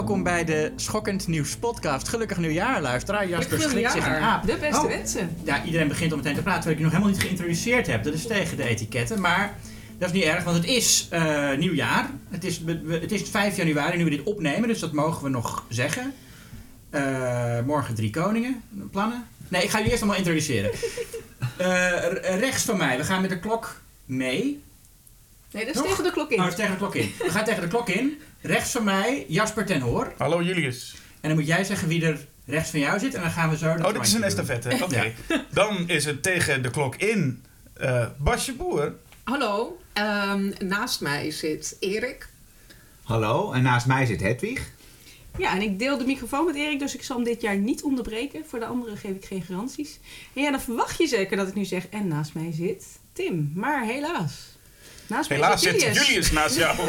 welkom bij de Schokkend Nieuws podcast. Gelukkig nieuwjaar, luisteraar. Jasper schrikt zich een aap. De beste Oh, wensen. Ja, iedereen begint al meteen te praten, terwijl ik je nog helemaal niet geïntroduceerd heb. Dat is tegen de etiketten, maar dat is niet erg, want het is eh, nieuwjaar. Het is, we- het is 5 januari nu we dit opnemen, dus dat mogen we nog zeggen. Eh, morgen drie koningen. Plannen? Nee, ik ga jullie eerst allemaal introduceren. Eh, rechts van mij, we gaan met de klok mee. Nee, dat is tegen de klok Oh, in. dat is tegen de klok in. We gaan tegen de klok in. Rechts van mij, Jasper ten Hoor. Hallo Julius. En dan moet jij zeggen wie er rechts van jou zit. En dan gaan we zo... Oh, dit is een estafette. Oké. Dan is het tegen de klok in eh, Basje Boer. Hallo, ehm, naast mij zit Erik. Hallo, en naast mij zit Hedwig. Ja, en ik deel de microfoon met Erik, dus ik zal hem dit jaar niet onderbreken. Voor de anderen geef ik geen garanties. En ja, dan verwacht je zeker dat ik nu zeg, en naast mij zit Tim. Maar helaas. Naast mij Helaas zit Julius. Julius naast jou.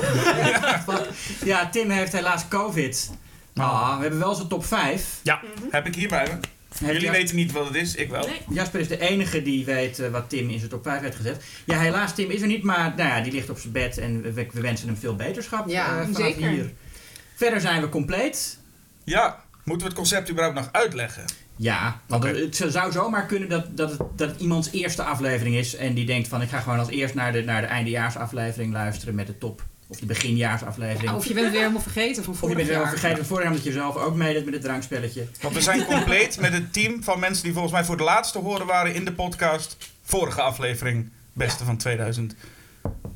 Ja, Tim heeft helaas COVID. Ah, we hebben wel zijn top 5. Ja, heb ik hier bij me. Jullie weten niet wat het is, ik wel. Nee. Jasper is de enige die weet eh, wat Tim in zijn top 5 heeft gezet. Ja, helaas, Tim is er niet, maar nou ja, die ligt op zijn bed en we, we wensen hem veel beterschap. Ja, eh, vanaf zeker. hier. Verder zijn we compleet. Ja, moeten we het concept überhaupt nog uitleggen? Ja, want het zou zomaar kunnen dat, dat, het, dat het iemands eerste aflevering is. En die denkt van ik ga gewoon als eerst naar de, naar de eindejaarsaflevering luisteren met de top. Of de beginjaarsaflevering. Ah, of je bent weer helemaal vergeten van Of je vorig bent wel jaar. vergeten van vorig jaar omdat je zelf ook meedeed met het drankspelletje. Want we zijn compleet met het team van mensen die volgens mij voor de laatste horen waren in de podcast. Vorige aflevering, beste van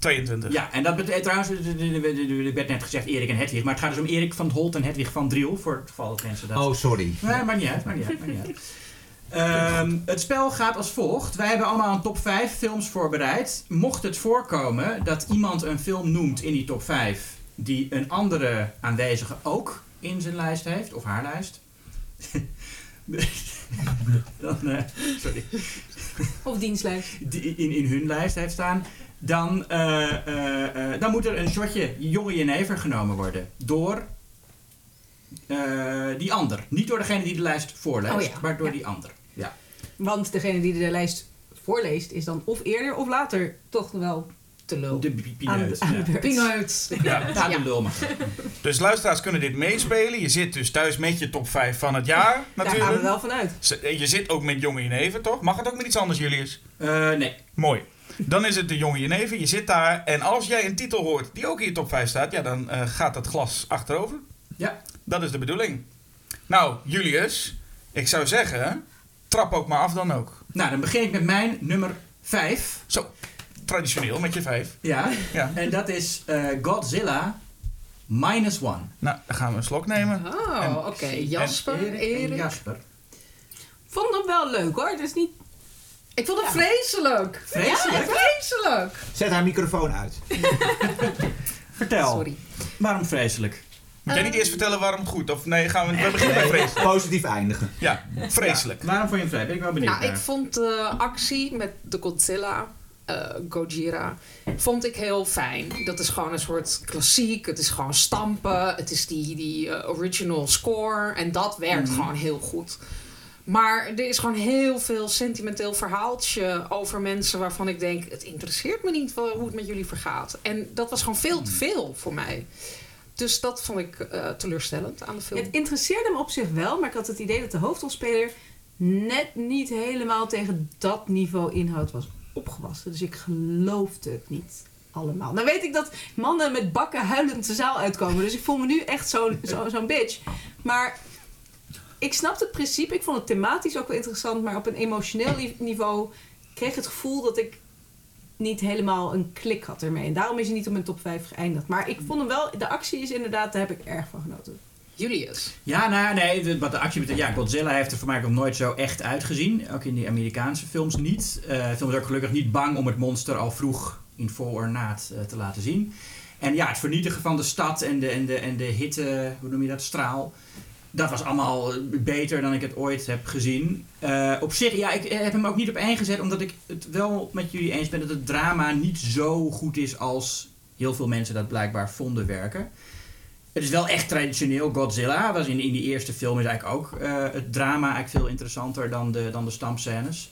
2022. Ja, en dat betekent trouwens, er werd net gezegd Erik en Hedwig, maar het gaat dus om Erik van het Holt en Hedwig van Driel, voor het geval dat mensen dat... Oh, sorry. Nee, maakt niet uit, maakt niet uit, maakt niet uit. Ehm, het spel gaat als volgt. Wij hebben allemaal een top 5 films voorbereid. Mocht het voorkomen dat iemand een film noemt in die top 5 die een andere aanwezige ook in zijn lijst heeft, of haar lijst. dan, eh, sorry Of dienstlijst. die in, in hun lijst heeft staan, dan, eh, eh, eh, dan moet er een shotje jonge jenever genomen worden. Door eh, die ander. Niet door degene die de lijst voorleest, Oh ja. maar door Ja. die ander. Ja. Want degene die de lijst voorleest is dan of eerder of later toch wel Te lul. De pineut. aan de Ja. Pineut. Ja. Ja, de lul. Dus luisteraars kunnen dit meespelen. Je zit dus thuis met je top 5 van het jaar Daar gaan we natuurlijk. wel vanuit. Je zit ook met jonge jenever, toch? Mag het ook met iets anders, Julius? Eh, nee. Mooi. Dan is het de jonge jenever. Je zit daar en als jij een titel hoort die ook in je top 5 staat, ja, dan eh, gaat dat glas achterover. Ja. Dat is de bedoeling. Nou, Julius, ik zou zeggen, trap ook maar af dan ook. Nou, dan begin ik met mijn nummer 5. Zo, traditioneel met je 5. Ja. Ja. En dat is eh, Godzilla Minus One. Nou, dan gaan we een slok nemen. Oh, oké. Jasper, Erik en Erik. Jasper. Vond hem wel leuk hoor. Het is niet... Ik vond het vreselijk. Vreselijk? Ja, vreselijk. Zet haar microfoon uit. Vertel. Sorry. Waarom vreselijk? Moet jij niet eerst vertellen waarom goed? Of nee, gaan we, we beginnen bij vreselijk. Positief eindigen. Ja, vreselijk. Ja, waarom vond je hem vrij? Ben ik wel benieuwd Nou, ik vond de actie met de Godzilla, eh Gojira, vond ik heel fijn. Dat is gewoon een soort klassiek. Het is gewoon stampen. Het is die, die eh, original score. En dat werkt Mhm. gewoon heel goed. Maar er is gewoon heel veel sentimenteel verhaaltje over mensen waarvan ik denk: het interesseert me niet hoe het met jullie vergaat. En dat was gewoon veel te veel voor mij. Dus dat vond ik eh, teleurstellend aan de film. Het interesseerde me op zich wel, maar ik had het idee dat de hoofdrolspeler net niet helemaal tegen dat niveau inhoud was opgewassen. Dus ik geloofde het niet allemaal. Nou weet ik dat mannen met bakken huilend de zaal uitkomen, dus ik voel me nu echt zo'n zo, zo'n bitch. Maar ik snapte het principe, ik vond het thematisch ook wel interessant, maar op een emotioneel ni- niveau kreeg ik het gevoel dat ik niet helemaal een klik had ermee. En daarom is hij niet op mijn top 5 geëindigd. Maar ik vond hem wel, de actie is inderdaad, daar heb ik erg van genoten. Julius. Ja, nou ja, nee, de- wat de actie betreft, ja, Godzilla heeft er voor mij nog nooit zo echt uitgezien. Ook in die Amerikaanse films niet. Eh de film is ook gelukkig niet bang om het monster al vroeg in voorornaat eh, te laten zien. En ja, het vernietigen van de stad en de, en de, en de hitte, hoe noem je dat, straal. Dat was allemaal beter dan ik het ooit heb gezien. Eh, op zich, ja, ik heb hem ook niet op één gezet, omdat ik het wel met jullie eens ben dat het drama niet zo goed is als heel veel mensen dat blijkbaar vonden werken. Het is wel echt traditioneel. Godzilla was in, in die eerste film is eigenlijk ook eh, het drama eigenlijk veel interessanter dan de, dan de stampscènes.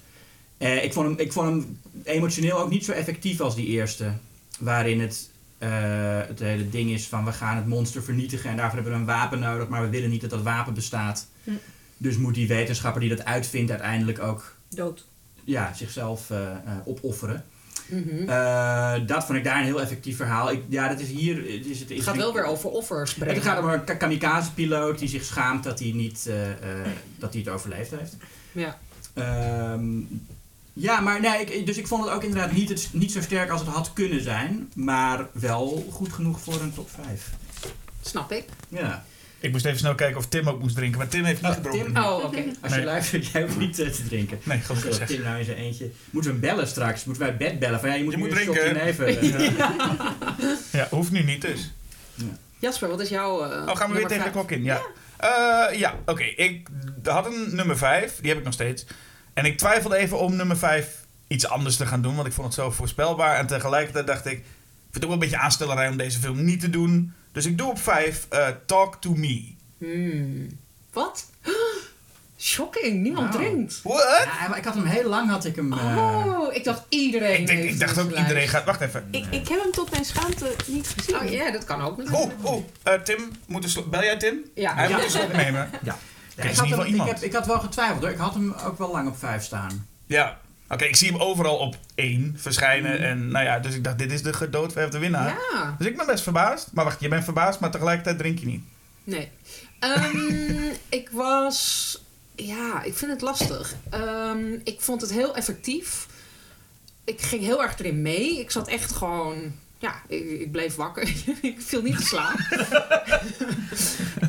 Eh, ik, vond hem, ik vond hem emotioneel ook niet zo effectief als die eerste. Waarin het eh, het hele ding is van we gaan het monster vernietigen en daarvoor hebben we een wapen nodig, maar we willen niet dat dat wapen bestaat. Hm. Dus moet die wetenschapper die dat uitvindt uiteindelijk ook Dood. ja, zichzelf eh, eh, opofferen. Mhm. Dat vond ik daar een heel effectief verhaal. Ik, ja, dat is hier. het Is het, Het gaat wel weer over offers brengen. Het gaat om een ka- kamikaze-piloot die zich schaamt dat hij, niet, dat hij het overleefd heeft. Ja. Ehm, ja, maar nee, ik, dus ik vond het ook inderdaad niet, het, niet zo sterk als het had kunnen zijn, maar wel goed genoeg voor een top 5. Snap ik. Ja. Ik moest even snel kijken of Tim ook moest drinken, maar Tim heeft niet Oh, gedronken. Tim? Oh, oké. Als je Nee. luistert, jij hoeft niet eh, te drinken. Nee, gelukkig. Tim nou in zijn eentje. Moeten we hem bellen straks? Moeten wij bed bellen? Van ja, je moet, Je moet drinken. neven. Ja, hoeft nu niet dus. Jasper, wat is jouw... eh, Oh, gaan we weer tegen de klok in? Ja. Ja, ja oké. Ik had een nummer 5, die heb ik nog steeds. En ik twijfelde even om nummer 5 iets anders te gaan doen, want ik vond het zo voorspelbaar. En tegelijkertijd dacht ik, ik vind het ook wel een beetje aanstellerij om deze film niet te doen. Dus ik doe op 5 Talk to Me. Hmm. Wat? Shocking, niemand drinkt. What? Ja, maar ik had hem heel lang, had ik hem... eh, Oh, ik dacht iedereen. Ik, denk, ik dacht ook iedereen gaat... Wacht even. Ik, ik heb hem tot mijn schaamte niet gezien. Oh ja, dat kan ook Oh, natuurlijk. oh, eh, Tim, moet bel jij Tim? Ja. Hij Ja. moet een slok nemen. Ja. Ik, had hem, ik, iemand. heb, ik had wel getwijfeld hoor. Ik had hem ook wel lang op 5 staan. Ja. Oké, ik zie hem overal op 1 verschijnen. En nou ja, dus ik dacht, dit is de gedoodverfde winnaar. Ja. Dus ik ben best verbaasd. Maar wacht, je bent verbaasd, maar tegelijkertijd drink je niet. Nee. Ehm, ik was. Ja, ik vind het lastig. Ehm, ik vond het heel effectief. Ik ging heel erg erin mee. Ik zat echt gewoon. Ja, ik, ik bleef wakker. ik viel niet te slaap.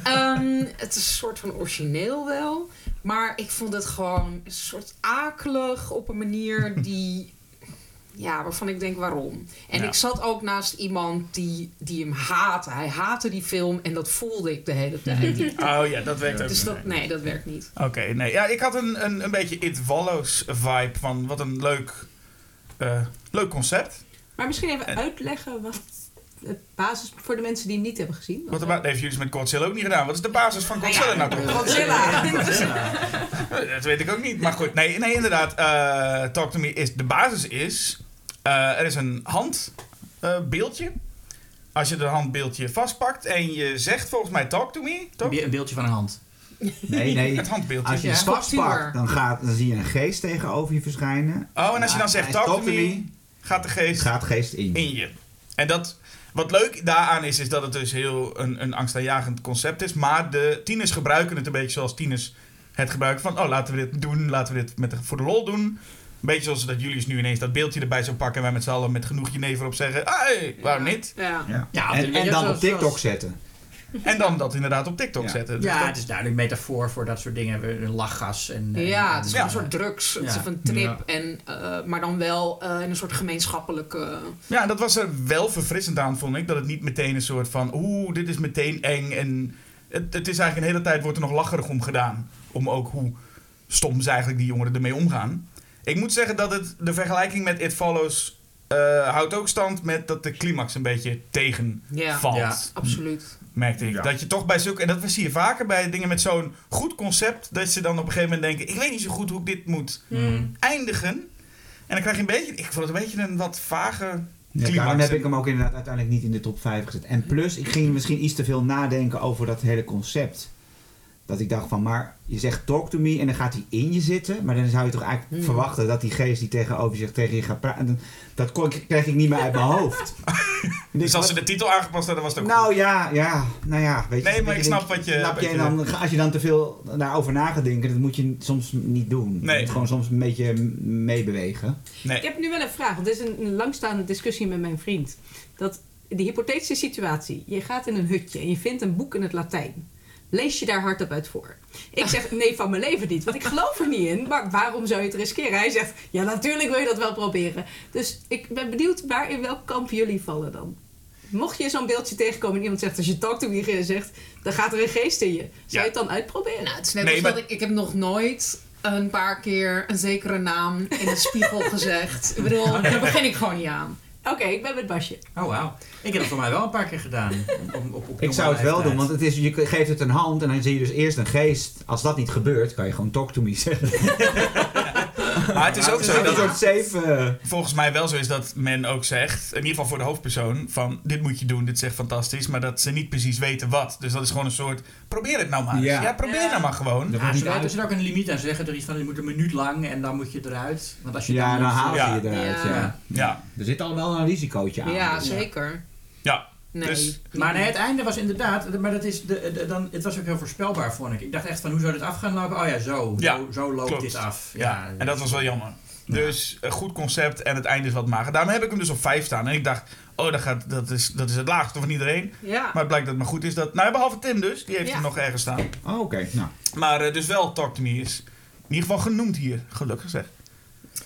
Ehm, het is een soort van origineel wel. Maar ik vond het gewoon een soort akelig op een manier die. Ja, waarvan ik denk waarom. En Ja. ik zat ook naast iemand die, die hem haatte. Hij haatte die film en dat voelde ik de hele tijd. Oh ja, dat werkt ook dus dat, nee, dat werkt niet. Oké, nee. Ja, ik had een, een, een beetje It Follows vibe van wat een leuk, eh, leuk concept. Maar misschien even En- uitleggen wat het basis voor de mensen die hem niet hebben gezien. Wat hebben heeft jullie met Godzilla ook niet gedaan? Wat is de basis van Godzilla nou toch? Godzilla. Eh, Dat weet ik ook niet. Maar goed, nee, nee inderdaad. eh, Talk to Me is... De basis is... eh, er is een handbeeldje. Als je de handbeeldje vastpakt en je zegt volgens mij Talk to Me, Een toch? be- een beeldje van een hand. Nee, nee. Het handbeeldje. Als je Ja. het vastpakt, dan, gaat, dan zie je een geest tegenover je verschijnen. Oh, en als je dan Ja, zegt Talk to talk to Me, me, gaat de geest gaat geest in. in je. En dat, wat leuk daaraan is, is dat het dus heel een, een angstaanjagend concept is. Maar de tieners gebruiken het een beetje zoals tieners het gebruiken. Van, oh, laten we dit doen, laten we dit met de, voor de lol doen. Een beetje zoals dat Julius nu ineens dat beeldje erbij zou pakken... en wij met z'n allen met genoeg jenever op zeggen... Hey, waarom niet? Ja. Ja. Ja, en, dan op TikTok zoals- zetten. En dan dat inderdaad op TikTok Ja. zetten. Dus Ja, dat- het is duidelijk metafoor voor dat soort dingen. We lachgas en... en- Ja, het is een soort drugs. Het is een trip. Ja. En, eh, maar dan wel eh, in een soort gemeenschappelijke... Ja, dat was er wel verfrissend aan, vond ik. Dat het niet meteen een soort van... Oeh, dit is meteen eng. En het, het is eigenlijk een hele tijd wordt er nog lacherig om gedaan. Om ook hoe stom ze eigenlijk die jongeren ermee omgaan. Ik moet zeggen dat het, de vergelijking met It Follows... eh, houdt ook stand met dat de climax een beetje tegenvalt. Ja, Ja. absoluut. Merkte ik. Ja. Dat je toch bij zulke... En dat zie je vaker bij dingen met zo'n goed concept... dat ze dan op een gegeven moment denken... ik weet niet zo goed hoe ik dit moet Mm. eindigen. En dan krijg je een beetje... Ik vond het een beetje een wat vage Ja, climax. daarom heb ik hem ook inderdaad uiteindelijk niet in de top 5 gezet. En plus, ik ging misschien iets te veel nadenken over dat hele concept. Dat ik dacht van, maar je zegt talk to me en dan gaat hij in je zitten. Maar dan zou je toch eigenlijk Hmm. verwachten dat die geest die tegenover zich tegen je gaat praten. Dat kon, ik- kreeg ik niet meer uit mijn hoofd. Dus als ze de titel aangepast hadden, was het ook Nou ja, ja, nou ja, weet je. Nee, maar dat ik snap wat je- Snap je, dan, als je dan te veel daarover na gaat denken, dat moet je soms niet doen. Nee. Je moet gewoon soms een beetje meebewegen. Nee. Ik heb nu wel een vraag, want dit is een, een langstaande discussie met mijn vriend. Dat de hypothetische situatie, je gaat in een hutje en je vindt een boek in het Latijn. Lees je daar hardop uit voor? Ik zeg nee van mijn leven niet, want ik geloof er niet in. Maar waarom zou je het riskeren? Hij zegt ja, natuurlijk wil je dat wel proberen. Dus ik ben benieuwd waar in welk kamp jullie vallen dan. Mocht je zo'n beeldje tegenkomen en iemand zegt als je talk to me zegt, dan gaat er een geest in je. Zou Ja. je het dan uitproberen? Nou, het is net Nee, als maar- dat ik, ik heb nog nooit een paar keer een zekere naam in de spiegel gezegd. Ik bedoel, daar begin ik gewoon niet aan. Oké, ik ben met Basje. Oh, wauw. Ik heb het voor mij wel een paar keer gedaan. Op, op, op Ik zou het wel doen, want het is, je geeft het een hand en dan zie je dus eerst een geest. Als dat niet gebeurt, kan je gewoon talk to me zeggen. Maar het is ook Het zo is een dat soort safe... eh, volgens mij wel zo is dat men ook zegt, in ieder geval voor de hoofdpersoon, van dit moet je doen, dit is echt fantastisch, maar dat ze niet precies weten wat. Dus dat is gewoon een soort, probeer het nou maar eens. Ja. Ja, probeer Ja. nou maar gewoon. Dat Ja, er zit ook een limiet aan. Ze zeggen er iets van, je moet een minuut lang en dan moet je eruit. Want als je Ja, dan dan haal je eruit. Ja. Ja. Ja, Er zit al wel een risicootje aan. Ja, zeker. ja. Nee. Dus- Maar nee, het einde was inderdaad, maar dat is de, de- dan, het was ook heel voorspelbaar, vond ik. Ik dacht echt van, hoe zou dit af gaan lopen? Oh ja, zo. Ja, zo, zo loopt klopt. dit af. Ja, en dat was wel jammer. Dus een goed concept en het einde is wat mager. Daarom heb ik hem dus op 5 staan. En ik dacht, oh, dat, gaat, dat, is, dat is het laagste van iedereen. Ja. Maar het blijkt dat het maar goed is. Dat, nou, behalve Tim dus, die heeft Ja. hem nog ergens staan. Oh, oké. Nou, Maar eh, dus wel Talk To Me is in ieder geval genoemd hier. Gelukkig zeg.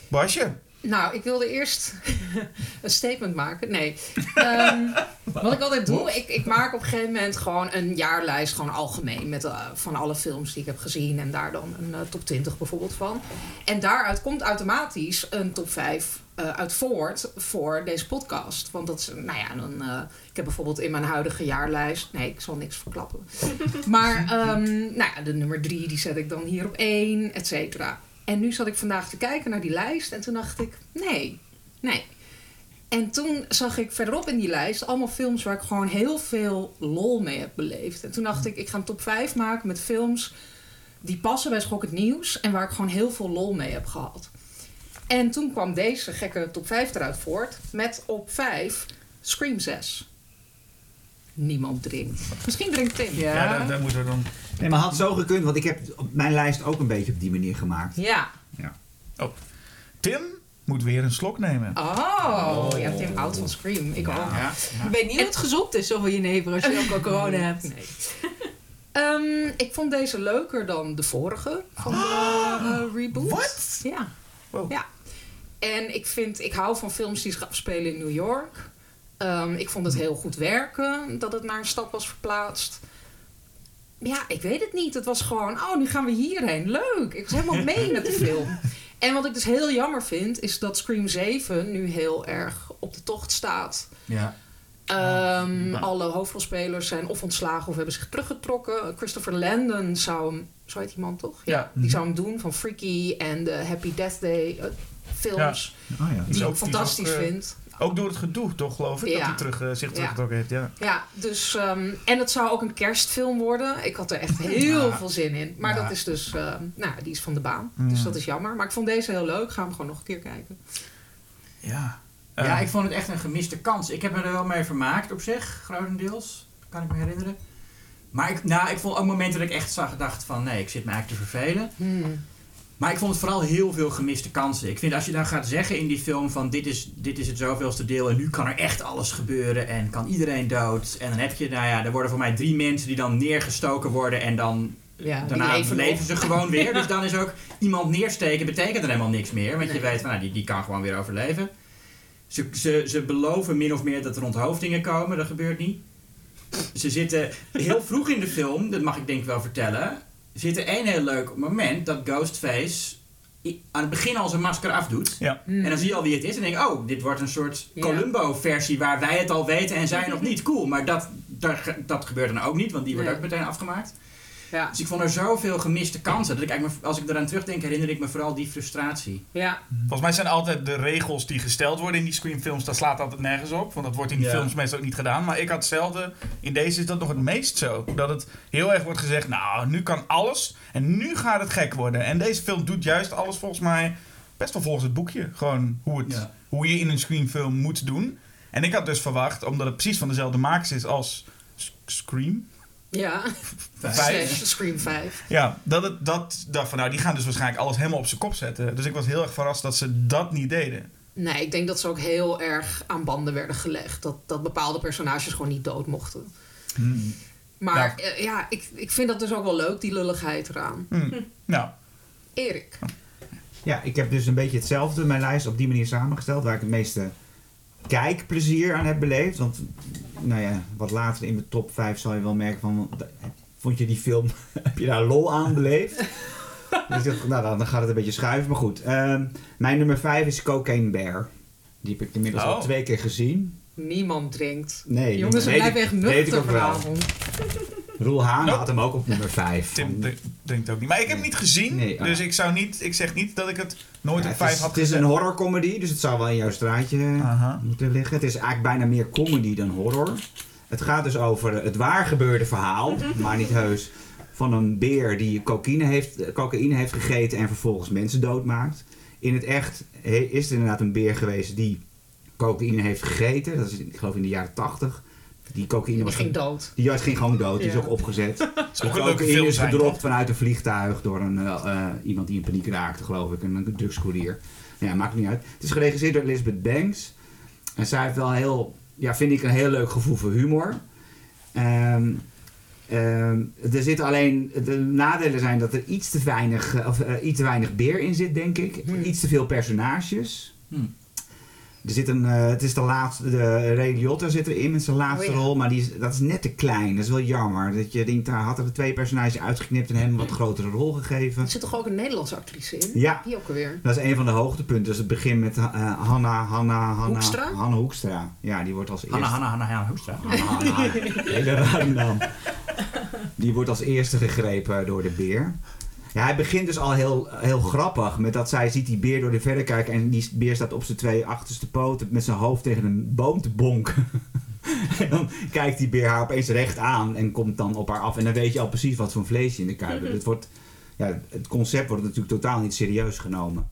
Basje? Nou, ik wilde eerst een statement maken. Nee. Ehm, wat ik altijd doe, ik, ik maak op een gegeven moment gewoon een jaarlijst, gewoon algemeen, met, eh, van alle films die ik heb gezien en daar dan een eh, top 20 bijvoorbeeld van. En daaruit komt automatisch een top 5 eh, uit voort voor deze podcast. Want dat is, nou ja, dan, ik heb bijvoorbeeld in mijn huidige jaarlijst, nee, ik zal niks verklappen. Maar ehm, nou ja, de nummer 3, die zet ik dan hier op 1, et cetera. En nu zat ik vandaag te kijken naar die lijst en toen dacht ik, nee, nee. En toen zag ik verderop in die lijst allemaal films waar ik gewoon heel veel lol mee heb beleefd. En toen dacht ik, ik ga een top 5 maken met films die passen bij Schok het Nieuws en waar ik gewoon heel veel lol mee heb gehad. En toen kwam deze gekke top 5 eruit voort met op 5 Scream 6. Niemand drinkt. Misschien drinkt Tim. Ja. Ja, daar, daar moeten we dan... Nee, maar had zo gekund, want ik heb op mijn lijst ook een beetje op die manier gemaakt. Ja. Tim moet weer een slok nemen. Oh, ja, Tim houdt van Scream. Ik ook. Ja. Ik weet niet hoe het gezond is, zoveel jenever, als je ook al corona hebt. Nee. Ehm, ik vond deze leuker dan de vorige van de eh, reboot. Wat? Ja. Wow. ja. En ik vind, ik hou van films die zich afspelen in New York. Ehm, ik vond het heel goed werken dat het naar een stad was verplaatst. Ja, ik weet het niet. Het was gewoon, oh, nu gaan we hierheen. Leuk. Ik was helemaal mee met de film. En wat ik dus heel jammer vind, is dat Scream 7 nu heel erg op de tocht staat. Ja. Ehm, Alle hoofdrolspelers zijn of ontslagen of hebben zich teruggetrokken. Christopher Landon zou hem, zo heet die man toch? Ja. Die zou hem doen van Freaky en de Happy Death Day eh, films. Oh ja. Die is Die ook- ik fantastisch ook, eh, vind. Ook door het gedoe, toch, geloof ik? Ja. Dat hij terug, eh, zich teruggetrokken heeft, ja. Ja, dus... ehm, en het zou ook een kerstfilm worden. Ik had er echt heel Ja. veel zin in. Maar Ja. dat is dus... ehm, nou, die is van de baan. Ja. Dus dat is jammer. Maar ik vond deze heel leuk. Ga hem gewoon nog een keer kijken. Ja. ja, Eh, ik vond het echt een gemiste kans. Ik heb me er wel mee vermaakt op zich, grotendeels. Kan ik me herinneren. Maar ik, nou, ik vond ook momenten dat ik echt zag, dacht van nee, ik zit me eigenlijk te vervelen. Hmm. Maar ik vond het vooral heel veel gemiste kansen. Ik vind als je dan gaat zeggen in die film van dit is, dit is het zoveelste deel en nu kan er echt alles gebeuren en kan iedereen dood. En dan heb je, nou ja, er worden voor mij drie mensen die dan neergestoken worden en dan Ja, daarna leven ze gewoon weer. Dus dan is ook iemand neersteken betekent er helemaal niks meer. Want je weet van nou, die, die kan gewoon weer overleven. Ze, ze, ze beloven min of meer dat er onthoofdingen komen, dat gebeurt niet. Ze zitten heel vroeg in de film, dat mag ik denk ik wel vertellen, zit er één heel leuk moment dat Ghostface aan het begin al zijn masker afdoet. Ja. Hmm. En dan zie je al wie het is en denk je, oh, dit wordt een soort Ja. Columbo-versie waar wij het al weten en zij nog niet. Cool, maar dat, dat, dat gebeurt dan ook niet, want die wordt Nee. ook meteen afgemaakt. Ja, Dus ik vond er zoveel gemiste kansen. Dat ik eigenlijk, als ik eraan terugdenk, herinner ik me vooral die frustratie. ja. Volgens mij zijn altijd de regels die gesteld worden in die Scream-films, daar slaat altijd nergens op. Want dat wordt in die Ja. films meestal ook niet gedaan. Maar ik had hetzelfde. In deze is dat nog het meest zo. Dat het heel erg wordt gezegd, nou, nu kan alles. En nu gaat het gek worden. En deze film doet juist alles volgens mij best wel volgens het boekje. Gewoon hoe, het, Ja. hoe je in een Scream-film moet doen. En ik had dus verwacht, omdat het precies van dezelfde makers is als Scream. Ja. Vijf. Slash Scream 5. Ja, dat het, dat, dacht van nou, die gaan dus waarschijnlijk alles helemaal op zijn kop zetten. Dus ik was heel erg verrast dat ze dat niet deden. Nee, ik denk dat ze ook heel erg aan banden werden gelegd. Dat, dat bepaalde personages gewoon niet dood mochten. Maar Ja. eh, ja, ik, ik vind dat dus ook wel leuk, die lulligheid eraan. Hm. Nou, Erik. Ja, ik heb dus een beetje hetzelfde, mijn lijst op die manier samengesteld, waar ik het meeste kijkplezier aan heb beleefd. Want, nou ja, wat later in de top 5 zal je wel merken van, vond je die film, heb je daar lol aan beleefd? dus dacht, nou, dan, gaat het een beetje schuiven, maar goed. Ehm, mijn nummer 5 is Cocaine Bear. Die heb ik inmiddels al Oh. twee keer gezien. Niemand drinkt. Nee, Jongens, we blijven echt nuchter vanavond. Roel Haan Nope. had hem ook op nummer 5. Tim de- denkt ook niet. Maar ik heb hem niet gezien, Nee, ah. dus ik zou niet, ik zeg niet dat ik het nooit Ja, op het, 5 is, had het is een horrorcomedy, dus het zou wel in jouw straatje moeten liggen. Het is eigenlijk bijna meer comedy dan horror. Het gaat dus over het waar gebeurde verhaal, maar niet heus, van een beer die cocaïne heeft, cocaïne heeft gegeten en vervolgens mensen doodmaakt. In het echt is er inderdaad een beer geweest die cocaïne heeft gegeten. Dat is, ik geloof in de jaren 80. Die cocaïne was ging dood. Die was ging gewoon dood, die is ook opgezet. De ook cocaïne is gedropt vanuit een vliegtuig door een, eh, eh, iemand die in paniek raakte, geloof ik. Een, een drugscourier. Ja, maakt niet uit. Het is geregisseerd door Elizabeth Banks. En zij heeft wel heel, ja, vind ik, een heel leuk gevoel voor humor. Ehm, ehm, er zitten alleen, de nadelen zijn dat er iets te weinig, eh, of, iets te weinig beer in zit, denk ik. Hmm. Iets te veel personages. Hmm. Er zit een, eh, het is de laatste, de Ray Liotta zit erin met zijn laatste Oh ja. rol, maar die is, dat is net te klein. Dat is wel jammer. Dat je denkt, daar had er de twee personages uitgeknipt en hem een wat grotere rol gegeven. Er zit toch ook een Nederlandse actrice in? Ja, Die ook alweer. dat is een van de hoogtepunten. Dus het begint met eh, Hanna, Hanna, Hanna, Hoekstra? Hanna Hoekstra. Ja, die wordt als eerste. Hanna, Hanna, Hanna, Hanna Hoekstra. Hanna, Hanna. Hele rare naam. Die wordt als eerste gegrepen door de beer. Ja, hij begint dus al heel, heel grappig met dat zij ziet die beer door de verder kijken en die beer staat op zijn twee achterste poten met zijn hoofd tegen een boom te bonken. en dan kijkt die beer haar opeens recht aan en komt dan op haar af en dan weet je al precies wat voor vleesje in de kuip zit. Het wordt, ja, het concept wordt natuurlijk totaal niet serieus genomen.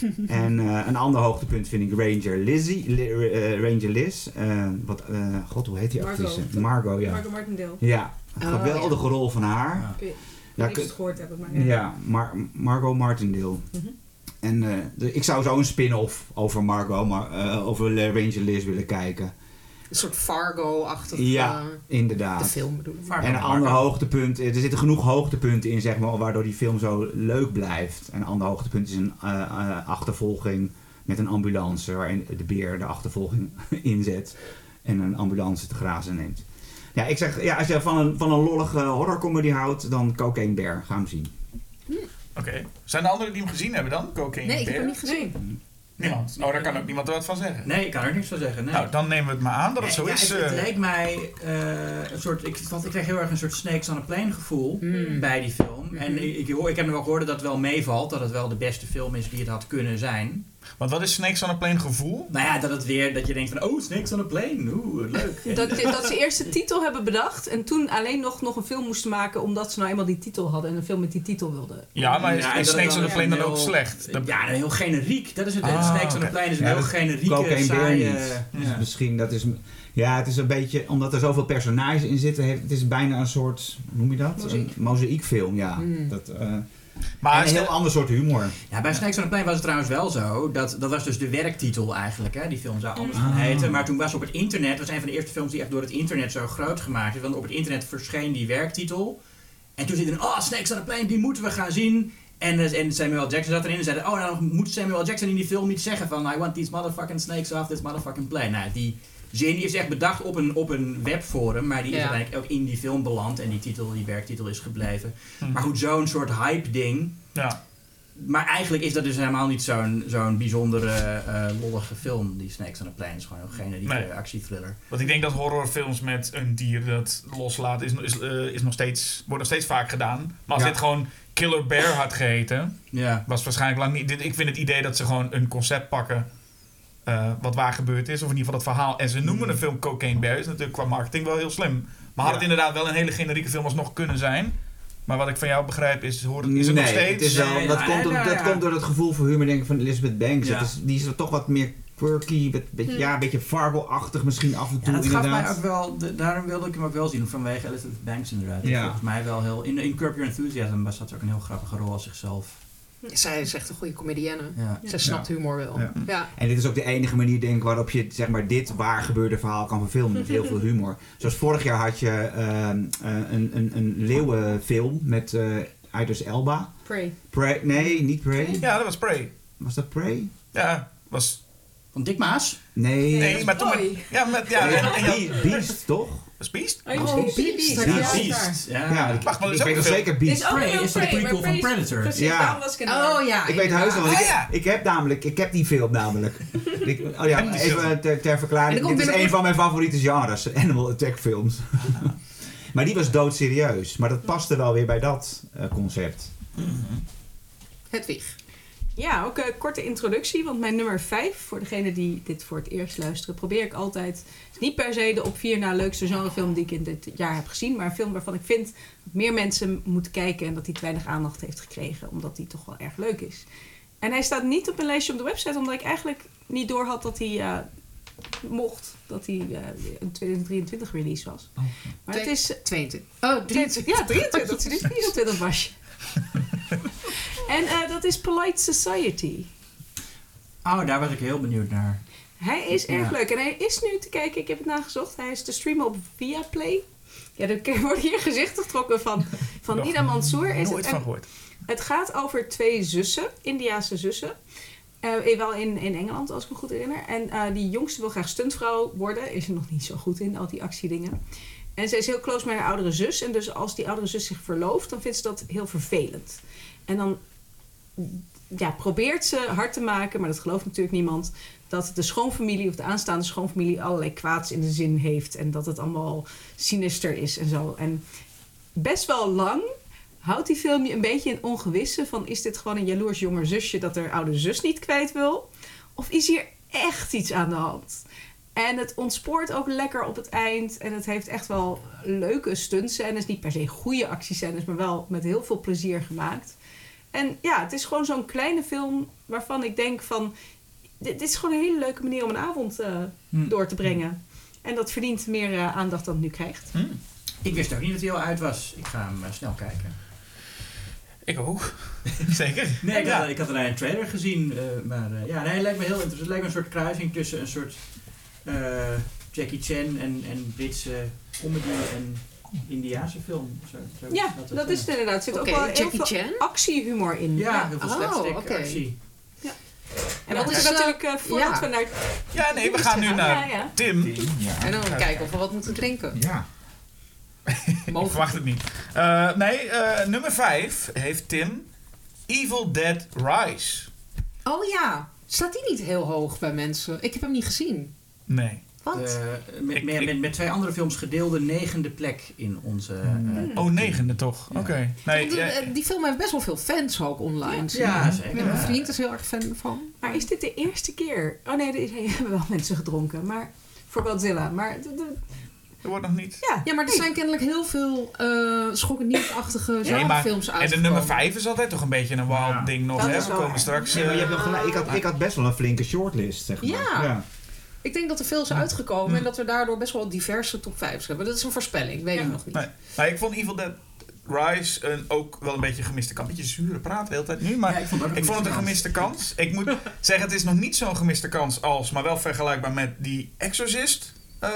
en eh, een ander hoogtepunt vind ik Ranger Lizzie, Li- eh, Ranger Liz. eh, wat, God, hoe heet die Margot. actrice? Margot, ja. Marco Martindale. Ja, een Oh, geweldige rol van haar. Ja. Ik weet Ja, niet of je k- het gehoord maar ja, Mar Margot Martindale. Mhm. En eh, de- ik zou zo een spin-off over Margot, maar, eh, over Ranger Liz willen kijken. Een soort Fargo-achtig. Ja, eh, de inderdaad. film bedoel ik. Fargo. En een ander hoogtepunt, er zitten genoeg hoogtepunten in, zeg maar, waardoor die film zo leuk blijft. En een ander hoogtepunt is een eh, eh, achtervolging met een ambulance, waarin de beer de achtervolging inzet en een ambulance te grazen neemt. Ja, ik zeg, ja, als je van een, van een lollige horrorcomedy houdt, dan Cocaine Bear, ga hem zien. Oké. Zijn er anderen die hem gezien hebben dan? Cocaine Nee, ik heb Bear? hem niet gezien. Niemand. Oh, daar kan ook niemand er wat van zeggen. Nee, ik kan er niks van zeggen. Nee. Nou, dan nemen we het maar aan dat het zo Ja, is. Het, het eh. leek mij eh, een soort. Ik, want ik kreeg heel erg een soort Snakes on a Plane gevoel Hmm. bij die film. Mhm. En ik, ik, hoor, ik heb nu ook gehoord dat het wel meevalt. Dat het wel de beste film is die het had kunnen zijn. Want wat is Snakes on a Plane gevoel? Nou ja, dat het weer. Dat je denkt van. Oh, Snakes on a Plane. Oeh, leuk. Dat, dat ze eerst de titel hebben bedacht en toen alleen nog, nog een film moesten maken omdat ze nou eenmaal die titel hadden en een film met die titel wilden. Ja, maar is, Ja, is dat Snakes on a Plane dan heel- ook slecht? Dat- Ja, heel generiek. Dat is het. Ah, Snakes on a. Plane is een Ja, heel generieke, saaie... niet. Dus misschien, dat is, ja, het is een beetje, omdat er zoveel personages in zitten, het is bijna een soort, hoe noem je dat? Mozaïek. Een mozaïekfilm, ja. Hmm. Dat, eh, Maar en een is heel de- ander soort humor. Ja, bij Snakes on a Plane was het trouwens wel zo. Dat, dat was dus de werktitel eigenlijk. Hè? Die film zou anders gaan Ah. heten. Maar toen was op het internet, dat was een van de eerste films die echt door het internet zo groot gemaakt is. Want op het internet verscheen die werktitel. En toen zit er, oh, Snakes on a Plane, die moeten we gaan zien. En, eh, en Samuel. Jackson zat erin en zei, oh, nou moet Samuel. Jackson in die film niet zeggen van, I want these motherfucking snakes off this motherfucking plane. Nou, die zin die is echt bedacht op een, op een webforum, maar die is Ja. uiteindelijk ook in die film beland. En die titel, die werktitel is gebleven. Hm. Maar goed, zo'n soort hype ding. Ja. Maar eigenlijk is dat dus helemaal niet zo'n zo'n bijzondere, eh, lollige film, die Snakes on a Plane. Het is gewoon een generieke Nee. actiethriller. Want ik denk dat horrorfilms met een dier dat loslaat, is, is, eh, is nog steeds, wordt nog steeds vaak gedaan. Maar als Ja. dit gewoon Killer Bear had geheten, Ja. was waarschijnlijk lang niet. Dit, ik vind het idee dat ze gewoon een concept pakken. Eh, wat waar gebeurd is, of in ieder geval het verhaal. En ze noemen Mm. een film Cocaine Bear, is natuurlijk qua marketing wel heel slim. Maar had Ja. het inderdaad wel een hele generieke film alsnog kunnen zijn. Maar wat ik van jou begrijp is, hoort, is het nee, nog steeds. Het is wel, Nee, dat komt, door, ja, dat ja. komt door het gevoel voor humor denk ik, van Elizabeth Banks. Ja. Het is, die is er toch wat meer quirky, bet- beetje, Hm. ja, een beetje Fargo-achtig misschien af en toe Ja, dat gaf mij ook wel, de- daarom wilde ik hem ook wel zien, vanwege Elizabeth Banks inderdaad. Ja. Volgens mij wel heel, in, in Curb Your Enthusiasm was dat ook een heel grappige rol als zichzelf. Zij is echt een goede comedienne. Ja. Zij snapt humor wel. Ja. Ja. En dit is ook de enige manier denk ik waarop je zeg maar, dit waar gebeurde verhaal kan verfilmen met heel veel humor. Zoals vorig jaar had je ehm, eh, een, een, een leeuwenfilm met eh Idris Elba. Prey. Prey, nee, niet Prey. Ja, dat was Prey. Was dat Prey? Ja, was. Van Dick Maas? Nee. Nee, maar toen. met- ja, met, ja, Beast, toch? Was Beast? Oh, Oh, Beast. Beast. Ja, Ja, Beast. Ja. Ja, ik, Wacht, maar is ik ook weet nog zeker Beast. is Prey heel is de prequel van is- Predator. Precies, Ja. was ik Oh ja. Ik weet heus wel, want Ah, ik, ja. ik heb namelijk, ik heb die film namelijk. Ik, oh ja, even ter, verklaring. er Dit is een van mijn favoriete genres, animal attack films. Maar die was doodserieus. Maar dat paste wel weer bij dat eh, concept. Hedwig. Ja, ook een korte introductie, want mijn nummer 5, voor degene die dit voor het eerst luisteren, probeer ik altijd, is niet per se de op vier na leukste genrefilm die ik in dit jaar heb gezien, maar een film waarvan ik vind dat meer mensen moeten kijken en dat die te weinig aandacht heeft gekregen, omdat die toch wel erg leuk is. En hij staat niet op mijn lijstje op de website, omdat ik eigenlijk niet door had dat hij eh, mocht, dat hij eh, een 2023 release was. Maar het is 22. Oh, 23. ja, 23. Het is 24 was. en eh, dat is Polite Society. Oh, daar was ik heel benieuwd naar. Hij is Ja. erg leuk. En hij is nu te kijken, ik heb het nagezocht. Hij is te streamen op Viaplay. Ja, er worden hier gezichten getrokken van, van Nina Mansour. Is Nooit het, van gehoord. het gaat over twee zussen, Indiaanse zussen. Eh, wel in, in Engeland, als ik me goed herinner. En eh, die jongste wil graag stuntvrouw worden. Is er nog niet zo goed in, al die actiedingen. En zij is heel close met haar oudere zus. En dus als die oudere zus zich verlooft, dan vindt ze dat heel vervelend. En dan ja, probeert ze hard te maken, maar dat gelooft natuurlijk niemand. Dat de schoonfamilie of de aanstaande schoonfamilie allerlei kwaads in de zin heeft. En dat het allemaal sinister is en zo. En best wel lang houdt die film je een beetje in ongewisse. Van is dit gewoon een jaloers jonger zusje dat haar oude zus niet kwijt wil? Of is hier echt iets aan de hand? En het ontspoort ook lekker op het eind. En het heeft echt wel leuke stuntscènes. Niet per se goede actiescènes, maar wel met heel veel plezier gemaakt. En ja, het is gewoon zo'n kleine film waarvan ik denk van... Dit, dit is gewoon een hele leuke manier om een avond eh, Hm. door te brengen. En dat verdient meer eh, aandacht dan het nu krijgt. Hm. Ik wist ook niet dat hij al uit was. Ik ga hem eh, snel kijken. Ik ook. Zeker. Nee, ik, Ja. had, ik had alleen een trailer gezien. eh, maar eh, ja, nee, het lijkt me heel interessant. Het lijkt me een soort kruising tussen een soort eh, Jackie Chan en, en Britse comedy en Indiaanse film. Zo, zo Ja, dat is het inderdaad. Er zit Oké, ook wel heel Jackie veel Chan. actiehumor in. Ja, heel veel Oh, slapstick oké. actie. En Ja, wat is natuurlijk uh, voordat ja. we naar... Ja, nee, we gaan nu naar ja. Tim. Ja. En dan kijken of we wat moeten drinken. Ja. Ik verwacht het niet. Eh, nee, eh, nummer 5 heeft Tim. Evil Dead Rise. Oh ja, staat die niet heel hoog bij mensen? Ik heb hem niet gezien. Nee. Wat? De, met, Ik- met, met, met twee andere films gedeelde negende plek in onze... eh, Oh, negende toch? Ja. Oké. Nee, ja, eh, die film heeft best wel veel fans ook online. Ja, je. zeker. Ja, Mijn vriend is heel erg fan van. Maar is dit de eerste keer? Oh nee, er is- hebben wel mensen gedronken. Maar voor Godzilla. Maar de- de- er wordt nog niet. ja. Ja, maar er zijn kennelijk heel veel uh, schokkend nieuwsachtige Nee, maar- genrefilms En de nummer 5 is altijd toch een beetje een wild Ja. ding nog. Dat Hè? is We komen straks. Nee, maar je eh, hebt gelijk. Ik had, ik had best wel een flinke shortlist, zeg maar. Ja. Ik denk dat er veel is uitgekomen en dat we daardoor best wel diverse top 5's hebben. Dat is een voorspelling, weet Ja. ik nog niet. Nee. Maar ik vond Evil Dead Rise een, ook wel een beetje een gemiste kans. Een beetje zure praat de hele tijd nu. Maar Ja, ik vond het ook ik vond het een gemiste kans. Ik moet zeggen, het is nog niet zo'n gemiste kans als, maar wel vergelijkbaar met die Exorcist. eh.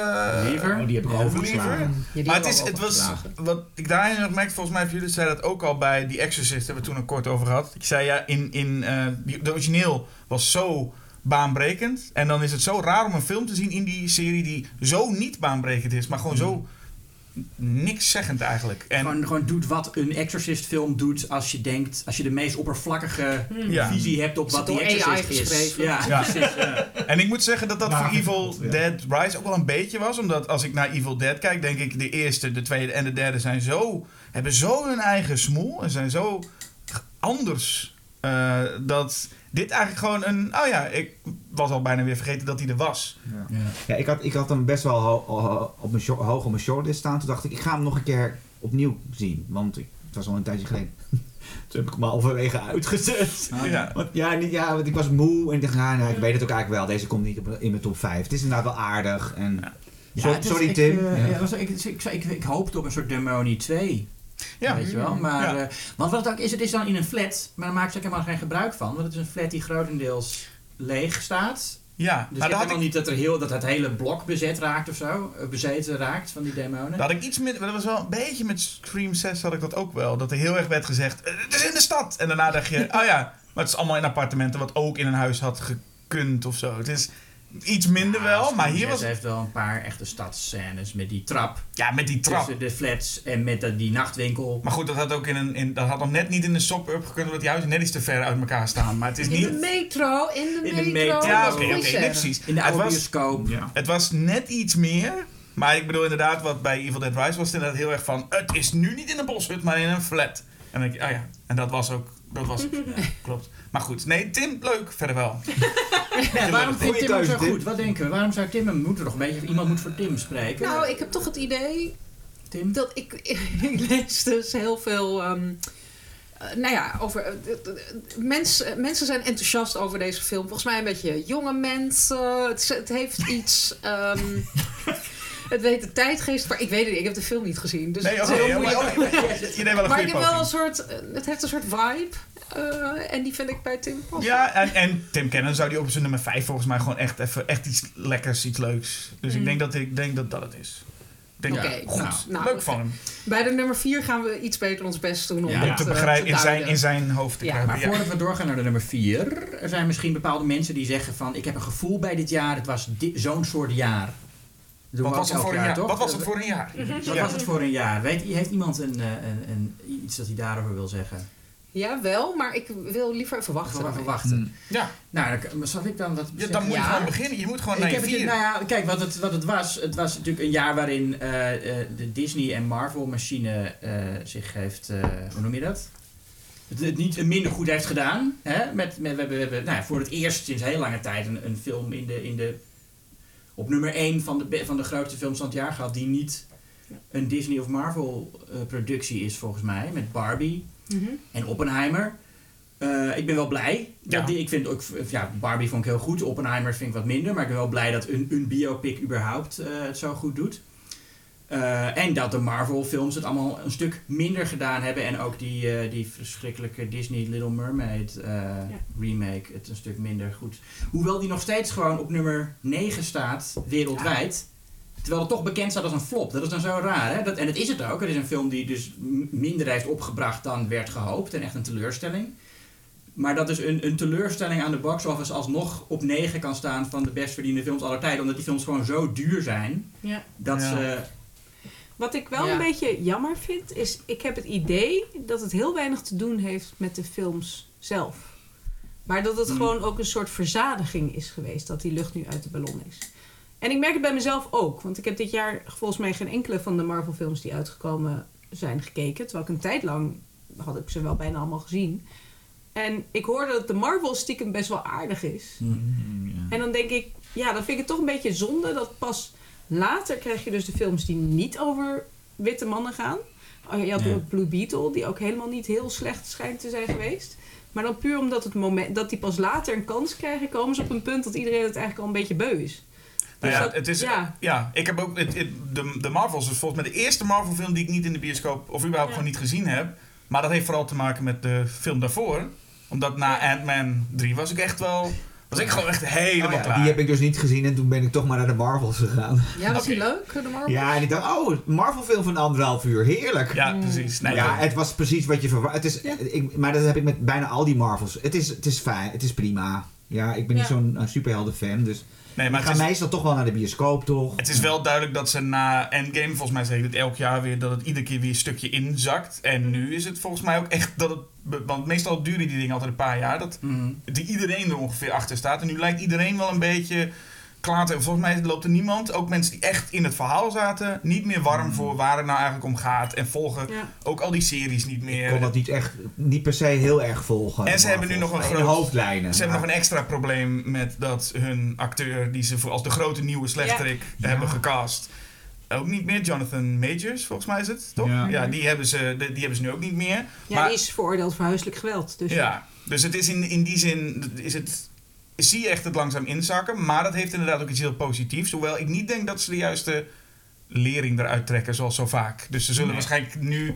Oh, die heb ik overgeslagen. Ja, Maar het, is, het was, wat ik daarin heb gemerkt, volgens mij, jullie zeiden dat ook al bij die Exorcist, hebben we toen een kort over gehad. Ik zei ja, in, in, eh, die, de origineel was zo baanbrekend. En dan is het zo raar om een film te zien in die serie die zo niet baanbrekend is, maar gewoon zo niks zeggend eigenlijk. En Gewoon, gewoon doet wat een Exorcist film doet als je denkt, als je de meest oppervlakkige Ja. visie hebt op Is wat die AI Exorcist is. geschreven? Ja, Ja. precies. ja. En ik moet zeggen dat dat voor Evil. Dead Rise ook wel een beetje was. Omdat als ik naar Evil Dead kijk, denk ik de eerste, de tweede en de derde zijn zo, hebben zo hun eigen smoel. En zijn zo anders. eh, dat dit eigenlijk gewoon een... Oh ja, ik was al bijna weer vergeten dat hij er was. Ja. Ja, ik had, ik had hem best wel ho- ho- op mijn hoog op mijn shortlist staan. Toen dacht ik, ik ga hem nog een keer opnieuw zien. Want ik, het was al een tijdje geleden. Toen heb ik hem halverwege uitgezet. Oh, ja. Want, ja, niet, ja, want ik was moe en ik dacht, ah, nou, ik weet het ook eigenlijk wel. Deze komt niet op- in mijn top 5. Het is inderdaad wel aardig. En, Ja, Sorry, is- ik, Tim. eh, Ja. ja, was- ik, ik, ik, ik, ik hoopte op een soort Demony 2. Ja. Weet je wel? Maar, Ja. eh, want wat het ook is, het is dan in een flat, maar daar maakt ze ook helemaal geen gebruik van. Want het is een flat die grotendeels leeg staat. Ja, Dus maar hebt had, helemaal ik, niet dat, er heel, dat het hele blok bezet raakt of zo. eh, Bezeten raakt van die demonen. daar had ik iets met... Dat was wel een beetje met Scream 6 had ik dat ook wel. Dat er heel erg werd gezegd, "Eh, het is in de stad. En daarna dacht je, oh ja, maar het is allemaal in appartementen wat ook in een huis had gekund of zo. Het is iets minder wel, maar hier was... Ze heeft wel een paar echte stadsscènes met die trap. Ja, met die trap. Tussen de flats en met de- die nachtwinkel. Maar goed, dat had ook in een. In, dat had nog net niet in de suburb gekund, omdat die huizen net iets te ver uit elkaar staan. Maar het is In niet. de metro, in de In de metro. metro. Ja, dat oké, een nee, precies. In de het, oude was, bioscoop. ja. het was net iets meer, Maar ik bedoel inderdaad, wat bij Evil Dead Rise was het inderdaad heel erg van... Het is nu niet in een boshut, maar in een flat. En dan denk ik, ah ja. En dat was ook... Dat was het. Ja, klopt. Maar goed. Nee, Tim, leuk. Verder wel. Ja, waarom vindt Tim hem zo goed? Wat denken we? Waarom zou Tim hem... Moeten we nog een beetje... Iemand moet voor Tim spreken. Nou, ik heb toch het idee Tim? dat ik, ik lees dus heel veel. ehm, eh, nou ja, over. eh, d- mensen, mensen zijn enthousiast over deze film. Volgens mij een beetje jonge mensen. Het, het heeft iets. ehm, het weet de tijdgeest. Maar ik weet het niet, ik heb de film niet gezien. Dus Nee, oké. is heel ja, moeilijk. maar- oh, je neemt wel een Maar ik heb wel een soort. eh, Het heeft een soort vibe. Eh, en die vind ik bij Tim passen. Ja, en, en Tim Cannon zou die op zijn nummer 5 volgens mij gewoon echt even echt iets lekkers, iets leuks. Dus ik Mm. denk dat ik denk dat dat het is. Oké, goed, nou, nou, leuk van hem. Bij de nummer 4 gaan we iets beter ons best doen om Ja. Om te eh, begrijpen, in zijn, in zijn hoofd te Ja, krijgen. Maar Ja. voordat we doorgaan naar de nummer 4, er zijn misschien bepaalde mensen die zeggen van ik heb een gevoel bij dit jaar, het was zo'n soort jaar. Wat was, ook het voor elk een jaar? toch? Wat was het voor een jaar? Wat Ja. was het voor een jaar? Weet, heeft iemand een, eh, een, een, iets dat hij daarover wil zeggen? Ja, wel, maar ik wil liever even wachten. Gewoon even daarmee. wachten. Ja, Nou, dan zal ik dan wat ja, dan moet je Ja. gewoon beginnen. Je moet gewoon Ik naar je heb het, nou ja, kijk, wat het, wat het was. Het was natuurlijk een jaar waarin eh, eh, de Disney en Marvel machine eh, zich heeft, eh, hoe noem je dat? Het, het niet minder goed heeft gedaan. Hè? Met, met, we hebben, we hebben nou ja, voor het eerst sinds heel lange tijd een, een film in de, in de, op nummer 1 van de, van de grootste films van het jaar gehad. Die niet een Disney of Marvel eh, productie is volgens mij. Met Barbie Mhm. en Oppenheimer. Eh, ik ben wel blij. Dat die, ik vind ook, ja, Barbie vond ik heel goed. Oppenheimer vind ik wat minder. Maar ik ben wel blij dat een, een biopic überhaupt eh, het zo goed doet. Eh, en dat de Marvel films het allemaal een stuk minder gedaan hebben. En ook die, die verschrikkelijke Disney Little Mermaid remake het een stuk minder goed. Hoewel die nog steeds gewoon op nummer 9 staat wereldwijd. Terwijl het toch bekend staat als een flop. Dat is dan zo raar, hè? Dat, en dat is het ook. Het is een film die dus minder heeft opgebracht dan werd gehoopt. En echt een teleurstelling. Maar dat dus een, een teleurstelling aan de box office alsnog op 9 kan staan van de best verdiende films aller tijden. Omdat die films gewoon zo duur zijn. Ja. Dat Ja. ze... Wat ik wel Ja. een beetje jammer vind, is ik heb het idee dat het heel weinig te doen heeft met de films zelf. Maar dat het Hmm. gewoon ook een soort verzadiging is geweest dat die lucht nu uit de ballon is. En ik merk het bij mezelf ook, want ik heb dit jaar volgens mij geen enkele van de Marvel films die uitgekomen zijn gekeken. Terwijl ik een tijd lang had ik ze wel bijna allemaal gezien. En ik hoorde dat de Marvel stiekem best wel aardig is. En dan denk ik, ja, dan vind ik het toch een beetje zonde dat pas later krijg je dus de films die niet over witte mannen gaan. Oh, je had ook Blue Beetle, die ook helemaal niet heel slecht schijnt te zijn geweest. Maar dan puur omdat het moment dat die pas later een kans krijgen, komen ze op een punt dat iedereen het eigenlijk al een beetje beu is. Nou Dus ja, het is, ja. ja. ik heb ook het, het- de, de Marvels is volgens mij de eerste Marvel film die ik niet in de bioscoop of überhaupt Ja. gewoon niet gezien heb. Maar dat heeft vooral te maken met de film daarvoor. Omdat na Ant-Man 3 was ik echt wel, was ik gewoon echt helemaal Oh ja, klaar. die heb ik dus niet gezien en toen ben ik toch maar naar de Marvels gegaan. Ja, was die leuk, de Marvel? Ja, en ik dacht, oh, een Marvel film van anderhalf uur, heerlijk. Ja, precies. Nee, ja, het was precies wat je verwacht. Het is, Ja. ik, maar dat heb ik met bijna al die Marvels. Het is, het is fijn, het is prima. Ja, ik ben niet zo'n uh, superhelden fan, dus nee, maar ga het is, meestal toch wel naar de bioscoop, toch? het is wel duidelijk dat ze na Endgame, volgens mij zeggen het elk jaar weer, dat het iedere keer weer een stukje inzakt. En nu is het volgens mij ook echt dat het, want meestal duren die dingen altijd een paar jaar, dat Mhm. die iedereen er ongeveer achter staat. En nu lijkt iedereen wel een beetje klaar te... Volgens mij loopt er niemand, ook mensen die echt in het verhaal zaten, niet meer warm voor waar het nou eigenlijk om gaat. En volgen Ja. ook al die series niet Ik meer. kon dat niet echt, niet per se heel erg volgen. En ze hebben nu nog een groot- hoofdlijnen. Ze hebben nog een extra probleem met dat hun acteur, die ze voor als de grote nieuwe slechterik hebben gecast, ook niet meer. Jonathan Majors, volgens mij is het, toch? Ja. Ja, die, hebben ze, die, die hebben ze nu ook niet meer. Ja, Maar- die is veroordeeld voor huiselijk geweld. Dus Ja, dus het is in, in die zin, is het, zie je echt het langzaam inzakken. Maar dat heeft inderdaad ook iets heel positiefs. Hoewel ik niet denk dat ze de juiste lering eruit trekken, zoals zo vaak. Dus ze zullen Nee. waarschijnlijk nu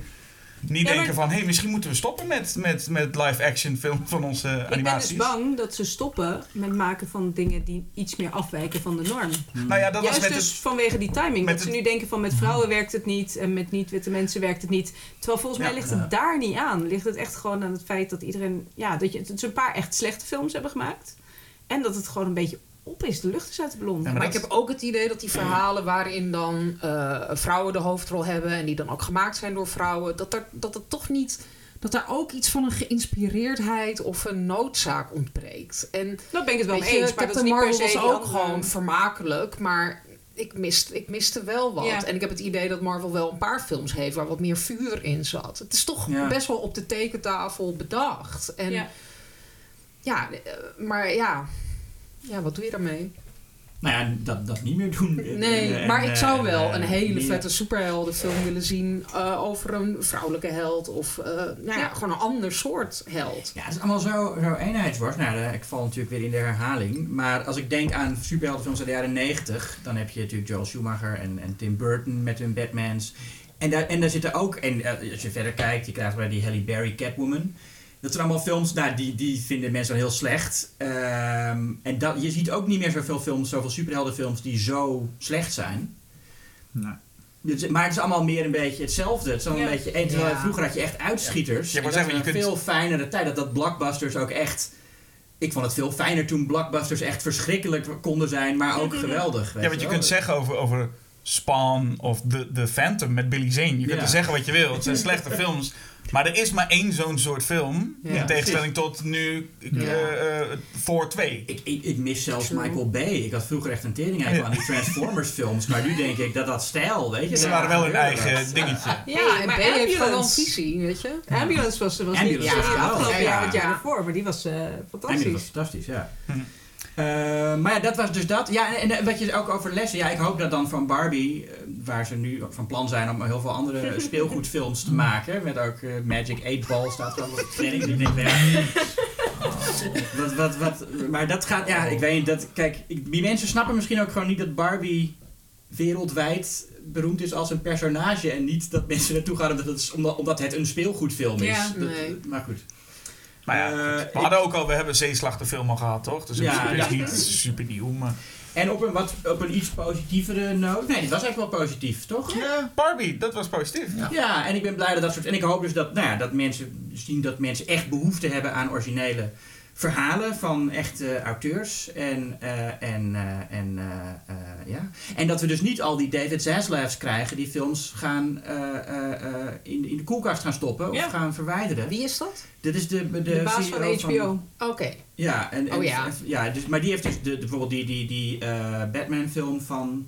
niet Ja, denken van... hé, hey, misschien moeten we stoppen met, met, met live-action film van onze Ik ben animaties. dus bang dat ze stoppen met maken van dingen die iets meer afwijken van de norm. Nou ja, dat Juist was met dus het... vanwege die timing. dat ze nu denken van met vrouwen werkt het niet en met niet-witte mensen werkt het niet. Terwijl volgens mij ligt het daar niet aan. Ligt het echt gewoon aan het feit dat iedereen... Ja, dat, je, dat ze een paar echt slechte films hebben gemaakt. En dat het gewoon een beetje op is. De lucht is uit de ballon. Ja, Maar, maar ik heb ook het idee dat die verhalen waarin dan eh, vrouwen de hoofdrol hebben en die dan ook gemaakt zijn door vrouwen, dat, er, dat het toch niet. Dat daar ook iets van een geïnspireerdheid of een noodzaak ontbreekt. En Dat ben ik het wel je, eens. Maar dat is Captain niet per Marvel se was ook andere- gewoon vermakelijk, maar ik, mist, ik miste wel wat. Ja. En ik heb het idee dat Marvel wel een paar films heeft waar wat meer vuur in zat. Het is toch Ja. best wel op de tekentafel bedacht. En ja, Ja. eh, maar ja. Ja, wat doe je daarmee? Nou ja, dat, dat niet meer doen. Nee, En, maar en, ik zou eh, wel eh, een hele meer- vette superheldenfilm willen zien eh, over een vrouwelijke held of eh, nou ja, Ja. gewoon een ander soort held. Ja, het is allemaal zo, zo eenheidsworst. Nou, ik val natuurlijk weer in de herhaling. Maar als ik denk aan superheldenfilms uit de jaren 90, dan heb je natuurlijk Joel Schumacher en, en Tim Burton met hun Batmans. En daar, en daar zitten ook, en eh, als je verder kijkt, je krijgt bij die Halle Berry Catwoman. Dat zijn allemaal films, nou, die, die vinden mensen dan heel slecht. Ehm, en dat, je ziet ook niet meer zoveel films, zoveel superheldenfilms die zo slecht zijn. Nee. Dus, maar het is allemaal meer een beetje hetzelfde. Het is allemaal Ja. een beetje, Ja. vroeger had je echt uitschieters. Ja, En maar dat zeg maar, was je een kunt- veel fijnere tijd. Dat, dat blockbusters ook echt... Ik vond het veel fijner toen blockbusters echt verschrikkelijk konden zijn, maar ook geweldig. weet Ja, want je kunt zeggen over, over Spawn of The, The Phantom met Billy Zane. Je kunt Ja. er zeggen wat je wil. Het zijn slechte films. Maar er is maar één zo'n soort film. Ja, in tegenstelling tot nu Ja. eh, eh, Thor 2. Ik, ik, ik mis zelfs. Michael Bay. Ik had vroeger echt een tering Ja. aan die Transformers films. Maar nu denk ik dat dat stijl, weet je. Ze waren wel hun eigen dingetje. Ja, en maar B heeft gewoon wel een Ambulance. visie, weet je. Ambulance was, was Ambulance niet was afgelopen Ja, jaar, ja. het jaar ervoor, maar die was eh, fantastisch. was fantastisch, ja. Hm. Eh, maar ja, dat was dus dat. Ja, en, en wat je ook over lessen. Ja, ik hoop dat dan van Barbie, eh, waar ze nu ook van plan zijn om heel veel andere speelgoedfilms te maken. Met ook eh, Magic 8 Ball staat er op de. Dus ik denk, ja. wat, wat, wat, maar dat gaat, ja, ik weet niet. Dat, kijk, ik- die mensen snappen misschien ook gewoon niet dat Barbie wereldwijd beroemd is als een personage. En niet dat mensen naartoe gaan omdat het, omdat, het een speelgoedfilm is. Ja. Dat-. Maar goed. Maar ja, Eh, we hadden ook al, we hebben al gehad, toch? Dus Ja, is ja. niet super nieuw, maar... En op een, wat, op een iets positievere noot. Nee, dit was eigenlijk wel positief, toch? Ja, Barbie, dat was positief. Ja. en ik ben blij dat dat soort. En ik hoop dus dat, nou ja, dat mensen zien dat mensen echt behoefte hebben aan originele verhalen van echte auteurs. En, eh, en, eh, en, eh, ja. en dat we dus niet al die David Zaslavs krijgen die films gaan eh, eh, eh, in, in de koelkast gaan stoppen of Ja. gaan verwijderen. Wie is dat? Dit is de, de, De, baas CEO van HBO. Oké. ja, en, en, Oh ja. ja dus, maar die heeft dus de, de- bijvoorbeeld die, die, die eh, Batman-film van.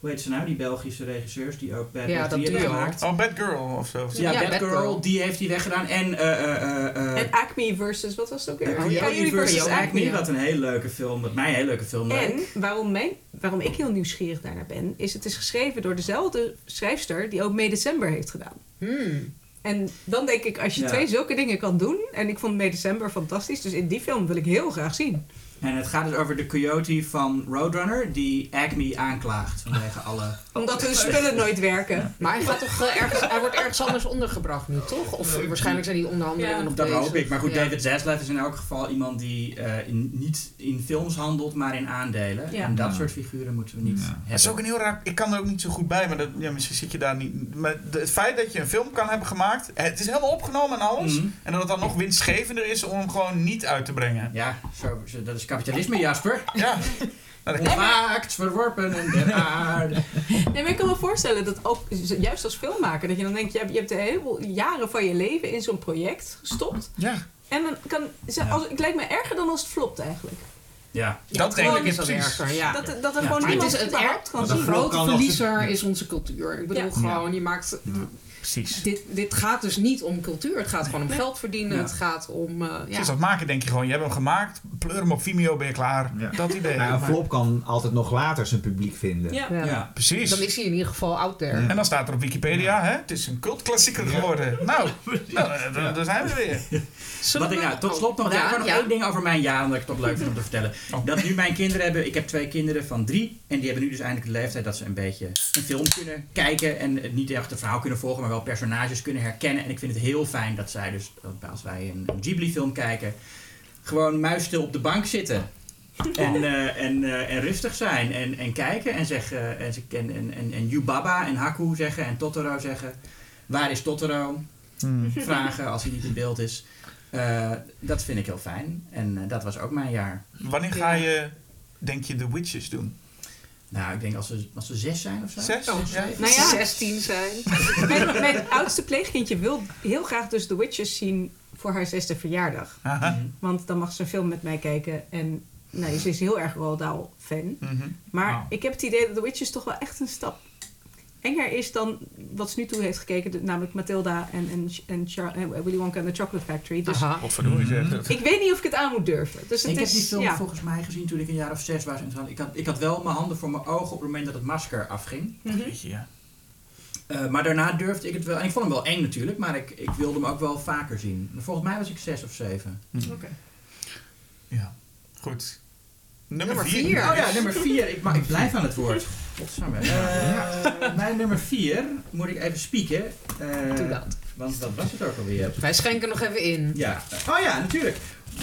Hoe heet ze nou? Die Belgische regisseurs die ook Bad Ja, 3 hebben gemaakt. Oh, Bad Girl of zo. Ja, Ja, Batgirl, Batgirl. die heeft hij weggedaan. En, eh eh eh eh En Acme versus, wat was het ook weer? Coyote Coyote versus Acme, wat een hele leuke film, wat mij een hele leuke film. En waarom, mijn, waarom ik heel nieuwsgierig daarnaar ben, is het is geschreven door dezelfde schrijfster die ook May December heeft gedaan. Hmm. En dan denk ik, als je Ja. twee zulke dingen kan doen, en ik vond May December fantastisch, dus in die film wil ik heel graag zien. En het gaat dus over de Coyote van Roadrunner, die Acme aanklaagt vanwege alle... Omdat hun spullen nooit werken. Maar hij, gaat toch, eh, ergens, hij wordt ergens anders ondergebracht nu, toch? Of eh, waarschijnlijk zijn die onderhandelingen Ja. nog Dat bezig. hoop ik. Maar goed, Ja. David Zaslav is in elk geval iemand die eh, in, niet in films handelt, maar in aandelen. Ja. En dat Ja. soort figuren moeten we niet Ja. hebben. Dat is ook een heel raar... Ik kan er ook niet zo goed bij, maar dat, ja, misschien zit je daar niet... Maar de- het feit dat je een film kan hebben gemaakt... Het is helemaal opgenomen en alles. Mhm. En dat het dan nog winstgevender is om hem gewoon niet uit te brengen. Ja, zo, zo- dat is kapitalisme, Jasper. Ja. Onwaakt, verworpen en der aarde. Nee, maar ik kan me voorstellen dat ook, juist als filmmaker, dat je dan denkt, je hebt, je hebt een heleboel jaren van je leven in zo'n project gestopt. ja, En dan kan, ze- als, het lijkt me erger dan als het flopt eigenlijk. Ja. dat denk ik is dat precies. erger, ja. Dat, dat er Ja, gewoon niemand het is het überhaupt kan De zien. grote verliezer is onze cultuur. Ik bedoel Ja. gewoon, je maakt... Precies. Dit, dit gaat dus niet om cultuur. Het gaat gewoon om geld verdienen. Ja. Het gaat om... eh, ja. Sinds dat maken denk je gewoon, je hebt hem gemaakt, pleur hem op Vimeo, ben je klaar. Ja. Dat idee. Nou, een flop kan altijd nog later zijn publiek vinden. Ja. Ja. ja. Precies. Dan is hij in ieder geval out there. Ja. En dan staat er op Wikipedia, hè, het is een cultklassieker geworden. Nou, nou eh, daar- daar zijn we weer. Zullen Wat ik, nou, tot slot nog, Oh, ja, ja, nog één ding over mijn jaar, omdat ik het toch leuk vind om te vertellen. Oh. Dat nu mijn kinderen hebben, ik heb twee kinderen van drie, en die hebben nu dus eindelijk de leeftijd dat ze een beetje een film kunnen kijken en het niet echt een verhaal kunnen volgen, maar wel personages kunnen herkennen. En ik vind het heel fijn dat zij dus, dat als wij een, Ghibli-film kijken, gewoon muisstil op de bank zitten. En, eh, en, eh, en rustig zijn en, en kijken en zeggen en, ze, en, en, en, en Yubaba en Haku zeggen en Totoro zeggen. Waar is Totoro? Hmm. vragen als hij niet in beeld is. Eh, dat vind ik heel fijn. En eh, dat was ook mijn jaar. Wanneer ga je, denk je, The Witches doen? Nou, ik denk als ze, als ze zes zijn of zo. Zes? Oh, Ja. Nou ja. 16 zijn. Mijn, mijn oudste pleegkindje wil heel graag dus The Witches zien voor haar zesde verjaardag. Aha. Mhm. Want dan mag ze een film met mij kijken. En nou, ze is heel erg Roald Dahl fan. Mhm. Maar Nou. ik heb het idee dat The Witches toch wel echt een stap enger is dan wat ze nu toe heeft gekeken. Namelijk Matilda en, en, en Char- Willy Wonka en The Chocolate Factory. Dus Aha. Zeg dat. ik weet niet of ik het aan moet durven. Dus het ik is, heb die film ja. volgens mij gezien toen ik een jaar of zes was. En ik, had, ik had wel mijn handen voor mijn ogen op het moment dat het masker afging. Mhm. Weet je, ja. Eh, maar daarna durfde ik het wel. En ik vond hem wel eng natuurlijk, maar ik, ik wilde hem ook wel vaker zien. Volgens mij was ik zes of zeven. Oké. ja. Goed. Nummer Nummer 4. vier. Oh ja, nummer vier. Ik, maar ik blijf aan het woord. Godsamme. Eh, Mijn nummer vier moet ik even spieken. eh, Doe dat. Want wat was het ook alweer? Wij schenken nog even in. Ja. Oh ja, natuurlijk.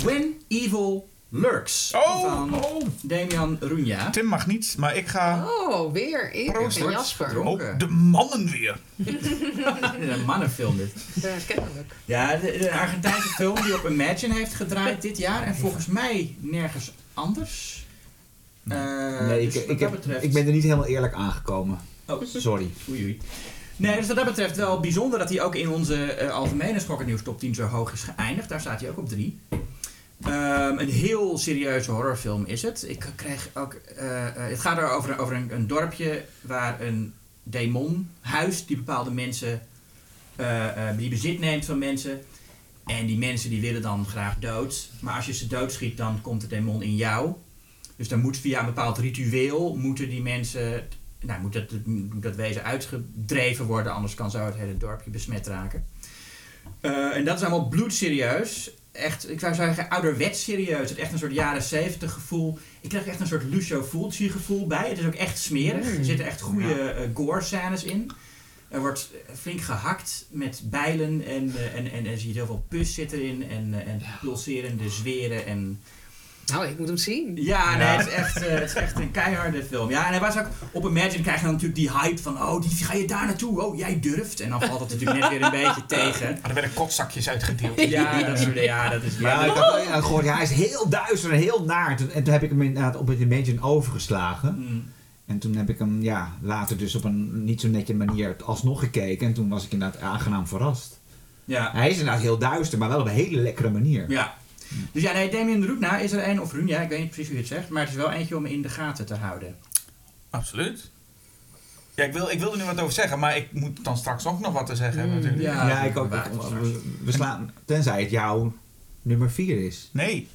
When Evil Lurks. Oh, van oh. Damian Runja. Tim mag niet, maar ik ga... Oh, weer Proost, en Jasper. Oh, de mannen weer. Een mannenfilm dit. Ja, kennelijk. Ja, de, de Argentijnse film die op Imagine heeft gedraaid dit jaar. En volgens mij nergens anders. Eh, nee, dus ik, ik, dat heb, betreft... ik ben er niet helemaal eerlijk aangekomen. Oh, Sorry. oei oei. Nee, dus wat dat betreft wel bijzonder dat hij ook in onze eh, algemene Schokkernieuws top 10 zo hoog is geëindigd. Daar staat hij ook op 3. Een heel serieuze horrorfilm is het. Ik kreeg ook, eh, eh, het gaat er over, over een, een dorpje waar een demon huist die bepaalde mensen, eh, die bezit neemt van mensen. En die mensen die willen dan graag dood. Maar als je ze doodschiet, dan komt de demon in jou. Dus dan moet via een bepaald ritueel moeten die mensen, nou, moet dat, dat wezen uitgedreven worden, anders kan zo het hele dorpje besmet raken. En dat is allemaal bloedserieus. Echt, ik zou zeggen, ouderwets serieus. Het echt een soort jaren 70 gevoel. Ik krijg echt een soort Lucio Fulci gevoel bij. Het is ook echt smerig. Er zitten echt goede eh, gore scènes in. Er wordt flink gehakt met bijlen en, eh, en, en, en je ziet heel veel pus zit erin en, eh, en pulserende zweren en Nou, ik moet hem zien. ja, nee, Ja. het is, echt, eh, het is echt een keiharde film. Ja, en hij was ook op Imagine krijg je dan natuurlijk die hype van, oh, die, ga je daar naartoe? Oh, jij durft. En dan valt het natuurlijk net weer een beetje tegen. Maar er werden kotzakjes uitgedeeld. Ja, dat, soort, ja, dat is Ja, ja, ik had ja, gehoord, ja, hij is heel duister en heel naar. En toen, en toen heb ik hem inderdaad op het Imagine overgeslagen. Mm. En toen heb ik hem ja, later dus op een niet zo netje manier alsnog gekeken. En toen was ik inderdaad aangenaam verrast. ja. Hij is inderdaad heel duister, maar wel op een hele lekkere manier. Ja. Dus ja, nee, Damien Roetna is er een, of Runja, ik weet niet precies hoe je het zegt, maar het is wel eentje om in de gaten te houden. Absoluut. Ja, ik wil, ik wil er nu wat over zeggen, maar ik moet dan straks ook nog wat te zeggen hebben Mm, natuurlijk. ja. Ja, ik ook. we, we slaan, tenzij het jouw nummer 4 is. Nee.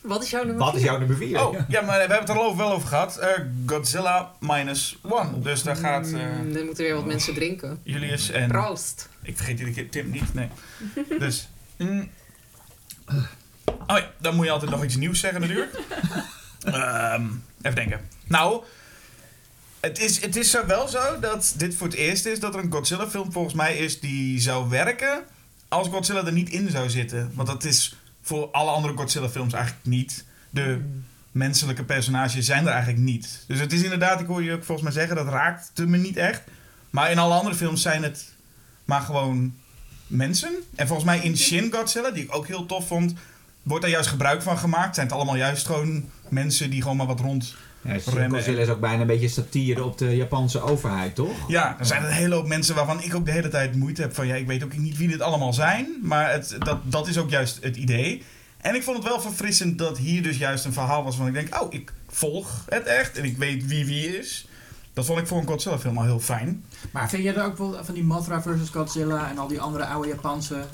Wat is jouw nummer Wat is jouw nummer 4? Oh, ja, maar we hebben het er al over- wel over gehad. Eh, Godzilla minus one. Dus daar gaat eh, Mm, dan moeten weer wat mensen drinken. Julius en... Proost. Ik vergeet iedere keer Tim niet, nee. Dus... mm. Oh ja, dan moet je altijd nog iets nieuws zeggen natuurlijk. Ehm, even denken. Nou, het is, het is wel zo dat dit voor het eerst is dat er een Godzilla film volgens mij is die zou werken als Godzilla er niet in zou zitten. Want dat is voor alle andere Godzilla films eigenlijk niet. De menselijke personages zijn er eigenlijk niet. Dus het is inderdaad, ik hoor je ook volgens mij zeggen, dat raakt me niet echt. Maar in alle andere films zijn het maar gewoon mensen. En volgens mij in Shin Godzilla, die ik ook heel tof vond, wordt daar juist gebruik van gemaakt. Zijn het allemaal juist gewoon mensen die gewoon maar wat rond. Ja, Remmen. Godzilla is ook bijna een beetje satire op de Japanse overheid, toch? Ja, er zijn een hele hoop mensen waarvan ik ook de hele tijd moeite heb van ja, ik weet ook niet wie dit allemaal zijn. Maar het, dat, dat is ook juist het idee. En ik vond het wel verfrissend dat hier dus juist een verhaal was van ik denk, oh, ik volg het echt en ik weet wie wie is. Dat vond ik voor een Godzilla film al heel fijn. Maar vind je er ook wel van die Mothra versus Godzilla en al die andere oude Japanse...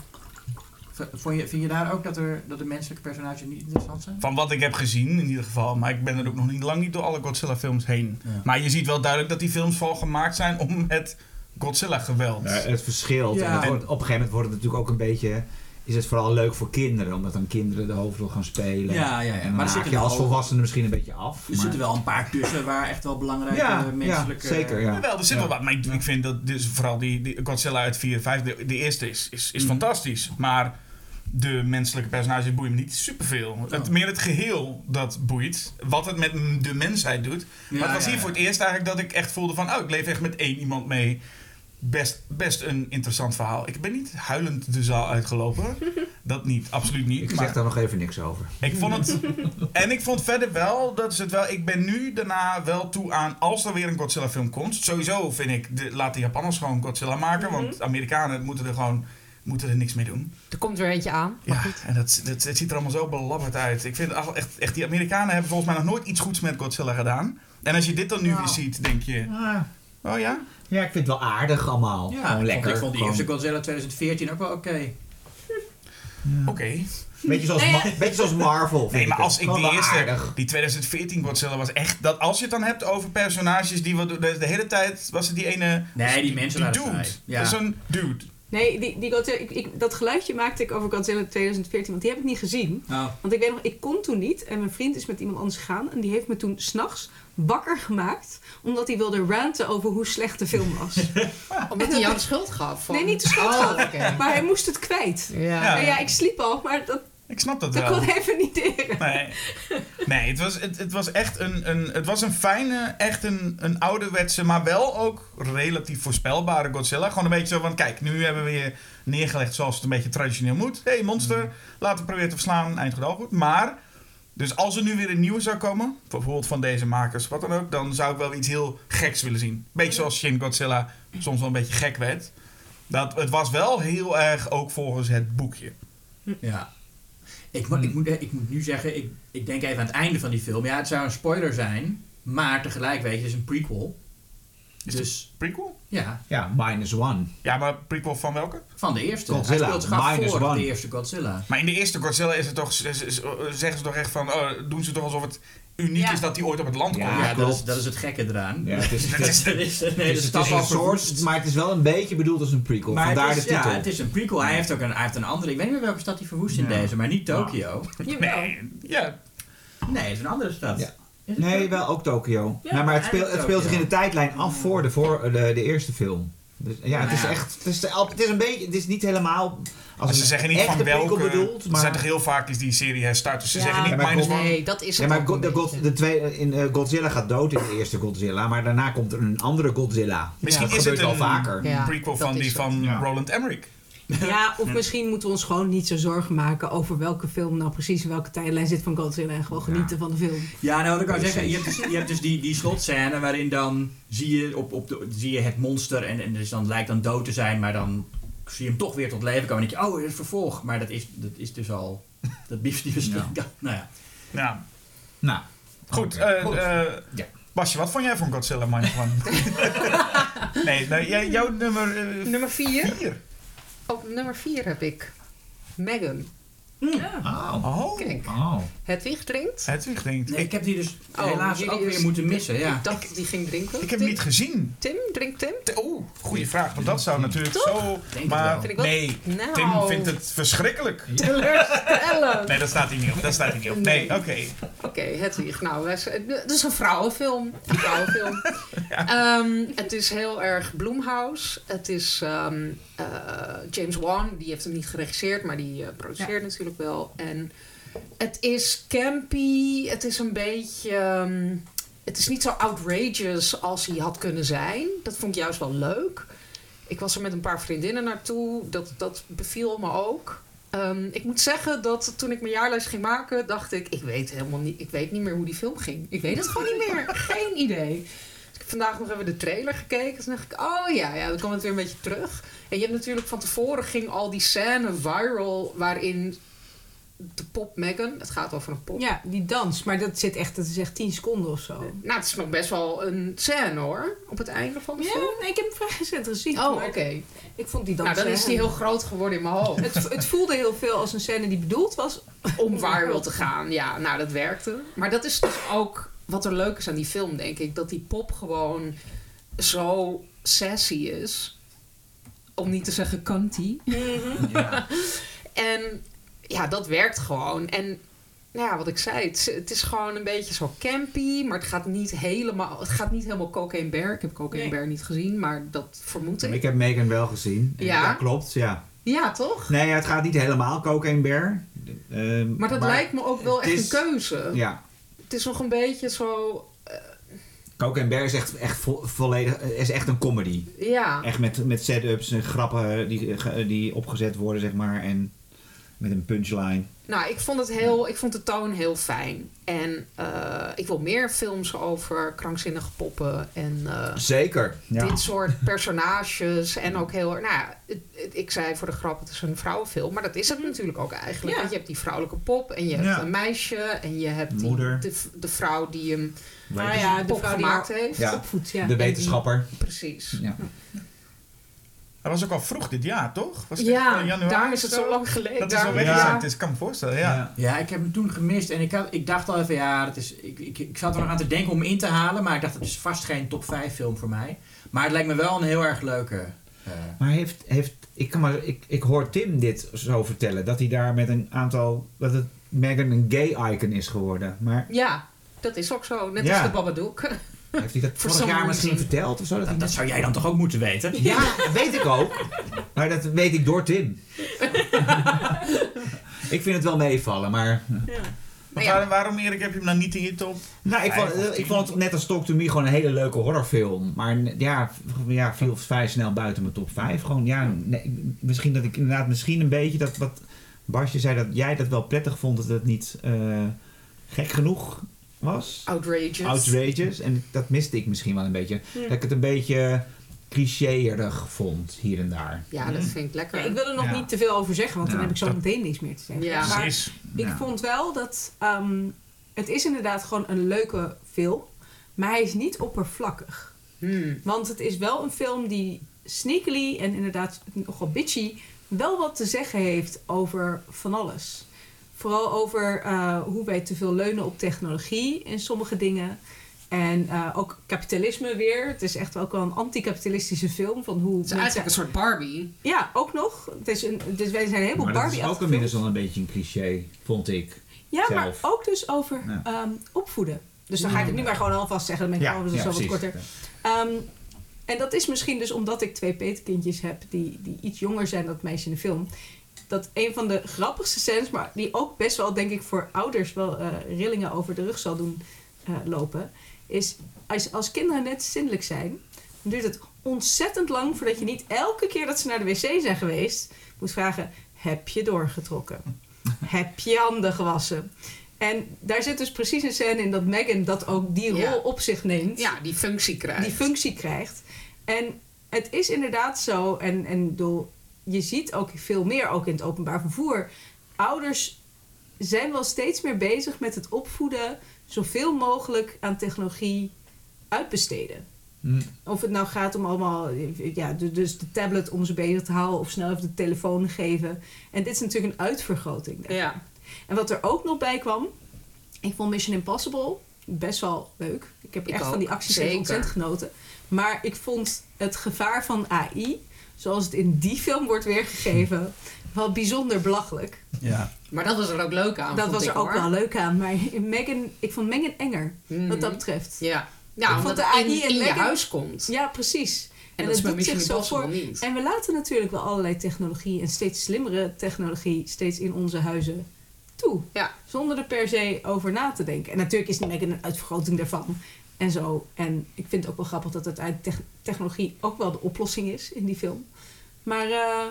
Vond je, vind je daar ook dat, er, dat de menselijke personages niet interessant zijn? Van wat ik heb gezien in ieder geval. Maar ik ben er ook nog niet lang niet door alle Godzilla films heen. Ja. Maar je ziet wel duidelijk dat die films vooral gemaakt zijn om het Godzilla geweld. Ja, het verschilt. Ja. En het wordt- op een gegeven moment wordt het natuurlijk ook een beetje... Is het vooral leuk voor kinderen, omdat dan kinderen de hoofdrol gaan spelen. Ja, ja, ja. En dan Maar haak zitten je als wel- volwassene misschien een beetje af. Er maar- zitten wel een paar tussen waar echt wel belangrijke ja, menselijke... ja, zeker. Ja. Jawel, er zit Ja. wel wat. Maar ik, ik vind dat dus vooral die, die Godzilla uit 4 en 5, de, de eerste is, is, is Mm. fantastisch. Maar de menselijke personages boeien me niet superveel. Het, meer het geheel dat boeit. Wat het met de mensheid doet. Ja, maar het was hier ja. voor het eerst eigenlijk dat ik echt voelde van... Oh, ik leef echt met één iemand mee. Best, best een interessant verhaal. Ik ben niet huilend de zaal uitgelopen. Dat niet, absoluut niet. Ik maar- zeg daar nog even niks over. ik vond het. En ik vond verder wel, dat is het wel. Ik ben nu daarna wel toe aan. Als er weer een Godzilla-film komt. Sowieso vind ik. De, laat de Japanners gewoon Godzilla maken. Want de Amerikanen moeten er gewoon moeten er niks mee doen. Er komt weer eentje aan. Maar Ja, goed. en dat, ziet er allemaal zo belabberd uit. Ik vind echt, echt, echt, die Amerikanen hebben volgens mij nog nooit iets goeds met Godzilla gedaan. En als je dit dan nu Nou. weer ziet, denk je, Ah, oh ja? ja, ik vind het wel aardig allemaal. Ja, Gewoon ik vond- lekker. ik vond die Gewoon- eerste Godzilla 2014 ook wel oké. Oké. Beetje zoals, Nee, Ma- beetje zoals Marvel. vind Nee, maar als ik die eerste, aardig. die 2014 Godzilla was echt, dat als je het dan hebt over personages die we de, de hele tijd, was het die ene... Nee, die mensen die waren dude. vrij. Ja. Dat is een dude. Nee, die, die Godzilla, ik, ik, dat geluidje maakte ik over Godzilla 2014, want die heb ik niet gezien. Oh. Want ik weet nog, ik kon toen niet en mijn vriend is met iemand anders gegaan en die heeft me toen s'nachts wakker gemaakt omdat hij wilde ranten over hoe slecht de film was. Omdat hij jou de schuld gaf. Van... Nee, niet de schuld Oh, gaf. Maar hij moest het kwijt. Ja. Ja. En ja, ik sliep al, maar dat, Ik snap dat dat wel. kon even niet deren. Nee, nee het, was, het, het was echt een, een, het was een fijne, echt een, een ouderwetse, maar wel ook relatief voorspelbare Godzilla. Gewoon een beetje zo van, kijk, nu hebben we je neergelegd zoals het een beetje traditioneel moet. Hé, hey, monster, laten we proberen te verslaan, eind goed al goed. Maar, dus als er nu weer een nieuwe zou komen, bijvoorbeeld van deze makers, wat dan ook, dan zou ik wel iets heel geks willen zien. Beetje zoals Shin Godzilla soms wel een beetje gek werd. Dat, het was wel heel erg ook volgens het boekje. Ja. Ik, moet- ik, moet, ik moet nu zeggen, ik, ik denk even aan het einde van die film. Ja, het zou een spoiler zijn, maar tegelijk weet je, het is een prequel. Is dus Prequel? ja, Ja, minus one. Ja, maar prequel van welke? van de eerste. Godzilla, Hij speelt zich af minus voor one. de eerste Godzilla. Maar in de eerste Godzilla is het toch, zeggen ze toch echt van, oh, doen ze toch alsof het uniek Ja. is dat die ooit op het land Ja, komt. Ja, dat is, dat is het gekke eraan. Ja, het is, Dat een hele stap verwoest. maar het is wel een beetje bedoeld als een prequel. Maar Vandaar het is, de titel. Ja, het is een prequel. Hij heeft ook een, hij heeft een andere... Ik weet niet meer welke stad hij verwoest in Ja. deze, maar niet Tokio. Nee, ja. Nee, het is een andere stad. Nee, wel ook Tokio. Ja, nou, maar het, speelt, het speelt zich in de tijdlijn af voor de, voor de, de eerste film. Dus, ja, het is Ja. echt. Het is, het is een beetje. Het is niet helemaal. Als Maar ze een zeggen niet van welke... bedoeld, Ze maar. zijn toch heel vaak is die serie herstart. Dus ze Ja. zeggen niet Ja, maar minus God- one. Nee, dat is Ja, het maar ook God- een de, God, beetje. de tweede, in, eh, Godzilla gaat dood in de eerste Godzilla, maar daarna komt er een andere Godzilla. Misschien dat is gebeurt het wel een vaker. Ja, prequel van die van Ja. Roland Emmerich. Ja, of misschien moeten we ons gewoon niet zo zorgen maken over welke film nou precies in welke tijdlijn zit van Godzilla en gewoon Ja. genieten van de film. Ja, nou, wat ik kan Precies. zeggen, je hebt dus, je hebt dus die, die slotscène waarin dan zie je, op, op de, zie je het monster en, en dus dan lijkt dan dood te zijn, maar dan zie je hem toch weer tot leven komen. En dan denk je, oh, het is vervolg. Maar dat is, dat is dus al, dat bieft die misschien. Nou ja. Ja. Nou, Goed, eh, Goed. eh, Ja. Basje, wat vond jij van Godzilla Minus One? nee, nee jij, jouw nummer eh, Nummer 4. Op nummer 4 heb ik Megan. Oh. Oh, Kijk, Oh. Hedwig drinkt. Hedwig. Nee, ik heb die dus Oh, helaas ook weer is- moeten missen. Ja. Ik dacht dat die ging drinken. Ik heb hem niet gezien. Tim, drinkt Tim? Oeh, goede vraag. Want dat zou natuurlijk zo... Denk Maar nee, Nou. Tim vindt het verschrikkelijk. Teleurstellend. Nee, dat staat hier niet op. Dat staat hier niet op. Nee, oké. Oké, Hedwig. Nou, het is een vrouwenfilm. Een vrouwenfilm. Ehm, het is heel erg Bloomhouse. Het is ehm, eh, James Wan. Die heeft hem niet geregisseerd, maar die eh, produceert natuurlijk wel. En het is campy. Het is een beetje... ehm, het is niet zo outrageous als hij had kunnen zijn. Dat vond ik juist wel leuk. Ik was er met een paar vriendinnen naartoe. Dat, dat beviel me ook. Ehm, ik moet zeggen dat toen ik mijn jaarlijst ging maken, dacht ik, ik weet helemaal niet, ik weet niet meer hoe die film ging. Ik weet het gewoon niet meer. Geen idee. Dus ik heb vandaag nog even de trailer gekeken. Toen dacht ik, oh ja, ja, dan kwam het weer een beetje terug. En je hebt natuurlijk van tevoren ging al die scène viral waarin de pop Megan, het gaat over een pop. Ja, die dans, maar dat zit echt, dat is echt 10 seconden of zo. Nou, het is nog best wel een scène hoor, op het einde van de film. Ja, nee, ik heb hem vrij recent gezien. Oh, maar oké. Ik vond die dans Nou, dan is die heel groot geworden in mijn hoofd. Het, het voelde heel veel als een scène die bedoeld was. om viral te gaan. Ja, nou, dat werkte. Maar dat is dus ook wat er leuk is aan die film, denk ik. Dat die pop gewoon zo sassy is. Om niet te zeggen cunty. Ja. En ja, dat werkt gewoon. En nou ja, wat ik zei, het, is- het is gewoon een beetje zo campy, maar het gaat niet helemaal, het gaat niet helemaal Cocaine Bear. Ik heb Cocaine Nee. Bear niet gezien, maar dat vermoed ik. Ik heb Megan wel gezien. Ja? klopt, ja. Ja, toch? Nee, het gaat niet helemaal Cocaine Bear. Ehm, Maar dat lijkt me ook wel echt is- een keuze. Ja. Het is nog een beetje zo, Cocaine Bear is echt, echt vo- volledig... is echt een comedy. ja. Echt met, met setups en grappen die, die opgezet worden, zeg maar. En Met een punchline. Nou, ik vond, het heel, ik vond de toon heel fijn. En eh, ik wil meer films over krankzinnige poppen en eh, Zeker. Ja. dit soort personages. En ook heel... Nou ja, het- het- ik zei voor de grap, het is een vrouwenfilm. Maar dat is het natuurlijk ook eigenlijk. Ja. Want je hebt die vrouwelijke pop en je hebt Ja. een meisje. En je hebt die, de, de vrouw die hem Nou ja, de pop vrouw die gemaakt haar heeft. Ja. De wetenschapper. Precies. Ja. Dat was ook al vroeg dit jaar, toch? Was Ja, in januari daar is het zo lang geleden. Dat is al Daar- weggezet. Dus ik kan me voorstellen, ja. Ja, ik heb hem toen gemist en ik, had, ik dacht al even, ja, dat is, ik, ik, ik zat er nog aan te denken om hem in te halen, maar ik dacht, het is vast geen top 5 film voor mij. Maar het lijkt me wel een heel erg leuke. eh, Maar heeft, heeft ik, kan maar, ik, ik hoor Tim dit zo vertellen. Dat hij daar met een aantal... Dat het Megan een gay icon is geworden. Maar Ja, dat is ook zo. Net Ja. als de Babadook. heeft hij dat vorig jaar misschien verteld? Of zo, dat hij dat, zou jij dan toch ook moeten weten? Ja, dat weet ik ook. Maar dat weet ik door Tim. ik vind het wel meevallen, maar... Maar Ja. waar- waarom, Erik, heb je hem nou niet in je top? Nou, ik vond, ik vond het net als Talk to Me gewoon een hele leuke horrorfilm. Maar ja, ja viel vrij snel buiten mijn top 5. Gewoon, ja, nee, misschien dat ik inderdaad misschien een beetje dat wat Barsje zei dat jij dat wel prettig vond dat het niet eh, gek genoeg was. Outrageous. Outrageous. En dat miste ik misschien wel een beetje. Dat ik het een beetje clichéerig vond hier en daar. Ja, dat vind ik lekker. Ja, ik wil er nog Ja. niet te veel over zeggen, want dan heb ik zo dat- meteen niks meer te zeggen. Ja. Maar Precies. ik Ja. vond wel dat ehm, het is inderdaad gewoon een leuke film, maar hij is niet oppervlakkig. Hmm. Want het is wel een film die sneakily en inderdaad nogal bitchy wel wat te zeggen heeft over van alles. Vooral over eh, hoe wij te veel leunen op technologie in sommige dingen. En eh, ook kapitalisme weer. Het is echt ook wel een anticapitalistische film. Van hoe Het is eigenlijk een soort Barbie. Ja, ook nog. Het is een, dus wij zijn helemaal Maar dat barbie is ook inmiddels wel een beetje een cliché, vond ik. Ja, maar ook dus over Ja. ehm, opvoeden. Dus dan ga ik het nu maar gewoon alvast zeggen. Dan ben ik Ja, zo wat korter. Ehm, en dat is misschien dus omdat ik twee petekindjes heb die, die iets jonger zijn dan het meisje in de film. Dat een van de grappigste scènes, maar die ook best wel, denk ik, voor ouders wel eh, rillingen over de rug zal doen eh, lopen. Is als, als kinderen net zindelijk zijn, dan duurt het ontzettend lang voordat je niet elke keer dat ze naar de wc zijn geweest, moet vragen: heb je doorgetrokken? heb je handen gewassen? En daar zit dus precies een scène in dat Megan dat ook die rol Ja. op zich neemt Ja, die functie krijgt. die functie krijgt. En het is inderdaad zo, en, en ik bedoel, je ziet ook veel meer, ook in het openbaar vervoer. Ouders zijn wel steeds meer bezig met het opvoeden zoveel mogelijk aan technologie uitbesteden. Hm. Of het nou gaat om allemaal, ja, de- dus de tablet om ze bezig te houden of snel even de telefoon geven. En dit is natuurlijk een uitvergroting. Ja. En wat er ook nog bij kwam, ik vond Mission Impossible best wel leuk. Ik heb Ik echt ook, van die acties ontzettend genoten. Maar ik vond het gevaar van AI, zoals het in die film wordt weergegeven, wel bijzonder belachelijk. Ja. Maar dat was er ook leuk aan. dat was ik, er ook hoor. wel leuk aan. Maar Megan, ik vond Megan enger, Mhm. wat dat betreft. Ja. Ja, Ik omdat vond de in, AI in je huis komt. Ja, precies. En, En dat bij doet zich zo voor. niet. En we laten natuurlijk wel allerlei technologie en steeds slimmere technologie steeds in onze huizen toe. Ja. Zonder er per se over na te denken. En natuurlijk is Megan een uitvergroting daarvan. En zo. En ik vind het ook wel grappig dat uiteindelijk tech- technologie ook wel de oplossing is in die film. Maar eh,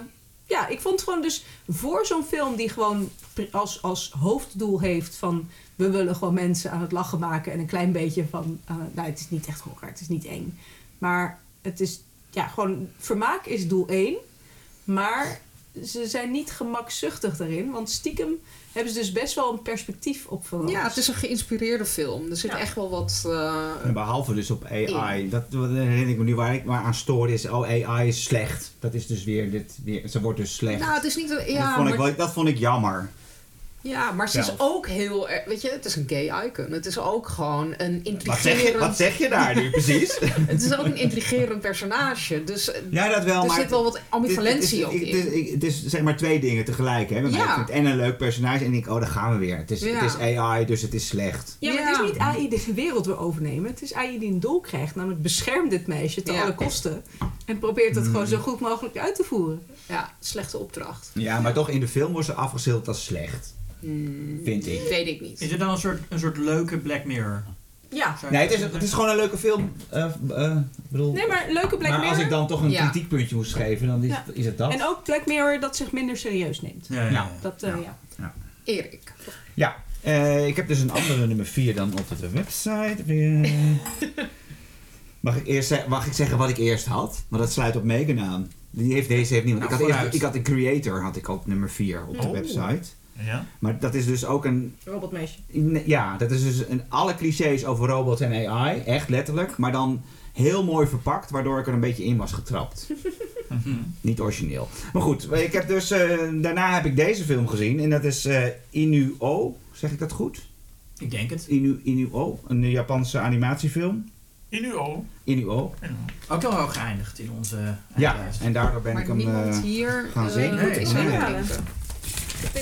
ja, ik vond gewoon dus voor zo'n film die gewoon als, als hoofddoel heeft van we willen gewoon mensen aan het lachen maken en een klein beetje van, eh, nou het is niet echt horror, het is niet eng. Maar het is, ja, gewoon vermaak is doel 1. Maar ze zijn niet gemakzuchtig daarin, want stiekem hebben ze dus best wel een perspectief op van Ja, het is een geïnspireerde film. Er zit Ja. echt wel wat... eh, En behalve dus op AI. Dat, dat herinner ik me nu waar ik maar aan stoor is. Oh, AI is slecht. Dat is dus weer dit. Weer, ze wordt dus slecht. nou, het is niet... dat, Ja, vond ik maar, wel, dat vond ik jammer. Ja, maar ze is ook heel... erg- Weet je, het is een gay icon. Het is ook gewoon een Wat zeg, je, intrigerend... wat zeg je daar nu precies? Het is ook een intrigerend personage. Dus eh, ja, dat wel. er maar zit wel wat ambivalentie is, in. het, is, zeg maar twee dingen tegelijk. Hè? Ja. ik vind het en een leuk personage en ik, oh, daar gaan we weer. Het is, Ja. het is AI, dus het is slecht. Ja, maar Ja. het is niet AI die de wereld wil overnemen. Het is AI die een doel krijgt. Namelijk bescherm dit meisje te Ja. alle kosten. En probeert het gewoon zo goed mogelijk uit te voeren. Ja, slechte opdracht. Ja, maar toch in de film wordt ze afgeschilderd als slecht. Hmm, Vind ik. weet ik niet. Is het dan een soort, een soort leuke Black Mirror? Ja. Nee, het is, het is gewoon een leuke film. Eh, eh, ik bedoel, Nee, maar leuke Black maar als ik dan toch een Ja. kritiekpuntje moest geven, dan is, Ja. is het dat. En ook Black Mirror dat zich minder serieus neemt. Ja, ja, ja. Nou. Dat, eh, Ja. ja. Erik. Ja, eh, ik heb dus een andere nummer 4 dan op de website. mag, ik eerst mag ik zeggen wat ik eerst had? Maar dat sluit op Megan aan. Die heeft, deze heeft niemand. Nou, ik, had eerst, ik had de Creator had ik op nummer 4 op de Oh. website. Ja. Maar dat is dus ook een... Robotmeisje. Ja, dat is dus een, alle clichés over robots en AI. Echt letterlijk. Maar dan heel mooi verpakt, waardoor ik er een beetje in was getrapt. Niet origineel. Maar goed, ik heb dus, eh, daarna heb ik deze film gezien. En dat is eh Inuo. Zeg ik dat goed? Ik denk het. Inu, Inuo, een Japanse animatiefilm. Inuo. Inuo. Ook heel hoog geëindigd in onze Ja, en daardoor ben maar ik hem... niemand eh, hier gaan zien. Nee, is nee. aan het Ja. denken.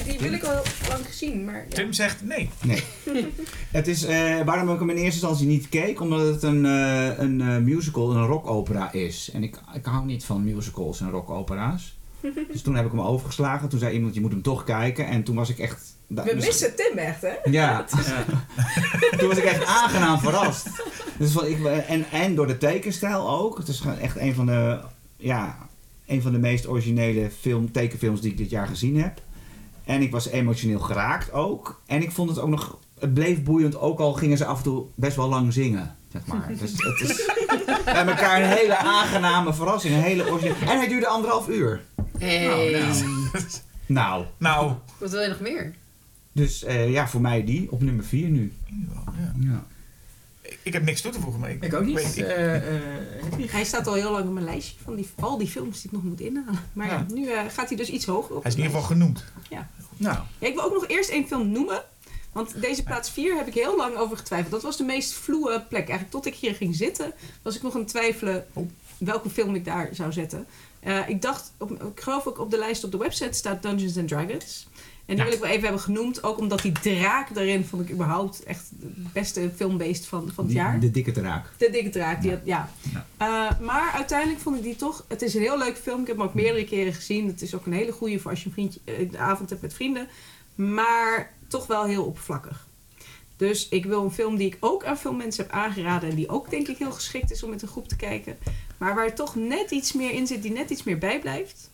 Die wil ik al lang gezien, maar ja. Tim zegt nee. Nee. het is, eh, waarom ik hem in eerste instantie niet keek, omdat het een, eh, een eh, musical, een rockopera is. En ik, ik hou niet van musicals en rockopera's. dus toen heb ik hem overgeslagen. Toen zei iemand, je moet hem toch kijken. En toen was ik echt... We missen Tim echt, hè? Ja, Ja. toen was ik echt aangenaam verrast. Dus van, ik, en, en door de tekenstijl ook. Het is gewoon echt een van de, ja, een van de meest originele film, tekenfilms die ik dit jaar gezien heb. En ik was emotioneel geraakt ook. En ik vond het ook nog, het bleef boeiend, ook al gingen ze af en toe best wel lang zingen. Zeg maar. Dus het is bij elkaar een hele aangename verrassing. Een hele originele. En hij duurde anderhalf uur. Hey. Nou, nou. Nou, Nou. Wat wil je nog meer? dus eh, ja, voor mij die op nummer 4 nu. Ja. Ja. Ik- heb niks toe te voegen, maar ik, Ik ook niet. weet- ik- Eh, eh? Hij staat al heel lang op mijn lijstje van die, al die films die ik nog moet inhalen. Maar ja, Ja. nu eh, gaat hij dus iets hoger op. hij is in de ieder geval genoemd. Nou, Ja, ik wil ook nog eerst één film noemen. Want deze plaats 4 heb ik heel lang over getwijfeld. Dat was de meest vloe plek. Eigenlijk tot ik hier ging zitten, was ik nog aan het twijfelen Oh. welke film ik daar zou zetten. Eh, ik dacht, op, ik geloof ook op de lijst op de website staat Dungeons and Dragons. En die wil ik wel even hebben genoemd. Ook omdat die draak daarin vond ik überhaupt echt de beste filmbeest van, van het Die- jaar. De dikke draak. De dikke draak, die Ja. had- ja. Eh, maar uiteindelijk vond ik die toch... Het is een heel leuk film. Ik heb hem ook meerdere keren gezien. Het is ook een hele goede voor als je een vriendje, eh, een avond hebt met vrienden. Maar toch wel heel oppervlakkig. Dus ik wil een film die ik ook aan veel mensen heb aangeraden. En die ook denk ik heel geschikt is om met een groep te kijken. Maar waar toch net iets meer in zit, die net iets meer bijblijft.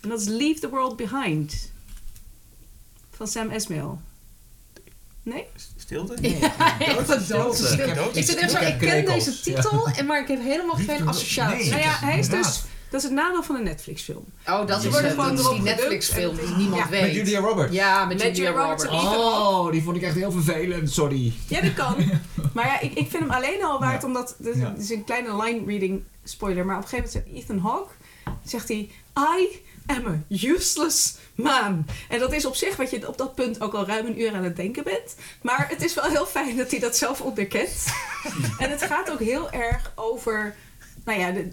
En dat is Leave the World Behind. Van Sam Esmail. Nee? Stilte? Ja, stilte. doodstil. Ik zit echt zo, ik ken deze titel, en maar ik heb helemaal geen associatie. Nee. Nou ja, hij is dus... Dat is het nadeel van een Netflix film. Oh, dat Ze is, worden dat is die Netflix-film die niemand ja. weet. Met Julia Roberts. Ja, met, Met Julia Julia Roberts. Oh, die vond ik echt heel vervelend. Sorry. Ja, dat kan. maar ja, ik, ik vind hem alleen al waard, Ja. omdat... Het Ja. is een kleine line-reading spoiler, maar op een gegeven moment zegt Ethan Hawke... Zegt hij, I useless man. En dat is op zich wat je op dat punt ook al ruim een uur aan het denken bent. Maar het is wel heel fijn dat hij dat zelf onderkent. en het gaat ook heel erg over... Nou ja, de,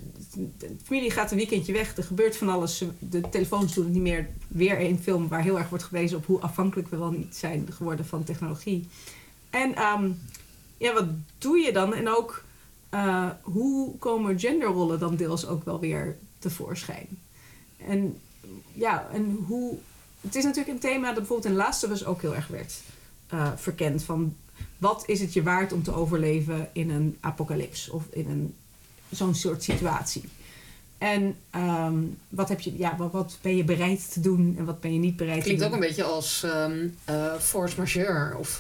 de familie gaat een weekendje weg. Er gebeurt van alles. De telefoons doen het niet meer. Weer een film waar heel erg wordt gewezen op hoe afhankelijk we wel niet zijn geworden van technologie. En ehm, ja, wat doe je dan? En ook eh, hoe komen genderrollen dan deels ook wel weer tevoorschijn? En ja, en hoe. Het is natuurlijk een thema dat bijvoorbeeld in Last of Us ook heel erg werd eh, verkend. Van wat is het je waard om te overleven in een apocalyps of in een, zo'n soort situatie? En ehm, wat, heb je, ja, wat, wat ben je bereid te doen en wat ben je niet bereid Klinkt te ook doen? een beetje als ehm eh, force majeure of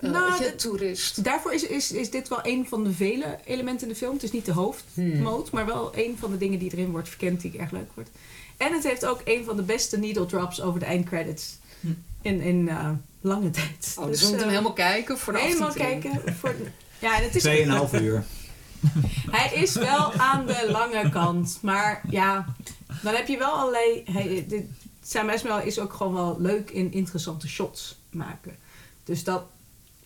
Nou, dat- toerist. Daarvoor is, is, is dit wel een van de vele elementen in de film. Het is niet de hoofdmoot, Hmm. maar wel een van de dingen die erin wordt verkend die ik erg leuk vond. En het heeft ook een van de beste needle drops over de eindcredits Hm. in, in eh, lange tijd. Oh, dus we moeten eh, hem helemaal kijken voor de helemaal kijken. Voor, ja, en het is, 2,5 uur. hij is wel aan de lange kant. Maar ja, dan heb je wel allerlei... Hij, dit, Sam Esmail is ook gewoon wel leuk in interessante shots maken. Dus dat...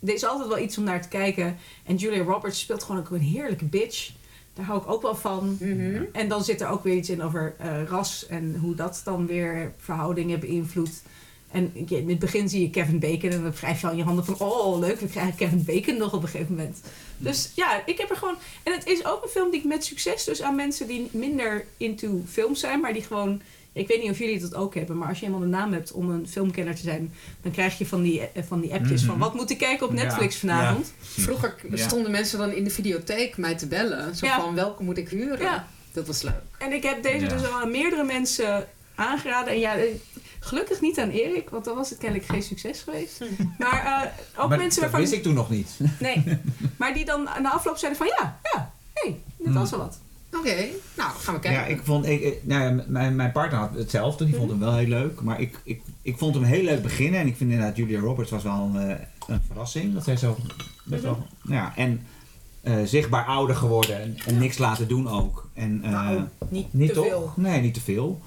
Er is altijd wel iets om naar te kijken. En Julia Roberts speelt gewoon ook een heerlijke bitch. Daar hou ik ook wel van. Mhm. En dan zit er ook weer iets in over eh, ras en hoe dat dan weer verhoudingen beïnvloedt. En in het begin zie je Kevin Bacon en dan wrijf je al je handen van... oh, leuk, we krijgen Kevin Bacon nog op een gegeven moment. Dus ja, ik heb er gewoon... En het is ook een film die ik met succes dus aan mensen die minder into films zijn... maar die gewoon Ik weet niet of jullie dat ook hebben, maar als je eenmaal de naam hebt om een filmkenner te zijn, dan krijg je van die, eh, van die appjes Mhm. van wat moet ik kijken op Ja. Netflix vanavond? Vroeger Ja. stonden mensen dan in de videotheek mij te bellen. Zo Ja. van, welke moet ik huren? Ja. Dat was leuk. En ik heb deze Ja. dus al aan meerdere mensen aangeraden. En ja, eh, gelukkig niet aan Erik, want dan was het kennelijk geen succes geweest. Maar eh, ook Maar mensen dat waarvan... wist ik toen nog niet. Nee, maar die dan na afloop zeiden van ja, ja, hé, hey, dit was wel wat. Oké, nou gaan we kijken. Ja, ik vond, ik, nou ja, mijn, mijn partner had hetzelfde, die vond hem wel heel leuk. Maar ik, ik, ik vond hem heel leuk beginnen. En ik vind inderdaad, Julia Roberts was wel een, eh, een verrassing. Dat zij zo best wel, ja, en eh, zichtbaar ouder geworden en, en niks laten doen ook. En, eh, Nou, niet, niet te toch? veel. Nee, niet te veel.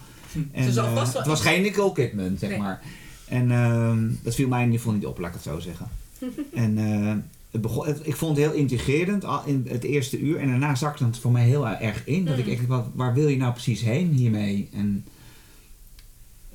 En, vast wel het was geen Nicole Kidman, zeg Nee. maar. En ehm, dat viel mij in ieder geval niet op, laat ik het zo zeggen. en eh, het begon, het- ik vond het heel integrerend in het eerste uur. En daarna zakte het voor mij heel erg in. Dat ik Mm. echt, wat, waar wil je nou precies heen hiermee? En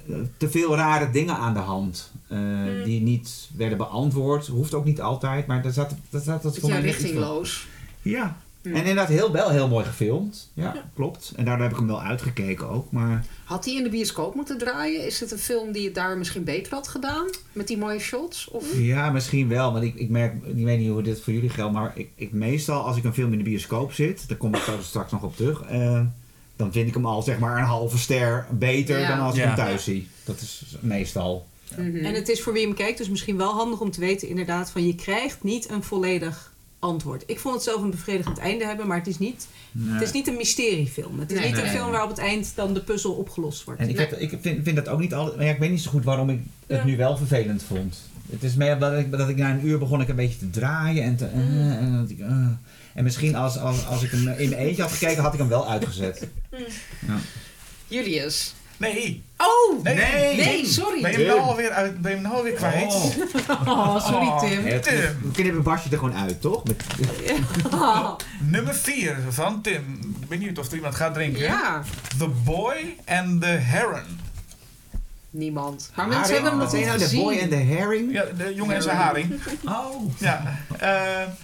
eh, te veel rare dingen aan de hand. eh, Mm. Die niet werden beantwoord. Hoeft ook niet altijd, maar daar zat, daar zat het voor mij richtingloos. Ja. En inderdaad heel, wel heel mooi gefilmd. Ja, Ja. klopt. En daardoor heb ik hem wel uitgekeken ook. Maar Had hij in de bioscoop moeten draaien? Is het een film die het daar misschien beter had gedaan? Met die mooie shots? Of... Ja, misschien wel. Want ik, ik merk, ik weet niet hoe dit voor jullie geldt, maar ik, ik meestal als ik een film in de bioscoop zit, daar kom ik straks nog op terug, eh, dan vind ik hem al zeg maar een halve ster beter Ja. dan als ik Ja. hem thuis zie. Dat is meestal. Mhm. En het is voor wie hem kijkt dus misschien wel handig om te weten inderdaad van je krijgt niet een volledig antwoord. Ik vond het zelf een bevredigend einde hebben, maar het is niet, het is niet een mysteriefilm. Het is Nee. niet een Nee. film waar op het eind dan de puzzel opgelost wordt. En ik, heb, ik vind, vind dat ook niet altijd. Maar ja, ik weet niet zo goed waarom ik het Ja. nu wel vervelend vond. Het is meer dat ik, dat ik na een uur begon ik een beetje te draaien en te. eh, Mm. en, dat ik, eh. en misschien als, als, als ik hem in mijn eentje had gekeken, had ik hem wel uitgezet. Julius. Nee. Oh! Nee. Nee. Nee, sorry. Ben je hem nou alweer, uit, ben je hem nou alweer kwijt? Oh. Oh, sorry Oh. Tim. Dat Tim. we knippen Basje er gewoon uit, toch? Met, Nummer 4 van Tim. Benieuwd of er iemand gaat drinken. Ja, The Boy and the Heron. Niemand. Maar mensen Haring. hebben hem nog niet je nou, gezien. de boy en de herring? Ja, de jongen en zijn haring. Oh. Ja. eh,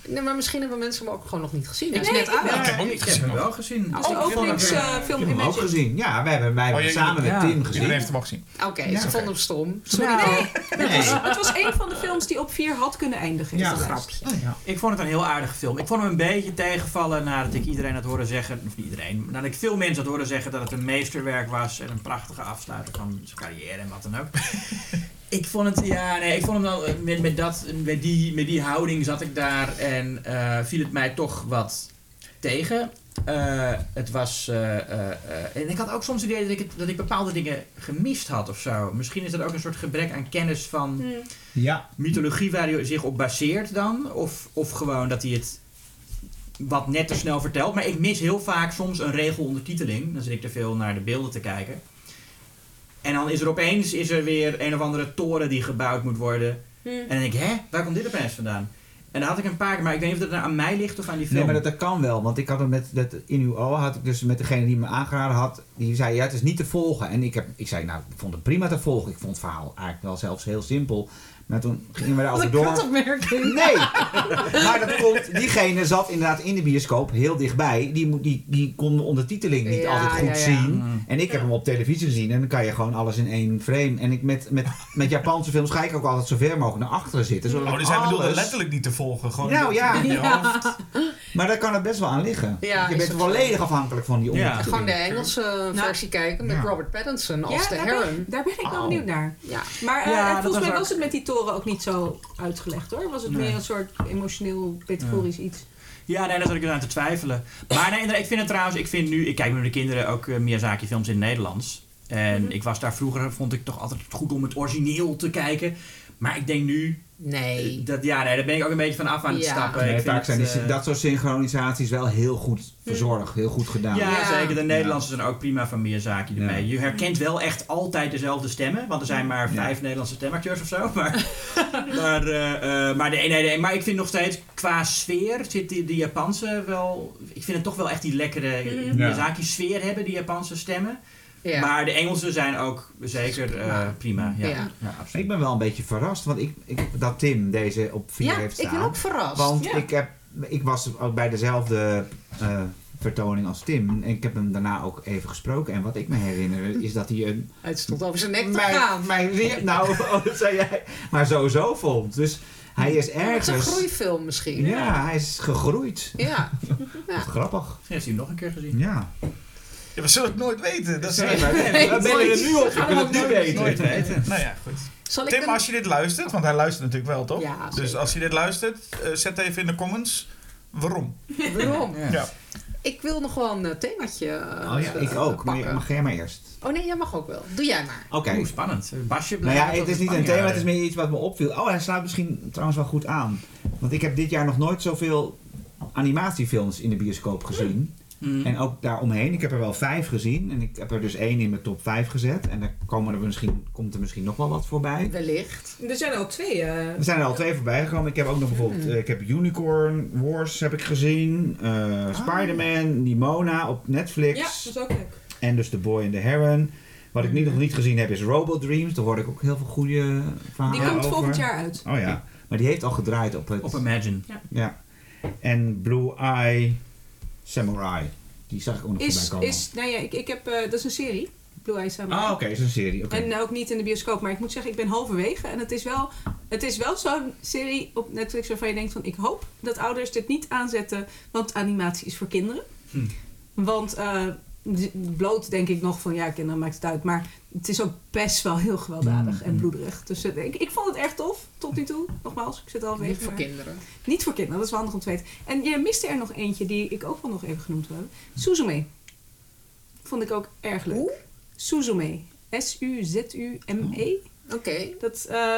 Nee, maar misschien hebben mensen hem ook gewoon nog niet gezien. Hij is Nee, net ik ik heb hem ook niet Ik heb gezien. hem wel gezien. Als hem- openingsfilm Ik heb hem ook gezien. Ja, wij hebben, wij hebben Oh, je- samen met. Tim Iedereen gezien. heeft hem ook gezien. Oké, Ja, ze vonden hem stom. Sorry. Nou, Het was, het was een van de films die op vier had kunnen eindigen. Ja. Is grapje. Oh, ja. Ik vond het een heel aardige film. Ik vond hem een beetje tegenvallen nadat ik iedereen had horen zeggen, of niet iedereen, nadat ik veel mensen had horen zeggen dat het een meesterwerk was en een prachtige afsluiter van zijn carrière en wat dan ook. ik vond het, ja, nee, ik vond hem dan eh, met, met, dat, met, die, met die houding zat ik daar en eh, viel het mij toch wat tegen. Eh, het was. eh, eh, eh, en ik had ook soms het idee dat ik, het, dat ik bepaalde dingen gemist had of zo. Misschien is dat ook een soort gebrek aan kennis van Ja. mythologie waar hij zich op baseert dan? Of, of gewoon dat hij het wat net te snel vertelt. Maar ik mis heel vaak soms een regel ondertiteling. Dan zit ik te veel naar de beelden te kijken. En dan is er opeens is er weer een of andere toren die gebouwd moet worden. Hm. En dan denk ik, hè, waar komt dit opeens vandaan? En dan had ik een paar keer, maar ik weet niet of dat nou aan mij ligt of aan die film. Nee, maar dat, dat kan wel. Want ik had het met dat in uw ogen had ik dus met degene die me aangeraden had, die zei ja, het is niet te volgen. En ik, heb, ik zei, nou, ik vond het prima te volgen. Ik vond het verhaal eigenlijk wel zelfs heel simpel. Maar toen gingen we daarover een door. kutopmerking. Nee! maar dat komt, diegene zat inderdaad in de bioscoop heel dichtbij. Die, moet- die, die kon de ondertiteling niet Ja, altijd goed ja, ja. zien. Mm. En ik heb hem op televisie gezien en dan kan je gewoon alles in één frame. En ik met, met, met Japanse films ga ik ook altijd zo ver mogelijk naar achteren zitten. Zodat Oh, dus hij bedoelde letterlijk niet te volgen. Gewoon Nou, in ja. je hoofd. Maar daar kan het best wel aan liggen. Ja, je bent volledig afhankelijk van die Ja. ondertiteling. Gewoon de Engelse versie kijken met Ja. Robert Pattinson als Ja, de daar ben, Heron. daar ben ik wel Oh. benieuwd naar. Ja. Maar eh, Ja, dat volgens was mij was het met die toren ook niet zo uitgelegd hoor. Was het Nee. meer een soort emotioneel, metaforisch iets. Ja, nee, daar zat ik dus aan te twijfelen. Maar nee, ik vind het trouwens, ik vind nu, ik kijk met mijn kinderen ook eh, Miyazaki films in het Nederlands. En Mhm. ik was daar vroeger, vond ik toch altijd goed om het origineel te kijken. Maar ik denk nu, Nee. dat, ja, nee, daar ben ik ook een beetje van af aan het Ja. stappen. Nee, vaak zijn het, die, eh, dat soort synchronisaties wel heel goed verzorgd, heel goed gedaan. ja, Ja. zeker. De Nederlandse zijn ook prima van Miyazaki ermee. Ja. Je herkent wel echt altijd dezelfde stemmen. Want er zijn maar Ja. vijf Nederlandse stemacteurs of zo. Maar, maar, eh, eh, maar, de, nee, nee, nee, maar ik vind nog steeds, qua sfeer zit die, die Japanse wel... Ik vind het toch wel echt die lekkere Mhm. Miyazaki sfeer hebben, die Japanse stemmen. Ja. Maar de Engelse zijn ook zeker eh, prima. Ja, Ja. ja. absoluut. Ik ben wel een beetje verrast want ik, ik, dat Tim deze op 4 ja, heeft ik staan. ben ook verrast. Want Ja. ik, heb, ik was ook bij dezelfde eh, vertoning als Tim. En ik heb hem daarna ook even gesproken. En wat ik me herinner is dat hij een... Hij stond over zijn nek te mijn, gaan. mijn weer- nou, oh, dat zei jij. Maar sowieso vond. Dus hij is Het is een ergens... groeifilm misschien. Ja, hij is gegroeid. Ja. Grappig. Misschien heeft hij hem nog een keer gezien. Ja. Ja, we zullen het nooit weten. Dat is Nee, Nee, we bellen nooit. er nu op. We wil het nu nooit- weten. Nooit weten. Nou ja, goed. Zal Tim, als je dit luistert, want hij luistert natuurlijk wel, toch? Ja, dus als je dit luistert, eh, zet even in de comments waarom. Waarom? Ja. Ja. Ik wil nog wel een eh, themaatje eh, Oh ja, ik ook. Maar pakken. mag jij maar eerst? Oh nee, jij mag ook wel. Doe jij maar. Oké. Oeh, spannend. Basje Nou ja, het is niet een thema, het is meer iets wat me opviel. Oh, hij slaat misschien trouwens wel goed aan. Want ik heb dit jaar nog nooit zoveel animatiefilms in de bioscoop gezien. Hmm. En ook daaromheen. Ik heb er wel vijf gezien. En ik heb er dus één in mijn top vijf gezet. En daar komen er misschien, komt er misschien nog wel wat voorbij. Wellicht. Er zijn er al twee. eh, Er zijn er al twee voorbij gekomen. Ik heb ook nog bijvoorbeeld... Hmm. eh, ik heb Unicorn Wars heb ik gezien. eh, Spider-Man, Nimona op Netflix. Ja, dat is ook leuk. En dus The Boy and the Heron. Wat ik nu nog niet gezien heb is Robo Dreams. Daar hoor ik ook heel veel goede verhalen Die komt over. volgend jaar uit. Oh ja. Maar die heeft al gedraaid op het... Op Imagine. Ja. En Blue Eye Samurai. Die zag ik ook nog Is, voorbij komen. is, nou ja, ik, ik heb, eh, dat is een serie. Blue Eye Samurai. Ah, oké. is een serie. En ook niet in de bioscoop, maar ik moet zeggen, ik ben halverwege. En het is wel, het is wel zo'n serie op Netflix waarvan je denkt van... ik hoop dat ouders dit niet aanzetten, want animatie is voor kinderen. Hm. Want eh, bloot denk ik nog van, ja, kinderen maakt het uit. Maar het is ook best wel heel gewelddadig en Mm. bloederig. Dus eh, ik, ik vond het erg tof, tot nu toe. Nogmaals, ik zit halverwege. Niet voor maar- kinderen. Niet voor kinderen, dat is wel handig om te weten. En je miste er nog eentje die ik ook wel nog even genoemd wil hebben. Suzume. Vond ik ook erg leuk. Hoe? Suzume. S-U-Z-U-M-E. Oké. Dat, eh,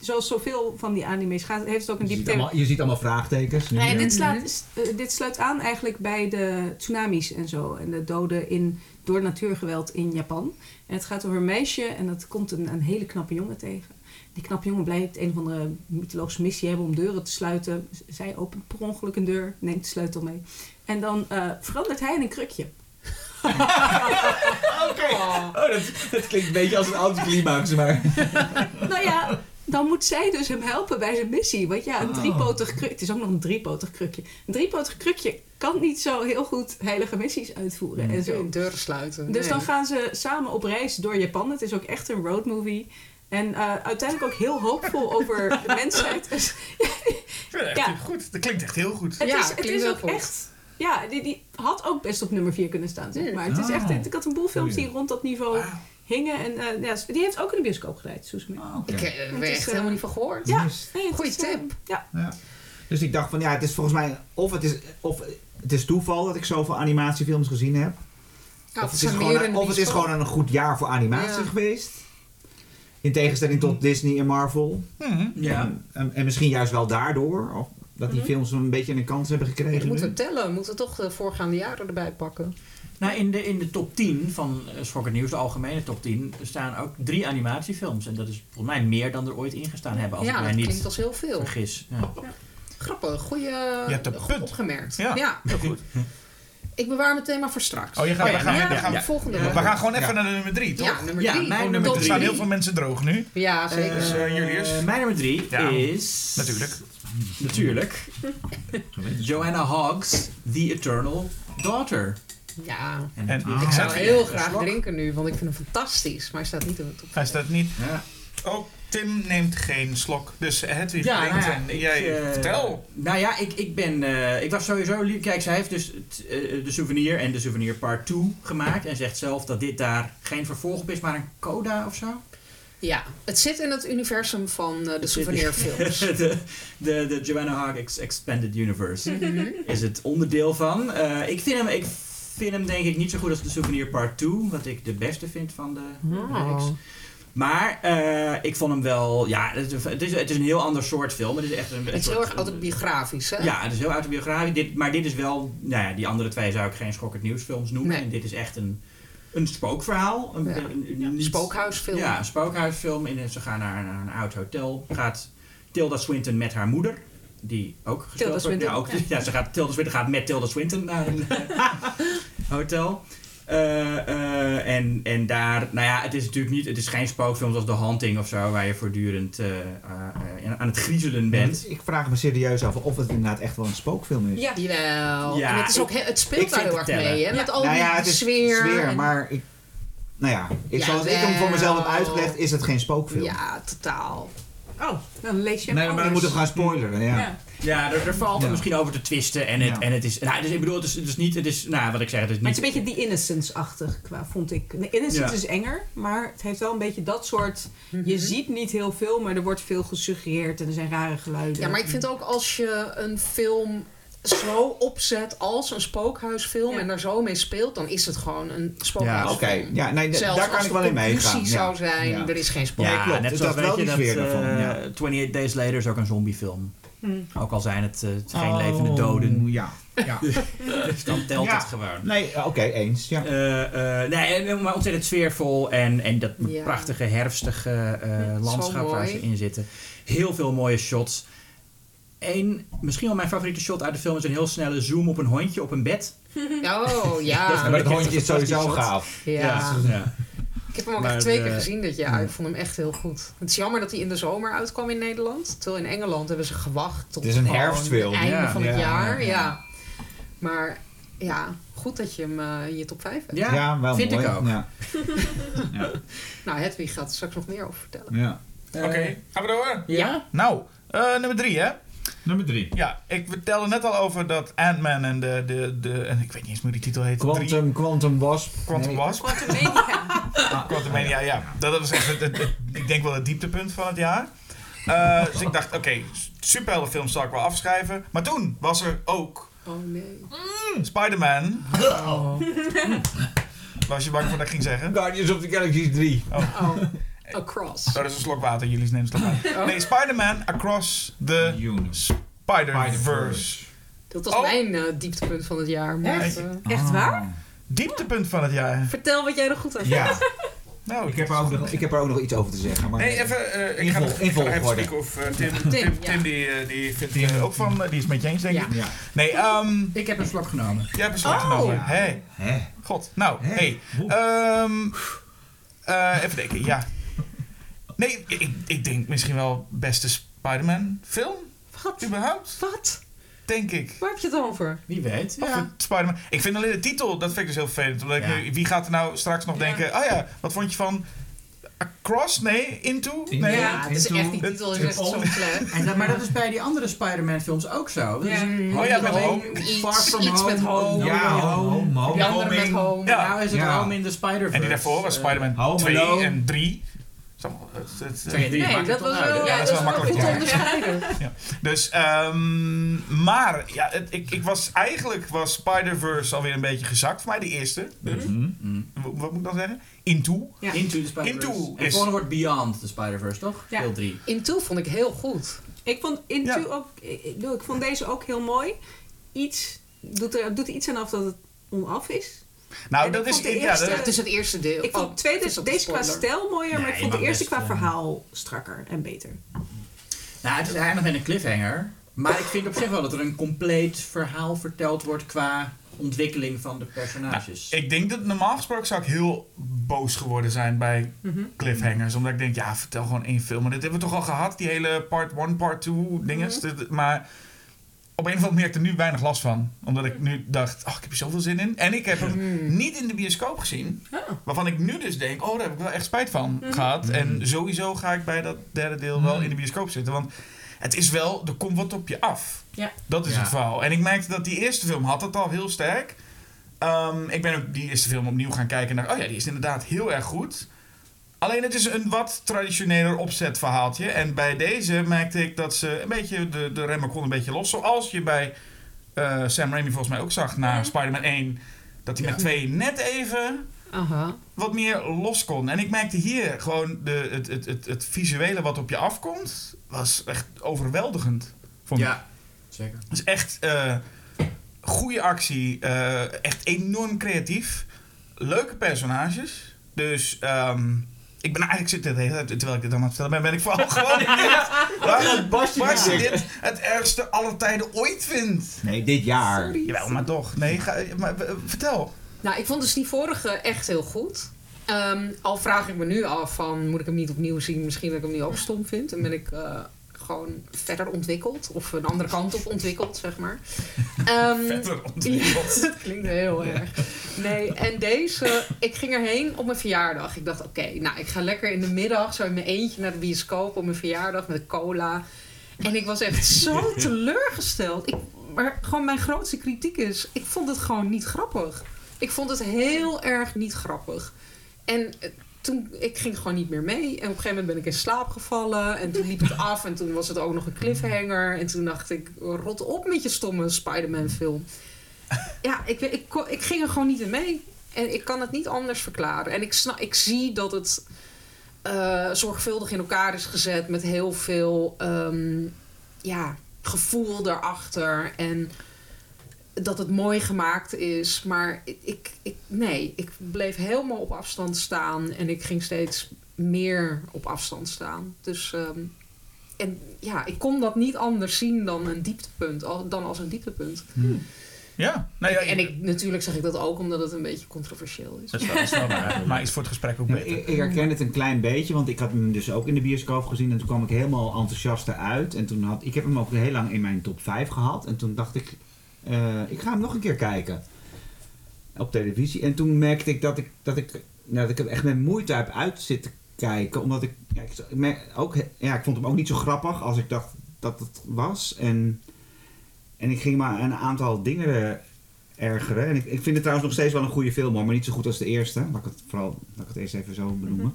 zoals zoveel van die anime's gaat, heeft het ook een je, diepte. allemaal, je ziet allemaal vraagtekens. nu, Nee, ja. dit, slaat, Mhm. eh, dit sluit aan eigenlijk bij de tsunamis en zo. En de doden in, door natuurgeweld in Japan. En het gaat over een meisje en dat komt een, een hele knappe jongen tegen. Die knappe jongen blijkt een of andere mythologische missie hebben om deuren te sluiten. Zij opent per ongeluk een deur, neemt de sleutel mee. En dan eh, verandert hij in een krukje. Oké. Oh, dat, dat klinkt een beetje als een anticlimax, maar... nou ja, dan moet zij dus hem helpen bij zijn missie. Want ja, een Oh. driepotig krukje... Het is ook nog een driepotig krukje. Een driepotig krukje kan niet zo heel goed heilige missies uitvoeren en zo. Deuren sluiten. Dus dan gaan ze samen op reis door Japan. Het is ook echt een roadmovie. En eh, uiteindelijk ook heel hoopvol over de mensheid. Dus echt Ja. goed. Dat klinkt echt heel goed. het Ja, is, het is ook goed. echt... Ja, die, die had ook best op nummer 4 kunnen staan, zeg maar. Het is echt, ik had een boel films die rond dat niveau. Hingen. En eh, ja, die heeft ook in de bioscoop gedraaid, Suzume. Ah, oké. Ik heb er is, echt eh, helemaal niet van gehoord. Ja, nee, eh, tip. ja. Ja. Dus ik dacht van ja, het is volgens mij of het is, of het is toeval dat ik zoveel animatiefilms gezien heb. Ja, of het het, is gewoon, de of het is gewoon een goed jaar voor animatie Ja. geweest. In tegenstelling tot Disney en Marvel. Mhm. Ja. En, en, en misschien juist wel daardoor. Of dat die Mhm. films een beetje een kans hebben gekregen. We moeten tellen. We moeten toch de voorgaande jaren erbij pakken. Nou, in de, in de top 10 van uh, Schokkend Nieuws, de algemene top 10, staan ook drie animatiefilms. En dat is volgens mij meer dan er ooit ingestaan hebben, als ja, ik mij dat niet klinkt als heel veel. vergis. Ja. Grappig. Goeie, hebt een goed punt. opgemerkt. Ja. Heel goed. Ik bewaar mijn thema voor straks. Oh, je gaat, Oh ja, we gaan, ja, we gaan, de volgende. Ja. we gaan gewoon even Ja. naar de nummer drie, toch? Ja, nummer Ja, drie. mijn Oh, nummer Er top staan drie. heel veel mensen droog nu. Ja, zeker. Dus, eh, Julius? Eh, mijn nummer drie Ja. is... Natuurlijk. Natuurlijk. Joanna Hoggs, The Eternal Daughter. Ja. En ah, ik Ik zou heel graag slok. drinken nu, want ik vind hem fantastisch. Maar hij staat niet in de top. Hij staat niet. Ja. Oh, Tim neemt geen slok. Dus Hedwig Ja, drinkt nou ja, en ik, jij eh, vertel. Nou ja, ik, ik ben... eh, ik was sowieso... lief- Kijk, zij heeft dus het, eh, de souvenir en de souvenir part 2 gemaakt. En zegt zelf dat dit daar geen vervolg op is, maar een coda of zo. Ja, het zit in het universum van de Het souvenirfilms. de, de, de Joanna Hoggs Expanded Universe Mhm. is het onderdeel van. Eh, ik, vind hem, ik vind hem denk ik niet zo goed als de Souvenir Part 2, wat ik de beste vind van de Oh. reeks. Maar eh, ik vond hem wel, ja, het is, het is, het is een heel ander soort film. Het is echt een, Het is soort- heel erg autobiografisch, hè? Ja, het is heel autobiografisch. Dit, maar dit is wel, nou ja, die andere twee zou ik geen schokkend nieuwsfilms noemen. Nee. En dit is echt een, een spookverhaal. Een, Ja. een- een- niet- Spookhuisfilm. ja, een spookhuisfilm. In, ze gaan naar, naar een oud hotel. Gaat Tilda Swinton met haar moeder. Die ook gespeeld wordt. Swinton, Ja, ook, ja. ja. ze gaat, Tilda Swinton gaat met Tilda Swinton naar een hotel. Eh, eh, en, en daar, nou ja, het is natuurlijk niet, het is geen spookfilm zoals The Haunting of zo, waar je voortdurend eh, eh, eh, aan het griezelen bent. Ik vraag me serieus af of het inderdaad echt wel een spookfilm is. Ja. Jawel. Ja, en het, is ook, het speelt daar heel erg mee, hè? Ja. Met al nou die ja, het is sfeer. sfeer en- maar ik, nou ja, ik, zoals ik hem voor mezelf heb uitgelegd, is het geen spookfilm. Ja, totaal. Oh, dan lees je hem Nee, maar dan anders. moeten we gaan spoileren. Ja. Ja. Ja, er, er valt Ja. misschien over te twisten en het, Ja. en het is, nou, dus ik bedoel, het is, het is niet, het is, nou, wat ik zeg, het is Maar niet... het is een beetje die Innocence-achtig, qua, vond ik. De Innocence Ja. is enger, maar het heeft wel een beetje dat soort... Je ziet niet heel veel, maar er wordt veel gesuggereerd en er zijn rare geluiden. Ja, maar ik vind ook als je een film zo opzet als een spookhuisfilm Ja. en daar zo mee speelt, dan is het gewoon een Oké, spookhuisfilm. ja, nee, d- Zelfs daar kan als ik de wel in meegaan. Ja. zou zijn, Ja. er is geen spook. Ja, klopt. net Dus zoals dat weet je die dat sfeer daarvan, eh, ja. 28 Days Later is ook een zombiefilm. Hmm. Ook al zijn het, eh, geen Oh, levende doden. Ja. ja. Dus dan telt Ja. het gewoon. Nee, eh, oké, eens. Ja. Eh, eh, nee, maar ontzettend sfeervol en, en dat Ja. prachtige herfstige eh, landschap waar ze in zitten. Heel veel mooie shots. Eén, misschien wel mijn favoriete shot uit de film is een heel snelle zoom op een hondje op een bed. Oh Dat ja. maar het hondje is sowieso gaaf. ja. ja. Ik heb hem ook Maar echt twee keer gezien dit jaar. Ja. Ik vond hem echt heel goed. Het is jammer dat hij in de zomer uitkwam in Nederland. Terwijl in Engeland hebben ze gewacht tot Het is een gewoon herfstfilm. het einde Ja. van het Ja, jaar. ja, Ja, ja. Maar ja, goed dat je hem eh, in je top 5 hebt. Ja, Ja, wel vind mooi. ik ook. Ja. ja. Nou, Hedwig gaat er straks nog meer over vertellen. ja. Oké, gaan we door? Ja? Nou, eh, nummer drie hè. Nummer drie. Ja, ik vertelde net al over dat Ant-Man en de, de, de, en ik weet niet eens hoe die titel heet. Drie. Quantum, Quantum Wasp. Quantum Nee. Wasp. Quantumania. Quantumania, ja. Dat was echt, het, het- het- ik denk wel het dieptepunt van het jaar. Eh, dus ik dacht, oké, superheldenfilms zal ik wel afschrijven. Maar toen was er ook Oh nee. Spider-Man. Was je bang voor dat ik ging zeggen? Guardians of the Galaxy 3. Oh, across. Oh, dat is een slok water. Jullie nemen een slok water. Oh. Nee, Spider-Man Across the Spider-Verse. Dat was Oh. mijn eh, dieptepunt van het jaar. Maar, Echt? eh, Echt waar? Dieptepunt van het jaar. Vertel wat jij er goed aan Ja, Nou, ik heb, er ook nog, ik heb er ook nog iets over te zeggen. Maar Nee, even, eh, ik In ga nog ik ga even spieken of eh, Tim, Tim, Tim, ja. die, die vindt hier ook van, die is het met je eens, denk ik. ja. Nee, ehm Ik heb een slok genomen. jij hebt een slot Oh. genomen. Ja. Hé, Hè? god. Nou, Hè? hey. Ehm eh, even denken, ja. Nee, ik, ik denk misschien wel beste Spider-Man film, Wat? überhaupt, Wat? denk ik. Waar heb je het over? Wie weet. Of Ja. Spider-Man. Ik vind alleen de titel, dat vind ik dus heel vervelend. Omdat ik nu- wie gaat er nou straks nog Ja. denken, oh ja, wat vond je van Across? Nee, Into? Nee. Ja, het is Into- echt, die titel is echt zo slecht. En dat, maar dat is bij die andere Spider-Man films ook zo. Dat Ja. Oh ja, met Home. Iets- Far From iets Home. met Home. Ja, Home. home, home, Die andere met home. Ja. Nou is het Ja. Home in the Spider-Verse. En die daarvoor was Eh, Spider-Man Home 2 Alone. en 3. Is allemaal- het- het- Twee en drie Nee, maakt dat was wel? Ja, ja, dat is wel wel makkelijk, goed te ja. onderscheiden. Dus, ehm, maar ja, het, ik, ik was eigenlijk was Spider-Verse alweer een beetje gezakt voor mij, de eerste. Dus, Mhm. Mm. w- wat moet ik dan zeggen? Into. Ja. Into the Spider-Verse. Into En is- het volgende wordt Beyond the Spider-Verse, toch? Ja. Deel 3. Into vond ik heel goed. Ik vond Into Ja. ook... Ik, ik vond deze ook heel mooi. Iets... Doet er, doet er iets aan af dat het onaf is. Nou, En dat is... ja, dat- Het is het eerste deel. Ik Oh, vond de tweede, een deze qua stijl mooier, maar ik vond de eerste best, qua eh, verhaal strakker en beter. Nou, het is eindigt met een cliffhanger. Maar ik vind op zich wel dat er een compleet verhaal verteld wordt qua ontwikkeling van de personages. ik denk dat normaal gesproken zou ik heel boos geworden zijn bij Mhm. cliffhangers. Omdat ik denk, ja, vertel gewoon één film. Maar dit hebben we toch al gehad, die hele part 1, part 2 dinges. Dit- Maar op een of andere manier heb ik er nu weinig last van. Omdat ik nu dacht, oh, ik heb er zoveel zin in. En ik heb hem Hmm. niet in de bioscoop gezien. Oh. Waarvan ik nu dus denk, oh, daar heb ik wel echt spijt van gehad. En sowieso ga ik bij dat derde deel wel in de bioscoop zitten. Want het is wel, er komt wat op je af. Ja. Dat is Ja. het verhaal. En ik merkte dat die eerste film had het al heel sterk. Ehm, ik ben ook die eerste film opnieuw gaan kijken en dacht, oh ja, die is inderdaad heel erg goed. Alleen het is een wat traditioneler opzetverhaaltje. En bij deze merkte ik dat ze een beetje de, de remmen kon een beetje los. Zoals je bij eh, Sam Raimi volgens mij ook zag na Mhm. Spider-Man 1. Dat hij met twee net even Aha. wat meer los kon. En ik merkte hier gewoon de, het, het, het, het visuele wat op je afkomt, was echt overweldigend. Vond ik. ja, zeker. Het is echt eh goede actie, eh, echt enorm creatief, leuke personages. Dus ehm, ik ben eigenlijk hele tijd, terwijl ik dit aan het vertellen ben, ben ik vooral gewoon benieuwd waarom Bas dit het ergste aller tijden ooit vindt. Nee, dit jaar. Jawel, maar toch. Nee, ga, maar, eh, vertel. Nou, ik vond dus die vorige echt heel goed. Ehm, al vraag ik me nu af van, moet ik hem niet opnieuw zien? Misschien dat ik hem nu ook stom vind. En ben ik eh, gewoon verder ontwikkeld. Of een andere kant op ontwikkeld, zeg maar. Ehm, Verder ontwikkeld. ja, dat klinkt heel erg. Nee, en deze, ik ging erheen op mijn verjaardag. Ik dacht, oké, nou, ik ga lekker in de middag zo in mijn eentje naar de bioscoop op mijn verjaardag met cola. En ik was echt zo teleurgesteld. Ik, maar gewoon mijn grootste kritiek is, ik vond het gewoon niet grappig. Ik vond het heel erg niet grappig. En toen, ik ging gewoon niet meer mee. En op een gegeven moment ben ik in slaap gevallen. En toen liep het af. En toen was het ook nog een cliffhanger. En toen dacht ik, rot op met je stomme Spider-Man film. Ja, ik, ik, ik ging er gewoon niet in mee. En ik kan het niet anders verklaren. En ik, snap, ik zie dat het eh, zorgvuldig in elkaar is gezet. Met heel veel ehm, ja, gevoel daarachter. En dat het mooi gemaakt is. Maar ik, ik, nee, ik bleef helemaal op afstand staan. En ik ging steeds meer op afstand staan. Dus ehm, en ja, ik kon dat niet anders zien dan een dieptepunt. al- Dan als een dieptepunt. Ja, nou ja, En ik, natuurlijk zeg ik dat ook omdat het een beetje controversieel is. Dat is wel, dat is wel waar. Maar is voor het gesprek ook Ja, beter. ik, ik herken het een klein beetje, want ik had hem dus ook in de bioscoop gezien en toen kwam ik helemaal enthousiast eruit. En toen had ik heb hem ook heel lang in mijn top 5 gehad. En toen dacht ik, eh, ik ga hem nog een keer kijken op televisie. En toen merkte ik dat ik, dat ik, nou, dat ik er echt met moeite heb uit zitten kijken, omdat ik, ja, ik, ook, ja, ik vond hem ook niet zo grappig als ik dacht dat het was. En, en ik ging maar een aantal dingen ergeren. En ik, ik vind het trouwens nog steeds wel een goede film, hoor, maar niet zo goed als de eerste. Laat ik het vooral, laat ik het eerst even zo benoemen.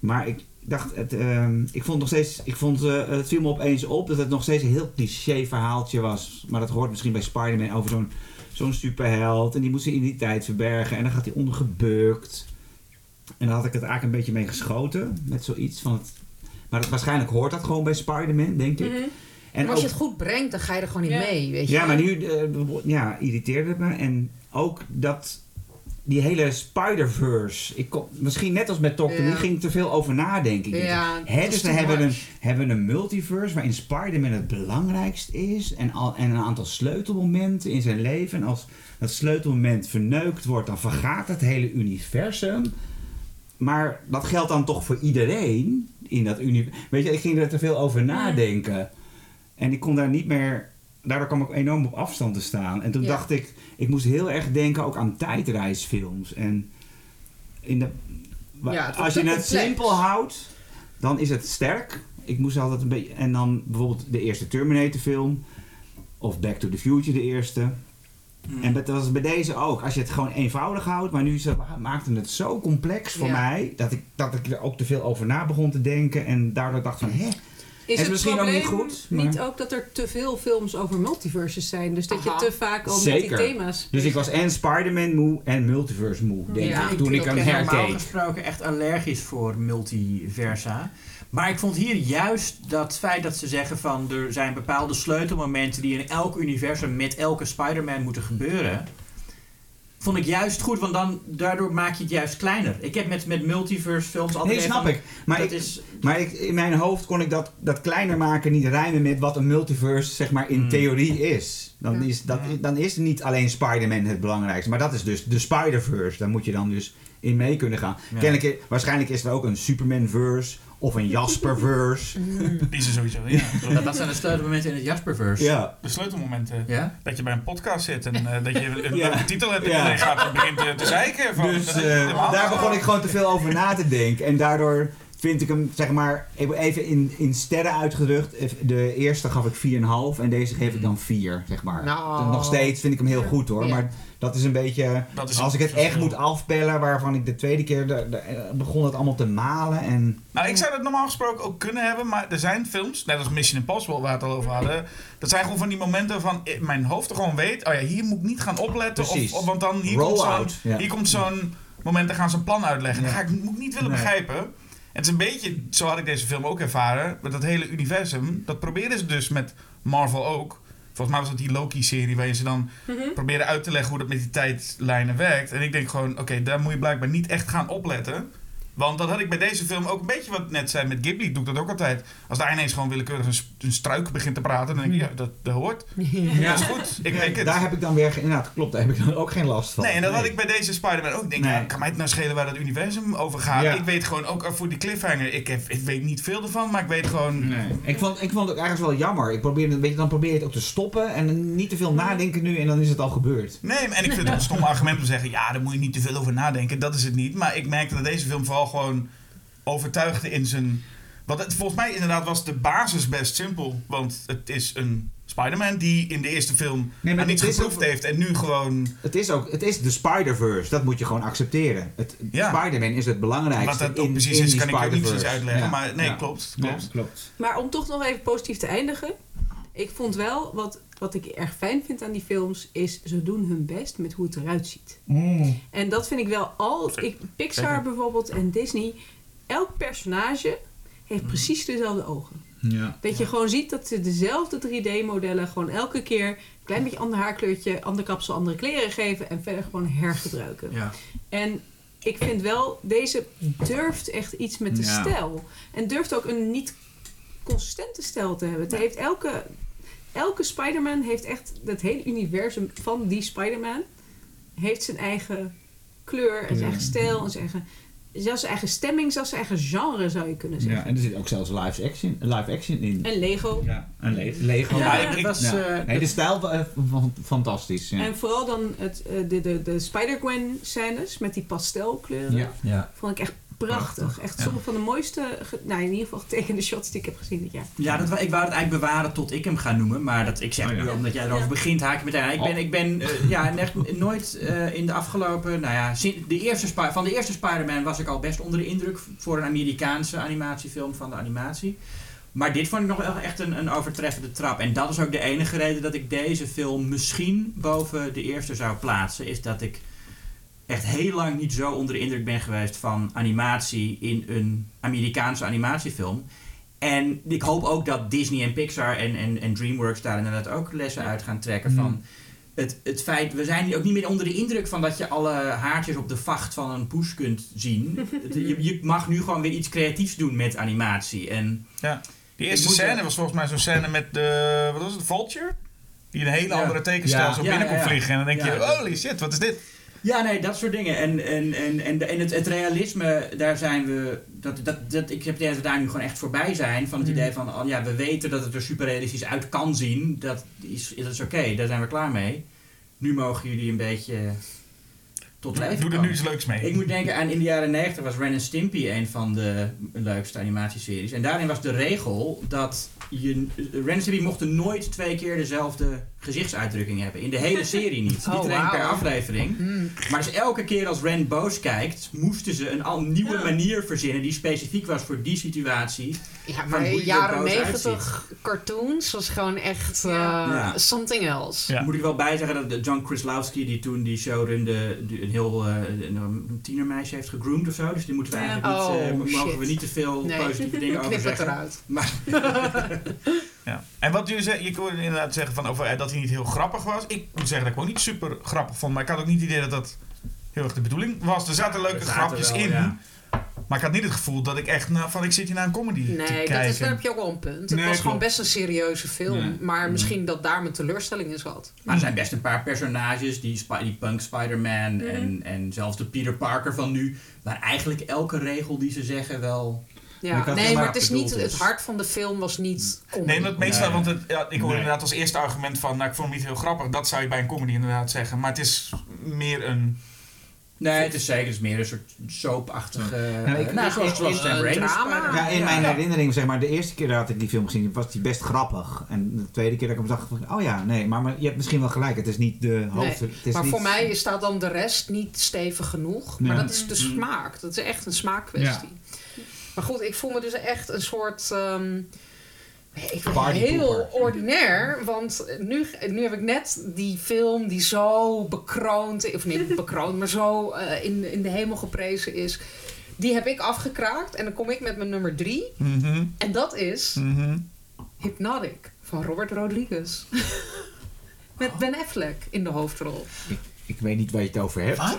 Maar ik dacht, het, ehm, ik vond nog steeds, ik vond, eh, het viel me opeens op dat het nog steeds een heel cliché verhaaltje was. Maar dat hoort misschien bij Spider-Man over zo'n zo'n superheld. En die moet zijn identiteit verbergen. En dan gaat hij ondergebukt. En daar had ik het eigenlijk een beetje mee geschoten. Met zoiets van het... Maar dat, waarschijnlijk hoort dat gewoon bij Spider-Man, denk ik. Mhm. En maar als je ook- het goed brengt, dan ga je er gewoon Ja. mee. Weet je ja, maar nu eh, ja, irriteerde het me. En ook dat die hele Spider-Verse. Ik kon, misschien net als met Doctor Ja. Who ging ik te veel over nadenken. Ja, is dus we hebben een, much. hebben een multiverse waarin Spider-Man het belangrijkst is. En, al, en een aantal sleutelmomenten in zijn leven. En als dat sleutelmoment verneukt wordt, dan vergaat het hele universum. Maar dat geldt dan toch voor iedereen in dat universum. Weet je, ik ging er te veel over nadenken. En ik kon daar niet meer. Daardoor kwam ik enorm op afstand te staan. En toen Ja. dacht ik, ik moest heel erg denken ook aan tijdreisfilms. En in de, Ja, als je het simpel houdt, dan is het sterk. Ik moest altijd een beetje. En dan bijvoorbeeld de eerste Terminator film. Of Back to the Future, de eerste. Hmm. En dat was bij deze ook. Als je het gewoon eenvoudig houdt, maar nu ze maakten het zo complex voor Ja. mij dat ik, dat ik er ook te veel over na begon te denken. En daardoor dacht van, hè, Is is het misschien ook niet goed, maar- niet ook dat er te veel films over multiverses zijn? Dus dat je te vaak al met die thema's... Dus ik was en Spider-Man moe en Multiverse moe, denk Ja, ik, ik toen ik hem echt normaal herkeek. gesproken echt allergisch voor multiversa. Maar ik vond hier juist dat feit dat ze zeggen van er zijn bepaalde sleutelmomenten die in elk universum met elke Spider-Man moeten gebeuren. Vond ik juist goed, want dan, daardoor maak je het juist kleiner. Ik heb met, met multiverse films altijd Nee, even- snap ik. Maar, dat ik, is, maar ik, in mijn hoofd kon ik dat, dat kleiner maken niet rijmen met wat een multiverse zeg maar in Hmm. theorie is. Dan, Ja. is dat, dan is niet alleen Spider-Man het belangrijkste, maar dat is dus de Spider-Verse. Daar moet je dan dus in mee kunnen gaan. Ja. Kennelijk, waarschijnlijk is er ook een Superman-verse of een Jasper-verse. Die is er sowieso, ja. dat, dat zijn de sleutelmomenten in het Jasperverse. ja. De sleutelmomenten. Ja? Dat je bij een podcast zit en eh, dat je een Ja. titel hebt en Ja. iedereen gaat en begint te, te zeiken. Van, Dus eh, daar begon ik gewoon te veel over na te denken. En daardoor vind ik hem, zeg maar, even in, in sterren uitgedrukt. De eerste gaf ik 4,5 en deze geef ik dan 4, zeg maar. Nou. Nog steeds vind ik hem heel goed hoor. Ja. Maar dat is een beetje, is als ik het echt moet afpellen, waarvan ik de tweede keer de, de- begon het allemaal te malen. En Nou, ik zou dat normaal gesproken ook kunnen hebben, maar er zijn films, net als Mission Impossible waar we het al over hadden, dat zijn gewoon van die momenten van eh, mijn hoofd er gewoon weet, oh ja, hier moet ik niet gaan opletten, Precies. of, of- want dan hier komt zo'n. Ja. komt zo'n moment, dan gaan ze een plan uitleggen. Ja. Dat ga ik, moet ik niet willen Nee. begrijpen. En het is een beetje, zo had ik deze film ook ervaren, met dat hele universum, dat probeerden ze dus met Marvel ook. Volgens mij was het die Loki-serie waarin ze dan Mhm. proberen uit te leggen hoe dat met die tijdlijnen werkt. En ik denk gewoon, oké, daar moet je blijkbaar niet echt gaan opletten. Want dat had ik bij deze film ook een beetje wat ik net zei met Ghibli, doe ik dat ook altijd. Als daar ineens gewoon willekeurig een struik begint te praten, dan denk ik, ja, dat, dat hoort. Ja. Dat is goed. Ik denk het. Daar heb ik dan weer, inderdaad, klopt, daar heb ik dan ook geen last van. Nee, en dat had ik bij deze Spider-Man ook. Ik denk, Nee. ja, kan mij het nou schelen waar dat universum over gaat? Ja. Ik weet gewoon ook voor die cliffhanger, ik, heb, ik weet niet veel ervan, maar ik weet gewoon... Nee. Ik, vond, ik vond het ook ergens wel jammer. Ik weet je, dan probeer je het ook te stoppen en niet te veel nadenken nu en dan is het al gebeurd. Nee, en ik vind het een stom argument om te zeggen, ja, daar moet je niet te veel over nadenken. Dat is het niet. Maar ik merkte dat deze film vooral gewoon overtuigde in zijn... Want het, volgens mij inderdaad was de basis best simpel. Want het is een Spider-Man die in de eerste film Nee, maar aan iets het is geproefd ook- heeft en nu gewoon... Het is ook, het is de Spider-Verse, dat moet je gewoon accepteren. Het, Ja. Spider-Man is het belangrijkste Wat dat ook in, precies in is, kan ik ook niet precies uitleggen. Ja. Maar nee, Ja. klopt. Ja, klopt. klopt. Maar om toch nog even positief te eindigen. Ik vond wel, wat, wat ik erg fijn vind aan die films, is ze doen hun best met hoe het eruit ziet. En dat vind ik wel al. Ik, Pixar bijvoorbeeld en Disney. Elk personage heeft precies dezelfde ogen. Ja. Dat je gewoon ziet dat ze dezelfde 3D-modellen gewoon elke keer een klein beetje ander haarkleurtje, ander kapsel, andere kleren geven en verder gewoon hergebruiken. Ja. En ik vind wel, deze durft echt iets met de Ja. stijl. En durft ook een niet consistente stijl te hebben. Het heeft elke, elke Spider-Man heeft echt het hele universum van die Spider-Man heeft zijn eigen kleur en zijn eigen stijl en zijn eigen, zelfs zijn eigen stemming, zelfs zijn eigen genre zou je kunnen zeggen. Ja, en er zit ook zelfs live action, live action in. En Lego. Ja, en Le- Lego. Ja, ik- was... Ja. eh, Nee, de stijl van- fantastisch. Ja. En vooral dan het, eh, de, de, de Spider-Gwen scènes met die pastelkleuren. Ja. ja. Vond ik echt prachtig. Echt sommige van de mooiste, nou in ieder geval getekende shots die ik heb gezien dit jaar. Ja, dat, ik wou het eigenlijk bewaren tot ik hem ga noemen. Maar dat, ik zeg Oh ja. nu, omdat jij erover Ja. begint, haak ik meteen aan. Ik ben, ik ben eh, ja, echt nooit eh, in de afgelopen... Nou ja, de eerste van de eerste Spider-Man was ik al best onder de indruk... voor een Amerikaanse animatiefilm van de animatie. Maar dit vond ik nog wel echt een, een overtreffende trap. En dat is ook de enige reden dat ik deze film misschien boven de eerste zou plaatsen. Is dat ik echt heel lang niet zo onder de indruk ben geweest van animatie in een Amerikaanse animatiefilm. En ik hoop ook dat Disney en Pixar en, en, en DreamWorks daar inderdaad ook lessen uit gaan trekken van het, het feit, we zijn ook niet meer onder de indruk van dat je alle haartjes op de vacht van een poes kunt zien. Je, je mag nu gewoon weer iets creatiefs doen met animatie. En Die eerste scène was volgens mij zo'n scène met de, wat was het, Vulture? Die een hele Ja. andere tekenstijl Ja. zo Ja, binnen kon ja, ja. vliegen. En dan denk je, Ja. holy shit, wat is dit? Ja, nee, dat soort dingen. En, en, en, en, en het, het realisme, daar zijn we. Dat, dat, dat, ik heb het idee dat we daar nu gewoon echt voorbij zijn. Van het idee van, oh, ja, we weten dat het er super realistisch uit kan zien. Dat is, dat is oké, daar zijn we klaar mee. Nu mogen jullie een beetje tot leven Doe er nu iets leuks mee. Ik moet denken aan in de jaren 90 was Ren Stimpy een van de leukste animatieseries. En daarin was de regel dat je, Ren Stimpy mochten nooit twee keer dezelfde gezichtsuitdrukking hebben. In de hele serie niet. Oh, niet alleen per aflevering. Hmm. Maar dus elke keer als Ren boos kijkt, moesten ze een al nieuwe Ja. manier verzinnen die specifiek was voor die situatie. Ja, maar er jaren boos 90 cartoons was gewoon echt eh, Ja. something else. Ja. Moet ik wel bij zeggen dat de John Krislowski, die toen die show runde, die heel eh, een, tienermeisje heeft gegroomd of zo. Dus die moeten we eigenlijk niet, Oh, eh, mogen we niet te veel Nee. positieve dingen over zeggen. eruit. Maar Ja. En wat jullie zeggen, je kon inderdaad zeggen van over, eh, dat hij niet heel grappig was. Ik moet zeggen dat ik hem ook niet super grappig vond. Maar ik had ook niet het idee dat dat heel erg de bedoeling was. Er zaten leuke er zaten grapjes wel, in. ja. Maar ik had niet het gevoel dat ik echt nou, van ik zit hier naar een comedy te Nee, dat kijken. is, daar heb je ook wel een punt. Het Nee, was gewoon best een serieuze film. Nee. Maar misschien dat daar mijn teleurstelling in zat. Maar er zijn best een paar personages, die, die punk Spider-Man Mhm. en, en zelfs de Peter Parker van nu, waar eigenlijk elke regel die ze zeggen wel... Ja, nee, maar maar het is niet. Het hart van de film was niet. comedy. Nee, maar het meeste, Nee. want het, ja, ik hoorde Nee. inderdaad als eerste argument van, nou ik vond hem niet heel grappig. Dat zou je bij een comedy inderdaad zeggen. Maar het is meer een... Nee, het is zeker het is meer een soort soapachtige... Ja, ik- eh, nou, zoals, in- zoals in- drama. Ja, in Ja. mijn Ja. herinnering, zeg maar, de eerste keer dat ik die film gezien was die best grappig. En de tweede keer dat ik hem zag, dacht ik, oh ja, nee, maar, maar je hebt misschien wel gelijk. Het is niet de hoofd. het is maar niet- voor mij staat dan de rest niet stevig genoeg. Maar dat is de smaak. Dat is echt een smaakkwestie. Maar goed, ik voel me dus echt een soort. ehm, ik ben Partypooper. heel ordinair, want nu, nu heb ik net die film die zo bekroond, of niet bekroond, maar zo eh, in, in de hemel geprezen is. Die heb ik afgekraakt en dan kom ik met mijn nummer drie. Mhm, En dat is mhm. Hypnotic van Robert Rodriguez. Met Ben Affleck in de hoofdrol. Ik weet niet waar je het over hebt.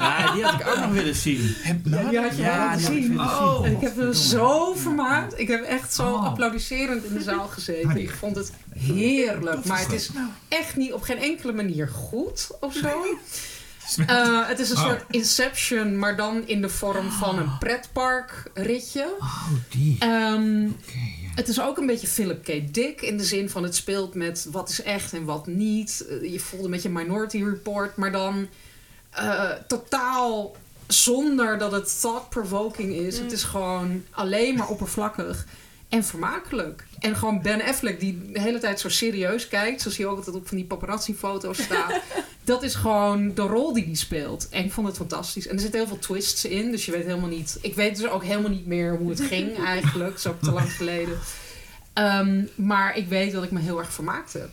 Nou, Ja, die had ik ook nog willen zien. Heb nou? Die had je Ja, wel laten die had ik zien. willen Oh. En ik heb me zo vermaakt. Ik heb echt zo Oh. applaudisserend in de zaal gezeten. Ik vond het heerlijk. Maar het is echt niet op geen enkele manier goed of zo. Eh, het is een Oh. soort Inception, maar dan in de vorm van een pretparkritje. Oh, die. Ehm, Oké, ja. Het is ook een beetje Philip K. Dick in de zin van het speelt met wat is echt en wat niet. Eh, je voelde met je Minority Report, maar dan eh, totaal zonder dat het thought-provoking is. Het is gewoon alleen maar oppervlakkig en vermakelijk. En gewoon Ben Affleck die de hele tijd zo serieus kijkt, zoals hij ook altijd op van die paparazzi-foto's staat. dat is gewoon de rol die hij speelt. En ik vond het fantastisch. En er zitten heel veel twists in, dus je weet helemaal niet... Ik weet dus ook helemaal niet meer hoe het ging eigenlijk. Dat is ook te lang geleden. Ehm, maar ik weet dat ik me heel erg vermaakt heb.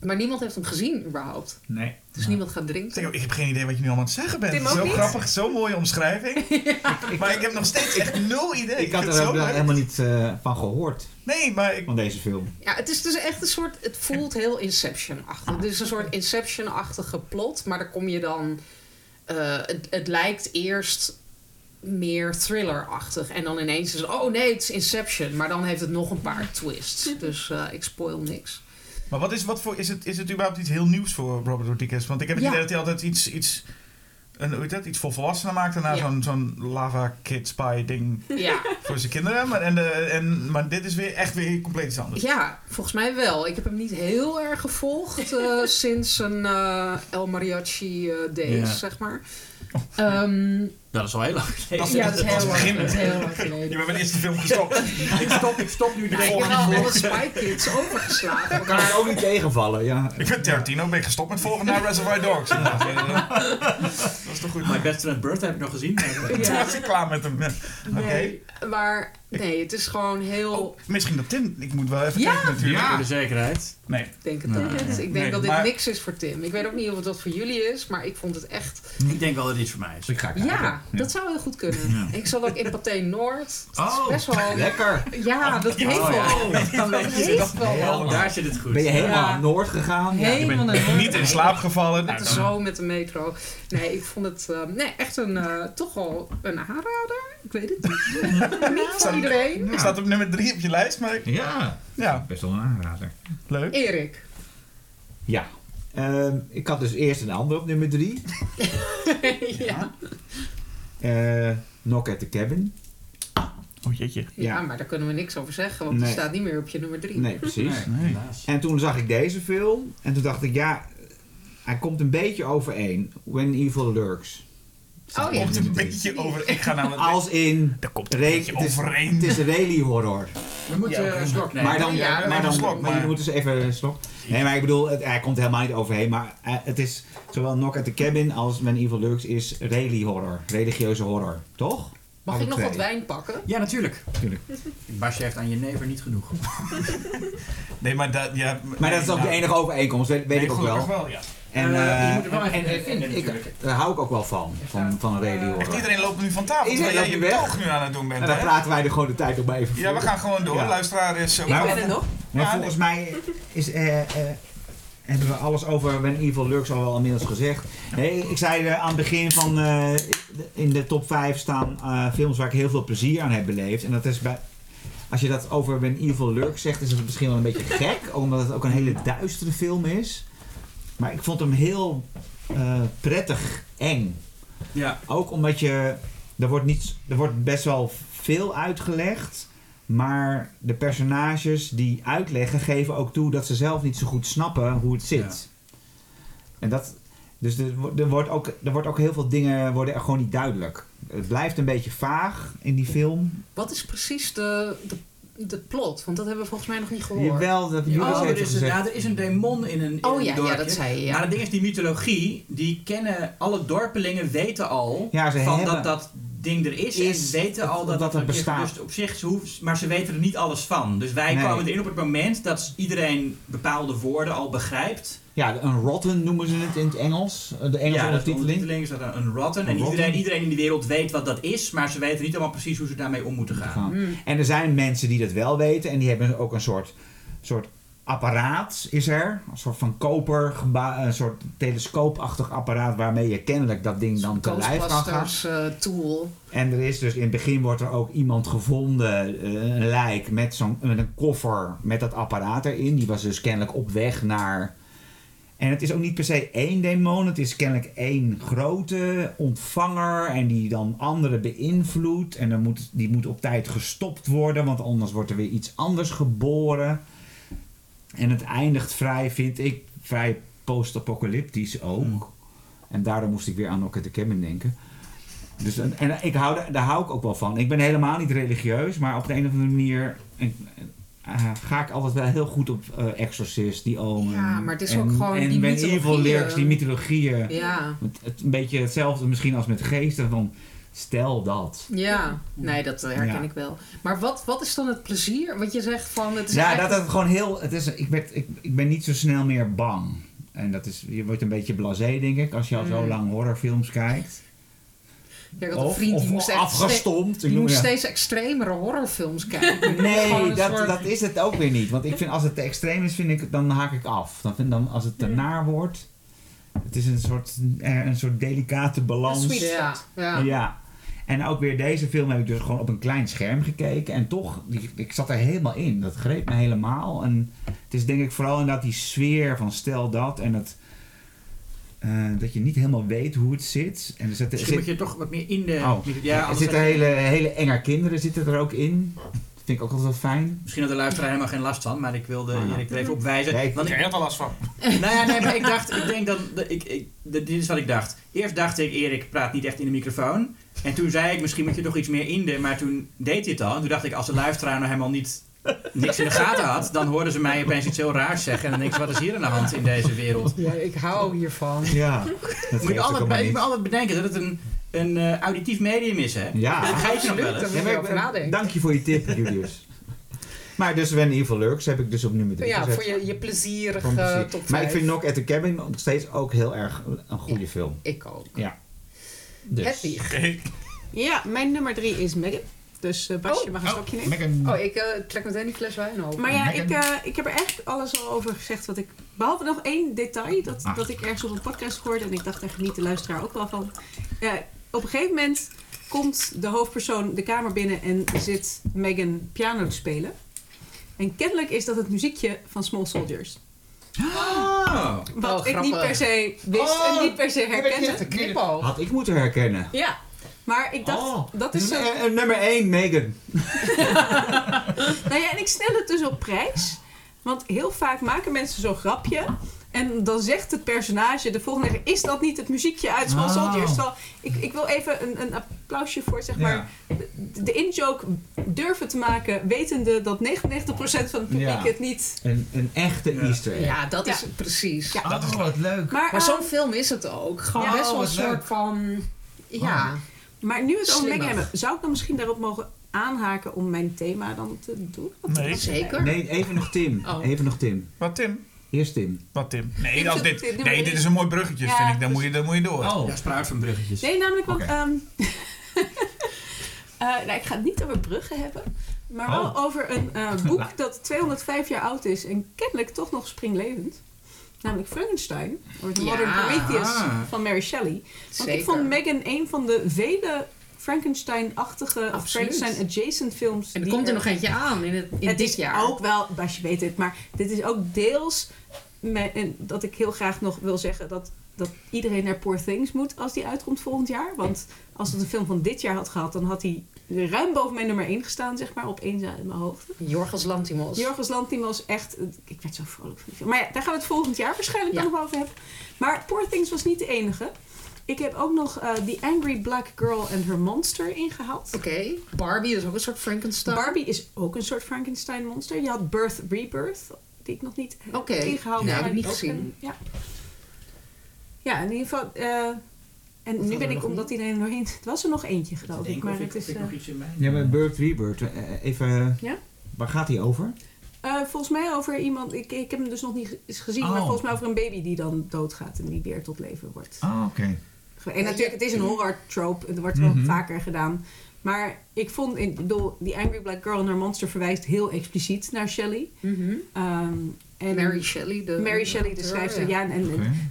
Maar niemand heeft hem gezien überhaupt. Nee. Dus niemand gaat drinken. Zeg, Ik heb geen idee wat je nu allemaal aan het zeggen bent. Tim ook zo niet? grappig, zo'n mooie omschrijving. Maar ik heb nog steeds echt nul idee. Ik had er ook leuk. helemaal niet eh, van gehoord, Nee, maar ik, van deze film. Ja, het is dus echt een soort... Het voelt heel Inception-achtig. Het is een soort Inception-achtige plot. Maar daar kom je dan... eh, het, het lijkt eerst meer thriller-achtig. En dan ineens is het... Oh nee, het is Inception. Maar dan heeft het nog een paar twists. Dus eh, ik spoil niks. Maar wat is, wat voor, is, het, is het überhaupt iets heel nieuws voor Robert Rodriguez? Want ik heb het Ja. idee dat hij altijd iets, iets, een, hoe dat, iets voor volwassenen maakt. En daarna Ja. zo'n, zo'n lava kid spy ding Ja, voor zijn kinderen. Maar, en de, en, maar dit is weer echt weer compleet iets anders. ja, volgens mij wel. Ik heb hem niet heel erg gevolgd eh, sinds een eh, El Mariachi eh, days, zeg maar. Ehm, Dat is al heel lang geleden. ja, dat is heel lang, begin. dat is heel lang geleden. Je bent bij de eerste film gestopt. ik, stop, ik stop nu Ja, ik direct. heb alle Spy Kids overgeslagen. Kan het ook niet tegenvallen, ja. ik ben Tarantino, ben ik gestopt met volgen naar Reservoir Dogs. inderdaad. dat is toch goed. My Best Friend Birth heb ik nog gezien. Toen Ja. was ik klaar met hem. Nee, maar nee, het is gewoon heel... Oh, misschien dat Tim. Ik moet wel even Ja. kijken natuurlijk. Voor de zekerheid. Nee. Ik denk het ook niet. Ik denk Nee, dat dit maar- niks is voor Tim. Ik weet ook niet of het wat voor jullie is, maar ik vond het echt... Ik denk wel dat dit iets voor mij is. Ik ga kijken. Ja, dat zou heel goed kunnen. Ik zat ook in Pathé Noord. Is Oh, best wel... lekker. Ja, dat heeft Oh, wel. ja. Dat je heeft wel. Daar zit het goed. Ben je helemaal Ja. naar Noord gegaan? Ja. Helemaal naar Noord. Niet in slaap gevallen. Met Nou, de dan- zo met de metro. Nee, ik vond het eh, nee, echt een, eh, toch wel een aanrader. Ik weet het niet. niet voor iedereen. Het staat op nummer drie op je lijst, maar Ja, ja, best wel een aanrader. leuk. Erik. Ja. Ehm, ik had dus eerst een ander op nummer drie. ja. Eh Knock at the Cabin. Oh jeetje. Ja, Ja. maar daar kunnen we niks over zeggen, want Nee. die staat niet meer op je nummer drie. Nee, precies. Nee. En toen zag ik deze film en toen dacht ik, ja, hij komt een beetje overeen. When Evil Lurks. Oh ja. Komt een beetje over. Ik ga nou met. Als in, Daar komt een beetje het, is, overeen. het is rally horror. We moeten Ja, een slok nemen. Maar dan, Ja, maar even dan, een slok, maar maar- je moet dus even een slok. Nee, maar ik bedoel, het, hij komt helemaal niet overheen. Maar eh, het is zowel Knock at the Cabin als When Evil Lurks is rally horror. Religieuze horror, toch? Mag Alle ik nog twee. wat wijn pakken? Ja, natuurlijk. Tuurlijk. Basje heeft aan je never niet genoeg. Nee, maar dat. Ja, Maar dat is ook de enige overeenkomst, weet, weet Nee, ik ook wel. wel, ja. En, Eh, eh, je moet er wel en, en- vinden en ik, daar hou ik ook wel van, van, van een rally horror. iedereen loopt nu van tafel. Iedereen Terwijl jij je loopt nu weg. betoog nu aan het doen bent. En dan hè? praten wij er gewoon de tijd op maar even Ja, we voor. gaan gewoon door. Ja. Luisteraar is. ook- Maar- Ik ben er nog. Maar Ja, volgens mij is, eh, eh, hebben we alles over When Evil Lurks al wel inmiddels gezegd. Nee, ik zei eh, aan het begin van eh, in de top 5 staan eh, films waar ik heel veel plezier aan heb beleefd. En dat is bij. Als je dat over When Evil Lurks zegt, is het misschien wel een beetje gek. Omdat het ook een hele duistere film is. Maar ik vond hem heel eh, prettig eng. Ja. Ook omdat je. Er wordt, niet, er wordt best wel veel uitgelegd. Maar de personages die uitleggen, geven ook toe dat ze zelf niet zo goed snappen hoe het zit. En dat. Dus er, er, wordt ook, er wordt ook heel veel dingen worden er gewoon niet duidelijk. Het blijft een beetje vaag in die film. Wat is precies de, de, de plot? Want dat hebben we volgens mij nog niet gehoord. Jawel, dat Oh, er even is, een, gezegd. ja, er is een demon in een, in Oh een ja, ja, dat zei je. Ja. Maar het ding is, die mythologie, die kennen alle dorpelingen weten al Ja, ze van hebben- dat dat ding er is, Is en weten al dat dat dat er bestaat. Dus op zich, ze hoeven- maar ze weten er niet alles van. Dus wij Nee. komen erin op het moment dat iedereen bepaalde woorden al begrijpt. Ja, een rotten noemen ze het in het Engels. De Engelse ja, ondertiteling. is dat een, een rotten. Een en iedereen, rotten. iedereen in de wereld weet wat dat is, maar ze weten niet allemaal precies hoe ze daarmee om moeten gaan. gaan. Hmm. En er zijn mensen die dat wel weten en die hebben ook een soort, soort apparaat is er. Een soort van koper, een soort telescoopachtig apparaat waarmee je kennelijk dat ding dan te lijf kan gaan. Eh, tool. En er is dus in het begin wordt er ook iemand gevonden, eh, een lijk met, zo'n, met een koffer met dat apparaat erin. Die was dus kennelijk op weg naar. En het is ook niet per se één demon, het is kennelijk één grote ontvanger en die dan anderen beïnvloedt. En dan moet, die moet op tijd gestopt worden, want anders wordt er weer iets anders geboren. En het eindigt vrij, vind ik, vrij post-apocalyptisch ook. En daardoor moest ik weer aan the Cabin denken. Dus, en, en ik hou, daar- hou ik ook wel van. Ik ben helemaal niet religieus, maar op de een of andere manier eh, ga ik altijd wel heel goed op eh, Exorcist, die Omen. Ja, maar het is en, ook gewoon En die Ben Evil lyrics, die mythologieën. Ja. Het, het, een beetje hetzelfde misschien als met geesten van stel dat. Ja, nee, dat herken Ja. ik wel. Maar wat, wat is dan het plezier? Wat je zegt van het is Ja, eigenlijk- dat het gewoon heel. Het is, ik, werd, ik, ik ben niet zo snel meer bang. En dat is, je wordt een beetje blasé, denk ik, als je al zo Mm. lang horrorfilms kijkt. Ja, ik had een Of, vriend die moest afgestompt. Die moest steeds extremere horrorfilms kijken. Nee, dat, soort- dat is het ook weer niet. Want ik vind als het te extreem is, vind ik, dan haak ik af. Dan vind, dan, als het te naar wordt. Het is een soort, eh, een soort delicate balans. Ja, ja. Ja. En ook weer deze film heb ik dus gewoon op een klein scherm gekeken. En toch, die, ik zat er helemaal in. Dat greep me helemaal. En het is denk ik vooral inderdaad die sfeer van stel dat. En het, eh, dat je niet helemaal weet hoe het zit. En er zit, er Misschien moet zit, je toch wat meer in de... Oh. Ja, er zitten hele, hele enge kinderen zitten er ook in. Dat vind ik ook altijd wel fijn. Misschien had de luisteraar helemaal geen last van, maar ik wilde Oh, ja. Erik er even op wijzen. Ik- want Ik heb er last van. nou ja, nee, maar ik dacht, ik denk dat, dat ik, ik, dat- dit is wat ik dacht. Eerst dacht ik, Erik praat niet echt in de microfoon. En toen zei ik, misschien moet je toch iets meer in de, maar toen deed hij het al. En toen dacht ik, als de luisteraar nou helemaal niet niks in de gaten had, dan hoorden ze mij opeens iets heel raars zeggen. En dan denk ik, wat is hier aan de hand in deze wereld? Ja, ik hou hiervan. Ja, dat Moet je altijd, allemaal ik moet altijd bedenken dat het een, een eh, auditief medium is, hè? Ja. dat vergeet je nog wel eens. Ja, je maar nadenken. Dank je voor je tip, Julius. maar dus When Evil Lurks heb ik dus op nummer 3 Ja, gezet. voor je, je plezierige Van plezier. top 5. Maar ik vind Knock at the Cabin nog steeds ook heel erg een goede film. Ik ook. Dus. Hedwig. Oké. Ja, mijn nummer drie is Megan. Dus eh Basje Oh, mag een stokje nemen. Oh, ik eh, trek meteen die fles wijn open. Maar ja, ik, eh, ik heb er echt alles al over gezegd wat ik... Behalve nog één detail dat, Ah. dat ik ergens op een podcast hoorde. En ik dacht, daar geniet de luisteraar ook wel van. Ja, op een gegeven moment komt de hoofdpersoon de kamer binnen en zit Megan piano te spelen. En kennelijk is dat het muziekje van Small Soldiers. Oh. Wat Oh, ik niet per se wist en niet per se herkende. Had ik moeten herkennen. Ja, maar ik dacht, Oh, dat is zo... Nummer 1, Megan. Nou ja, en ik stel het dus op prijs. Want heel vaak maken mensen zo'n grapje. En dan zegt het personage de volgende keer... Is dat niet het muziekje uit Small Oh. Soldiers? Terwijl, ik, ik wil even een, een applausje voor, zeg maar... De, de in-joke durven te maken... wetende dat 99% van het publiek Ja. het niet... Een, een echte Ja. Easter egg. Ja, dat is precies. Ja. Dat is wat leuk. Maar, Maar zo'n film is het ook. Gewoon Ja, best wel oh, een leuk. soort van... Ja. Maar nu we het over. Megan hebben... Zou ik dan misschien daarop mogen aanhaken om mijn thema dan te doen? Nee. Zeker. Nee, even nog Tim. Oh. Even nog Tim. Wat Tim? Eerst Tim. Wat Tim? Nee, als dit, nee dit is een mooi bruggetje, Ja, vind ik. Dan dus- moet je, dan moet je door. Oh. Ja, spruit van bruggetjes. Nee, namelijk want... Oké. ehm, eh, nou, ik ga het niet over bruggen hebben. Maar wel Oh. over een eh, boek dat 205 jaar oud is en kennelijk toch nog springlevend. Namelijk Frankenstein, of The Ja. Modern Prometheus Ah. van Mary Shelley. Want ik vond Megan een van de vele Frankenstein-achtige of. Frankenstein-adjacent films. En er komt er nog eentje aan in, het, in het dit is jaar. ook wel, Basje weet het, maar dit is ook deels me- en dat ik heel graag nog wil zeggen dat, dat iedereen naar Poor Things moet als die uitkomt volgend jaar. Want als het een film van dit jaar had gehad, dan had hij ruim boven mijn nummer 1 gestaan, zeg maar, op één in mijn hoogte. Jorgos Lantimos. Jorgos Lantimos echt, ik werd zo vrolijk van die film. Maar ja, daar gaan we het volgend jaar waarschijnlijk Ja. nog wel over hebben. Maar Poor Things was niet de enige. Ik heb ook nog eh The Angry Black Girl and Her Monster ingehaald. Oké. Barbie is ook een soort Frankenstein. Barbie is ook een soort Frankenstein monster. Je had Birth Rebirth, die ik nog niet heb Oké. ingehaald. Ja, maar heb ik niet gezien. een- ja. ja, in ieder geval. eh, en nu ben ik, omdat iedereen er doorheen... Het was er nog eentje, geloof ik. Maar het is... ik eh, nog iets in mij. Ja, maar Birth Rebirth. eh, even... Ja? Waar gaat hij over? eh, volgens mij over iemand... Ik, ik heb hem dus nog niet gezien. Oh. Maar volgens mij over een baby die dan doodgaat. En die weer tot leven wordt. Ah, oké. En natuurlijk, het is een horror trope. Het wordt wel Mhm. vaker gedaan. Maar ik vond... In, ik bedoel, die Angry Black Girl and Her Monster verwijst heel expliciet naar Shelley. Mhm. Ehm, En Mary Shelley. De, Mary Shelley, de schrijfster. Ja, en,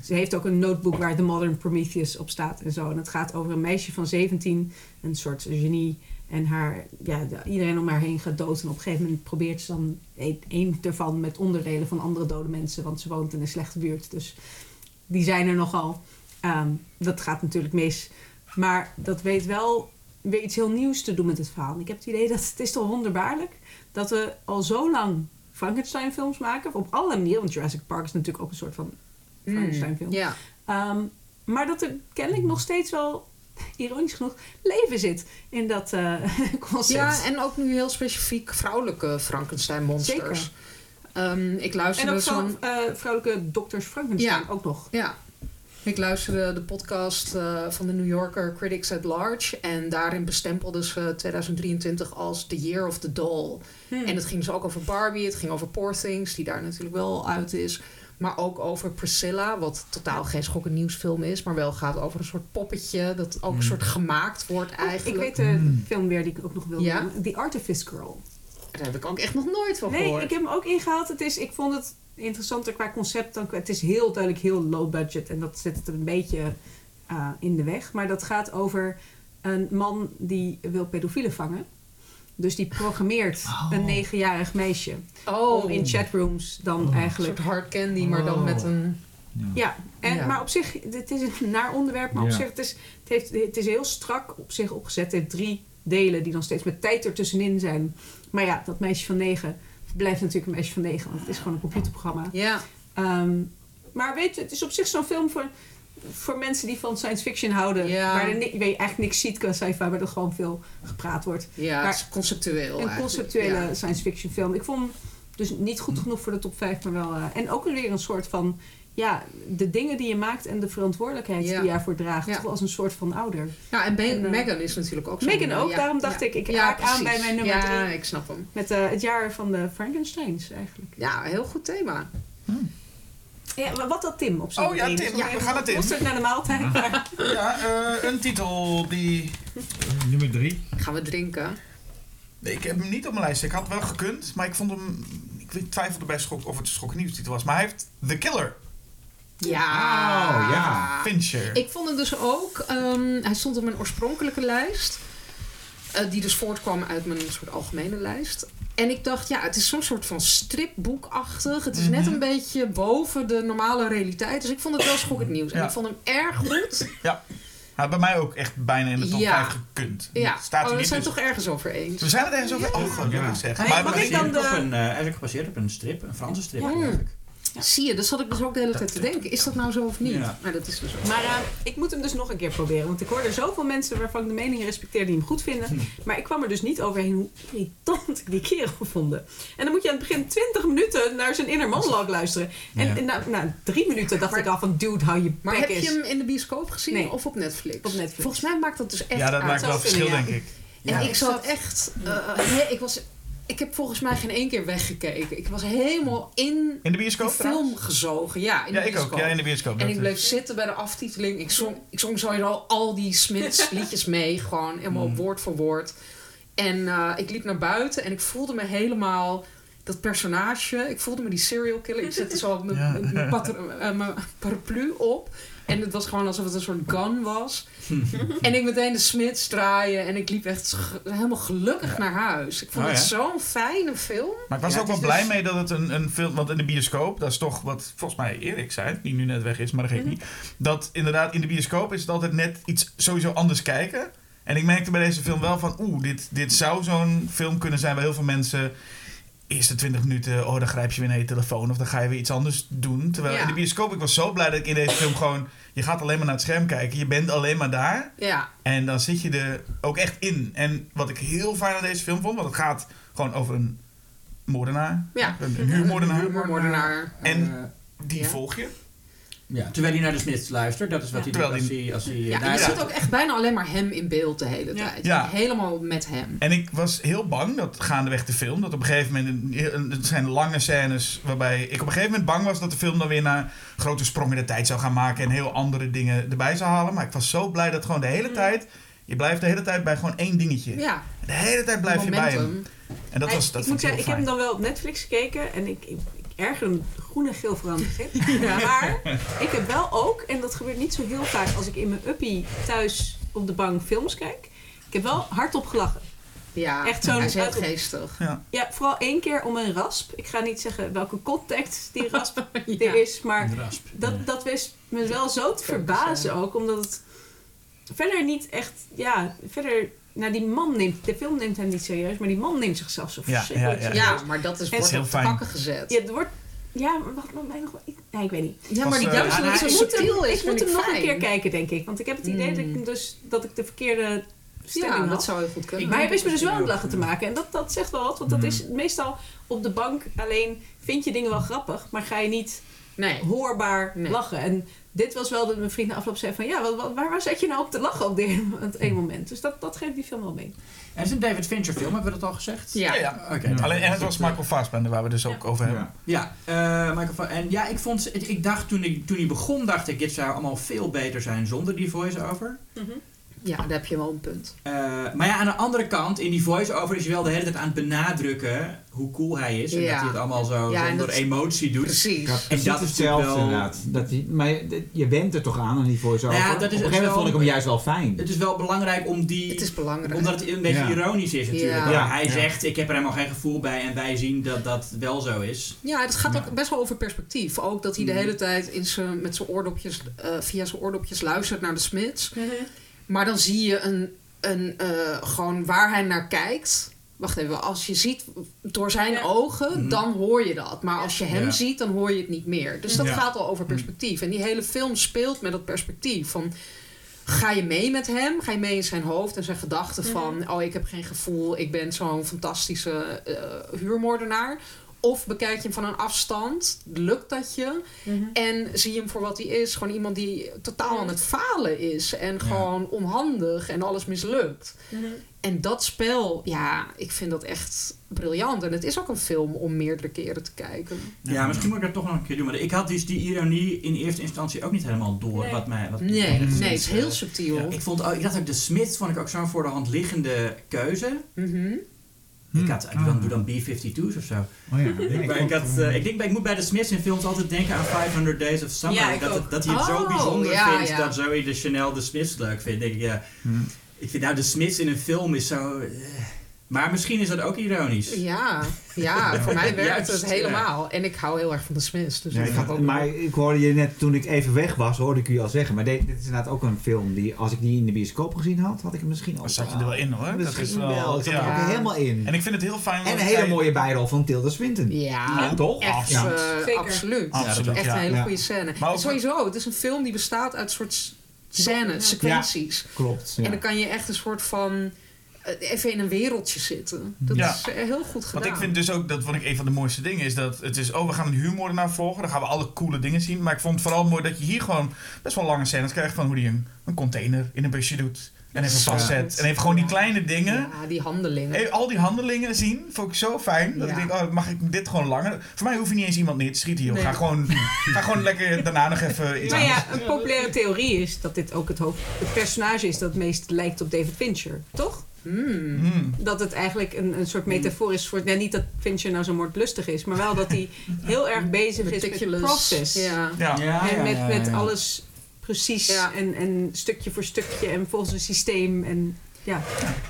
ze heeft ook een notebook waar The Modern Prometheus op staat en zo. En het gaat over een meisje van 17, een soort genie. En haar, ja, de- iedereen om haar heen gaat dood. En op een gegeven moment probeert ze dan een, een ervan met onderdelen van andere dode mensen. Want ze woont in een slechte buurt. Dus die zijn er nogal. Ehm, dat gaat natuurlijk mis. Maar dat weet wel weer iets heel nieuws te doen met het verhaal. Ik heb het idee dat het is toch wonderbaarlijk dat we al zo lang Frankenstein films maken. Op allerlei manieren. Want Jurassic Park is natuurlijk ook een soort van Mm, Frankenstein film. Ehm, maar dat er kennelijk nog steeds wel, ironisch genoeg, leven zit in dat eh, concept. ja, en ook nu heel specifiek vrouwelijke Frankenstein-monsters. Zeker. Ehm, ik En luisterde ook zo'n... zo, eh, vrouwelijke dokters Frankenstein Ja. ook nog. Ja. Ik luisterde de podcast eh, van de New Yorker Critics at Large. En daarin bestempelden ze 2023 als The Year of the Doll. Hmm. En het ging dus ook over Barbie. Het ging over Poor Things, die daar natuurlijk wel uit is. Maar ook over Priscilla, wat totaal geen schokkend nieuwsfilm is. Maar wel gaat over een soort poppetje dat ook een soort gemaakt wordt Oh, ik eigenlijk. weet de film weer die ik ook nog wil Ja? noemen. The Artifice Girl. Daar heb ik ook echt nog nooit van Nee, gehoord. ik heb hem ook ingehaald. Het is, ik vond het interessanter qua concept. Dan, qua- het is heel duidelijk heel low budget. En dat zet het er een beetje eh, in de weg. Maar dat gaat over een man die wil pedofielen vangen. Dus die programmeert Oh. een negenjarig meisje. oh, Om in chatrooms dan Oh. een eigenlijk... soort hard candy, maar dan Oh. met een... Ja. Ja, en, Ja. maar op zich, het is een naar onderwerp, maar op zich, het is, het, heeft, het is heel strak op zich opgezet. Het heeft drie delen die dan steeds met tijd ertussenin zijn. Maar ja, dat meisje van negen blijft natuurlijk een meisje van negen, want het is gewoon een computerprogramma. Ja, Ehm, maar weet je, het is op zich zo'n film voor, voor mensen die van science fiction houden. Ja. Waar, er je eigenlijk niks ziet qua sci-fi, waar er gewoon veel gepraat wordt. ja Maar- het is conceptueel Een conceptuele Ja. science fiction film. Ik vond hem dus niet goed genoeg voor de top 5, maar wel. eh, en ook weer een soort van. Ja, de dingen die je maakt en de verantwoordelijkheid Ja. die je daarvoor draagt. Ja. Toch als een soort van ouder. Ja, en, En, eh, Megan is natuurlijk ook zo. Megan ook, daarom dacht ik, ik haak aan bij mijn nummer Ja, drie. ik snap hem. Met eh, het jaar van de Frankensteins eigenlijk. Ja, heel goed thema. Ja, wat had Tim op zijn Oh ja? Tim, Dus we gaan naar Tim. Naar de maaltijd? Ja, eh, een titel die... Nummer drie. Gaan we drinken? Nee, ik heb hem niet op mijn lijst. Ik had wel gekund, maar ik vond hem... Ik twijfelde bij schok of het een schokkenieuwstitel was. Maar hij heeft The Killer, Ja. Oh, ja. Fincher. Ik vond het dus ook... ehm, hij stond op mijn oorspronkelijke lijst. eh, die dus voortkwam uit mijn soort algemene lijst. En ik dacht, ja, het is zo'n soort van stripboekachtig. Het is net Mhm. een beetje boven de normale realiteit. Dus ik vond het wel schokkend nieuws. En Ja. ik vond hem erg goed. Hij had bij mij ook echt bijna in de top Ja. 5 gekund. Ja, Staat oh, we zijn tussen. toch ergens over eens. We zijn het ergens over... Oh, god, Ja. ja. zeg. Hij, Maar- mag ik dan de- op een, eh, hij is ook gebaseerd op een strip, een Franse strip Ja. geloof Zie je, dus zat ik dus ook de hele tijd te denken. Is dat nou zo of niet? Ja. Maar dat is dus ook. Maar eh, ik moet hem dus nog een keer proberen. Want ik hoor er zoveel mensen waarvan ik de mening respecteer die hem goed vinden. Maar ik kwam er dus niet overheen hoe irritant ik die kerel vond. En dan moet je aan het begin 20 minuten naar zijn inner monologue luisteren. En, Ja. en na, na drie minuten dacht Maar- ik al van dude, hou je Maar heb je hem in de bioscoop gezien Nee. of op Netflix? Op Netflix. Volgens mij maakt dat dus echt Ja, dat uit. maakt wel verschil, denk ik. En Ja. ik zat echt... eh, he- ik, was, ik heb volgens mij geen één keer weggekeken. Ik was helemaal in In de film trouwens? gezogen. Ja, in de Ja, ik bioscoop. ook. Ja, in de bioscoop. En ik is- bleef zitten bij de aftiteling. Ik zong, ik zong sowieso al die Smits liedjes mee. Gewoon helemaal Mm. woord voor woord. En eh, ik liep naar buiten en ik voelde me helemaal... Dat personage, ik voelde me die serial killer. Ik zette zo mijn Ja. eh, mijn paraplu op. En het was gewoon alsof het een soort gun was. en ik meteen de Smits draaien. En ik liep echt helemaal gelukkig naar huis. Ik vond Oh, het ja? zo'n fijne film. Maar ik was Ja, ook wel blij dus- mee dat het een, een film... Want in de bioscoop, dat is toch wat volgens mij Erik zei... Die nu net weg is, maar dat geeft Mhm. niet. Dat inderdaad in de bioscoop is het altijd net iets sowieso anders kijken. En ik merkte bij deze film wel van... Oeh, dit, dit zou zo'n film kunnen zijn waar heel veel mensen... Eerste 20 minuten, oh, dan grijp je weer naar je telefoon of dan ga je weer iets anders doen. Terwijl Ja. in de bioscoop, ik was zo blij dat ik in deze film gewoon... Je gaat alleen maar naar het scherm kijken, je bent alleen maar daar. Ja, En dan zit je er ook echt in. En wat ik heel fijn aan deze film vond, want het gaat gewoon over een moordenaar. ja. Een, een huurmoordenaar. Huurmoordenaar. En Eh, die Ja. volg je. Ja, terwijl hij naar de Smiths luistert, dat is wat Ja. hij doet als hij... Als hij Ja, daar je zit. ziet ook echt bijna alleen maar hem in beeld de hele Ja. tijd. Ja. Helemaal met hem. En ik was heel bang, dat gaandeweg de film, dat op een gegeven moment... Het zijn lange scènes waarbij ik op een gegeven moment bang was... dat de film dan weer naar grote sprongen in de tijd zou gaan maken... en heel andere dingen erbij zou halen. Maar ik was zo blij dat gewoon de hele tijd... Je blijft de hele tijd bij gewoon één dingetje. Ja, De hele tijd blijf je bij hem. En dat was dat ik moet zeggen, ik heb hem dan wel op Netflix gekeken. En ik, ik, erg een groen en geel veranderd. Maar ik heb wel ook, en dat gebeurt niet zo heel vaak als ik in mijn uppie thuis op de bank films kijk. Ik heb wel hardop gelachen. Ja, Echt zo'n hij is heel geestig. Ja, vooral één keer om een rasp. Ik ga niet zeggen welke context die rasp Ja. er is, maar rasp. dat, Ja. dat wist me wel zo te verbazen ook, omdat het verder niet echt, ja, verder, nou die man neemt, de film neemt hem niet serieus, maar die man neemt zichzelf zo Ja, verschrikkelijk ja, ja. serieus. Ja, maar dat is, wordt is heel op pakken gezet. Ja, het wordt, ja, maar wat, wat mij nog wel, ik- nee, ik weet niet. Ja, maar die Was, eh, nou, het zo ik moet hem, subtiel is, ik moet hem nog een keer kijken, denk ik, want ik heb het idee dat, ik dus, dat ik de verkeerde stelling Ja, had. dat zou heel goed kunnen. Maar hij wist me dus wel aan het lachen te maken. En dat, dat zegt wel wat. Want dat is meestal op de bank alleen vind je dingen wel grappig. Maar ga je niet Nee. hoorbaar Nee. lachen. En dit was wel dat mijn vriend na afloop zei van... Ja, wat, wat- waar, waar zat je nou op te lachen op dit het ene moment? Dus dat, dat geeft die film wel mee. En het is een David Fincher film, hebben we dat al gezegd? Ja. Ja, ja. Oké. Ja. Alleen, en het was Michael Fassbender waar we dus ook over hebben. Ja. Ja, eh, Michael en ja, ik vond, ik dacht toen, ik, toen hij begon, dacht ik, dit zou allemaal veel beter zijn zonder die voice-over. Ja, daar heb je wel een punt. Eh, maar ja, aan de andere kant, in die voice-over is hij wel de hele tijd aan het benadrukken hoe cool hij is. En Ja. dat hij het allemaal zo Ja, en zonder dat- emotie doet. Precies. Ja, precies dat is hetzelfde wel- inderdaad. Dat die, maar je, je went er toch aan, aan die voice-over. Nou ja, dat is Op een gegeven moment wel- vond ik hem juist wel fijn. Het is wel belangrijk om die... Het is belangrijk. Omdat het een beetje Ja. ironisch is natuurlijk. Ja. Hij ja. zegt, ik heb er helemaal geen gevoel bij en wij zien dat dat wel zo is. Ja, het gaat Ja. ook best wel over perspectief. Ook dat hij de Mhm. hele tijd in zijn, met zijn oordopjes, eh, via zijn oordopjes luistert naar de Smits. Maar dan zie je een, een eh, gewoon waar hij naar kijkt. Wacht even, als je ziet door zijn Ja. ogen, Mhm. dan hoor je dat. Maar als je hem Ja. ziet, dan hoor je het niet meer. Dus dat Ja. gaat al over perspectief. En die hele film speelt met dat perspectief. Van, ga je mee met hem? Ga je mee in zijn hoofd en zijn gedachten Mhm. van... oh, ik heb geen gevoel, ik ben zo'n fantastische eh, huurmoordenaar... Of bekijk je hem van een afstand, lukt dat je? En zie je hem voor wat hij is. Gewoon iemand die totaal aan het falen is. En gewoon onhandig en alles mislukt. En dat spel, ja, ik vind dat echt briljant. En het is ook een film om meerdere keren te kijken. Ja, misschien moet ik dat toch nog een keer doen. Maar ik had dus die ironie in eerste instantie ook niet helemaal door. Nee. Wat mij, wat Nee, nee, het is heel subtiel. Ik, vond, ook- ik dacht ook, de Smith vond ik ook zo'n voor de hand liggende keuze. Mhm. Ik had, ik doe dan, doe dan B-52's of zo. Oh ja, denk Maar ik, had, eh, ik denk, ik moet bij de Smiths in films altijd denken aan 500 Days of Summer. Ja, ik dat, ook. het- dat hij het zo Oh, bijzonder ja, vindt ja. dat Zoe de Chanel de Smiths leuk vindt. Denk ik, ja. Hmm. Ik vind nou, de Smiths in een film is zo... eh, maar misschien is dat ook ironisch. Ja, ja, voor mij werkt Juist, het helemaal. En ik hou heel erg van de Smiths. Dus Ja, dat ik had- ook maar ik hoorde je net, toen ik even weg was, hoorde ik u al zeggen. Maar dit, dit is inderdaad ook een film die, als ik die in de bioscoop gezien had, had ik hem misschien al. Dan zat je er wel in hoor. Dat Misschien is wel, wel. Ik zat er ja. ook helemaal in. En ik vind het heel fijn. En een hele mooie bijrol van Tilda Swinton. Ja, Ja, toch? echt Ja. eh, Zeker. absoluut. Absoluut, Echt ja. een hele Ja. goede scène. Maar ook- En sowieso, het is een film die bestaat uit soort scènes, sequenties. Klopt. Ja. En dan kan je echt een soort van even in een wereldje zitten. Dat Ja. is eh, heel goed gedaan. Want ik vind dus ook, dat vond ik een van de mooiste dingen, is dat het is, oh we gaan een huurmoordenaar volgen, dan gaan we alle coole dingen zien. Maar ik vond het vooral mooi dat je hier gewoon best wel lange scènes krijgt van hoe hij een, een container in een busje doet. En even vastzet. goed. En even gewoon die kleine dingen. Ja, die handelingen. Even al die handelingen zien, vond ik zo fijn. Dat Ja. ik denk, oh, mag ik dit gewoon langer? Voor mij hoef je niet eens iemand neer te schieten, joh. Nee. Ga, gewoon, ga gewoon lekker daarna nog even iets Nou ja, een populaire theorie is dat dit ook het, hoofd, het personage is dat het meest lijkt op David Fincher, toch? Mm. Mm. Dat het eigenlijk een, een soort metafoor is voor... Nou, niet dat Fincher nou zo moordlustig is, maar wel dat hij heel erg bezig is met Meticulous. process. Ja. Ja. en met, ja, met ja. alles precies Ja. en, en stukje voor stukje en volgens een systeem. En, ja.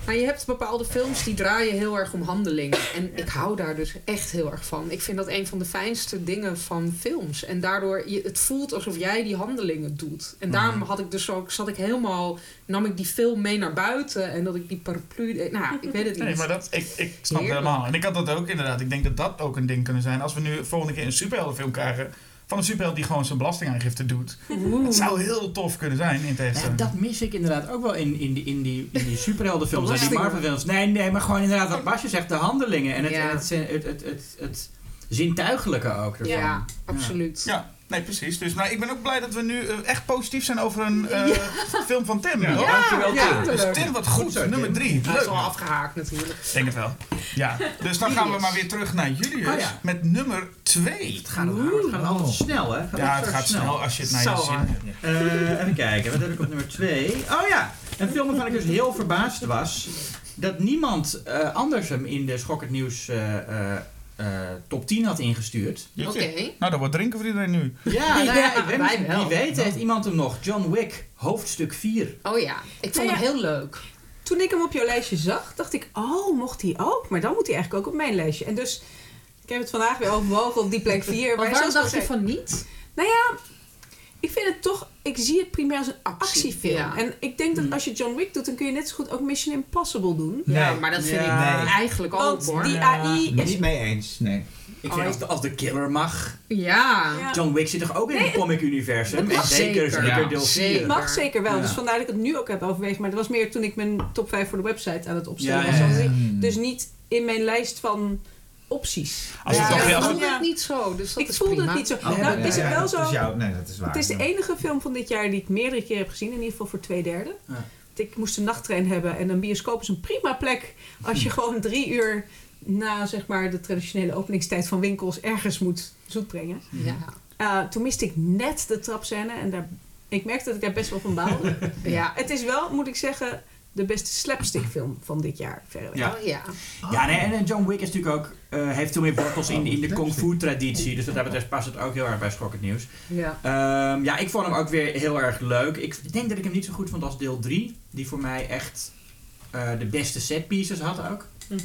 Maar je hebt bepaalde films die draaien heel erg om handelingen. En ik hou daar dus echt heel erg van. Ik vind dat een van de fijnste dingen van films. En daardoor, je, het voelt alsof jij die handelingen doet. En daarom had ik dus ook, zat ik helemaal, nam ik die film mee naar buiten. En dat ik die paraplu, nou, ik weet het niet. Nee, maar dat, ik, ik snap Heerlijk. helemaal. En ik had dat ook inderdaad. Ik denk dat dat ook een ding kunnen zijn. Als we nu volgende keer een superheldenfilm krijgen... van een superheld die gewoon zijn belastingaangifte doet. Het zou heel tof kunnen zijn in Ja, tegenstelling. dat mis ik inderdaad ook wel in, in, die, in, die, in die superheldenfilms en die. Marvel-films. Nee, nee, maar gewoon inderdaad wat Basje zegt, de handelingen en het, Ja. en het, het, het, het, het, het zintuigelijke ook ervan. Ja, absoluut. Ja, nee, precies. Dus maar ik ben ook blij dat we nu eh, echt positief zijn over een eh, film van Tim. Ja, hoor. dankjewel, ja. Tim. Dus Tim, wat goed. zo. Nummer drie. Hij is al afgehaakt natuurlijk. Ik denk het wel. Ja, dus dan gaan we maar weer terug naar Julius Oh ja. met nummer twee. Het gaat, het gaat altijd snel, hè? Ja, het gaat snel als je het naar je zin hebt. Eh, even kijken, wat heb ik op nummer 2? Oh ja, een film waarvan ik dus heel verbaasd was. Dat niemand eh, anders hem in de Schokkend Nieuws eh, top 10 had ingestuurd. Oké. Nou, dat wordt drinken voor iedereen nu. Ja, nou ja, ik weet, wij niet, wel. wie weet heeft iemand hem nog. John Wick, hoofdstuk 4. Oh ja, ik vond Nou ja. hem heel leuk. Toen ik hem op jouw lijstje zag, dacht ik, oh, mocht hij ook? Maar dan moet hij eigenlijk ook op mijn lijstje. En dus, ik heb het vandaag weer overwogen op die plek 4. Maar waarom dacht je van niet? Nou ja, ik vind het toch, ik zie het primair als een Actie, actiefilm. ja. En ik denk dat Mm. als je John Wick doet, dan kun je net zo goed ook Mission Impossible doen. Ja, maar dat vind Ja. ik Nee. eigenlijk ook Want hoor. die Ja. AI is... Niet mee eens, nee. Ik Oh, vind ik- als de, als de killer mag. Ja. John Wick zit toch ook in het comic-universum? En zeker, zeker. Ja. deel 4. Zeker. Mag zeker wel, Ja. dus vandaar dat ik het nu ook heb overwegen. Maar dat was meer toen ik mijn top 5 voor de website aan het opstellen Ja, was. Dus niet in mijn lijst van opties. Als Ja, het toch ik als vond het- Ja. het niet zo, dus dat ik is voelde prima. het niet zo. Oh, nou, ja, is Ja, het wel zo... Is jouw, nee, dat is waar. Het is de enige film van dit jaar die ik meerdere keren heb gezien. In ieder geval voor twee derde. Ja. Want Ik moest een nachttrein hebben. En een bioscoop is een prima plek. Als je gewoon drie uur na zeg maar, de traditionele openingstijd van winkels ergens moet zoet brengen. Ja. Uh, toen miste ik net de trapscène. En daar, ik merkte dat ik daar best wel van baalde. Ja. Het is wel, moet ik zeggen, de beste slapstickfilm van dit jaar. Verreweg. Ja. Oh ja. Ja, nee, en en John Wick is natuurlijk ook, eh, heeft veel meer wortels in, in de kung fu traditie. Dus wat dat betreft past het ook heel erg bij Schokkend Nieuws. Ja. Ehm, ja, ik vond hem ook weer heel erg leuk. Ik denk dat ik hem niet zo goed vond als deel 3. Die voor mij echt eh, de beste setpieces had ook. Mhm.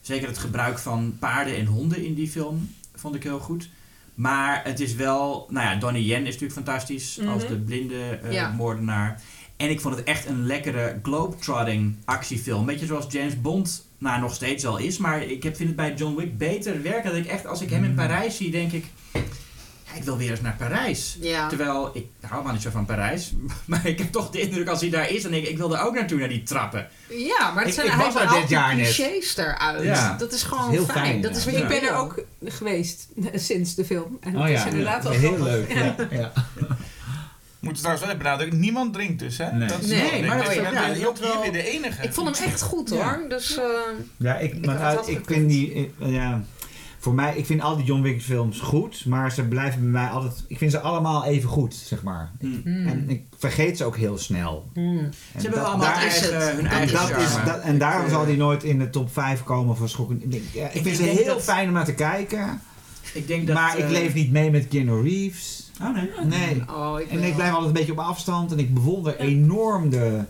Zeker het gebruik van paarden en honden in die film vond ik heel goed. Maar het is wel, nou ja, Donnie Yen is natuurlijk fantastisch als Mhm. de blinde eh, Ja. moordenaar. En ik vond het echt een lekkere globetrotting actiefilm. Beetje zoals James Bond nou, nog steeds al is. Maar ik heb, vind het bij John Wick beter werken. Dat ik echt, als ik hem in Mm. Parijs zie, denk ik... Ja, ik wil weer eens naar Parijs. Ja. Terwijl, ik hou helemaal niet zo van Parijs. Maar ik heb toch de indruk als hij daar is, dan denk ik, ik wil er ook naartoe, naar die trappen. Ja, maar het Ik- zijn ik eigenlijk er al dit jaar clichés eruit. Ja. Dat is Dat gewoon is heel fijn. fijn, Dat is Ik ben er ook geweest sinds de film. En Oh het ja, is inderdaad wel heel grappig. leuk. Moeten trouwens wel even benadrukken, niemand drinkt dus, hè? Nee. Dat is Nee, wel- maar dat- ja, je ook wel- weer de enige. Ik vond hem echt goed hoor. Ja. Dus eh, Ja, ik, maar uit- ik vind die, eh, ja, voor mij, ik vind al die John Wick films goed, maar ze blijven bij mij altijd, ik vind ze allemaal even goed, zeg maar. Hmm. hmm. En ik vergeet ze ook heel snel. Hmm. En Ze hebben dat- allemaal eigen, het. hun Dat eigen dat is, charme. dat, en daarom Ik, zal eh, die nooit in de top 5 komen voor schokken. Ik, ik Ik vind ze heel dat- fijn om naar te kijken, Ik denk dat, maar ik eh, leef niet mee met Keanu Reeves. Oh nee. Nee. Oh, ik En ik blijf altijd een beetje op afstand en ik bewonder enorm de,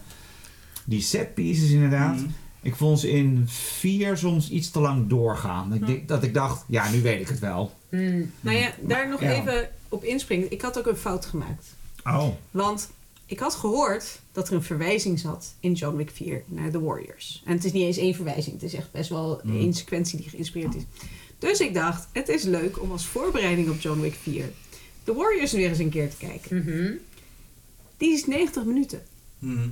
die set pieces inderdaad. Mhm. Ik vond ze in vier soms iets te lang doorgaan. Ik denk, dat ik dacht, ja, nu weet ik het wel. Nou ja, daar nog Ja. even op inspringen. Ik had ook een fout gemaakt. Oh. Want ik had gehoord dat er een verwijzing zat in John Wick 4 naar The Warriors. En het is niet eens één verwijzing. Het is echt best wel één sequentie die geïnspireerd is. Dus ik dacht, het is leuk om als voorbereiding op John Wick 4 The Warriors weer eens een keer te kijken. Mhm. Die is 90 minuten. Mhm.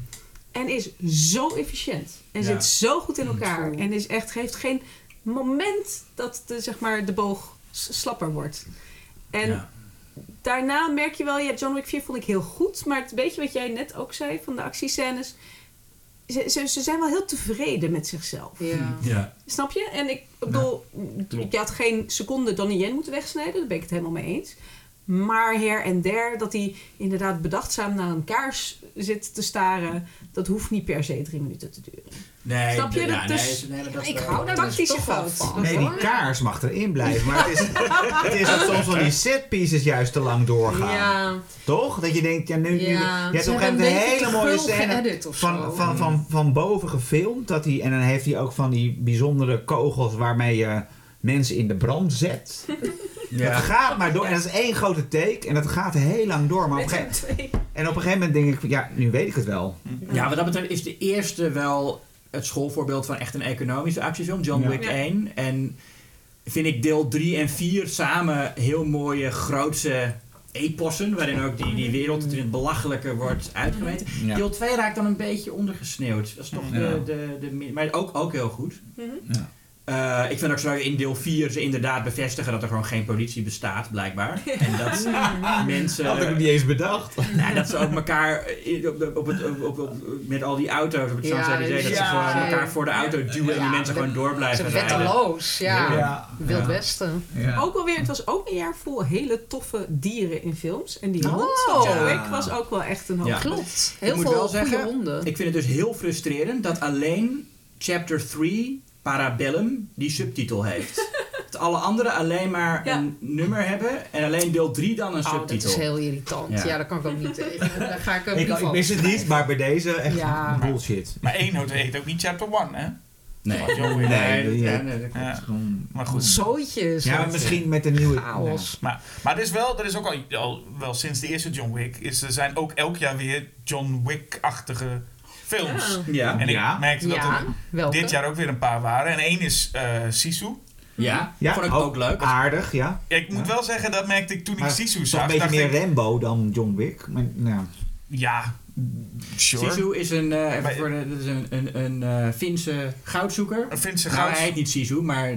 En is zo efficiënt. En Ja. zit zo goed in elkaar. True. En is echt, geeft geen moment dat de, zeg maar, de boog slapper wordt. En Ja. daarna merk je wel, ja, John Wick 4 vond ik heel goed. Maar het beetje wat jij net ook zei van de actiescènes. Ze, ze, ze zijn wel heel tevreden met zichzelf. Ja. Ja. Snap je? En ik bedoel, je had geen seconde Donnie Yen moeten wegsnijden. Daar ben ik het helemaal mee eens. Maar her en der, dat hij inderdaad bedachtzaam naar een kaars zit te staren. Dat hoeft niet per se drie minuten te duren. Nee, Snap je? ja, Dat nee, dat Ik hou daar dus Tactische wel fout. van. Nee, die kaars mag erin blijven. Maar het is, het is dat soms van die set pieces juist te lang doorgaan. Ja, Toch? Dat je denkt, ja, nu. nu je hebt op een hebben gegeven moment een beetje hele mooie scène. Van, van, van, van boven gefilmd. Dat hij, en dan heeft hij ook van die bijzondere kogels waarmee je mensen in de brand zet. Ja. Het gaat maar door. En dat is één grote take. En dat gaat heel lang door. Maar op een gegeven, en op een gegeven moment denk ik, van, ja, nu weet ik het wel. Ja, wat dat betreft is de eerste wel het schoolvoorbeeld van echt een economische actiefilm, John Ja. Wick Ja. 1. En vind ik deel 3 en 4 samen heel mooie, grootse epossen, waarin ook die, die wereld in het belachelijke wordt uitgemeten. Ja. Deel 2 raakt dan een beetje ondergesneeuwd. Dat is toch de, Ja. de, de, maar ook, ook heel goed. Mhm. Ja. Eh, ik vind ook zo in deel 4 ze inderdaad bevestigen dat er gewoon geen politie bestaat, blijkbaar. En dat mensen... Dat had ik niet eens bedacht. Nou, dat ze ook elkaar in- op, op, op, het- op, op, op- met al die auto's op het Ja, Champs-Élysées, dat ze ja. gewoon elkaar voor de auto duwen en die mensen gewoon door Ze blijven rijden. wetteloos, ja. Ja. Wild. Westen. Ja. Ook wel weer, het was ook een jaar vol hele toffe dieren in films. En die Oh. hond van John Ja. Wick was ook wel echt een hoop. Ja. Klopt. Heel veel wel goede zeggen, honden. Ik vind het dus heel frustrerend dat alleen chapter 3 Parabellum die subtitel heeft. Dat alle andere alleen maar Ja. een nummer hebben en alleen deel 3 dan een Oh, dat subtitel. is heel irritant. Ja. Ja, daar kan ik ook niet tegen. Daar ga ik een Ik, ik wist het niet, maar bij deze echt Ja. bullshit. Maar één heet ook niet chapter 1, hè? Nee, Van John Wick. nee, Nee, ja, nee, dat. Ja, gewoon- maar goed. Zooitjes. Ja, maar misschien met een nieuwe... Chaos. Maar, maar er is wel, er is ook al, al wel sinds de eerste John Wick, is, er zijn ook elk jaar weer John Wick-achtige films. Ja. En Ja. ik merkte dat Ja, er welke? dit jaar ook weer een paar waren. En één is eh Sisu. Ja, Ja, vond ik ook, leuk. Aardig, ja. Ja, ik moet Ja. wel zeggen, dat merkte ik toen ik Sisu zag. een beetje meer ik, Rambo dan John Wick. Maar, nou, ja, sure. Sisu is een, eh, even Maar- voor de, dat is een, een, een eh, Finse goudzoeker. Een Finse Nou, goud. hij heet niet Sisu, maar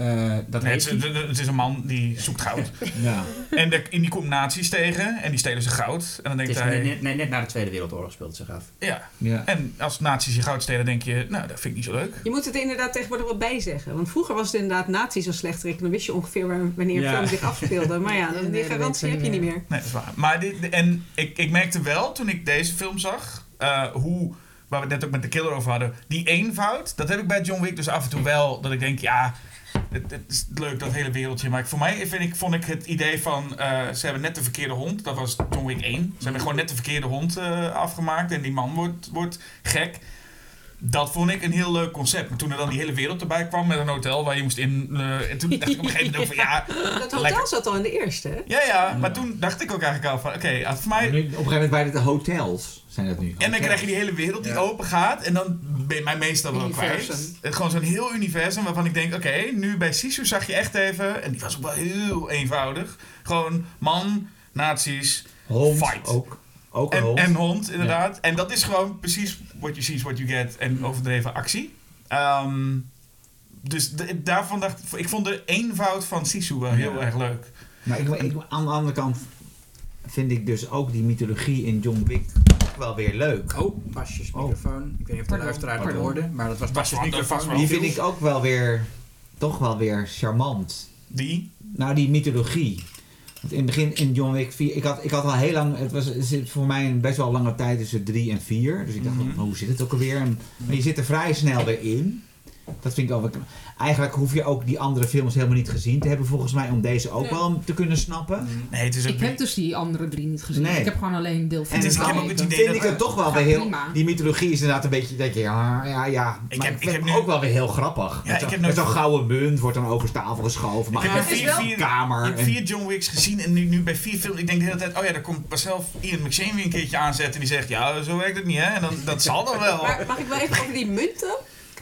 eh, dat Nee, het, is- het is een man die zoekt goud. ja. en, de, en die komt nazi's tegen en die stelen zijn goud. En dan Het denkt is hij, net, net, net na de Tweede Wereldoorlog speelt het zich af. ja. ja. En als nazi's je goud stelen, denk je, nou, dat vind ik niet zo leuk. Je moet het er inderdaad tegenwoordig wel bij zeggen. Want vroeger was het inderdaad nazi's als slechterik. Dan wist je ongeveer waar, wanneer een Ja. film zich afspeelde. Maar ja, Nee, die garantie heb je niet niet meer. Nee, dat is waar. Maar dit, en ik, ik merkte wel toen ik deze film zag, eh, hoe, waar we het net ook met de killer over hadden, die eenvoud, dat heb ik bij John Wick dus af en toe wel, dat ik denk, ja, het, het is leuk dat hele wereldje. Maar voor mij vind ik, vond ik het idee van, eh, ze hebben net de verkeerde hond, dat was John Wick 1. Ze hebben gewoon net de verkeerde hond eh, afgemaakt en die man wordt, wordt gek. Dat vond ik een heel leuk concept. Maar toen er dan die hele wereld erbij kwam met een hotel waar je moest in. eh, en toen dacht ik op een gegeven moment ook van ja. Dat hotel Lekker. zat al in de eerste. hè? Ja, ja, maar toen dacht ik ook eigenlijk al van oké, voor mij Nu, op een gegeven moment bij de hotels zijn dat nu. En dan krijg je die hele wereld die Ja. open gaat. En dan ben je mij meestal wel kwijt. Gewoon zo'n heel universum waarvan ik denk... Oké, nu bij Sisu zag je echt even... En die was ook wel heel eenvoudig. Gewoon man, nazi's Hond Fight. ook. Ook een en, hond. en hond, inderdaad. En dat is gewoon precies what you see is what you get. En overdreven actie. Ehm, dus de- daarvan dacht ik... Ik vond de eenvoud van Sisu wel heel Ja. erg leuk. Maar ik, ik, aan de andere kant vind ik dus ook die mythologie in John Wick wel weer leuk. Oh, Basjes Oh. microfoon. Ik weet niet of de luisteraar het hoorde, maar dat was Basjes microfoon. wel- Die vind ik ook wel weer, toch wel weer charmant. Die. Nou, die mythologie. In het begin in John Wick 4, ik had, ik had al heel lang, het was het voor mij een best wel lange tijd tussen 3 en 4. Dus ik dacht, Mhm. hoe zit het ook alweer? En, maar je zit er vrij snel weer in. Dat vind ik ook. wel- Eigenlijk hoef je ook die andere films helemaal niet gezien te hebben, volgens mij, om deze ook Nee. wel te kunnen snappen. Nee, het is ook Ik heb dus die andere drie niet gezien. Nee. Ik heb gewoon alleen deel 4 En is- ik heb ook het idee vind dat- ik het toch wel weer heel. prima. Die mythologie is inderdaad een beetje. Dat je, ja, ja, ja. Ik maar heb- ik ik vind heb het nu- ook wel weer heel grappig. Ja, met ik heb met nu- zo'n gouden munt wordt dan over tafel geschoven. Maar Ik heb vier, wel- vier, kamer. Ik heb en- vier John Wicks gezien en nu, nu bij vier films. Ik denk de hele tijd, oh ja, daar komt vanzelf Ian McShane weer een keertje aanzetten. En die zegt, ja, zo werkt het niet, hè? En dan, dat zal dan wel. Maar mag ik wel even over die munten?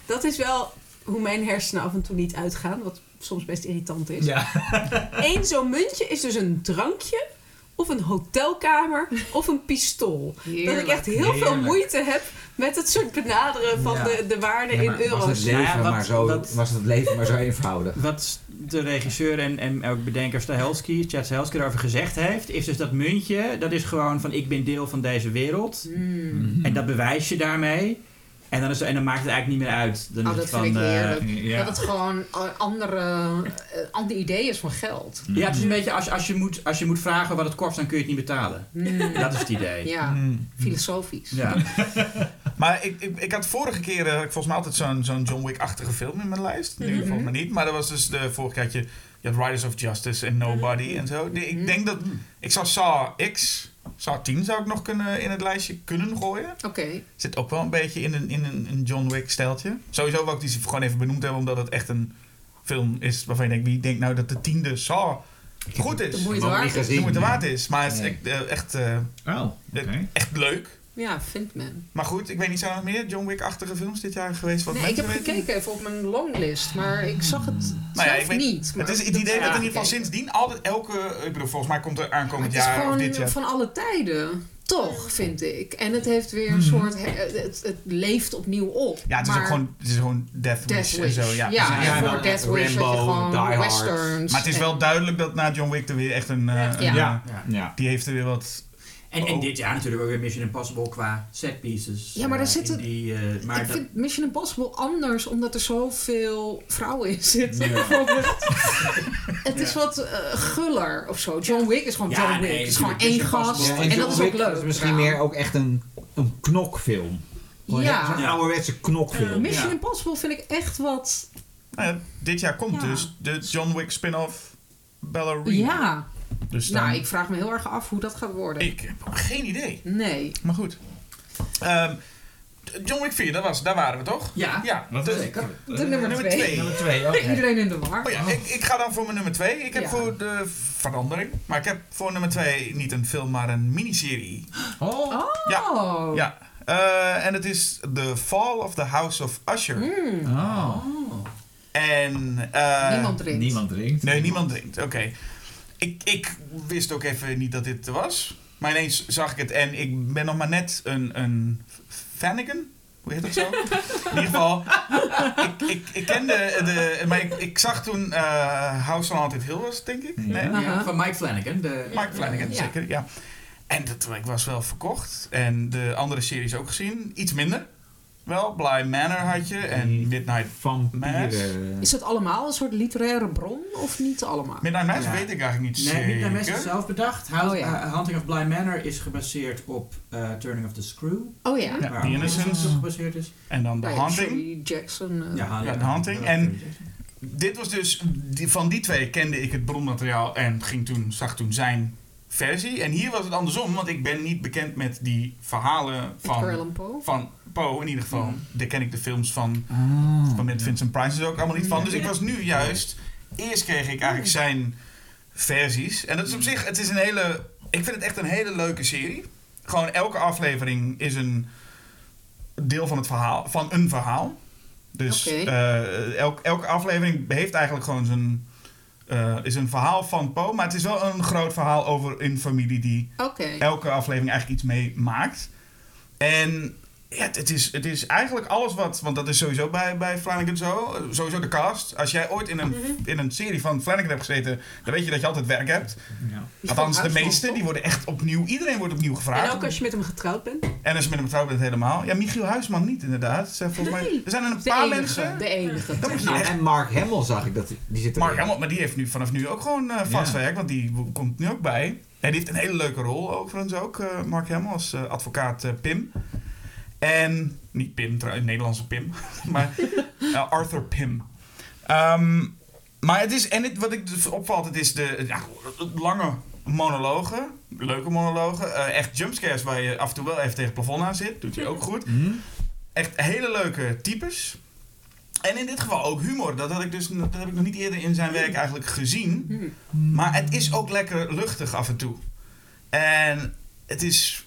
Dat is wel hoe mijn hersenen af en toe niet uitgaan. Wat soms best irritant is. Ja. Eén zo'n muntje is dus een drankje. Of een hotelkamer. Of een pistool. Dat ik echt heel veel moeite heb met het soort benaderen van Ja. de, de waarde Ja, in maar Was euro's. het, leven ja, wat- maar zo, wat- was het leven maar zo eenvoudig? Wat de regisseur en, en ook bedenker Stahelski, Chad Stahelski erover gezegd heeft, is dus dat muntje, dat is gewoon van ik ben deel van deze wereld. Mm. En dat bewijs je daarmee. En dan, is, en dan maakt het eigenlijk niet meer uit. Dan Oh, is dat het van, vind ik eh. Ja. Dat het gewoon andere, eh, andere idee is van geld. ja, het is een beetje als, als, je moet, als je moet vragen wat het kost, dan kun je het niet betalen. Mm. Dat is het idee. Ja, Hmm. filosofisch. Ja. Maar ik, ik, ik had vorige keer, eh, ik volgens mij altijd zo'n zo'n John Wick-achtige film in mijn lijst. Nu Mhm. volgens mij niet. Maar dat was dus de vorige keer had je, je had Riders of Justice en Nobody en zo. Ik denk dat, ik zou Saw X, Saw 10 zou ik nog kunnen, in het lijstje kunnen gooien. Oké. Zit ook wel een beetje in een, in een, een John Wick-steltje. Sowieso wil ik die gewoon even benoemd hebben, omdat het echt een film is waarvan je denkt, wie denkt nou dat de tiende Saw goed is? De moeite waard is. gezien. De moeite waard is. Maar het is echt, eh, echt, eh, Oh, oké. echt leuk. Ja, vindt men. Maar goed, ik weet niet, zijn er nog meer John Wick-achtige films dit jaar geweest? Wat Nee, ik heb weten? gekeken even op mijn longlist, maar ik zag het Nou ja, zelf ik weet- niet. Maar Het is het dat- idee dat ja, in ieder geval sindsdien altijd elke... Ik bedoel, volgens mij komt er aankomend jaar of dit jaar... van alle tijden. Toch, vind ik. En het heeft weer een Mhm. soort... he- Het, het leeft opnieuw op. Ja, het is maar ook gewoon, het is gewoon Death Wish, Death Wish. en zo. Ja, Ja. Ja, voor Death Wish had je Rambo, gewoon Die Hard. westerns. Maar het is en- wel duidelijk dat na John Wick er weer echt een... eh, Ja. een, Ja. Ja. Ja. Ja. die heeft er weer wat... En, en Oh. dit jaar natuurlijk ook weer Mission Impossible qua set pieces. Ja, maar daar eh, zitten- Die, eh, maar ik dat, vind Mission Impossible anders, omdat er zoveel vrouwen in zitten. Ja. Het is wat eh, guller of zo. John Wick is gewoon Ja, John Wick. nee, het is gewoon één gast. En dat is ook leuk. is misschien meer ook echt een, een knokfilm. Gewoon Ja. Zo'n ouderwetse knokfilm. Mission Ja. Impossible vind ik echt wat Nou ja, dit jaar komt Ja. dus de John Wick spin-off Ballerina. Ja, Dus dan, nou, ik vraag me heel erg af hoe dat gaat worden. ik heb geen idee. Nee. Maar goed. Ehm, John Wick 4, dat was, daar waren we toch? Ja, Ja. De- is zeker. De nummer nummer twee. twee. Nummer twee, oké. Iedereen in de war. Oh ja, ik, ik ga dan voor mijn nummer 2. Ik heb Ja. voor de verandering. Maar ik heb voor nummer 2 niet een film, maar een miniserie. Oh. Ja. Oh. Ja. Eh, en het is The Fall of the House of Usher. Mm. Oh. En... eh, Niemand drinkt. Niemand drinkt. Nee, niemand drinkt. Oké. Ik, ik wist ook even niet dat dit er was. Maar ineens zag ik het en ik ben nog maar net een, een Flanagan. Hoe heet dat zo? In ieder geval, ik, ik, ik kende de... Maar ik, ik zag toen eh House on Haunted Hill was, denk ik. Nee? Ja, van Mike Flanagan. De, Mike Flanagan, zeker, ja. En dat, ik was wel verkocht. En de andere series ook gezien. Iets minder. Wel, Bly Manor had je. En Die Midnight... Vampieren. Is het allemaal een soort literaire bron of niet allemaal? Midnight Mass Ja. weet ik eigenlijk niet Nee, zeker. niet naar mensen zelf bedacht. Oh, ja. eh, Hunting of Bly Manor is gebaseerd op eh, Turning of the Screw. Oh ja. Ja, waar The op gebaseerd is. En dan The ja, Haunting. Shirley Jackson. eh, Ja, Ja, The Haunting. En dit was dus, die, van die twee kende ik het bronmateriaal en ging toen, zag toen zijn versie. En hier was het andersom, want ik ben niet bekend met die verhalen van, Poe. van Poe in ieder geval. Mm. Daar ken ik de films van, Oh. van met Vincent Price dus ook allemaal niet van. Dus ik was nu juist, eerst kreeg ik eigenlijk zijn versies. En dat is op zich, het is een hele, ik vind het echt een hele leuke serie. Gewoon elke aflevering is een deel van het verhaal, van een verhaal. Dus eh, elk, elke aflevering heeft eigenlijk gewoon zijn, eh, is een verhaal van Poe. Maar het is wel een groot verhaal over een familie die elke aflevering eigenlijk iets mee maakt. En ja, het, is, het is eigenlijk alles wat... Want dat is sowieso bij, bij Flanagan zo. Sowieso de cast. Als jij ooit in een, Mhm. in een serie van Flanagan hebt gezeten... dan weet je dat je altijd werk hebt. Ja. Althans, de meeste. Die worden echt opnieuw... Iedereen wordt opnieuw gevraagd. En ook als je met hem getrouwd bent. En als je met hem getrouwd bent helemaal. Ja, Michiel Huisman niet inderdaad. Zijn volgens mij, er zijn een De paar enige. mensen... De enige. Dat Nou, echt... en Mark Hamill zag ik dat die zit Mark erin. Hamill, maar die heeft nu vanaf nu ook gewoon eh vast Ja. werk. Want die komt nu ook bij. En die heeft een hele leuke rol overigens ook. eh, Mark Hamill als eh, advocaat Pim. En, niet Pim, trouwens, Nederlandse Pim. maar eh, Arthur Pim. Ehm, maar het is, en het, wat ik dus opvalt, het is de ja, lange monologen. Leuke monologen. eh, echt jumpscares waar je af en toe wel even tegen het plafond aan zit. Doet hij ook goed. Hm? Echt hele leuke types. En in dit geval ook humor. Dat, had ik dus, dat heb ik nog niet eerder in zijn werk eigenlijk gezien. Hm. Maar het is ook lekker luchtig af en toe. En het is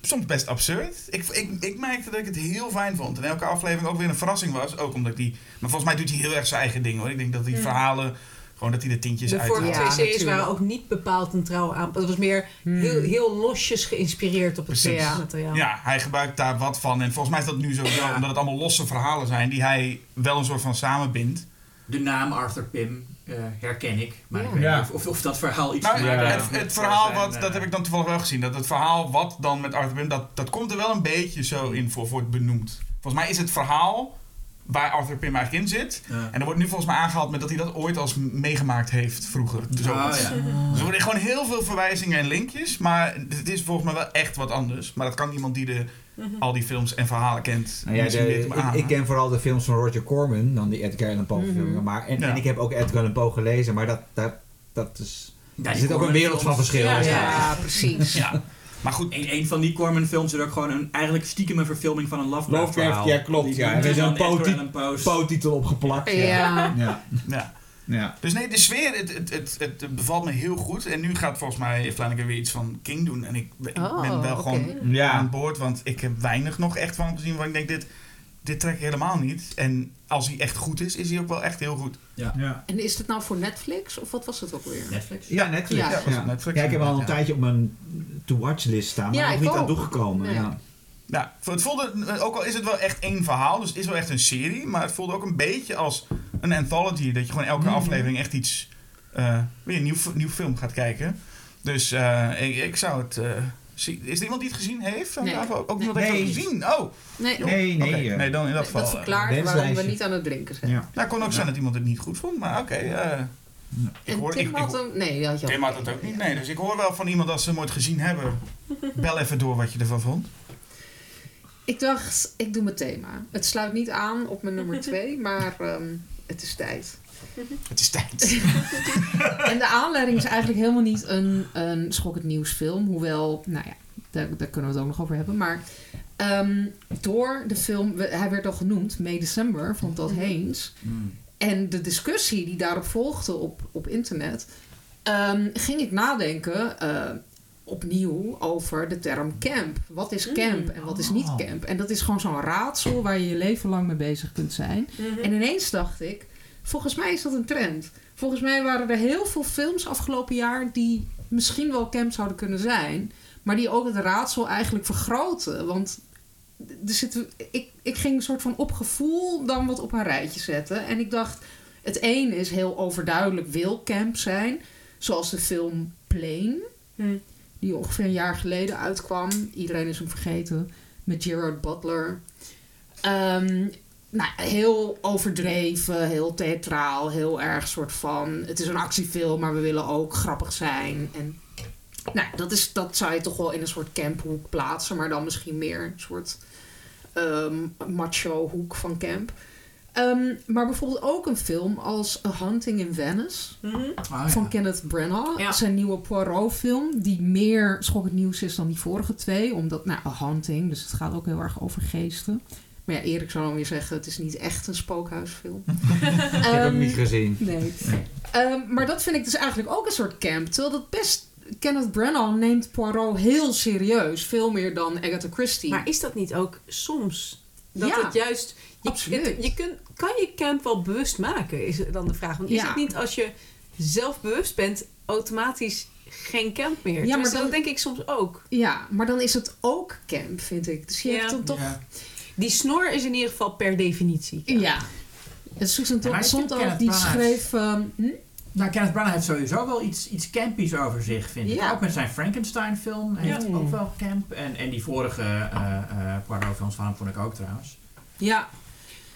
soms best absurd. Ik, ik, ik merkte dat ik het heel fijn vond. En elke aflevering ook weer een verrassing was. Ook omdat die. Maar volgens mij doet hij heel erg zijn eigen ding hoor. Ik denk dat die Mm. verhalen. Gewoon dat hij de tintjes De uit. vorige Ja, twee series waren ook niet bepaald een trouwe aanpak. Het was meer Hmm. heel, heel losjes geïnspireerd op het Precies. theatermateriaal. Ja, hij gebruikt daar wat van. En volgens mij is dat nu sowieso. Ja. Omdat het allemaal losse verhalen zijn. Die hij wel een soort van samenbindt. De naam Arthur Pym eh, herken ik. Maar Ja. ik weet Ja. niet of, of, of dat verhaal iets Nou, te maken ja. heeft het, het verhaal, zijn, wat, eh, dat heb ik dan toevallig wel gezien. Dat het verhaal wat dan met Arthur Pym, dat, dat komt er wel een beetje zo in voor, wordt benoemd. Volgens mij is het verhaal waar Arthur Pym eigenlijk in zit. ja. En er wordt nu volgens mij aangehaald met dat hij dat ooit als meegemaakt heeft vroeger. Zo. Oh, ja. Dus er worden gewoon heel veel verwijzingen en linkjes. Maar het is volgens mij wel echt wat anders. Maar dat kan iemand die de, al die films en verhalen kent. Nou ja, de- ik, ik ken vooral de films van Roger Corman, dan die Edgar Allan Poe Mhm. filmen. Maar, en, Ja. en ik heb ook Edgar Allan Poe gelezen, maar dat, dat, dat is... Ja, er zit ook een wereld van verschil. Ja, in. Ja, precies. Ja. Maar goed, Een, een van die Corman films is ook gewoon een, eigenlijk stiekem een verfilming van een Lovecraft Lovecraft, verhaal. ja, klopt, Die ja. Er is een Po-titel opgeplakt. Ja. Ja. Ja. ja. ja. Dus nee, de sfeer, het, het, het, het bevalt me heel goed. En nu gaat volgens mij Flanagan weer iets van King doen. En ik, ik Oh, ben wel gewoon Ja. aan boord. Want ik heb weinig nog echt van gezien waar ik denk, dit, dit trek ik helemaal niet. En als hij echt goed is, is hij ook wel echt heel goed. Ja. En is het nou voor Netflix of wat was het ook weer? Netflix. Ja, Netflix. Ja. Ja, Ja, Netflix, Ja, ik heb al een ja. tijdje op mijn to-watch list staan, maar Ja, nog niet aan toegekomen. Nee. Ja. Ja, het voelde, ook al is het wel echt één verhaal, dus het is wel echt een serie, maar het voelde ook een beetje als een anthology, dat je gewoon elke Mhm. aflevering echt iets, eh, weer een nieuw, nieuw film gaat kijken. Dus eh, ik, ik zou het eh, zien. Is er iemand die het gezien heeft? Nee. Ook niemand heeft Nee. het gezien? Oh, Nee, Nee, nee. eh, nee, dan in dat geval. dat eh, verklaart waarom we niet aan het drinken zijn. ja. nou, het kon ook zijn dat iemand het niet goed vond, maar oké. eh, ik En hoor, Tim ik, had ik, hem... Nee, dat had je Tim had het ook niet. Nee, dus ik hoor wel van iemand als ze hem ooit gezien hebben. Bel even door wat je ervan vond. Ik dacht, ik doe mijn thema. Het sluit niet aan op mijn nummer twee, maar ehm, het is tijd. Het is tijd. En de aanleiding is eigenlijk helemaal niet een, een schokkend nieuwsfilm. Hoewel, nou ja, daar, daar kunnen we het ook nog over hebben. Maar ehm, door de film, hij werd al genoemd, May December van Todd Haynes. Hmm. En de discussie die daarop volgde op, op internet, ehm, ging ik nadenken eh, opnieuw over de term camp. Wat is camp en wat is niet Oh. camp? En dat is gewoon zo'n raadsel waar je je leven lang mee bezig kunt zijn. En ineens dacht ik, volgens mij is dat een trend. Volgens mij waren er heel veel films afgelopen jaar die misschien wel camp zouden kunnen zijn, maar die ook het raadsel eigenlijk vergroten. Want er zitten, ik, ik ging een soort van op gevoel dan wat op een rijtje zetten. En ik dacht, het een is heel overduidelijk wil camp zijn, zoals de film Plane, Hm. Die ongeveer een jaar geleden uitkwam. Iedereen is hem vergeten. Met Gerard Butler. Ehm, nou, heel overdreven, heel theatraal, heel erg soort van... Het is een actiefilm, maar we willen ook grappig zijn. En nou, dat, is, dat zou je toch wel in een soort camphoek plaatsen. Maar dan misschien meer een soort ehm, macho hoek van camp. Ehm, maar bijvoorbeeld ook een film als A Hunting in Venice Mhm. Ja. van Kenneth Branagh. Ja. Zijn nieuwe Poirot-film. Die meer schokkend nieuws is dan die vorige twee. Omdat, nou, A Haunting. Dus het gaat ook heel erg over geesten. Maar ja, Erik zou dan weer zeggen... het is niet echt een spookhuisfilm. Ik heb Ehm, hem niet gezien. Nee. Ehm, maar dat vind ik dus eigenlijk ook een soort camp. Terwijl dat best... Kenneth Branagh neemt Poirot heel serieus. Veel meer dan Agatha Christie. Maar is dat niet ook soms? Dat Ja, het juist... Je, absoluut. het- je kunt, kan je camp wel bewust maken, is dan de vraag. Want is Ja. het niet als je zelfbewust bent, automatisch geen camp meer? Ja, maar maar dan- dat denk ik soms ook. Ja, maar dan is het ook camp, vind ik. Dus je Ja. hebt dan toch... Ja. Die snor is in ieder geval per definitie. Ja. En Susan Ja, stond vind ook, Kenneth die schreef... ehm, hm? Nou, Kenneth Branagh heeft sowieso wel iets, iets campies over zich, vind ik. Ja. Ook met zijn Frankenstein-film heeft Ja. ook wel camp. En, en die vorige eh eh Poirot-films van hem vond ik ook trouwens. Ja.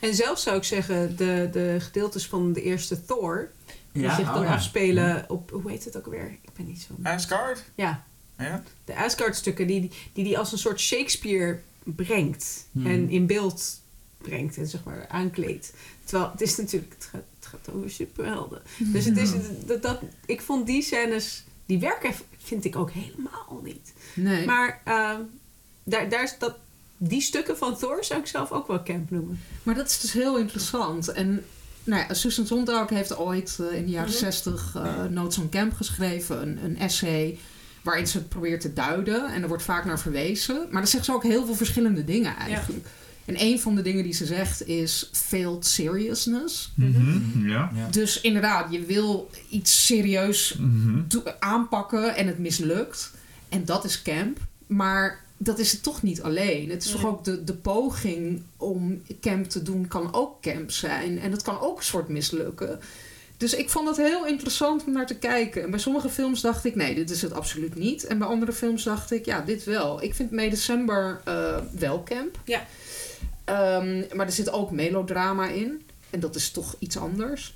En zelfs zou ik zeggen, de, de gedeeltes van de eerste Thor, die zich oh dan ja. afspelen op, hoe heet het ook weer? Ik ben niet zo... Asgard? Ja, Ja. de Asgard-stukken die die, die die als een soort Shakespeare brengt Hmm. en in beeld brengt en zeg maar aankleedt. Terwijl het is natuurlijk, het gaat, het gaat over superhelden. Dus het is, dat, dat, ik vond die scènes, die werken vind ik ook helemaal niet. Nee. Maar ehm, daar, daar is dat, die stukken van Thor zou ik zelf ook wel camp noemen. Maar dat is dus heel interessant. En nou ja, Susan Sontag heeft ooit eh, in de jaren Mhm. zestig eh Notes on Camp geschreven. Een, een essay waarin ze het probeert te duiden. En er wordt vaak naar verwezen. Maar dan zegt ze ook heel veel verschillende dingen eigenlijk. En een van de dingen die ze zegt is failed seriousness. Mhm, Ja. Ja. Dus inderdaad, je wil iets serieus Mhm. aanpakken en het mislukt. En dat is camp. Maar dat is het toch niet alleen. Het is toch ook de, de poging om camp te doen kan ook camp zijn. En dat kan ook een soort mislukken. Dus ik vond het heel interessant om naar te kijken. En bij sommige films dacht ik, nee, dit is het absoluut niet. En bij andere films dacht ik, ja, dit wel. Ik vind May December eh, wel camp. Ja. Ehm, maar er zit ook melodrama in. En dat is toch iets anders.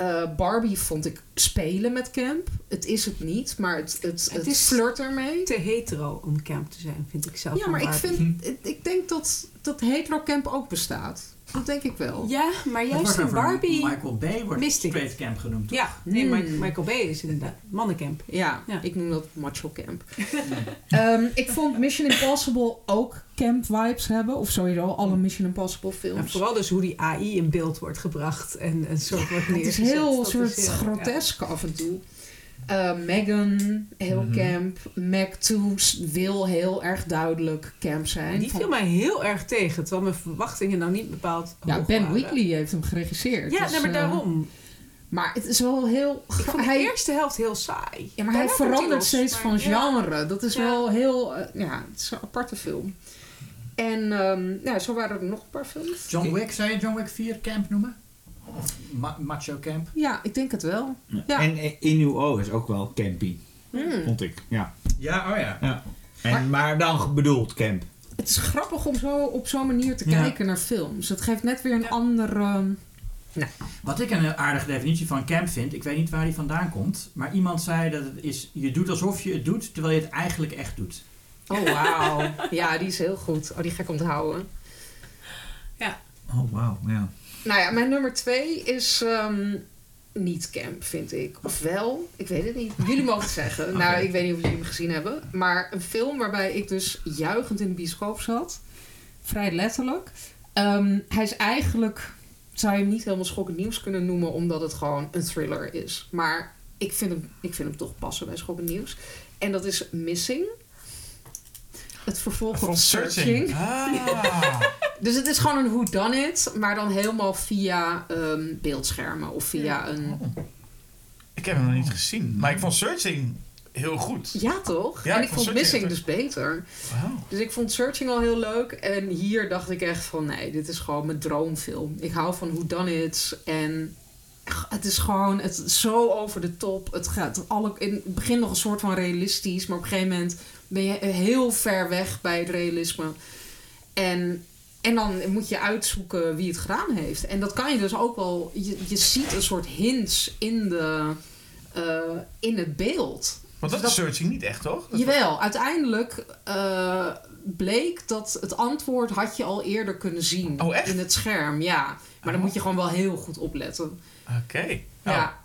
Eh, Barbie vond ik spelen met camp. Het is het niet, maar het, het, het, Het is- flirt ermee. Te hetero om camp te zijn, vind ik zelf. Ja, maar ik, vind, ik, ik denk dat, dat hetero camp ook bestaat. Dat denk ik wel. Ja, maar juist in Barbie... Michael Bay wordt straight camp genoemd. toch? Ja, nee, Hmm. Michael Bay is inderdaad mannencamp. Ja, Ja. ik noem dat macho camp. Ehm, ik vond Mission Impossible ook camp vibes hebben. Of sowieso alle Mission Impossible En films. vooral dus hoe die AI in beeld wordt gebracht en een soort wordt het is neergezet. heel Dat soort is heel- grotesk af en toe. Eh, Megan, heel Mhm. camp. Mac 2 wil heel erg duidelijk camp zijn. Die viel mij heel erg tegen, terwijl mijn verwachtingen nou niet bepaald ja, hoog Ben waren. Wheatley heeft hem geregisseerd. Ja, dus, nee, maar eh, daarom. maar het is wel heel... Ik vond de hij, eerste helft heel saai. ja, maar hij verandert los, steeds maar van ja. genre. Dat is Ja. wel heel... eh, ja, het is een aparte film. En ehm, ja, zo waren er nog een paar films. John Wick, zou je John Wick 4 camp noemen? Of ma- macho camp? Ja, ik denk het wel. Ja. En eh, Inuo is ook wel campy, Hmm. vond ik. Ja. Ja, oh ja. ja. En, maar dan bedoeld camp. Het is grappig om zo op zo'n manier te Ja. kijken naar films. Het geeft net weer een Ja. andere... Wat ik een aardige definitie van camp vind, ik weet niet waar die vandaan komt, maar iemand zei dat het is, je doet alsof je het doet, terwijl je het eigenlijk echt doet. Oh, wauw. ja, die is heel goed. Oh, die ga ik onthouden. Oh, wauw. Ja. Nou ja, mijn nummer twee is ehm, niet camp, vind ik. Of wel, ik weet het niet. Jullie mogen het zeggen. Nou, ik weet niet of jullie hem gezien hebben. Maar een film waarbij ik dus juichend in de bioscoop zat. Vrij letterlijk. Ehm, hij is eigenlijk, zou je hem niet helemaal schokkend nieuws kunnen noemen, omdat het gewoon een thriller is. Maar ik vind hem, ik vind hem toch passen bij schokkend nieuws. En dat is Missing. Het vervolg Van op Searching. Searching. Ah. Dus het is gewoon een whodunit, maar dan helemaal via ehm, beeldschermen of via een... Oh. Ik heb hem nog niet gezien. Maar ik vond Searching heel goed. Ja, toch? Ja, en ik ik vond vond Missing dus beter. Wauw. Dus ik vond Searching al heel leuk. En hier dacht ik echt van, nee, dit is gewoon mijn droomfilm. Ik hou van whodunits en ach, het is gewoon het is zo over de top. Het gaat alle, in het begin nog een soort van realistisch, maar op een gegeven moment ben je heel ver weg bij het realisme. En, en dan moet je uitzoeken wie het gedaan heeft. En dat kan je dus ook wel. Je, je ziet een soort hints in, de, eh, in het beeld. Want dat Dat- is Searching niet echt, toch? Dat- Jawel, uiteindelijk eh, bleek dat het antwoord had je al eerder kunnen zien Oh, echt? in het scherm. Ja, maar dan Oh. moet je gewoon wel heel goed opletten. Oké. Oh. Ja.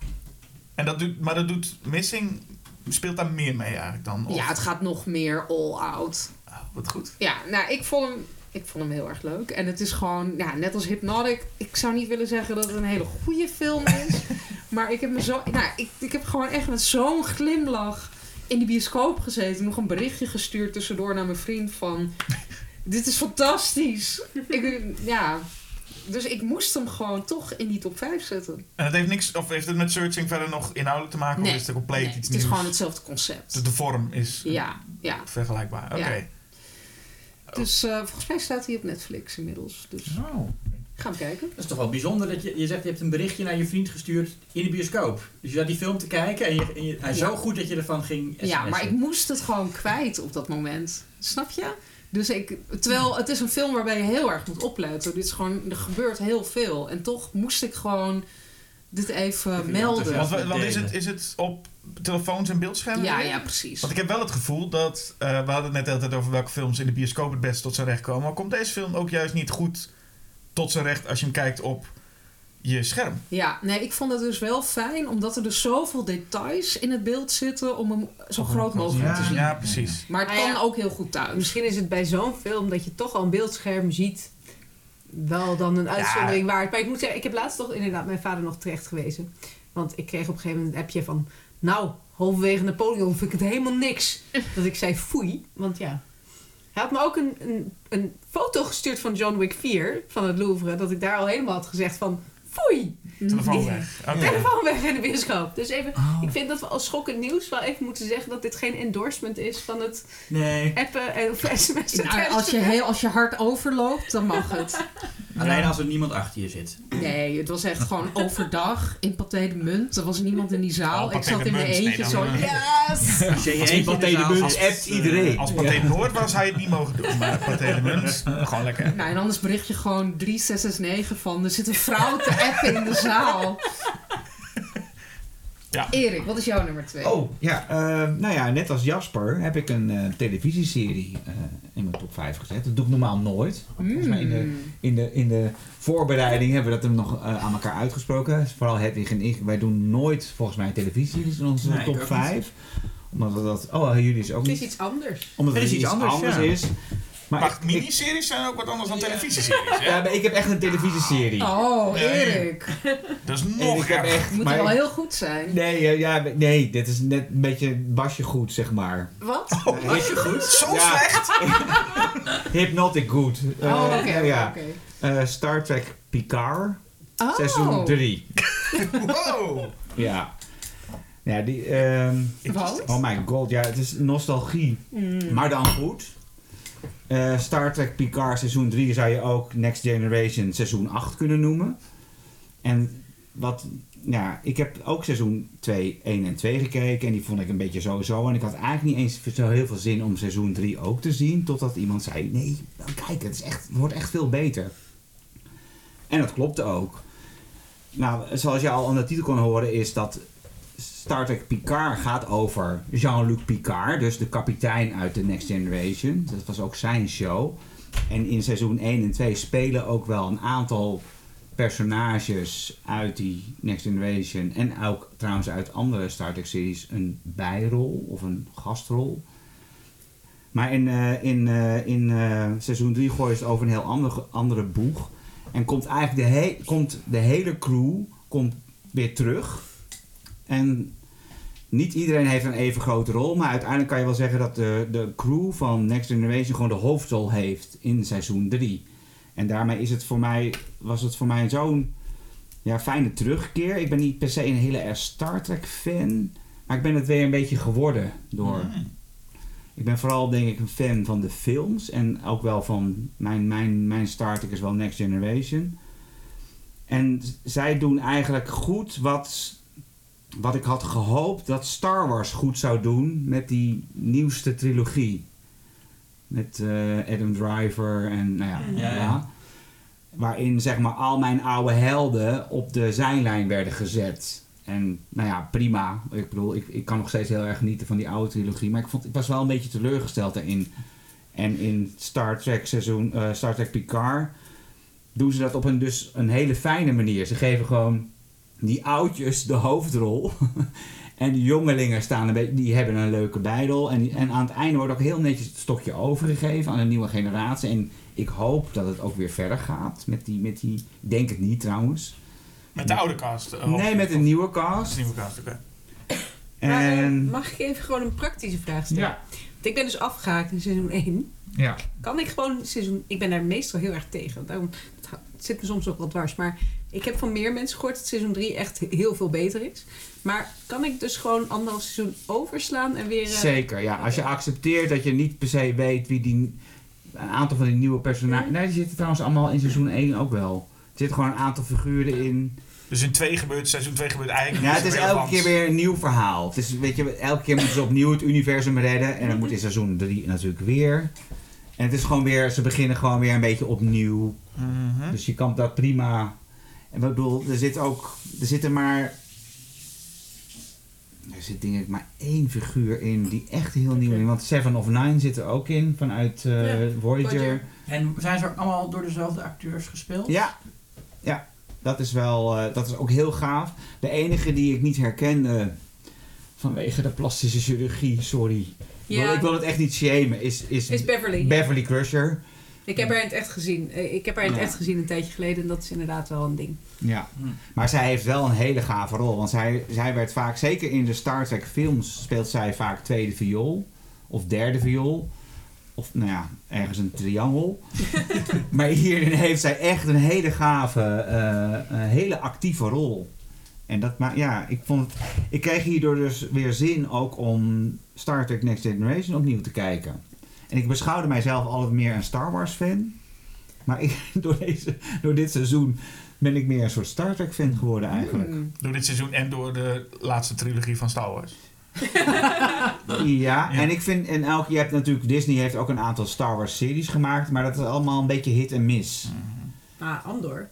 En dat doet, maar dat doet Missing, speelt daar meer mee eigenlijk dan? Of- ja, het gaat nog meer all out. Oh, wat goed. Ja, nou, ik vond hem, ik vond hem heel erg leuk. En het is gewoon, ja, net als Hypnotic. Ik zou niet willen zeggen dat het een hele goede film is. maar ik heb me zo, nou, ik, ik heb gewoon echt met zo'n glimlach in de bioscoop gezeten. Nog een berichtje gestuurd tussendoor naar mijn vriend van... Dit is fantastisch. ik, ja, dus ik moest hem gewoon toch in die top 5 zetten. En het heeft niks, of heeft het met Searching verder nog inhoudelijk te maken? Nee, Of is het compleet Nee, iets het is nieuws? gewoon hetzelfde concept. De, de vorm is Ja, ja. vergelijkbaar. Oké. Ja. Dus eh, volgens mij staat hij op Netflix inmiddels. Dus Oh. ga hem kijken. Dat is toch wel bijzonder dat je, je zegt je hebt een berichtje naar je vriend gestuurd in de bioscoop. Dus je zat die film te kijken en, je, en je, hij Ja. zo goed dat je ervan ging Ja, maar ik moest het gewoon kwijt op dat moment. Snap je? Dus ik, terwijl het is een film waarbij je heel erg moet opletten. Dit is gewoon, er gebeurt heel veel. En toch moest ik gewoon dit even melden. Want, want is, het, is het op telefoons en beeldschermen? Ja, ja, precies. Want ik heb wel het gevoel dat, eh, we hadden het net de hele tijd over welke films in de bioscoop het best tot zijn recht komen. Maar komt deze film ook juist niet goed tot zijn recht als je hem kijkt op je scherm? Ja, nee, ik vond het dus wel fijn, omdat er dus zoveel details in het beeld zitten om hem zo Oh, groot mogelijk te zien. ja, precies. Maar het Ah, kan ja. ook heel goed thuis. Misschien is het bij zo'n film dat je toch al een beeldscherm ziet. Wel dan een uitzondering waard. Maar ik moet zeggen, ik heb laatst toch inderdaad mijn vader nog terecht gewezen. Want ik kreeg op een gegeven moment een appje van... Nou, halverwege Napoleon vind ik het helemaal niks. Dat ik zei foei. Want ja... Hij had me ook een, een, een foto gestuurd van John Wick 4 van het Louvre. Dat ik daar al helemaal had gezegd van... Foei! Telefoon weg. Oké. Telefoon weg in de bioscoop. Dus even, Oh. ik vind dat we als schokkend nieuws wel even moeten zeggen... dat dit geen endorsement is van het Nee, appen en of sms'en. Nou, als, je heel, als je hard overloopt, dan mag het. alleen als er niemand achter je zit. Nee, het was echt gewoon overdag in Pathé de Munt. Er was niemand in die zaal. Oh, ik zat in mijn. Nee, eentje zo. eh, Yes! Als je in Pathé de Munt appt iedereen. Als Pathé Noord was, zou je het niet mogen doen. Maar Pathé de Munt, gewoon lekker. Nou, en anders bericht je gewoon 3669 van... er zit een vrouw te appen in de zaal. Ja. Erik, wat is jouw nummer 2? Oh, ja. eh, nou ja, net als Jasper heb ik een eh, televisieserie eh, in mijn top 5 gezet. Dat doe ik normaal nooit. Volgens mij in de, in de, in de voorbereiding hebben we dat hem nog eh, aan elkaar uitgesproken. Vooral Hedwig en ik. Wij doen nooit volgens mij televisieseries in onze Nee, top ook niet. 5. Omdat we dat... Oh, jullie is ook Het is niet. iets anders. Omdat Het het is iets iets anders, anders, ja. is. Maar Maar ik, ik, miniseries zijn ook wat anders dan televisieseries. Hè? ja, maar ik heb echt een televisieserie. Oh, Nee. Erik. Dat is En nog ik heb erger. echt... Moet maar- wel heel goed zijn. Nee, eh, ja, nee, dit is net een beetje basje goed, zeg maar. Wat? Was je goed? Zo Ja. slecht! Hypnotic good. Eh, Oh, oké, oké, ja. Eh, Star Trek Picard, Oh. seizoen 3. Wow! Ja. Ja, die... ehm, Wat? oh my god, ja, het is nostalgie. Mm. Maar dan goed. Eh, Star Trek Picard seizoen 3 zou je ook Next Generation seizoen 8 kunnen noemen. En wat... Ja, ik heb ook seizoen 2, 1 en 2 gekeken en die vond ik een beetje zo-zo. En ik had eigenlijk niet eens zo heel veel zin om seizoen 3 ook te zien. Totdat iemand zei, nee, nou, kijk, het, is echt, het wordt echt veel beter. En dat klopte ook. Nou, zoals je al aan de titel kon horen, is dat Star Trek Picard gaat over Jean-Luc Picard, dus de kapitein uit The Next Generation. Dat was ook zijn show. En in seizoen 1 en 2 spelen ook wel een aantal personages uit die Next Generation en ook trouwens uit andere Star Trek series een bijrol of een gastrol. Maar in, eh, in, eh, in eh, seizoen 3 gooien ze het over een heel andere, andere boeg. En komt eigenlijk de, he- komt de hele crew komt weer terug. En niet iedereen heeft een even grote rol. Maar uiteindelijk kan je wel zeggen dat de, de crew van Next Generation gewoon de hoofdrol heeft in seizoen 3. En daarmee is het voor mij, was het voor mij zo'n ja, fijne terugkeer. Ik ben niet per se een hele erg Star Trek fan. Maar ik ben het weer een beetje geworden door... Mm. Ik ben vooral denk ik een fan van de films. En ook wel van mijn, mijn, mijn Star Trek is wel Next Generation. En zij doen eigenlijk goed wat, wat ik had gehoopt dat Star Wars goed zou doen met die nieuwste trilogie. Met eh, Adam Driver en nou ja, Ja. Waarin zeg maar al mijn oude helden op de zijlijn werden gezet. En nou ja, prima. Ik bedoel, ik, ik kan nog steeds heel erg genieten van die oude trilogie. Maar ik, vond, ik was wel een beetje teleurgesteld daarin. En in Star Trek seizoen, eh, Star Trek Picard doen ze dat op een, dus een hele fijne manier. Ze geven gewoon die oudjes de hoofdrol. en die jongelingen staan een beetje, die hebben een leuke bijdel. En, en aan het einde wordt ook heel netjes het stokje overgegeven aan een nieuwe generatie. En ik hoop dat het ook weer verder gaat met die, met die ik denk het niet trouwens. Met de oude cast. eh, Nee, met een nieuwe cast. een nieuwe cast, oké. Maar, eh, En mag ik even gewoon een praktische vraag stellen? ja, Want ik ben dus afgehaakt in seizoen 1. ja. Kan ik gewoon seizoen... Ik ben daar meestal heel erg tegen. Daarom, zit me soms ook wel dwars. Maar ik heb van meer mensen gehoord dat seizoen 3 echt heel veel beter is. Maar kan ik dus gewoon anderhalf seizoen overslaan en weer... eh, Zeker, ja. Als je accepteert dat je niet per se weet wie die... Een aantal van die nieuwe personages... Nee, die zitten trouwens allemaal in seizoen 1 ook wel. Er zitten gewoon een aantal figuren in. Dus in twee gebeurt, seizoen 2 gebeurt eigenlijk Ja, het is elke keer weer een nieuw verhaal. Het is, weet je, elke keer moeten ze opnieuw het universum redden. En dan moet in seizoen 3 natuurlijk weer. En het is gewoon weer... Ze beginnen gewoon weer een beetje opnieuw. Mhm. Dus je kan dat prima. En ik bedoel, er zit ook. Er zitten maar. Er zit denk ik maar één figuur in die echt heel nieuw is. Want Seven of Nine zit er ook in vanuit eh, Ja, Voyager. Voyager. En zijn ze ook allemaal door dezelfde acteurs gespeeld? Ja, ja. Dat is wel. eh, dat is ook heel gaaf. De enige die ik niet herkende. Vanwege de plastische chirurgie, sorry. Ik wil- Ja, Ik wil het echt niet shamen. Is, is, is Beverly. Beverly Crusher. ik heb haar in het echt gezien. Eh, Ik heb haar in het echt gezien een tijdje geleden. En dat is inderdaad wel een ding. Ja, maar zij heeft wel een hele gave rol. Want zij, zij werd vaak, zeker in de Star Trek films, speelt zij vaak tweede viool. Of derde viool. Of nou ja, ergens een triangel. maar hierin heeft zij echt een hele gave, eh, een hele actieve rol. En dat maar ja, ik vond het. Ik kreeg hierdoor dus weer zin ook om Star Trek Next Generation opnieuw te kijken. En ik beschouwde mijzelf altijd meer een Star Wars fan. Maar ik, door, deze, door dit seizoen ben ik meer een soort Star Trek fan geworden eigenlijk. Hmm. Door dit seizoen en door de laatste trilogie van Star Wars. Ja, en ik vind, en elke, je hebt natuurlijk, Disney heeft ook een aantal Star Wars series gemaakt, maar dat is allemaal een beetje hit en miss. Ah, Andor.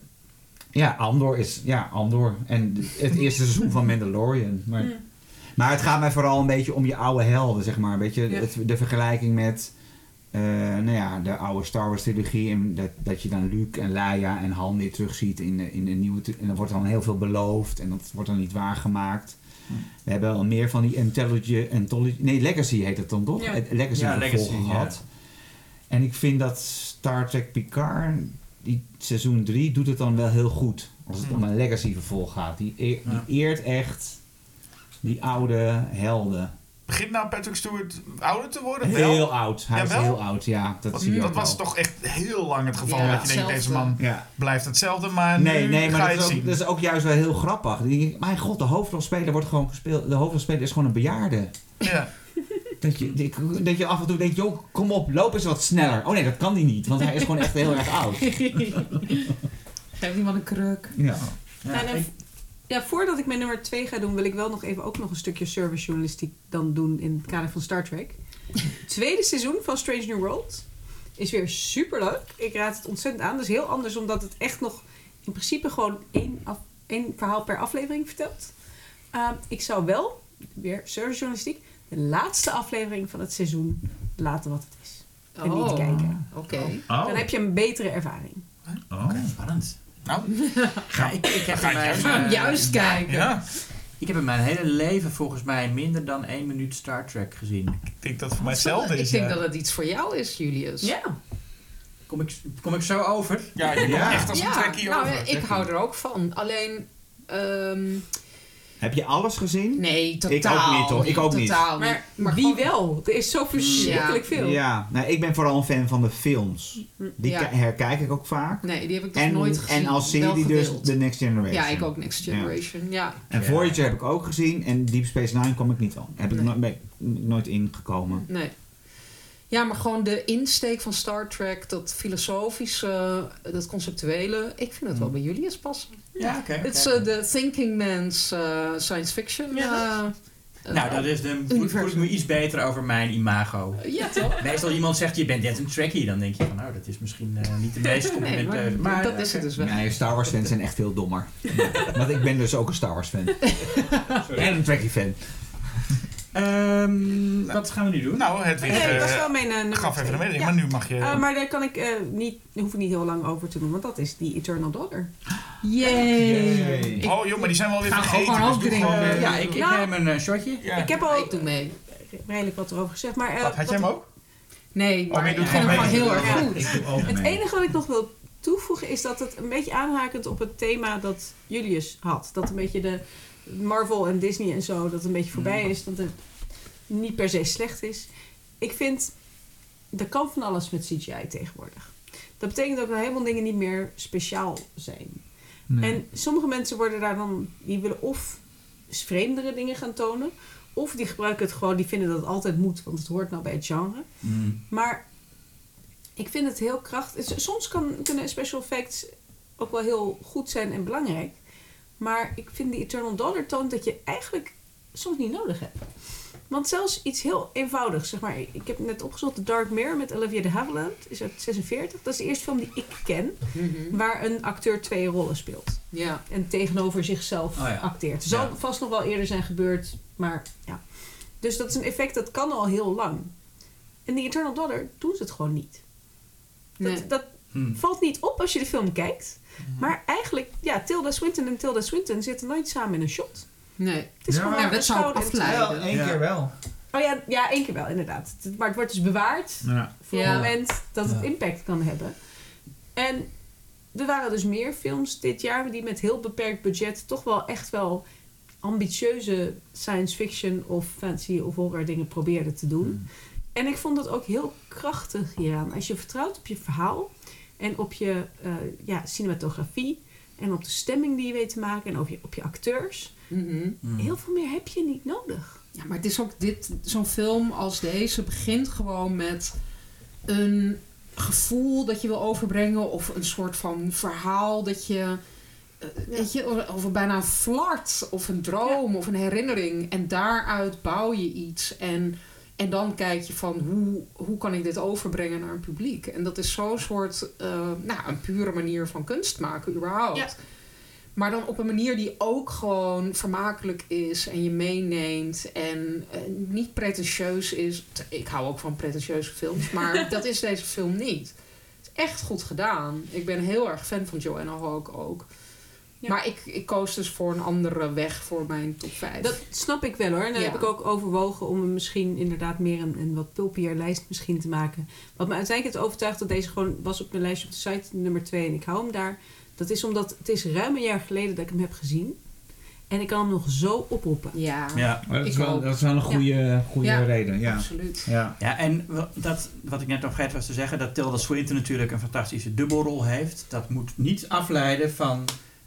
Ja, Andor is, ja, Andor. En het eerste seizoen van Mandalorian. Maar, maar het gaat mij vooral een beetje om je oude helden, zeg maar. Weet je, Ja. het, de vergelijking met, eh, nou ja, de oude Star Wars trilogie. En dat, dat je dan Luke en Leia en Han weer terugziet in de, in de nieuwe... En er wordt dan heel veel beloofd en dat wordt dan niet waargemaakt. We hebben al meer van die intelligent... Anthology, nee, Legacy heet het dan toch? Ja. Legacy Ja, vervolgen Legacy, ja. gehad. En ik vind dat Star Trek Picard, die seizoen 3, doet het dan wel heel goed. Als het om een legacy vervolg gaat. Die, eer- die eert echt die oude helden. Begint nou Patrick Stewart ouder te worden? Heel Wel? oud. Hij Ja, is wel? heel oud, ja. Dat Want zie je dat was wel. toch echt heel lang het geval. Ja, dat je denkt, deze man Ja. blijft hetzelfde, maar Nee, nu nee, ga maar je dat is, ook, zien. dat is ook juist wel heel grappig. Ik, mijn god, de hoofdrolspeler wordt gewoon gespeeld. De hoofdrolspeler is gewoon een bejaarde. Ja. Dat je, dat je af en toe denkt, joh, kom op, loop eens wat sneller. Oh nee, dat kan hij niet, want hij is gewoon echt heel erg oud. Geef iemand een kruk. Ja. Ja, Nou, ik- Ja, voordat ik mijn nummer 2 ga doen, wil ik wel nog even ook nog een stukje servicejournalistiek dan doen in het kader van Star Trek. Tweede seizoen van Strange New World is weer super leuk. Ik raad het ontzettend aan. Dat is heel anders omdat het echt nog in principe gewoon één, af, één verhaal per aflevering vertelt. Uh, ik zou wel, weer servicejournalistiek, de laatste aflevering van het seizoen laten wat het is. En niet kijken. Oké. Oh. Dan heb je een betere ervaring. Oh. Spannend. Nou, Ja, ik, ik, heb ga mijn, juist. Juist kijken. ja. ik heb in mijn hele leven volgens mij minder dan één minuut Star Trek gezien. Ik denk dat het voor mij hetzelfde is. Ik denk ja. dat het iets voor jou is, Julius. Ja. Kom ik, kom ik zo over? Ja, je Ja. komt echt als een Ja, trekkie nou, over. ik hou er ook van. Alleen, ehm, Heb je alles gezien? nee, totaal ook niet, hoor. Ik ook niet. Totaal Maar, Maar wie wel? Er is zo verschrikkelijk veel. Ja, nou, ik ben vooral een fan van de films. Die Ja. herkijk ik ook vaak. Nee, die heb ik dus En, nooit gezien. en als serie dus. The Next Generation. Ja, ik ook Next Generation. Ja. En Ja. Voyager heb ik ook gezien en Deep Space Nine kom ik niet aan. Heb ik no- ben ik nooit ingekomen. Nee. Ja, maar gewoon de insteek van Star Trek, dat filosofische, dat conceptuele, ik vind het wel bij Julius passen. Ja, oké. Het is eh, de thinking man's eh, science fiction. Ja. eh, nou, eh, dat is de, voel, voel ik me iets beter over mijn imago. Ja, toch? Meestal iemand zegt, je bent net een trekkie. Dan denk je van, nou, dat is misschien eh, niet de meest Nee, complimenteuze. maar, dat eh, is het dus wel. Nee, Star Wars fans zijn echt veel dommer. Want ik ben dus ook een Star Wars fan. en een Trekkie fan. Ehm, wat gaan we nu doen? Nou, het Nee, dat was weer wel mijn eh, nummer gaf even mededeling, Ja. maar nu mag je... Eh, maar daar kan ik eh, niet, hoef ik niet heel lang over te doen, want dat is die Eternal Daughter. Yay. Ik- oh joh, maar die zijn we alweer Ga vergeten. gewoon dus gewoon, eh, ja, ik, ik Nou, neem een eh, shotje. ja. Ik heb al ik doe mee. redelijk wat erover gezegd, maar... eh, Wat, had jij hem ook? Nee, maar maar je ik doet vind hem gewoon heel erg goed. Ik doe ook Het enige wat ik nog wil toevoegen is dat het een beetje aanhakend op het thema dat Julius had. Dat een beetje de Marvel en Disney en zo, dat het een beetje voorbij is. Dat het niet per se slecht is. Ik vind, er kan van alles met CGI tegenwoordig. Dat betekent ook dat helemaal dingen niet meer speciaal zijn. Nee. En sommige mensen worden daar dan, die willen of vreemdere dingen gaan tonen. Of die gebruiken het gewoon, die vinden dat het altijd moet, want het hoort nou bij het genre. Mm. Maar ik vind het heel krachtig. Soms kan, kunnen special effects ook wel heel goed zijn en belangrijk. Maar ik vind die Eternal Dollar toont dat je eigenlijk soms niet nodig hebt. Want zelfs iets heel eenvoudigs, zeg maar. Ik heb net opgezocht, The Dark Mirror met Olivia de Havilland is uit 46. Dat is de eerste film die ik ken Mhm. waar een acteur twee rollen speelt. Ja. En tegenover zichzelf Oh ja. acteert. Het zal Ja. vast nog wel eerder zijn gebeurd, maar ja. Dus dat is een effect dat kan al heel lang. En die Eternal Dollar doen ze het gewoon niet. Dat, Nee. dat Mm. valt niet op als je de film kijkt. Maar eigenlijk, ja, Tilda Swinton en Tilda Swinton zitten nooit samen in een shot. Nee. Het is Ja, gewoon dat zou afleiden. Ja. keer wel. Oh ja, ja, één keer wel, inderdaad. Maar het wordt dus bewaard Ja. voor Ja. het moment dat het impact kan hebben. En er waren dus meer films dit jaar die met heel beperkt budget toch wel echt wel ambitieuze science fiction of fantasy of horror dingen probeerden te doen. En ik vond dat ook heel krachtig hieraan. Als je vertrouwt op je verhaal en op je eh, ja, cinematografie en op de stemming die je weet te maken en op je, op je acteurs. Mhm. Mm. Heel veel meer heb je niet nodig. Ja, maar het is ook dit, zo'n film als deze begint gewoon met een gevoel dat je wil overbrengen of een soort van verhaal dat je, eh, weet je, of- bijna een flart of een droom of een herinnering en daaruit bouw je iets en, en dan kijk je van hoe, hoe kan ik dit overbrengen naar een publiek en dat is zo'n soort, eh, nou, een pure manier van kunst maken überhaupt. Ja. Maar dan op een manier die ook gewoon vermakelijk is en je meeneemt en eh, niet pretentieus is. Ik hou ook van pretentieuze films, maar dat is deze film niet. Het is echt goed gedaan. Ik ben heel erg fan van Joanna Hawke ook. Ja. Maar ik, ik koos dus voor een andere weg voor mijn top 5. Dat snap ik wel hoor. En dan Ja. heb ik ook overwogen om hem misschien inderdaad meer een, een wat pulpier lijst misschien te maken. Wat me uiteindelijk heeft overtuigd dat deze gewoon was op mijn lijstje op de site nummer 2 en ik hou hem daar. Dat is omdat het is ruim een jaar geleden dat ik hem heb gezien. En ik kan hem nog zo oproepen. ja, Ja. Dat, is wel, ook. dat is wel een goede, goede Ja. reden. Ja. absoluut. Ja. Ja, en dat, wat ik net nog vergeten was te zeggen, dat Tilda Swinton natuurlijk een fantastische dubbelrol heeft. Dat moet niet afleiden van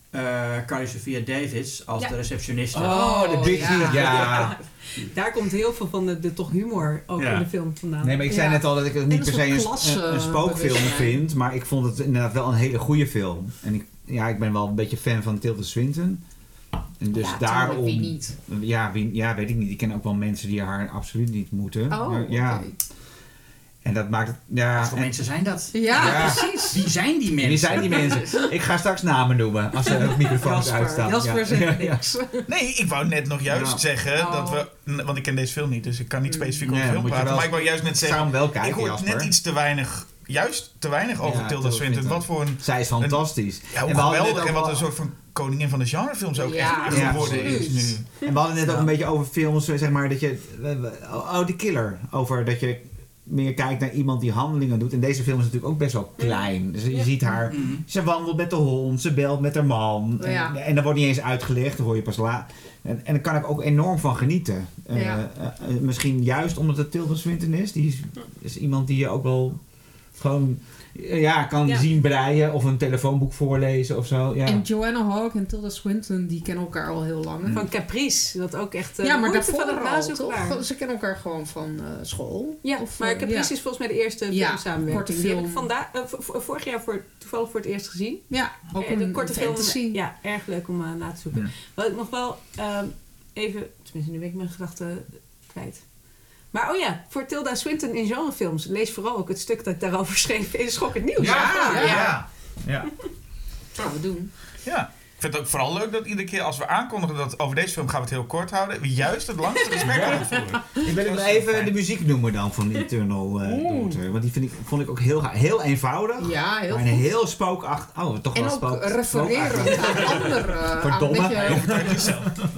eh Carrie Sophia Davis als Ja. de receptioniste. Oh, de Big ja. ja. ja. Daar komt heel veel van de, de toch humor ook Ja. in de film vandaan. Nee, maar ik zei Ja. net al dat ik het niet per se een, een, een spookfilm vind. Maar ik vond het inderdaad wel een hele goede film. En ik, ja, ik ben wel een beetje fan van Tilda Swinton. En dus ja, daarom... wie niet? Ja, wie, ja, weet ik niet. Ik ken ook wel mensen die haar absoluut niet moeten. Oh, maar, ja. oké. En dat maakt het... Ja, Wat voor en- mensen zijn dat? Ja, Ja. precies. Wie zijn die mensen? wie zijn die mensen? Ik ga straks namen noemen als de microfoons Jasper, uitstaan. Jasper ja. zegt Ja, ja. niks. Nee, ik wou net nog juist Ja. zeggen Oh. dat we... Want ik ken deze film niet, dus ik kan niet specifiek over Nee, de film praten. Maar ik wou juist net Ik zeggen... wel Ik kijken, hoor Jasper. net iets te weinig juist te weinig over Ja, Tilda Swinton. Wat voor een... Zij is fantastisch. Ja, hoe En geweldig en wat een soort van koningin van de genrefilms ook Ja, echt ja, geworden is nu. En we hadden net ook een beetje over films, zeg maar, dat je... Oh, The Killer. Over dat je meer kijkt naar iemand die handelingen doet. En deze film is natuurlijk ook best wel klein. Dus je Ja. ziet haar... Mhm. Ze wandelt met de hond, ze belt met haar man. En, Ja. en dat wordt niet eens uitgelegd, dat hoor je pas laat. En, en daar kan ik ook enorm van genieten. Eh, Ja. eh, eh, misschien juist omdat het Tilda Swinton is. Die is, is iemand die je ook wel gewoon ja, kan Ja. zien breien of een telefoonboek voorlezen of zo. Ja. En Joanna Hawke en Tilda Swinton, die kennen elkaar al heel lang. Van Caprice, dat ook echt... eh, ja, maar daarvoor van het al, toch? Ze kennen elkaar gewoon van eh, school. Ja, Of, maar eh, Caprice ja. is volgens mij de eerste Ja, filmsamenwerking. korte Die heb ik vorig jaar voor, toevallig voor het eerst gezien. Ja, ook een korte fantasy. film. Ja, erg leuk om na te zoeken. Ja. Wat ik nog wel ehm, even, tenminste nu ben ik mijn gedachten kwijt. Maar oh ja, voor Tilda Swinton in genrefilms, lees vooral ook het stuk dat ik daarover schreef in Schokkend Nieuws. Ja, ja, ja. ja. Ja. gaan we doen. Ja. Ik vind het ook vooral leuk dat iedere keer als we aankondigen dat over deze film gaan we het heel kort houden, we juist het langste gesprek aan het voeren. Ik wil is even fijn. de muziek noemen dan van Eternal eh. Daughter. Want die vind ik, vond ik ook heel, ga- heel eenvoudig. Ja, heel maar een heel spookachtig. Oh, toch En wel ook spook. refereren spookachtig. aan andere. aan Verdomme. een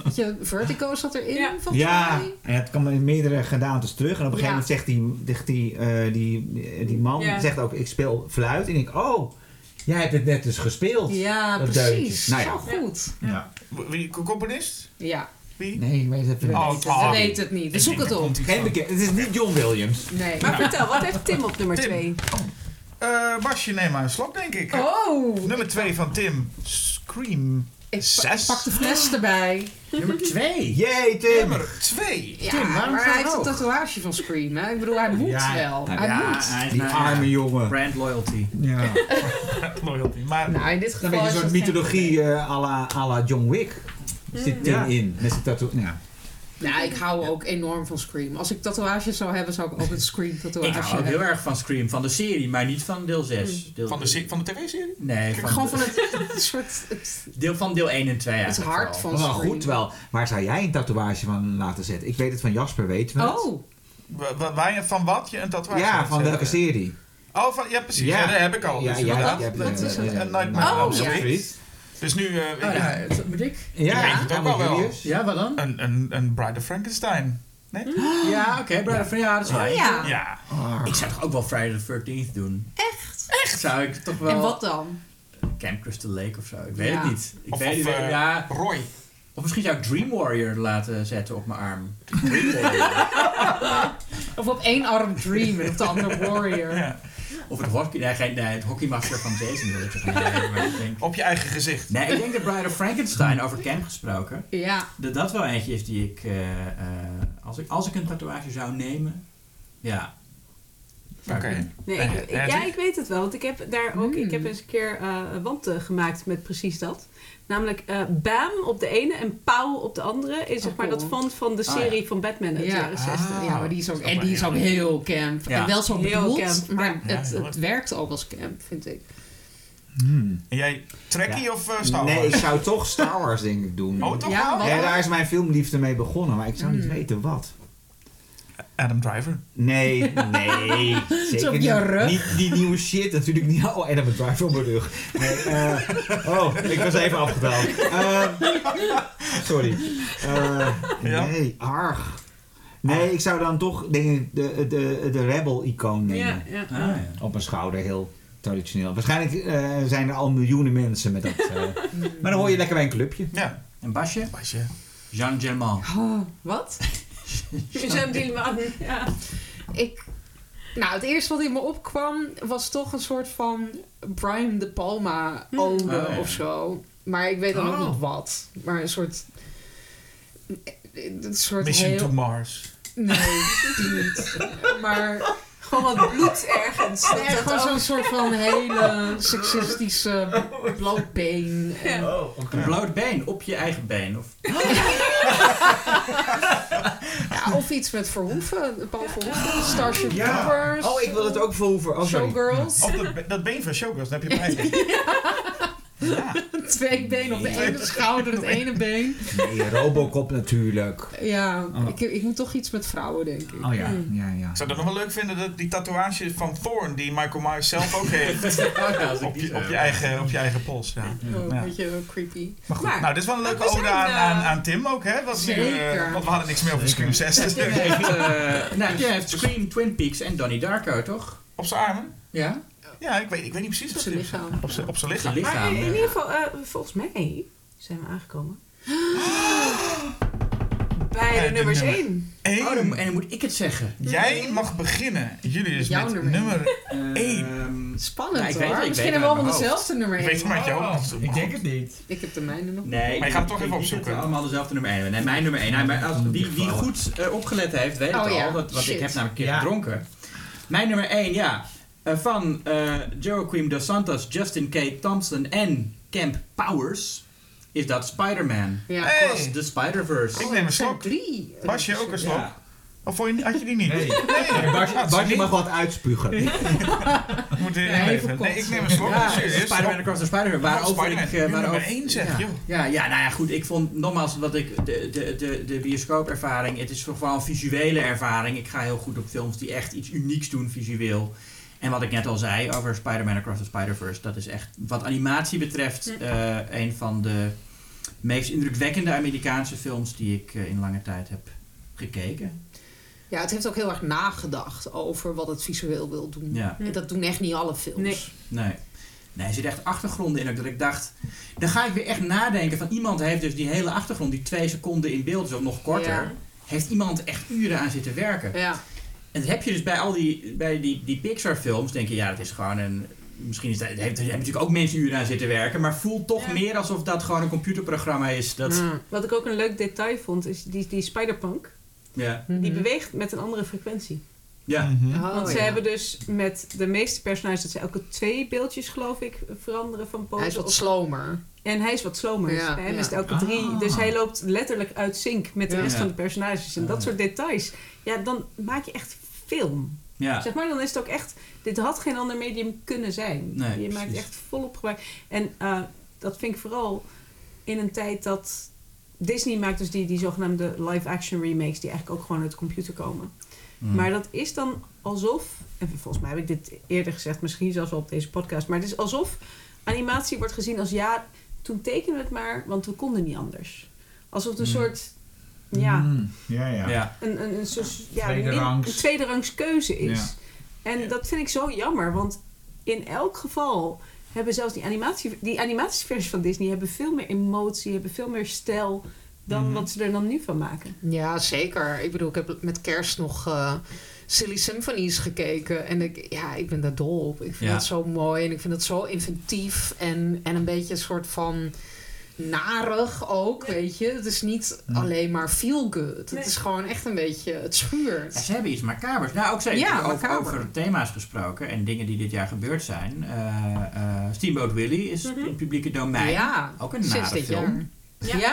beetje, Vertigo zat erin, Ja. volgens Ja, mij. en het kwam in meerdere gedaantes terug. En op een gegeven Ja. moment zegt die, zegt die, eh, die, die man Ja. zegt ook, ik speel fluit. En ik oh, jij hebt het net dus gespeeld. Ja, Dat precies. deuntje. Nou ja. Zo goed. Ja. Wie, componist? Ja, Wie? Nee, ik weet het even we niet. Oh, weten, oh. we weten het niet. We zoeken het op. Geen bekend. Het is niet John Williams. Nee. Maar vertel, wat heeft Tim op nummer Tim. 2? Eh Basje, neem maar een slok, denk ik. Oh! Nummer 2 van Tim. Scream. Ik Zes. pak de fles erbij. Nummer 2. Jee, Tim. Nummer 2. Ja, Tim, waarom maar hij heeft een tatoeage van Scream. Hè? Ik bedoel, hij moet Ja, wel. nou hij ja, moet. hij is Die naar- arme jongen. Brand loyalty. Ja. Loyalty. Maar Nou, in dit geval een is soort dat mythologie eh, à la, à la John Wick. Zit Tim Ja. in. Met zijn tattoo. Ja. Nou, ik hou ook enorm van Scream. Als ik tatoeages zou hebben, zou ik ook een Scream tatoeage Ik hou ook hebben. heel erg van Scream, van de serie, maar niet van deel 6. Deel, van de, se- van de tv-serie? Nee, van, Gewoon de- van het, het soort... Het, deel, van deel 1 en 2 het hart van Wel Scream. goed wel. Waar zou jij een tatoeage van laten zetten? Ik weet het van Jasper, weten we het? Oh, Wa- wa- Waar van wat je een tatoeage Ja, van welke serie? Oh, van, ja precies. Ja. Ja. dat heb ik al. Ja, dus ja, een eh, Nightmare Oh, on ja. Street. Dus nu... eh, Oh, ja, dat moet ik. Ja, weet het ook wel. Ja, wat dan? Een, een, een Bride of Frankenstein. Nee? Ja, oké, Brother van ja, dat is waar. ja. Ja. Ah. Ik zou toch ook wel Friday the 13th doen? echt? Echt? Zou ik toch wel... En wat dan? Camp Crystal Lake of zo, ik weet Ja. het niet. Ik Of, weet of niet, eh, ja. Roy. Of misschien zou ik Dream Warrior laten zetten op mijn arm. Dream Warrior. Of op één arm Dream en op de andere Warrior. Ja. Of het hockey... Nee, geen, nee, het hockeymasker van Jason wil ik zeggen. Nee, maar ik denk... Op je eigen gezicht. Nee, ik denk dat Bride of Frankenstein over camp gesproken... Ja. dat dat wel eentje is die ik, eh, eh, als ik... Als ik een tatoeage zou nemen... Ja. Oké. Nee, ik, ja, ik weet het wel. Want ik heb daar ook, Hmm. ik heb eens een keer eh, een wand eh, gemaakt met precies dat. Namelijk eh, Bam op de ene en Pauw op de andere. Is zeg Oh, maar dat cool. font van de Ah, serie ja. van Batman uit de Ja. jaren 60. Ah. Ja, maar die is ook, Snap en die is ook heel camp. Ja. En wel zo Heel bedoeld, camp. maar Ja, het, het werkt ook als camp, vind ik. Hmm. En jij Trekkie Ja. of eh, Star Wars? Nee, ik zou toch Star Wars denk ik doen. Oh, toch Ja, wel? wat? Ja, daar is mijn filmliefde mee begonnen, maar ik zou niet Hmm. weten wat. Adam Driver. Nee, nee. Zeker niet, niet die nieuwe shit, natuurlijk niet. Oh, en dan een drive op mijn rug. Nee, eh, oh, ik was even afgedaald. Eh, sorry. Eh, Ja? Nee, arg. Nee, ik zou dan toch denk ik de, de, de Rebel-icoon nemen. Ja, ja. Ah, ja. Op mijn schouder, heel traditioneel. Waarschijnlijk eh, zijn er al miljoenen mensen met dat. eh, maar dan hoor je lekker bij een clubje. Ja. En Basje? Basje. Jean Gelman. Oh, wat? Jean Dielman. Ja. Ik, nou, het eerste wat in me opkwam was toch een soort van Brian De Palma ode Oh, ja. of zo. Maar ik weet dan ook Oh. niet wat. Maar een soort... Een soort Mission heel... to Mars. Nee, die niet. Maar Gewoon wat bloed ergens. Dat- gewoon ook- zo'n soort van hele seksistische blootbeen. En, Oh. Een bloot been op je eigen been. Of... ja, of iets met Verhoeven. Paul Verhoeven. Starship Ja. Troopers. Oh, ik wil het ook voor over. Oh, sorry. Showgirls. Of dat, dat been van Showgirls, dan heb je bij. Ja. twee benen op de ene schouder, het ene been. Nee, Robocop natuurlijk. Ja, Oh. ik, ik moet toch iets met vrouwen, denk ik. Oh ja, ja, ja. Ik zou het nog wel leuk vinden dat die tatoeage van Thorn, die Michael Myers zelf ook heeft, Oh, op je, op je, eigen, op je eigen pols. Ja. Oh, Ja. Een beetje creepy. Maar goed, Maar- nou, dit is wel een leuke ode aan, eh, aan, aan Tim ook, hè? Want, nu, eh, want we hadden niks meer over Scream 6. dus- Tim heeft, eh, nou, Tim heeft Scream, Twin Peaks en Donnie Darko, toch? Op zijn armen? Ja? Ja, ik weet, ik weet niet precies Op wat zijn het is. lichaam. Op zijn, op zijn lichaam. Maar in, in ieder geval, eh, volgens mij zijn we aangekomen. Bij Bij de de nummers nummer 1. Eén. Oh, dan, en dan moet ik het zeggen. Jij mag beginnen. Jullie is Jouw met nummer nummer... Ehm, Spannend Ja, ik weet hoor. het, ik Misschien weet hebben we allemaal dezelfde nummer Ik 1. weet het met jou ook. Ik denk het niet. Ik heb de mijne nog. Nee, Maar je gaat hem toch even ik opzoeken. we allemaal dezelfde nummer 1 Nee, mijn nummer 1. Nou, maar als, wie, wie goed eh, opgelet heeft, weet het Oh ja, al. Dat, want ik heb namelijk een keer Ja. gedronken. Mijn nummer 1, ja. Eh, van eh Joaquim Dos Santos, Justin K. Thompson en Camp Powers. Is dat Spider-Man. Ja. Hey. Across the Spider-Verse. Ik neem een slok. drie. Basje ook een slok? Ja. Of vond je, had je die niet? Nee. nee. Je mag wat uitspugen. Je moet Nee, even. Nee, ik neem een slok. Ja, serieus. Spider-Man Across the Spider-Verse. Waarover ik... eh, waarover, één zeg, ja. joh. Ja, ja, nou ja, goed. Ik vond nogmaals wat ik... De, de, de, de bioscoopervaring... Het is vooral een visuele ervaring. Ik ga heel goed op films die echt iets unieks doen visueel. En wat ik net al zei over Spider-Man Across the Spider-Verse... Dat is echt, wat animatie betreft... eh, een van de meest indrukwekkende Amerikaanse films... die ik eh, in lange tijd heb gekeken. Ja, het heeft ook heel erg nagedacht over wat het visueel wil doen. Ja. En dat doen echt niet alle films. Nee. Nee. Nee, er zitten echt achtergronden in. ook Dat ik dacht, dan ga ik weer echt nadenken van iemand heeft dus die hele achtergrond, die twee seconden in beeld is of nog korter, Ja. heeft iemand echt uren aan zitten werken. Ja. En dat heb je dus bij al die, bij die, die Pixar films, denk je ja, het is gewoon een, misschien is dat, heeft, er hebben natuurlijk ook mensen uren aan zitten werken, maar voelt toch Ja. meer alsof dat gewoon een computerprogramma is. Dat, Mm. Wat ik ook een leuk detail vond, is die, die Spider-Punk. ja. Die Mhm. beweegt met een andere frequentie. Ja. Mhm. Oh, Want ze ja. hebben dus met de meeste personages, dat ze elke twee beeldjes geloof ik veranderen van pose. Hij is wat of- slomer. En hij is wat slomer. Ja, hem ja. is het elke drie. Ah. Dus hij loopt letterlijk uit sync met de rest Ja. van de personages. En dat soort details. Ja, dan maak je echt film. Ja. Zeg maar, dan is het ook echt... Dit had geen ander medium kunnen zijn. Nee, je maakt echt volop gebruik. En eh, dat vind ik vooral in een tijd dat... Disney maakt dus die, die zogenaamde live-action remakes... die eigenlijk ook gewoon uit de computer komen. Mm. Maar dat is dan alsof... En volgens mij heb ik dit eerder gezegd... misschien zelfs wel op deze podcast... maar het is alsof animatie wordt gezien als... ja, toen tekenen we het maar... want we konden niet anders. Alsof het een Mm. soort... Ja, Mm, ja, ja. ja. een, een, een, soort, ja, Tweede min- rangs. een tweede rangs keuze is. Ja. En dat vind ik zo jammer, want in elk geval hebben zelfs die, animatie, die animatieversies van Disney hebben veel meer emotie, hebben veel meer stijl dan Mhm. wat ze er dan nu van maken. Ja, zeker. Ik bedoel, ik heb met kerst nog eh, Silly Symphonies gekeken. En ik, ja, ik ben daar dol op. Ik vind Ja. het zo mooi en ik vind het zo inventief. En, en een beetje een soort van narig ook, weet je. Het is niet Ja. alleen maar feel good. Nee. Het is gewoon echt een beetje, het schuurt. Ja, ze hebben iets macabers. Nou, ook zeker Ja, over, macaber. over thema's gesproken en dingen die dit jaar gebeurd zijn. Eh, eh, Steamboat Willie is Mhm. in het publieke domein. Ja, Ook een nare dit film. jaar. Ja. Ja?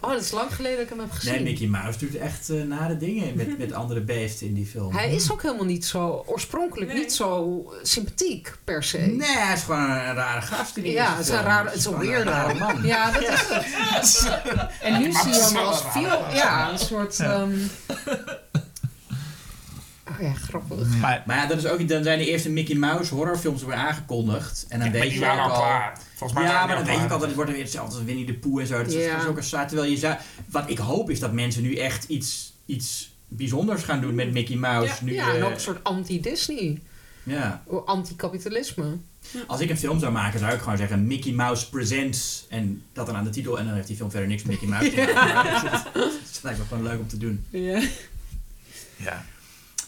Oh, dat is lang geleden dat ik hem heb gezien. Nee, Mickey Mouse doet echt eh, nare dingen met, met andere beesten in die film. Hij is ook helemaal niet zo, oorspronkelijk Nee. niet zo sympathiek per se. Nee, hij is gewoon een, een rare gast. in die Ja, het is een rare, het is een weirdo. rare man. Ja, dat is het. En nu zie je hem als een veel, ja, een soort. Ja. Ja, grappig. Maar, Maar ja, dat is ook, dan zijn de eerste Mickey Mouse horrorfilms weer aangekondigd. En dan ja, je ook al klaar. Volgens mij Ja, maar dan al weet je ook klaar. altijd, het wordt weer hetzelfde als Winnie de Pooh en zo. Dat is, Ja. ook een saai. Terwijl je zou... Wat ik hoop is dat mensen nu echt iets, iets bijzonders gaan doen met Mickey Mouse. Ja, nu, Ja, en eh, ook een soort anti-Disney. ja. Anti-kapitalisme. Als ik een film zou maken, zou ik gewoon zeggen Mickey Mouse Presents. En dat dan aan de titel. En dan heeft die film verder niks met Mickey Mouse is- dat lijkt me gewoon leuk om te doen. Ja. Ja.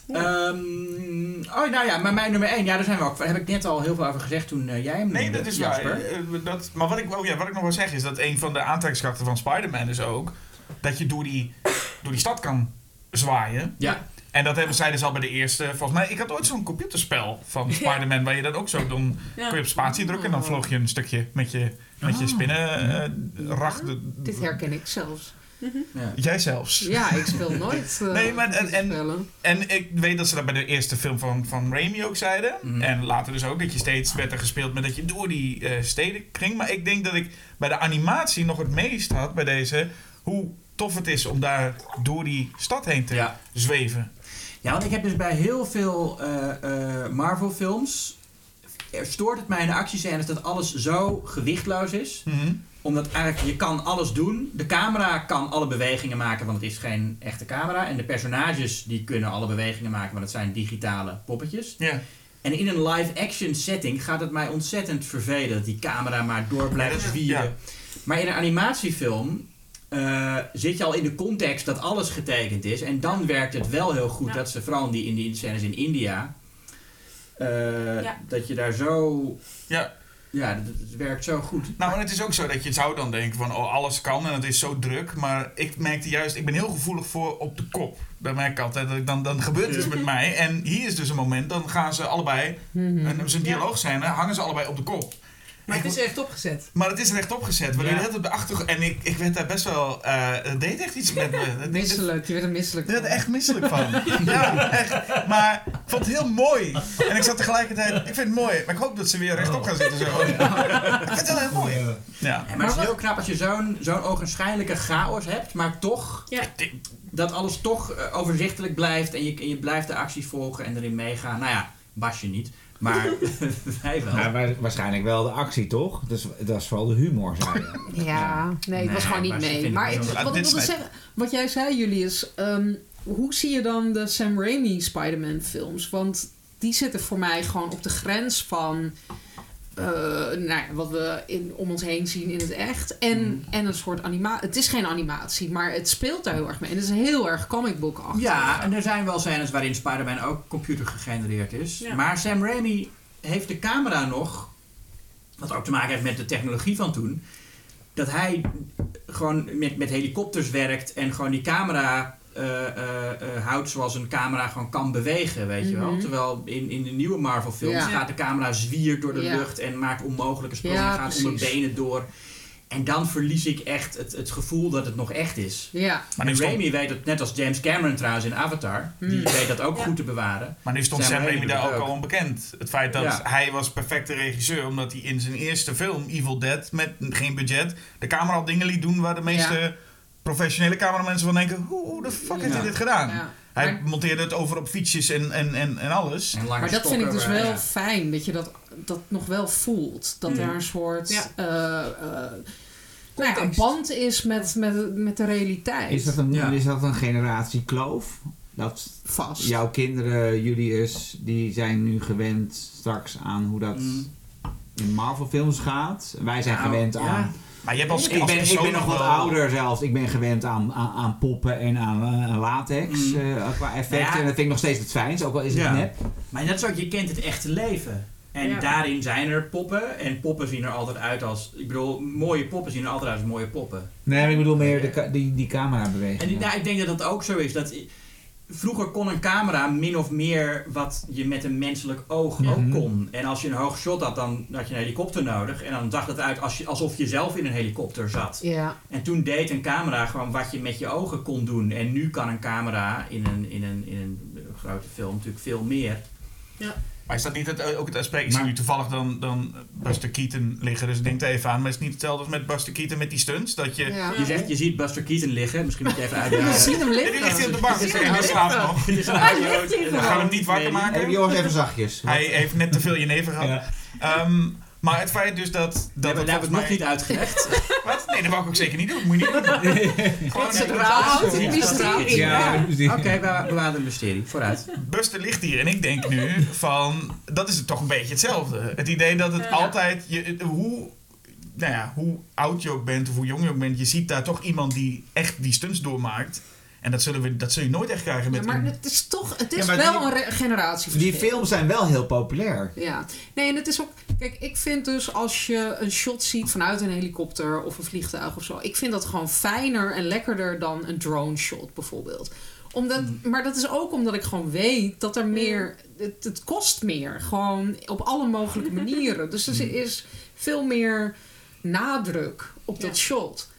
Ehm, oh, nou ja, maar mijn nummer 1. Ja, daar zijn we ook. Daar heb ik net al heel veel over gezegd toen eh, jij hem Nee, noemde, dat is Jasper. waar. Eh, Dat, maar wat ik, oh ja, wat ik nog wil zeggen is dat een van de aantrekkingskrachten van Spider-Man is ook dat je door die, door die stad kan zwaaien. Ja, En dat hebben zij dus al bij de eerste. Volgens mij, ik had ooit zo'n computerspel van Spider-Man waar je dat ook zo dan Ja. kon je op spatie drukken en dan vloog je een stukje met je, met je Ah. spinnenracht. Dit herken ik zelfs. Ja. Jij zelfs. Ja, ik speel nooit. eh, Nee, maar en- en- spellen. En ik weet dat ze dat bij de eerste film van, van Raimi ook zeiden. Mhm. En later dus ook dat je steeds werd er gespeeld met dat je door die eh, steden ging. Maar ik denk dat ik bij de animatie nog het meest had bij deze. Hoe tof het is om daar door die stad heen te Ja. zweven. Ja, want ik heb dus bij heel veel eh, eh, Marvel-films. er Stoort het mij in de actiescènes dat alles zo gewichtloos is. Mhm. Omdat eigenlijk je kan alles doen. De camera kan alle bewegingen maken, want het is geen echte camera. En de personages die kunnen alle bewegingen maken, want het zijn digitale poppetjes. Ja. En in een live-action setting gaat het mij ontzettend vervelen dat die camera maar door blijft zwieren. ja. Maar in een animatiefilm eh, zit je al in de context dat alles getekend is. En dan werkt het wel heel goed Ja. dat ze, vooral in die, in die scènes in India, eh, Ja. dat je daar zo. Ja. Ja, het werkt zo goed. Nou, en het is ook zo dat je zou dan denken van oh, alles kan en het is zo druk. Maar ik merkte juist, ik ben heel gevoelig voor op de kop. Dat merk ik altijd. Dat ik dan, dan gebeurt iets met mij. En hier is dus een moment, dan gaan ze allebei, Mhm. en ze een dialoog zijn, hangen ze allebei op de kop. Maar Ik het is echt opgezet. Maar het is rechtop gezet. Waardoor Ja. de achtergrond... En ik, ik werd daar best wel... eh het deed echt iets met me. Misselijk, je werd er misselijk Ik werd er van. echt misselijk van. ja, echt. Maar ik vond het heel mooi. En ik zat tegelijkertijd... Ik vind het mooi. Maar ik hoop dat ze weer rechtop gaan zitten. Zo. ik vind het heel erg mooi. Ja. Ja, maar het is heel knap als je zo'n zo'n ogenschijnlijke chaos hebt, maar toch Ja. dat alles toch eh, overzichtelijk blijft en je, en je blijft de acties volgen en erin meegaan. Nou ja, Basje niet, maar wij wel. Wa- waarschijnlijk wel de actie, toch? Dus dat is vooral de humor, zei je. Ja, nee, ik was gewoon niet maar mee. Maar ik- Ah, wat ik dit wilde zeggen, wat jij zei, Julius, ehm, hoe zie je dan de Sam Raimi Spider-Man films? Want die zitten voor mij gewoon op de grens van eh, nou ja, wat we in, om ons heen zien in het echt. En, Mm. en een soort animatie. Het is geen animatie, maar het speelt daar heel erg mee. En het is heel erg comic book achter. Ja, en er zijn wel scènes waarin Spider-Man ook computer gegenereerd is. Ja. Maar Sam Raimi heeft de camera nog, wat ook te maken heeft met de technologie van toen, dat hij gewoon met, met helikopters werkt en gewoon die camera eh, eh, eh, houdt zoals een camera gewoon kan bewegen, weet je wel. Mhm. Terwijl in, in de nieuwe Marvel films Ja. gaat de camera zwiert door de Ja. lucht en maakt onmogelijke sprongen, Ja, gaat onder precies. benen door. En dan verlies ik echt het, het gevoel dat het nog echt is. Ja, Maar, nu En stond, Raimi weet het, net als James Cameron trouwens in Avatar, die Hmm. weet dat ook Ja. goed te bewaren. maar nu stond Sam Raimi daar ook al onbekend. Het feit dat Ja. hij was perfecte regisseur. Omdat hij in zijn eerste film, Evil Dead, met geen budget... de camera al dingen liet doen waar de meeste professionele cameramensen van denken... Hoe, de fuck heeft hij dit gedaan? ja. Hij Maar- monteerde het over op fietsjes en, en, en, en alles. En Maar dat vind ik dus wel ja. fijn, dat je dat, dat nog wel voelt. Dat Mm. er een soort Ja. eh, eh, nou ja, een Context. band is met, met, met de realiteit. Is dat een, Ja. is dat een generatiekloof? Dat vast? jouw kinderen, Julius, die zijn nu gewend straks aan hoe dat Mm. in Marvel-films gaat. Wij zijn Nou, gewend ja. aan. Maar je hebt als, Ik als ben, ik ben nog wat wel- ouder zelfs. Ik ben gewend aan, aan, aan poppen en aan, eh, aan latex Mm. eh, qua effecten. Nou ja. En dat vind ik nog steeds het fijnst, ook al is het Ja. nep. Maar dat is ook, je kent het echte leven. En Ja. daarin zijn er poppen. En poppen zien er altijd uit als... Ik bedoel, mooie poppen zien er altijd uit als mooie poppen. Nee, maar ik bedoel meer de, die, die camerabeweging. En die- nou, ik denk dat dat ook zo is. Dat, vroeger kon een camera min of meer wat je met een menselijk oog Mhm. ook kon. En als je een hoog shot had, dan had je een helikopter nodig. En dan zag het uit als je, alsof je zelf in een helikopter zat. Ja, En toen deed een camera gewoon wat je met je ogen kon doen. En nu kan een camera in een, in een, in een grote film natuurlijk veel meer. Maar is dat niet het, eh, ook het aspect? Ik zie nu toevallig dan, dan Buster Keaton liggen, dus ik denk er even aan. Maar is het niet hetzelfde als met Buster Keaton met die stunts? Dat je... ja. Je zegt, je ziet Buster Keaton liggen. Misschien moet je even uitleggen. zien hem Ja, liggen. die ligt hier op de bank, dus hij hem slaapt nog. Hij We gaan hem niet wakker nee, maken. Even, jongens, even zachtjes. Hij heeft net te veel jenever gehad. Ja. Maar het feit dus dat... Dat het hebben het nog niet uitgelegd. Wat? Nee, dat wou ik ook zeker niet doen. Moet je niet doen. Gewoon Het een- Ja. mysterie. Ja. Oké, we bewaren het mysterie. Vooruit. Buster ligt hier en ik denk nu van... Dat is toch een beetje hetzelfde. Het idee dat het Ja. altijd... Je, hoe, nou ja, hoe oud je ook bent of hoe jong je ook bent... Je ziet daar toch iemand die echt die stunts doormaakt. En dat, zullen we, dat zul je nooit echt krijgen Ja, met maar een... het is toch, het is Ja, wel die- een generatieverschil. Die films zijn wel heel populair. Ja, nee, en het is ook. Kijk, ik vind dus als je een shot ziet vanuit een helikopter of een vliegtuig of zo, ik vind dat gewoon fijner en lekkerder dan een drone shot bijvoorbeeld. Omdat, Maar dat is ook omdat ik gewoon weet dat er meer. Het, het kost meer. Gewoon op alle mogelijke manieren. Dus er is veel meer nadruk op dat shot.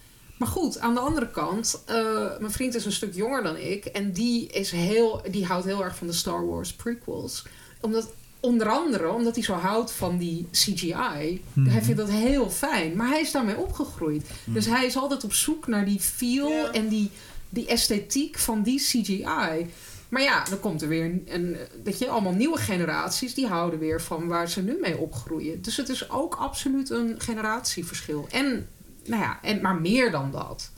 Maar goed, aan de andere kant, eh, mijn vriend is een stuk jonger dan ik. En die, is heel, die houdt heel erg van de Star Wars prequels. Omdat, onder andere omdat hij zo houdt van die CGI. Mhm. Hij vindt dat heel fijn. Maar hij is daarmee opgegroeid. Dus hij is altijd op zoek naar die feel en die, die esthetiek van die CGI. Maar ja, dan komt er weer een, een, weet je, allemaal nieuwe generaties die houden weer van waar ze nu mee opgroeien. Dus het is ook absoluut een generatieverschil. En, nou ja, en, maar meer dan dat.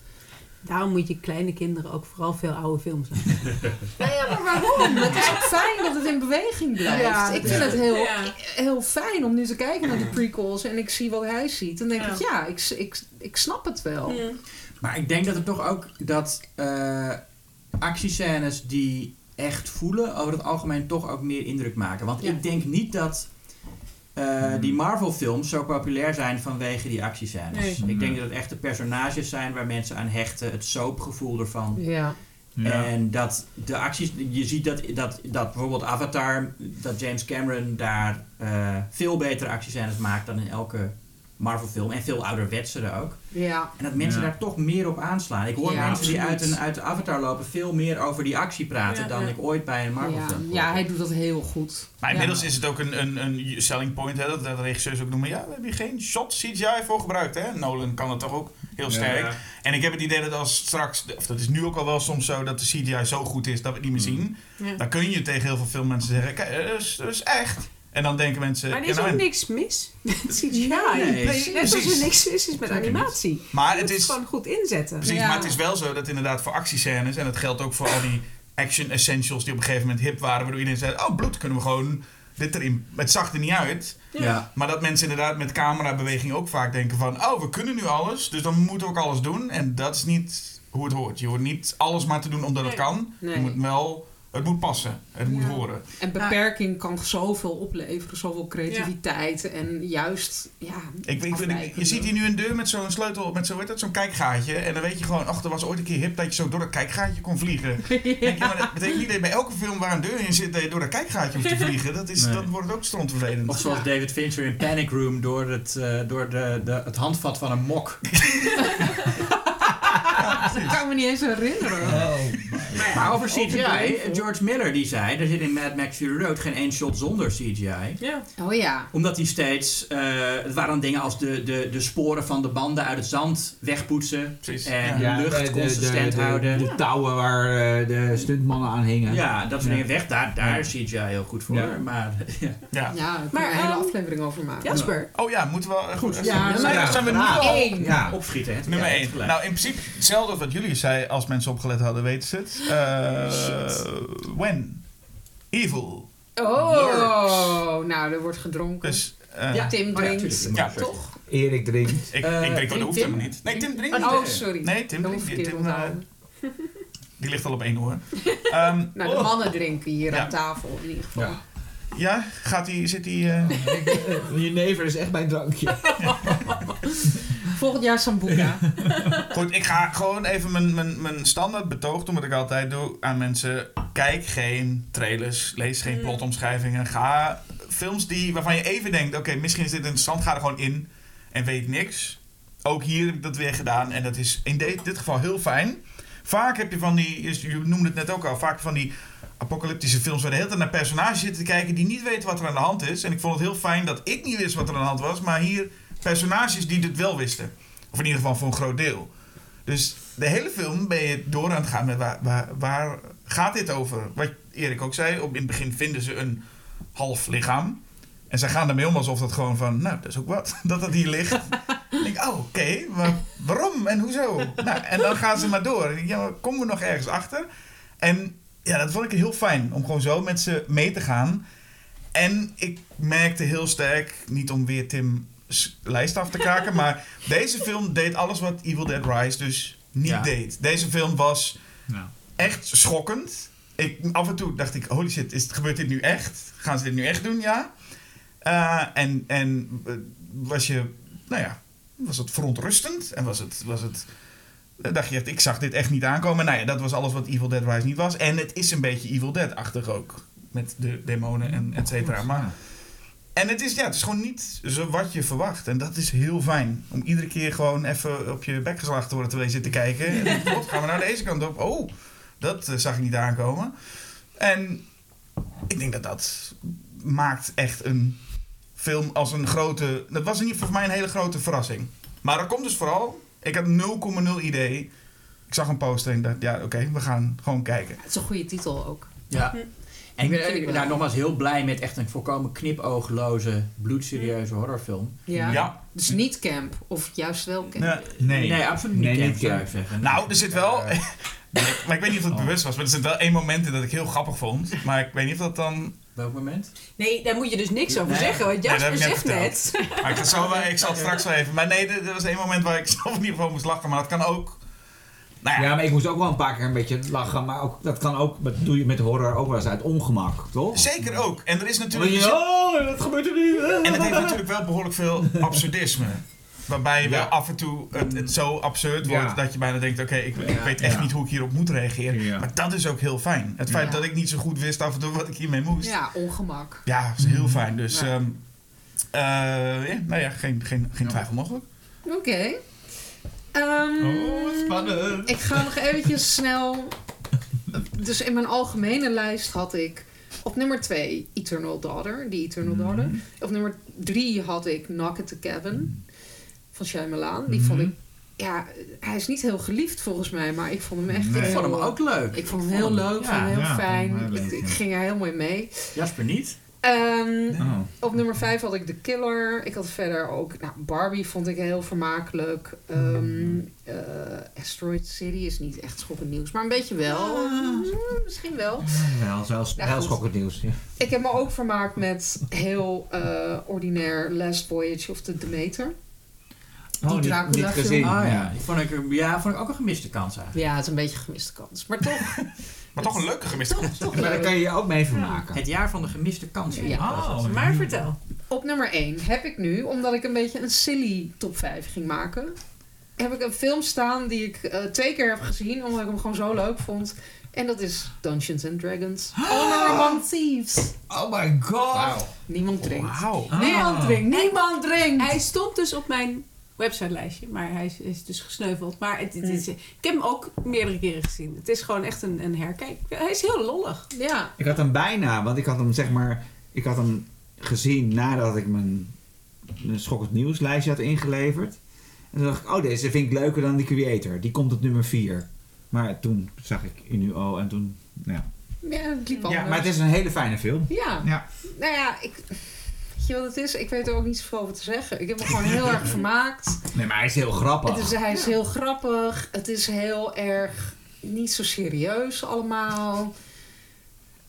Daarom moet je kleine kinderen ook vooral veel oude films laten. Nou ja, maar waarom? Het is ook fijn dat het in beweging blijft. Ja, ik vind ja. het heel, Ja. heel fijn om nu te kijken naar die prequels en ik zie wat hij ziet. Dan denk Ja. ik, ja, ik, ik, ik snap het wel. Maar ik denk dat het toch ook dat eh actiescènes die echt voelen, over het algemeen toch ook meer indruk maken. Want Ja. ik denk niet dat eh, die Marvel-films zo populair zijn vanwege die actiescènes. Nee. Ik denk dat het echt de personages zijn waar mensen aan hechten, het soapgevoel ervan. Ja. Ja. En dat de acties, je ziet dat, dat, dat bijvoorbeeld Avatar, dat James Cameron daar eh, veel betere actiescènes maakt dan in elke Marvel-film. En veel ouderwetsere ook. Ja. En dat mensen Ja. daar toch meer op aanslaan. Ik hoor Ja, mensen die uit, een, uit de Avatar lopen veel meer over die actie praten Ja, dan ja. ik ooit bij een Ja. Marvel-film ja, hij doet dat heel goed. Maar Ja. inmiddels is het ook een, een, een selling point, hè, dat, dat de regisseurs ook noemen. Ja, we hebben hier geen shot CGI voor gebruikt. Hè? Nolan kan het toch ook heel sterk. Ja. En ik heb het idee dat als straks, of dat is nu ook al wel soms zo, dat de CGI zo goed is dat we het niet meer zien. Ja. Dan kun je tegen heel veel filmmensen zeggen, kijk, dat is, dat is echt. En dan denken mensen... Maar er ja, is nou, ook en- niks mis met CGI. Nee, Net als precies. er niks mis is met animatie. Maar Je het moet is... gewoon goed inzetten. Precies, Ja. maar het is wel zo dat inderdaad voor actiescènes, en dat geldt ook voor al die action essentials die op een gegeven moment hip waren, waardoor iedereen zei, oh bloed, kunnen we gewoon dit erin. Het zag er niet uit. Ja. Maar dat mensen inderdaad met camerabeweging ook vaak denken van, oh we kunnen nu alles, dus dan moeten we ook alles doen. En dat is niet hoe het hoort. Je hoort niet alles maar te doen omdat het kan. Nee. Je moet wel, het moet passen. Het moet Ja. horen. En beperking kan zoveel opleveren, zoveel creativiteit en juist, ja. Ik, ik, je ziet hier nu een deur met zo'n sleutel, met zo, dat, zo'n kijkgaatje. En dan weet je gewoon, ach, er was ooit een keer hip dat je zo door dat kijkgaatje kon vliegen. Denk je, maar dat betekent niet dat je bij elke film waar een deur in zit, dat je door dat kijkgaatje hoeft te vliegen. Dat is, Nee. dan wordt ook strontvervelend. Of zoals David Fincher in Panic Room door het, eh, door de, de, het handvat van een mok. Dat kan ik me niet eens herinneren. Maar over CGI. George Miller die zei, er zit in Mad Max Fury Road geen één shot zonder CGI. Ja. Oh ja. Omdat hij steeds, eh, het waren dingen als de, de, de sporen van de banden uit het zand wegpoetsen. Precies. En Ja. de lucht consistent de, houden. De touwen waar eh, de stuntmannen aan hingen. Ja, dat soort Ja. dingen weg. Daar, daar is CGI heel goed voor. Ja. Maar ja. Ja. Maar, een hele ehm, aflevering over maken. Jasper. Oh ja, moeten we... Goed, Ja, zijn, we nu al... Opschieten. Hè? Nummer Ja, 1. gelijk. Nou, in principe hetzelfde als wat jullie zei. Als mensen opgelet hadden, weten ze het. Eh, when? Evil. Oh, nou, er wordt gedronken. Dus eh, Ja. Tim Oh drinkt, Ja, toch? Erik drinkt. ik, Eh, ik denk dat Tim- dat hoeft helemaal niet. Nee, Tim drinkt niet. Oh, sorry. Nee, Tim drinkt Tim, eh, die ligt al op één hoor. Ehm, Nou, de mannen drinken hier Ja. aan tafel in ieder geval. Ja. ja, gaat die, zit die... eh, Je never is echt mijn drankje. Volgend jaar Sambuca. Goed, ik ga gewoon even mijn, mijn, mijn standaard betoog doen, wat ik altijd doe aan mensen. Kijk geen trailers, lees geen plotomschrijvingen. Ga films die, waarvan je even denkt, oké, misschien is dit interessant, ga er gewoon in en weet niks. Ook hier heb ik dat weer gedaan en dat is in dit, dit geval heel fijn. Vaak heb je van die, je noemde het net ook al, vaak van die apocalyptische films waar de hele tijd naar personages zitten te kijken die niet weten wat er aan de hand is. En ik vond het heel fijn dat ik niet wist wat er aan de hand was, maar hier personages die dit wel wisten. Of in ieder geval voor een groot deel. Dus de hele film ben je door aan het gaan met waar, waar, waar gaat dit over? Wat Erik ook zei, op, in het begin vinden ze een half lichaam. En zij gaan ermee om alsof dat gewoon van, nou, dat is ook wat, dat dat hier ligt. Dan denk ik, oh, oké, maar waarom en hoezo? Nou, en dan gaan ze maar door. Ik, Ja, maar komen we nog ergens achter? En ja, dat vond ik heel fijn, om gewoon zo met ze mee te gaan. En ik merkte heel sterk, niet om weer Tim lijst af te kraken, maar deze film deed alles wat Evil Dead Rise dus niet Ja. deed. Deze film was Ja. echt schokkend. Ik, af en toe dacht ik, holy shit, is, gebeurt dit nu echt? Gaan ze dit nu echt doen? Ja. Eh, en en eh, was je, nou ja, was het verontrustend? En was het, was het, eh, dacht je echt, ik zag dit echt niet aankomen. Nou ja, dat was alles wat Evil Dead Rise niet was. En het is een beetje Evil Dead-achtig ook. Met de demonen en et cetera. Maar En het is, ja, het is gewoon niet zo wat je verwacht. En dat is heel fijn. Om iedere keer gewoon even op je bek geslagen te worden terwijl je zit te kijken. En wat, gaan we naar deze kant op? Oh, dat eh, zag ik niet aankomen. En ik denk dat dat maakt echt een film als een grote... Dat was in ieder geval voor mij een hele grote verrassing. Maar dat komt dus vooral... Ik had 0,0 idee. Ik zag een poster en dacht, ja, oké, we gaan gewoon kijken. Het is een goede titel ook. Ja. En ik ben nou, nogmaals heel blij met echt een volkomen knipoogloze, bloedserieuze horrorfilm. Ja. Ja. Dus niet camp, of juist wel camp. Nee. Nee, absoluut niet Nee, camp, niet zou camp. ik zeggen. Nou, er zit wel. Eh, maar ik weet niet of het Oh. bewust was, maar er zit wel één moment in dat ik heel grappig vond. Maar ik weet niet of dat dan. welk moment? Nee, daar moet je dus niks over Nee. zeggen. Want Nee, Jasper heb ik net zegt net. Maar ik, zal, wel- ik zal het straks wel even. Maar nee, er, er was één moment waar ik zelf in ieder geval moest lachen. Maar dat kan ook. Nou ja, Ja, maar ik moest ook wel een paar keer een beetje lachen. Maar ook, dat kan ook, dat doe je met horror ook wel eens uit ongemak, toch? zeker ook. En er is natuurlijk. je, oh, wat gebeurt er nu? En het heeft natuurlijk wel behoorlijk veel absurdisme. Waarbij je Ja. wel af en toe het, het zo absurd wordt Ja. dat je bijna denkt: oké, ik, ik Ja. weet echt Ja. niet hoe ik hierop moet reageren. Ja. Maar dat is ook heel fijn. Het feit Ja. dat ik niet zo goed wist af en toe wat ik hiermee moest. Ja, ongemak. Ja, dat is heel fijn. Dus, Ja. ehm, eh, ja, nou ja, geen, geen, geen twijfel mogelijk. Oké. Ehm, Oh, spannend. Ik ga nog eventjes snel. Dus in mijn algemene lijst had ik op nummer 2 Eternal Daughter, die Eternal Mhm. Daughter. Op nummer 3 had ik Knock at the Cabin van Shyamalan. Die vond Mhm. ik, ja, hij is niet heel geliefd volgens mij, maar ik vond hem echt Nee. Ik vond hem ook leuk. Ik vond hem heel leuk, Ja. vond hem heel Ja, fijn. vond hem heel ik, ging er heel mooi mee. Jasper niet. Ehm, Oh. op nummer 5 had ik The Killer. Ik had verder ook... Nou, Barbie vond ik heel vermakelijk. Ehm, eh, Asteroid City is niet echt schokkend nieuws. Maar een beetje wel. Mm, misschien wel. Wel, zelfs Ja, heel goed. schokkend nieuws. Ja. Ik heb me ook vermaakt met heel eh, ordinair Last Voyage of the Demeter. Die Oh, niet- Dracula gezien. Ah ja, ja. die vond ik, ja, vond ik ook een gemiste kans eigenlijk. Ja, het is een beetje een gemiste kans. Maar toch, Maar toch een leuke gemiste toch, kans. toch Maar daar kan je je ook mee vermaken. Het jaar van de gemiste kansen. Ja. Oh, Maar vertel. Op nummer 1 heb ik nu, omdat ik een beetje een silly top 5 ging maken, heb ik een film staan die ik eh, twee keer heb gezien, omdat ik hem gewoon zo leuk vond. En dat is Dungeons and Dragons. Honor Among Thieves. Oh my god. Niemand drinkt. Wauw. Ah. Niemand drinkt. Niemand drinkt. Hij stond dus op mijn websitelijstje, maar hij is, is dus gesneuveld. Maar het, het is, ik heb hem ook meerdere keren gezien. Het is gewoon echt een, een herkijk. Hij is heel lollig. Ja. Ik had hem bijna, want ik had hem zeg maar, ik had hem gezien nadat ik mijn, mijn schokkend nieuwslijstje had ingeleverd. En toen dacht ik, oh deze vind ik leuker dan die Creator. Die komt op nummer 4. Maar toen zag ik Inuo en toen, nou ja. Ja, het liep Ja, maar het is een hele fijne film. Ja. Ja. Nou ja, ik... Weet je wat het is? Ik weet er ook niet zoveel over te zeggen. Ik heb me gewoon heel erg vermaakt. Nee, maar hij is heel grappig. Het is, hij is heel grappig. Het is heel erg niet zo serieus allemaal.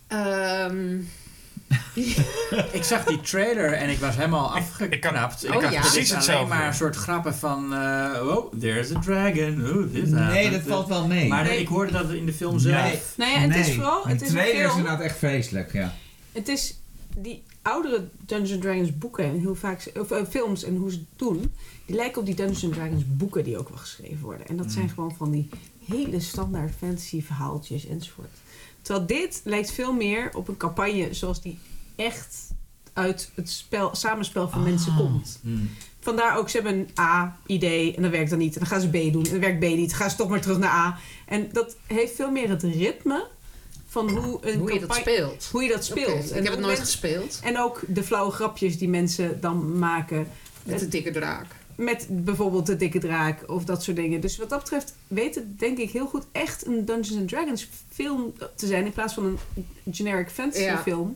Ehm, Ik zag die trailer en ik was helemaal afgeknapt. ik had dacht, ja. dit precies is hetzelfde. alleen maar een soort grappen van... eh oh, there's a dragon. Oh, dit nee, dat valt wel mee. Maar Nee. ik hoorde dat in de film zelf. Nee. Nou ja, het is vooral... Het de is een trailer is inderdaad echt vreselijk, ja. Het is die oudere Dungeons Dragons boeken en hoe vaak of, eh, films en hoe ze het doen, die lijken op die Dungeons Dragons boeken die ook wel geschreven worden. En dat zijn gewoon van die hele standaard fantasy verhaaltjes enzovoort. Terwijl dit lijkt veel meer op een campagne zoals die echt uit het spel, samenspel van mensen komt. Hmm. Vandaar ook, ze hebben een A-idee en dat werkt dan niet. En dan gaan ze B doen en dan werkt B niet. Dan gaan ze toch maar terug naar A. En dat heeft veel meer het ritme van hoe een hoe je dat speelt. hoe je dat speelt. En ik heb het nooit gespeeld. en ook de flauwe grapjes die mensen dan maken. Met de dikke draak. Met bijvoorbeeld de dikke draak of dat soort dingen. Dus wat dat betreft weet het denk ik heel goed echt een Dungeons and Dragons film te zijn. In plaats van een generic fantasy Ja. film.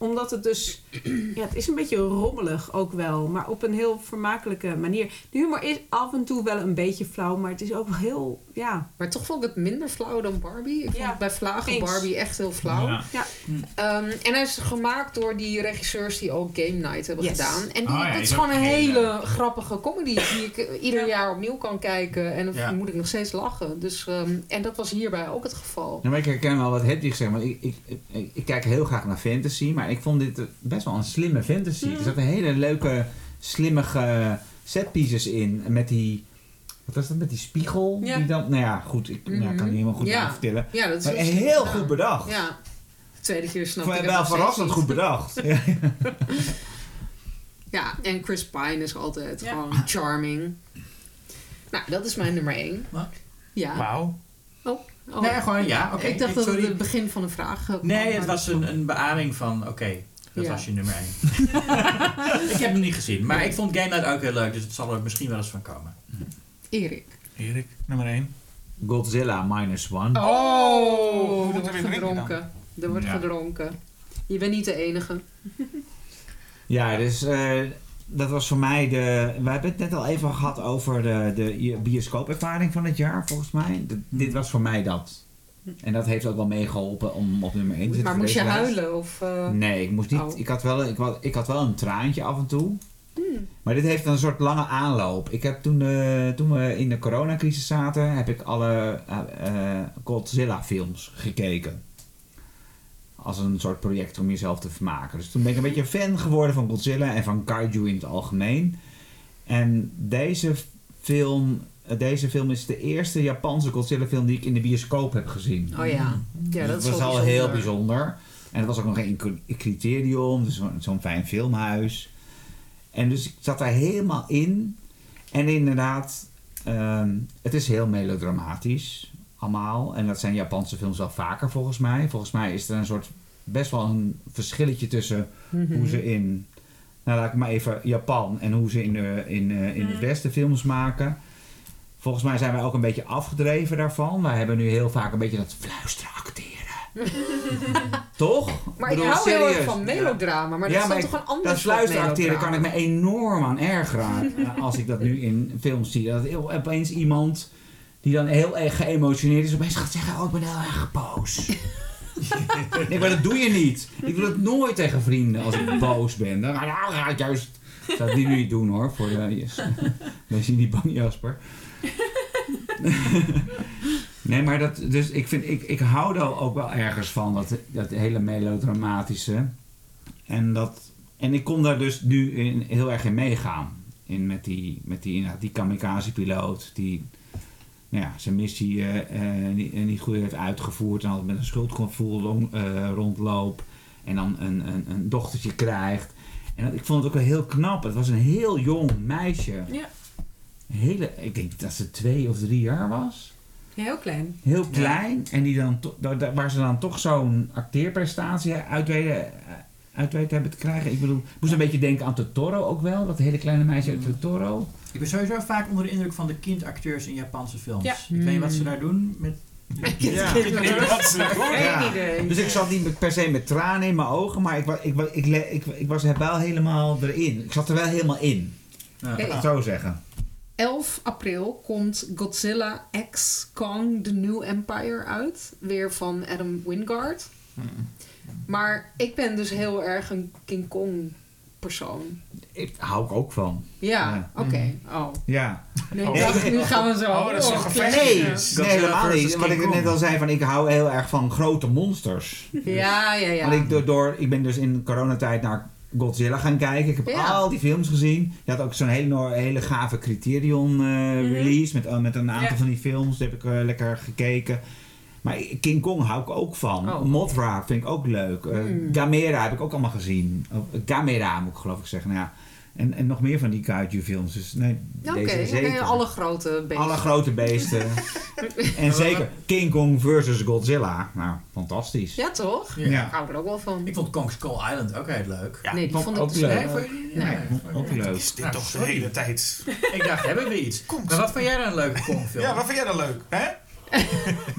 Omdat het dus... Ja, het is een beetje rommelig ook wel. Maar op een heel vermakelijke manier. De humor is af en toe wel een beetje flauw. Maar het is ook wel heel... Ja, Maar toch vond ik het minder flauw dan Barbie. Ik vond Ja, het bij Vlagen eens. Barbie echt heel flauw. Ja. Ehm, en hij is gemaakt door die regisseurs die ook Game Night hebben Yes. gedaan. En die, Oh ja, dat die is gewoon een hele- hele grappige comedy die ik ieder Ja. jaar opnieuw kan kijken. En dan Ja. moet ik nog steeds lachen. Dus, ehm, en dat was hierbij ook het geval. Ja, maar ik herken wel wat Hedwig zegt. Want ik, ik, ik, ik kijk heel graag naar fantasy. Maar ik vond dit best wel een slimme fantasy. Mm. Er zaten hele leuke, slimmige setpieces in. Met die... Wat was dat? Met die spiegel? Ja. Die dan, nou ja, goed. Ik nou, Mhm. kan niet helemaal goed Ja. vertellen. Ja, dat is Maar heel goed bedacht. Ja. De tweede keer snap ik het wel verrassend goed bedacht. Ja. Ja, en Chris Pine is altijd Ja. gewoon charming. Nou, dat is mijn nummer één. Wat? Ja. Wauw. Oh, oh. Nee, gewoon ja. Oké. ik dacht dat sorry. het het begin van een vraag was. Nee, het was dat- een, een beademing van, oké, dat Ja. was je nummer 1. ik heb hem niet gezien, maar ik vond Game Night ook heel leuk, dus het zal er misschien wel eens van komen. Erik. Erik, nummer 1. Godzilla minus one. Oh, er er wordt gedronken. Er wordt Ja. gedronken. Je bent niet de enige. Ja, dus eh, dat was voor mij de... We hebben het net al even gehad over de, de bioscoopervaring van het jaar, volgens mij. De- dit was voor mij dat. En dat heeft ook wel meegeholpen om op nummer 1 te zitten. Maar moest je huilen? Of, eh, Nee, ik moest niet. Oh. Ik, had wel, ik, had, ik had wel een traantje af en toe. Hmm. Maar dit heeft een soort lange aanloop. Ik heb toen, eh, toen we in de coronacrisis zaten, heb ik alle eh, Godzilla films gekeken. Als een soort project om jezelf te vermaken. Dus toen ben ik een beetje fan geworden van Godzilla en van Kaiju in het algemeen. En deze film, eh, deze film is de eerste Japanse Godzilla film die ik in de bioscoop heb gezien. Oh ja. Ja, dat is was al bijzonder. heel bijzonder. En het was ook nog een cri- criterium, dus zo'n zo'n fijn filmhuis. En dus ik zat daar helemaal in. En inderdaad, ehm, het is heel melodramatisch allemaal. En dat zijn Japanse films wel vaker volgens mij. Volgens mij is er een soort best wel een verschilletje tussen Mhm. hoe ze in, nou laat ik maar even Japan en hoe ze in, de, in, eh, in het Mhm. Westen films maken. Volgens mij zijn wij ook een beetje afgedreven daarvan. Wij hebben nu heel vaak een beetje dat fluisteren acteren. Toch? Maar ik bedoel, hou heel erg serieus. van melodrama. Maar Ja, dat is maar dan ik- toch een ander Dat soort fluisteren acteren kan ik me enorm aan ergeren als ik dat nu in films zie. Dat opeens iemand die dan heel erg geëmotioneerd is, opeens gaat zeggen: Oh, ik ben heel erg boos. nee, maar dat doe je niet. Ik doe dat nooit tegen vrienden als ik boos ben. Dan ga ga ik juist. Zou die nu niet doen hoor. Voor de, yes. Wees je niet bang, Jasper. nee, maar dat, dus ik, vind, ik, ik hou er ook wel ergens van, dat, dat hele melodramatische. En, dat, en ik kon daar dus nu in, heel erg in meegaan. In met die, met die, die kamikaze-piloot die nou ja, zijn missie eh, eh, niet, niet goed heeft uitgevoerd. En altijd met een schuldgevoel rond- eh, rondloopt. En dan een, een, een dochtertje krijgt. En dat, ik vond het ook wel heel knap. Het was een heel jong meisje. Ja. Een Hele, ik denk dat ze twee of drie jaar was. Heel klein. Heel klein. En die dan waar ze dan toch zo'n acteerprestatie uit weten, uit weten hebben te krijgen. Ik bedoel, ik moest een beetje denken aan Totoro ook wel. Dat hele kleine meisje uit Totoro. Ik ben sowieso vaak onder de indruk van de kindacteurs in Japanse films. Ja. Ik weet niet wat ze daar doen met... Ja. Geen Ja. idee. Dus ik zat niet per se met tranen in mijn ogen, maar ik, ik, ik, ik, ik was er wel helemaal erin. Ik zat er wel helemaal in. Ja. Ik het zo zeggen. 11 april komt Godzilla X Kong The New Empire uit. Weer van Adam Wingard. Maar ik ben dus heel erg een King Kong persoon. Ik hou ik ook van. Ja, Ja. oké. Oh. Ja. Nee, Oh. nu gaan we zo. Oh, dat is een gevecht. Nee, nee helemaal niet. Wat ik net al zei, van ik hou heel erg van grote monsters. Ja, ja, ja. Want ik, door, door, ik ben dus in coronatijd naar Godzilla gaan kijken. Ik heb Ja. al die films gezien. Je had ook zo'n hele, hele gave Criterion eh, release met, eh, met een aantal Ja. van die films. Die heb ik eh, lekker gekeken. Maar King Kong hou ik ook van. Oh. Mothra vind ik ook leuk. Eh, Hmm. Gamera heb ik ook allemaal gezien. Eh, Gamera moet ik geloof ik zeggen. Nou, ja. en, en nog meer van die kaiju films. Dus nee, Oké, deze oké, zeker. alle grote beesten. Alle grote beesten. en zeker King Kong versus Godzilla. Nou, fantastisch. Ja, toch? Ja. Ja. Ik hou er ook wel van. Ik vond Kong Skull Island ook heel leuk. Ja, nee, die vond vond ik ook dus leuk. Nee, die? Nee. Ook leuk. Is dit Nou, toch de hele tijd? Ik dacht, hebben we iets? Maar wat vond jij dan een leuke Kong film? Ja, wat vind jij dan leuk? Hè?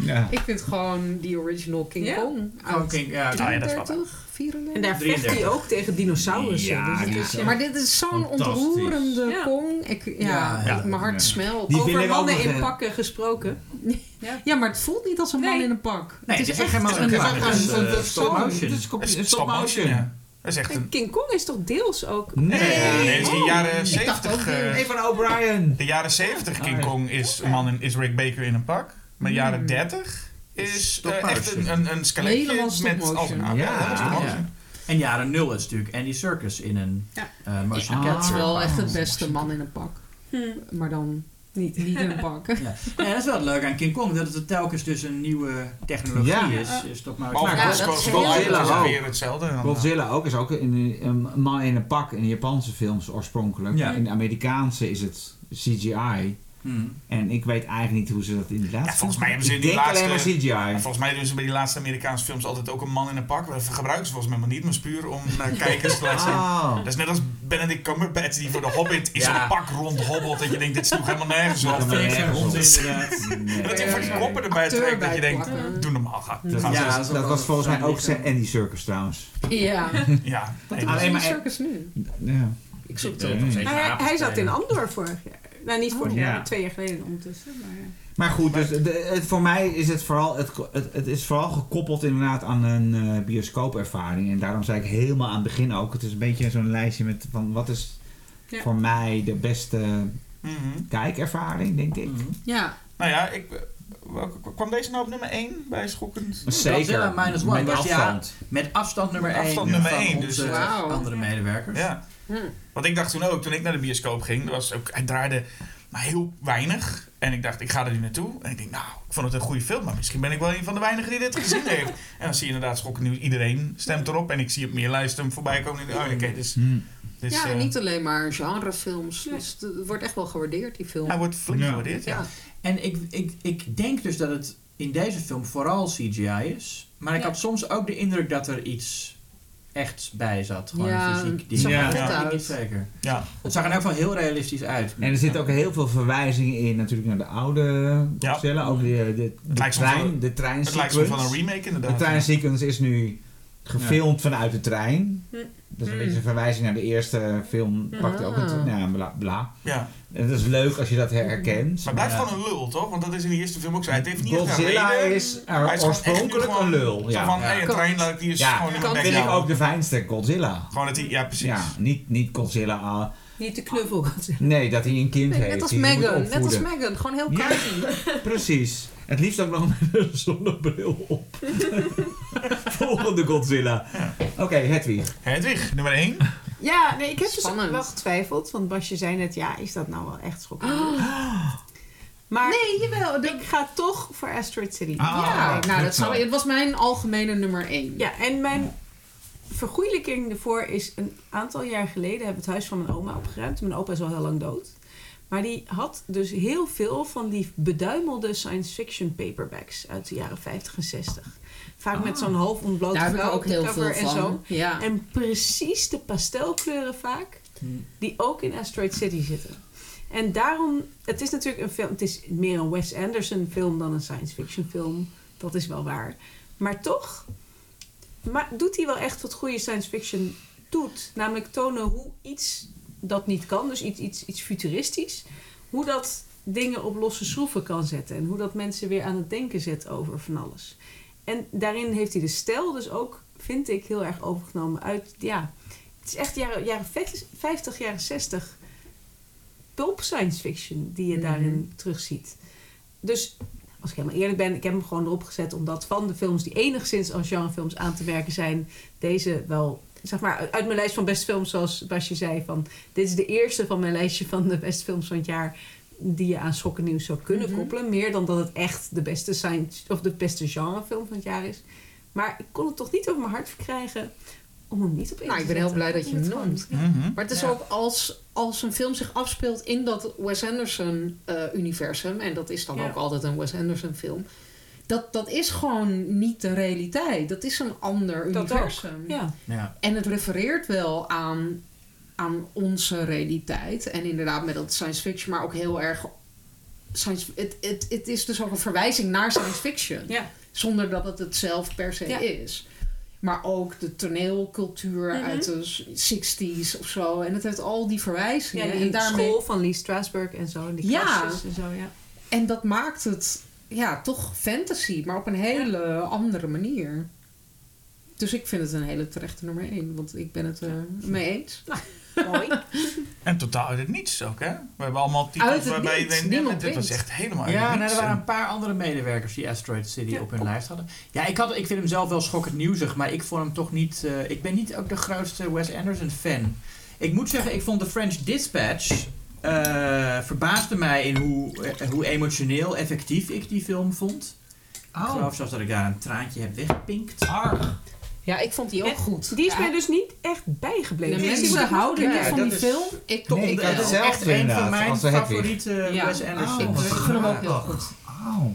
Ja. Ik vind gewoon die original King Ja. Kong uit King, ja, Ah, ja, dat is wel 33, 34. En daar vecht hij 33. ook tegen dinosaurussen. Ja, dus. Maar dit is zo'n ontroerende Ja. Kong. Ik, ja, Ja, ja. mijn hart Ja. smelt. Die Over mannen in pakken gesproken. Ja, maar het voelt niet als een man Nee. in een pak. Nee, het is echt geen man in een, een een, een eh, persoon. stop motion. Het is Het is stop stop motion, ja. Dat is echt een... King Kong is toch deels ook... Nee, Nee, nee, het is de jaren ik dacht 70. ook, eh, O'Brien. de jaren 70 King Ah. Kong is, een man in, is Rick Baker in een pak. Maar de jaren Hmm. 30 is Stop eh, echt een, een, een skeletje Helemaal stop met... nou, Ja, ja, is ja. En jaren nul is natuurlijk Andy Circus in een Ja. eh, motion. Dat is wel echt het beste man in een pak. Hm. Maar dan Niet. Niet in een pak. Ja. Ja, dat is wel leuk aan King Kong, dat het telkens dus een nieuwe technologie Ja. is. is maar Maar Ja, dat Godzilla is is leuk. weer hetzelfde. Godzilla ook is ook in, een man in een pak in de Japanse films oorspronkelijk. Ja. In de Amerikaanse is het CGI. Hmm. En ik weet eigenlijk niet hoe ze dat inderdaad Ja, volgens mij hebben ze in die denk alleen maar laatste- CGI. Ja, volgens mij doen ze bij die laatste Amerikaanse films altijd ook een man in een pak. Dat gebruiken ze volgens mij maar niet, maar is puur om naar kijkers te laten zien. Oh. Dat is net als Benedict Cumberbatch die voor de Hobbit in Ja. zo'n pak rondhobbelt. Dat je denkt, dit sloeg helemaal nergens op. Dat onzin inderdaad. Nee. En dat hij van die koppen erbij trekt. Dat je denkt, doe normaal. Ga. Dat, Gaan Ja, ze- dat is was volgens mij ook Andy Circus trouwens. Ja. ja. Wat Nee, is maar- circus nu? Ja. Ik zoek het hij, naar hij zat in. Andor vorig jaar. Nou, niet vorig Oh, jaar, ja. twee jaar geleden ondertussen. Maar, ja. Maar goed, dus de, het, voor mij is het vooral, het, het, het is vooral gekoppeld inderdaad aan een eh, bioscoopervaring. En daarom zei ik helemaal aan het begin ook, het is een beetje zo'n lijstje met van wat is Ja. voor mij de beste Mhm. kijkervaring, denk ik. Mhm. Ja. Nou ja, ik, welke, kwam deze nou op nummer 1 bij Schokkend? Zeker, minus one met was, ja, afstand. Met afstand nummer 1 Afstand nummer van één, onze dus, eh, andere medewerkers. Ja. Hm. Want ik dacht toen ook, toen ik naar de bioscoop ging, was ook, hij draaide maar heel weinig. En ik dacht, ik ga er nu naartoe. En ik denk, nou, ik vond het een goede film, maar misschien ben ik wel een van de weinigen die dit gezien heeft. En dan zie je inderdaad schokkend nieuws, iedereen stemt erop. En ik zie op meer lijsten hem voorbij komen. Oh, oké, dus, Hm. dus ja, en eh, niet alleen maar genrefilms. Nee. Dus het wordt echt wel gewaardeerd, die film. hij wordt flink Ja. gewaardeerd, ja. Ja. En ik, ik, ik denk dus dat het in deze film vooral CGI is. Maar ik Ja. had soms ook de indruk dat er iets echts bij zat. Gewoon Ja, fysiek. het zag er ja, niet zeker. Ja. Het zag er in elk geval heel realistisch uit. En er zitten ook heel veel verwijzingen in natuurlijk naar de oude Ja. Godzilla. Ook de, de, de, trein, wel- de Het lijkt van een remake De inderdaad. treinsequence is nu gefilmd vanuit de trein. Hm. Dat is een Hm. beetje een verwijzing naar de eerste film. Pakte ook een, ja, bla, bla. Ja. En het is leuk als je dat herkent. Maar het blijft Ja. gewoon een lul, toch? Want dat is in de eerste film ook zo. Het heeft niet echt een Godzilla reden. is Hij is gewoon oorspronkelijk echt een lul. Zo Ja, van, Ja. hey, een trein laat ik die is ja gewoon in kan mijn vind ik ook de fijnste Godzilla. Gewoon dat hij, ja precies. Ja, niet, niet Godzilla. ah, Niet de knuffel. nee, dat hij een kind Nee, heeft. net als Megan. Net als. Megan. Gewoon heel Ja. cartoon. Precies. Het liefst ook nog met een zonnebril op. Volgende Godzilla. Oké, Hedwig. Hedwig, nummer 1. Ja, nee, ik heb dus Spannend. wel getwijfeld. Want Basje zei net, ja, is dat nou wel echt schokkend? Maar Nee, jawel. ik ga toch voor Asteroid City. Ah, ja, nou, dat zou, zo. het was mijn algemene nummer 1. Ja, en mijn vergoeilijking ervoor is een aantal jaar geleden hebben we het huis van mijn oma opgeruimd. Mijn opa is al heel lang dood. Maar die had dus heel veel van die beduimelde science fiction paperbacks uit de jaren 50 en 60. Vaak met zo'n half ontbloot Daar heb ik er vrouw ook heel cover veel en van. zo. Ja. En precies de pastelkleuren vaak, die ook in Asteroid City zitten. En daarom, het is natuurlijk een film, het is meer een Wes Anderson film dan een science fiction film. Dat is wel waar. Maar toch, maar doet hij wel echt wat goede science fiction doet. Namelijk tonen hoe iets dat niet kan, dus iets, iets, iets futuristisch, hoe dat dingen op losse schroeven kan zetten. En hoe dat mensen weer aan het denken zet over van alles. En daarin heeft hij de stijl dus ook, vind ik, heel erg overgenomen uit, ja, het is echt jaren, jaren 50, jaren 60 pulp science fiction die je Mhm. daarin terugziet. Dus als ik helemaal eerlijk ben, ik heb hem gewoon erop gezet omdat van de films die enigszins als genrefilms aan te werken zijn, deze wel, zeg maar, uit mijn lijst van beste films, zoals Basje zei, van dit is de eerste van mijn lijstje van de beste films van het jaar die je aan schokken nieuws zou kunnen Mhm. koppelen. Meer dan dat het echt de beste science of de beste genrefilm van het jaar is. Maar ik kon het toch niet over mijn hart verkrijgen om hem niet op Nou, te ik ben heel blij dat je hem noemt. Mhm. Maar het is Ja. ook als, als een film zich afspeelt in dat Wes Anderson-universum, en dat is dan Ja. ook altijd een Wes Anderson-film, dat, dat is gewoon niet de realiteit. Dat is een ander Dat universum. Ja, Ja. En het refereert wel aan, aan onze realiteit. En inderdaad met dat science fiction, maar ook heel erg. Science, het, het, het is dus ook een verwijzing naar science fiction. ja. Zonder dat het het zelf per se Ja. is. Maar ook de toneelcultuur Mhm. uit de 60s of zo. En het heeft al die verwijzingen. ja die en, daarmee, school van Lee Strasberg en zo. en Die Ja. en zo, ja. en dat maakt het ja, toch fantasy, maar op een hele andere manier. Dus ik vind het een hele terechte nummer 1. Want ik ben het er mee eens. Mooi. En totaal uit het niets ook, hè? We hebben allemaal titels waarbij je denkt, Niemand dit was echt helemaal uit Ja, het nou, er waren En- een paar andere medewerkers die Asteroid City Ja. op hun lijst hadden. Ja, ik, had, ik vind hem zelf wel schokkend nieuwsig, maar ik vond hem toch niet... eh, ik ben niet ook de grootste Wes Anderson fan. Ik moet zeggen, ik vond The French Dispatch eh, verbaasde mij in hoe, eh, hoe emotioneel effectief ik die film vond. Ik Oh, geloof zelfs dat ik daar een traantje heb weggepinkt. arg. Ja, ik vond die ook En goed. Die is Ja. mij dus niet echt De bijgebleven. Die mensen ik houden van dat die is- film. Ik Nee, toch ik wel. had hetzelfde echt een van mijn de favoriete Ja. Wes Anderson Oh, Ik hem ook heel goed. Oh.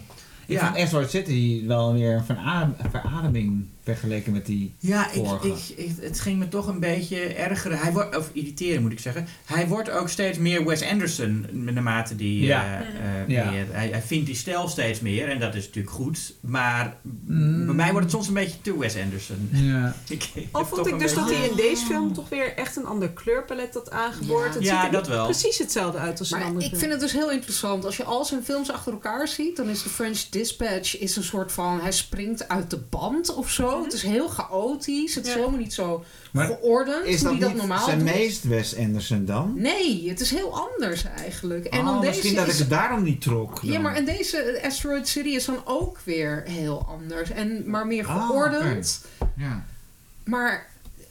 Ik Ja. vond Asteroid City wel weer een veradem- verademing vergeleken met die... Ja, ik, vorige. ik, ik- het ging me toch een beetje ergeren. Hij wordt, of irriteren moet ik zeggen. Hij wordt ook steeds meer Wes Anderson naarmate die. Ja. eh, eh, Ja. meer- hij, hij vindt die stijl steeds meer en dat is natuurlijk goed. Maar Mm. bij mij wordt het soms een beetje te Wes Anderson. Ja. Ik Al vond ik een dus dat hij in deze film toch weer echt een ander kleurpalet had aangeboord. Ja. Het Ja, ziet er dat wel. precies hetzelfde uit als een Maar andere ik film. vind het dus heel interessant. Als je al zijn films achter elkaar ziet, dan is de French Dispatch is een soort van... Hij springt uit de band of zo. Het is heel chaotisch. Het is helemaal niet zo Maar geordend Is hoe dat hij dat niet normaal zijn doet. meest Wes Anderson dan? Nee, het is heel anders eigenlijk. En oh, dan deze misschien dat is... ik het daarom niet trok. Ja, maar en deze eh, Asteroid City is dan ook weer heel anders. En, maar meer Ah, geordend. Ja. Maar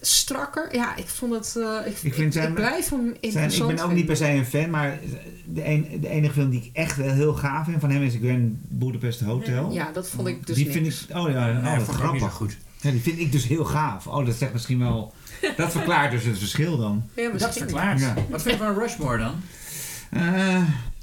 strakker. Ja, ik vond het... eh, ik, Ik vind zijn- blijf hem Zijn, ik ben ook niet per se een fan, maar de, een, de enige film die ik echt wel heel gaaf vind van hem is Grand Budapest Hotel. Ja, dat vond ik dus die niks. vind ik, oh ja, oh, vond ik niet zo grappig. goed. Ja, die vind ik dus heel gaaf. Oh, dat zegt misschien wel, dat verklaart dus het verschil dan. Ja, Dat verklaart. Ja. Wat vind je van Rushmore dan? Eh,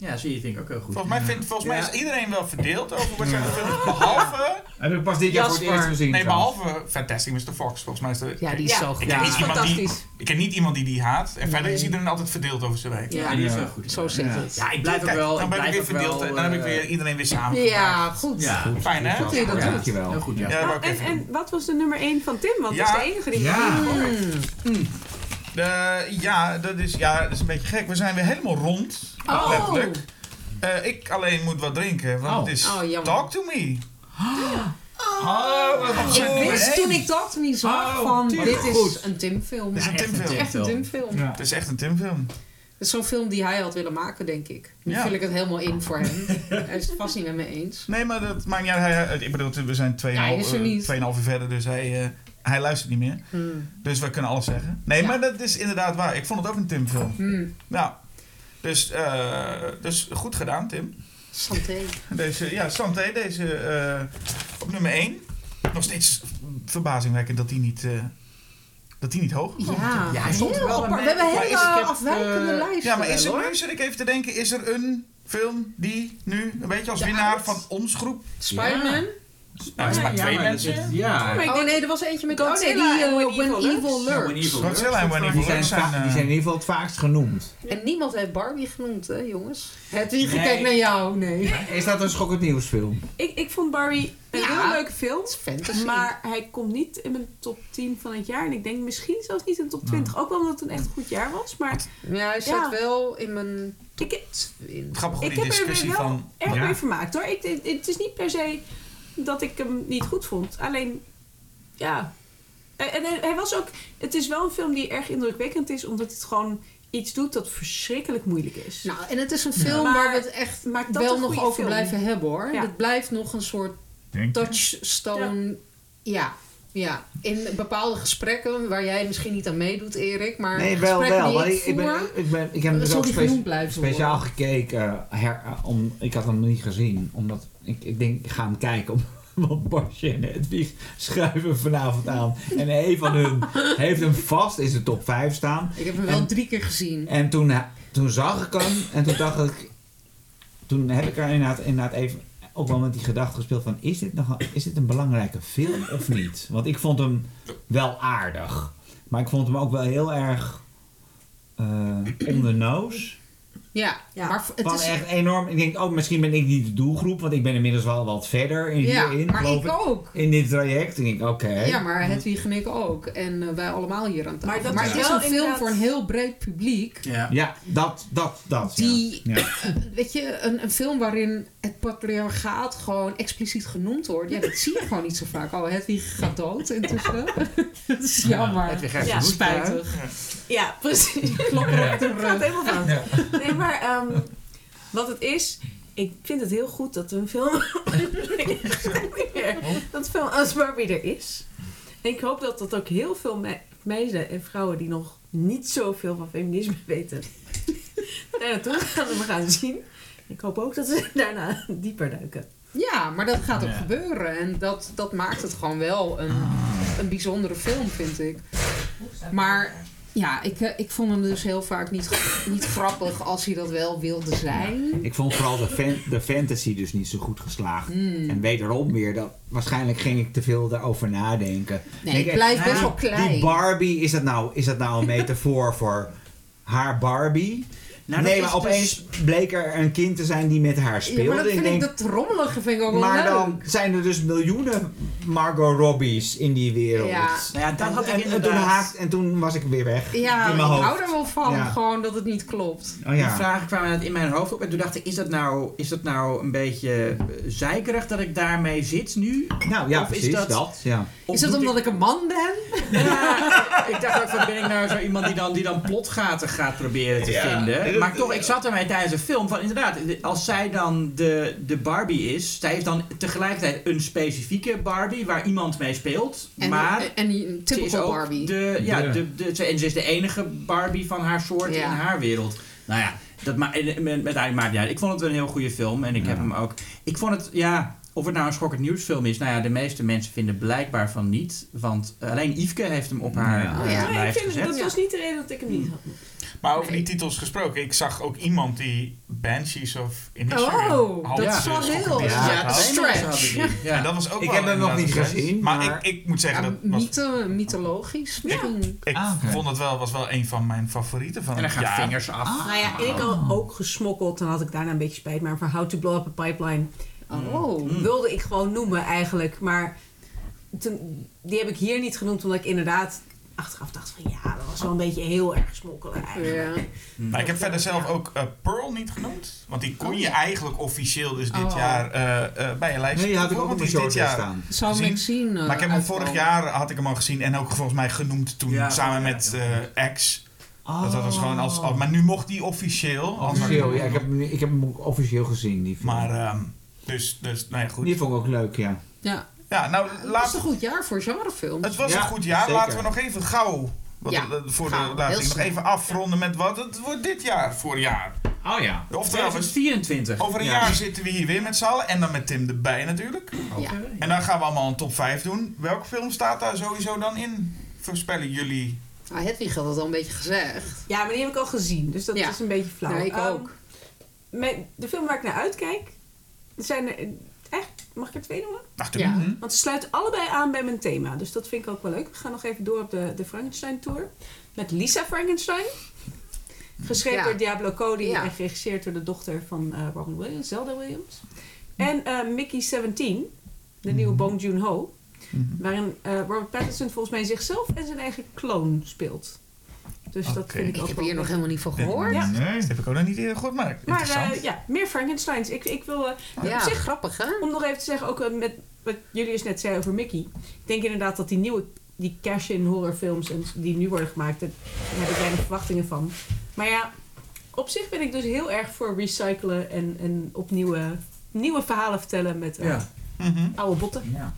Ja, zie je, vind ik ook heel goed. Volgens mij, vindt, volgens mij Ja. is iedereen wel verdeeld over wat zijn films. Behalve, heb ik pas dit jaar voor het eerst gezien. nee, behalve Fantastic Mr. Fox. Volgens mij is de, Ja, die is Ja, zo ik, goed. ken Ja, niet iemand die, fantastisch. ik ken niet iemand die die haat. En verder is iedereen altijd verdeeld over zijn werk. Ja, Ja, die is wel goed. Zo zit Ja. het. Ja, ik blijf ook wel. dan ik ben ik blijf weer verdeeld. en dan heb ik eh, weer iedereen weer samen. Ja, goed. Ja. Goed, Fijn, hè? goed. Dankjewel. Heel ja. Dat ik en, wat was de nummer 1 van Tim? Want dat is de enige die ik Ja. De, ja, dat is, ja, dat is een beetje gek. We zijn weer helemaal rond. Oh. Letterlijk. Eh, ik alleen moet wat drinken, want Oh. het is Oh. Talk to Me. Oh, wat Ik wist toen ik dat niet zag Oh, van tuurlijk. dit is Goed. een Tim-film. Het is een echt een Tim-film. Tim. Echt een Tim-film. Ja. Het is echt een Tim-film. Het is zo'n film die hij had willen maken, denk ik. Nu Ja. vul ik het helemaal in voor hem. hij is het vast niet met me eens. Nee, maar dat maakt niet uit. Hij, ik bedoel, we zijn 2,5 Ja, hij is er eh, niet. 2,5 uur verder, dus hij, eh, hij luistert niet meer. Hmm. Dus we kunnen alles zeggen. Nee, Ja. maar dat is inderdaad waar. Ik vond het ook een Tim-film. Hmm. Ja. Dus, eh, dus goed gedaan, Tim. Santé. Deze, ja, Santé, deze eh, op nummer 1. Nog steeds verbazingwekkend dat hij niet, eh, dat hij niet hoog kwam. Ja, Ja, hij stond heel wel. We hebben hele is- afwijkende lijsten Ja, maar is er nu, zit ik even te denken, is er een film die nu een beetje als Ja, winnaar van ons groep... Spider-Man? Nou, het is maar Ja, twee dat- mensen. Ja. Oh denk- nee, er was eentje met Godzilla oh, nee, die, en eh, When When Evil Lurks. Ja, Lurks. When Evil Godzilla en When Die Evil zijn, Lurks zijn... die eh, zijn in ieder geval het vaakst genoemd. En niemand heeft Barbie genoemd, hè jongens? Hedwig, Nee. kijk naar jou. Nee. Is dat een schokkend nieuwsfilm? Ik, ik vond Barbie een Ja. heel leuke film. Het is fantasy. Maar hij komt niet in mijn top 10 van het jaar. En ik denk misschien zelfs niet in de top 20. Ook wel omdat het een echt goed jaar was. Maar ja, hij Ja. zit wel in mijn ik, in. Grappig hoe ik heb er discussie wel van... Ja. mee vermaakt hoor. Ik, het, het is niet per se dat ik hem niet goed vond. Alleen, ja. En, en hij was ook... Het is wel een film die erg indrukwekkend is. Omdat het gewoon iets doet dat verschrikkelijk moeilijk is. Nou, en het is een film Maar waar we het echt maakt dat wel nog over film? blijven hebben hoor. Ja. Het blijft nog een soort touchstone. Ja. ja. In bepaalde gesprekken waar jij misschien niet aan meedoet, Erik. Maar Nee, wel, wel. Want ik ben, ik, ben, ik heb hem dus ook spe- speciaal worden. gekeken. her, om, ik had hem niet gezien. Omdat ik, ik denk, ik ga hem kijken. Want Basje en Hedwig schuiven vanavond aan. En een van hun heeft hem vast in de top 5 staan. Ik heb hem wel drie keer gezien. En toen, toen zag ik hem. En toen dacht ik... Toen heb ik er inderdaad, inderdaad even ook wel met die gedachte gespeeld van... Is dit, nog een, is dit een belangrijke film of niet? Want ik vond hem wel aardig. Maar ik vond hem ook wel heel erg... on the nose. Ja, Ja. maar het Van is... echt enorm. Ik denk, oh, misschien ben ik niet de doelgroep, want ik ben inmiddels wel wat verder in, Ja, hierin, maar geloof ik ik. ook. In dit traject. Ik denk, oké. Ja, maar Hedwig en ik ook. En eh, wij allemaal hier aan tafel. Maar dat Maar, is het is een film inderdaad- voor een heel breed publiek. Ja. Ja, dat, dat, dat. Die- ja. Weet je, een, een film waarin het patriarchaat gewoon expliciet genoemd wordt. Ja, dat zie je gewoon niet zo vaak. Oh, Hedwig gaat dood intussen. dat is jammer. Het weer Ja, Spijtig. Ja, precies. Klopper op de gaat helemaal fout. Nee, maar ehm, wat het is... Ik vind het heel goed dat een film... Dat film als Barbie er is. En ik hoop dat dat ook heel veel me- meiden en vrouwen... die nog niet zoveel van feminisme weten... daar naartoe gaan en we gaan zien. Ik hoop ook dat we daarna dieper duiken. Ja, maar dat gaat ook Ja. gebeuren. En dat, dat maakt het gewoon wel een, een bijzondere film, vind ik. Maar ja, ik, eh, ik vond hem dus heel vaak niet, niet grappig als hij dat wel wilde zijn. Ik vond vooral de, fan, de fantasy dus niet zo goed geslaagd. Hmm. En wederom weer, dat, waarschijnlijk ging ik te veel daarover nadenken. Nee, ik, blijft nou, best wel klein. Die Barbie, is dat nou, is dat nou een metafoor voor haar Barbie? Nou, dat nee, is maar opeens bleek er een kind te zijn die met haar ja, speelde. maar dat vind ik ik, denk, dat rommelige vind ik ook wel maar leuk. dan zijn er dus miljoenen Margot Robbie's in die wereld. Ja. Nou ja, dat en, had ik en, en toen haakt, en toen was ik weer weg. ja, in ik mijn hoofd. hou er wel van, Ja. gewoon dat het niet klopt. Oh Die ja. vragen kwamen in mijn hoofd op. En toen dacht ik, is dat nou, is dat nou een beetje eh, zeikerig dat ik daarmee zit nu? Nou ja, Of is precies dat- dat. ja. Of Is het moet omdat ik een man ben? Ja, ik dacht ook van, ben ik nou zo iemand die dan, die dan plotgaten gaat proberen te Ja. vinden. Maar toch, ik zat ermee tijdens de film van, inderdaad, als zij dan de, de Barbie is, zij heeft dan tegelijkertijd een specifieke Barbie waar iemand mee speelt. En, maar en die typical Barbie. De, ja, de, de, ze- en ze is de enige Barbie van haar soort Ja. in haar wereld. Nou ja, dat ma met, maakt niet uit. Ik vond het wel een heel goede film en ik heb hem ook. Ik vond het, ja, of het nou een schokkend nieuwsfilm is, nou ja, de meeste mensen vinden blijkbaar van niet. Want eh, alleen Yveske heeft hem op haar Ja. eh, Oh ja. Gezet. dat was niet de reden dat ik hem niet had. Maar over die titels gesproken, ik zag ook iemand die Banshees of Inisherin Oh, dat Ja. is wel heel... Ja, stretch. hadden die, ja. En dat was ook Ik wel heb hem nog niet gezien, Maar, maar- ik, ik moet zeggen, Ja, dat was, mythe, mythologisch misschien. ik Ah, oké. vond het wel, was wel een van mijn favorieten van En dan gaan vingers af. Nou ja, en ik had ook gesmokkeld. Dan had ik daarna een beetje spijt. Maar voor How to Blow Up a Pipeline Oh. Mm. wilde ik gewoon noemen eigenlijk. Maar die heb ik hier niet genoemd. Omdat ik inderdaad achteraf dacht van... Ja, dat was wel een beetje heel erg eigenlijk. Ja. Maar ik heb verder zelf ook eh, Pearl niet genoemd. Want die kon Oh, je eigenlijk officieel dus dit Oh. jaar eh, eh, bij je lijst Nee, had ik ook want die is dit jaar. staan. Zou ik zien. Maar ik heb hem vorig jaar had ik hem al gezien en ook volgens mij genoemd toen Ja, samen ja, met ja. eh X. Dat, dat was gewoon als, als- maar nu mocht die officieel. Officieel, ja, ik heb, hem- ik heb hem ook officieel gezien, die film. Maar ehm, dus, dus, nou ja, goed. die vond ik ook leuk, ja. Ja, Ja, nou, het was laat, een goed jaar voor genrefilms. het was Ja, een goed jaar. zeker. Laten we nog even gauw, wat, Ja, voor gauw, de laatste nog even afronden met wat het wordt dit jaar voor jaar. Oh ja. Oftewel, we- 2024. over een Ja. jaar zitten we hier weer met z'n allen en dan met Tim erbij natuurlijk. Ja. En dan gaan we allemaal een top 5 doen. Welke film staat daar sowieso dan in? Voorspellen jullie? Ah, Hedwig had het al een beetje gezegd. Ja, maar die heb ik al gezien. Dus dat Ja. is een beetje flauw. Ja, ik Ehm, ook. met de film waar ik naar uitkijk... Zijn er... Mag ik er twee noemen? Ja. Mhm. Want ze sluiten allebei aan bij mijn thema. Dus dat vind ik ook wel leuk. We gaan nog even door op de, de Frankenstein Tour. Met Lisa Frankenstein. Geschreven Ja. door Diablo Cody Ja. en geregisseerd door de dochter van eh, Robin Williams, Zelda Williams. En eh, Mickey 17, de nieuwe Bong Joon-ho. Waarin eh, Robert Pattinson volgens mij zichzelf en zijn eigen kloon speelt. Dus dat vind ik Ik ook heb wel hier nog helemaal niet van gehoord. Ja. Nee. Dat heb ik ook nog niet eerder gehoord, maar Maar eh, ja, meer Frankensteins. Ik, ik wil eh, Ja, op zich grappig hè? Om nog even te zeggen, ook eh, met wat jullie eens net zeiden over Mickey. Ik denk inderdaad dat die nieuwe, die cash-in horrorfilms en die nu worden gemaakt, daar heb ik weinig verwachtingen van. Maar ja, op zich ben ik dus heel erg voor recyclen en, en opnieuw nieuwe verhalen vertellen met eh, Mhm. oude botten. Ja.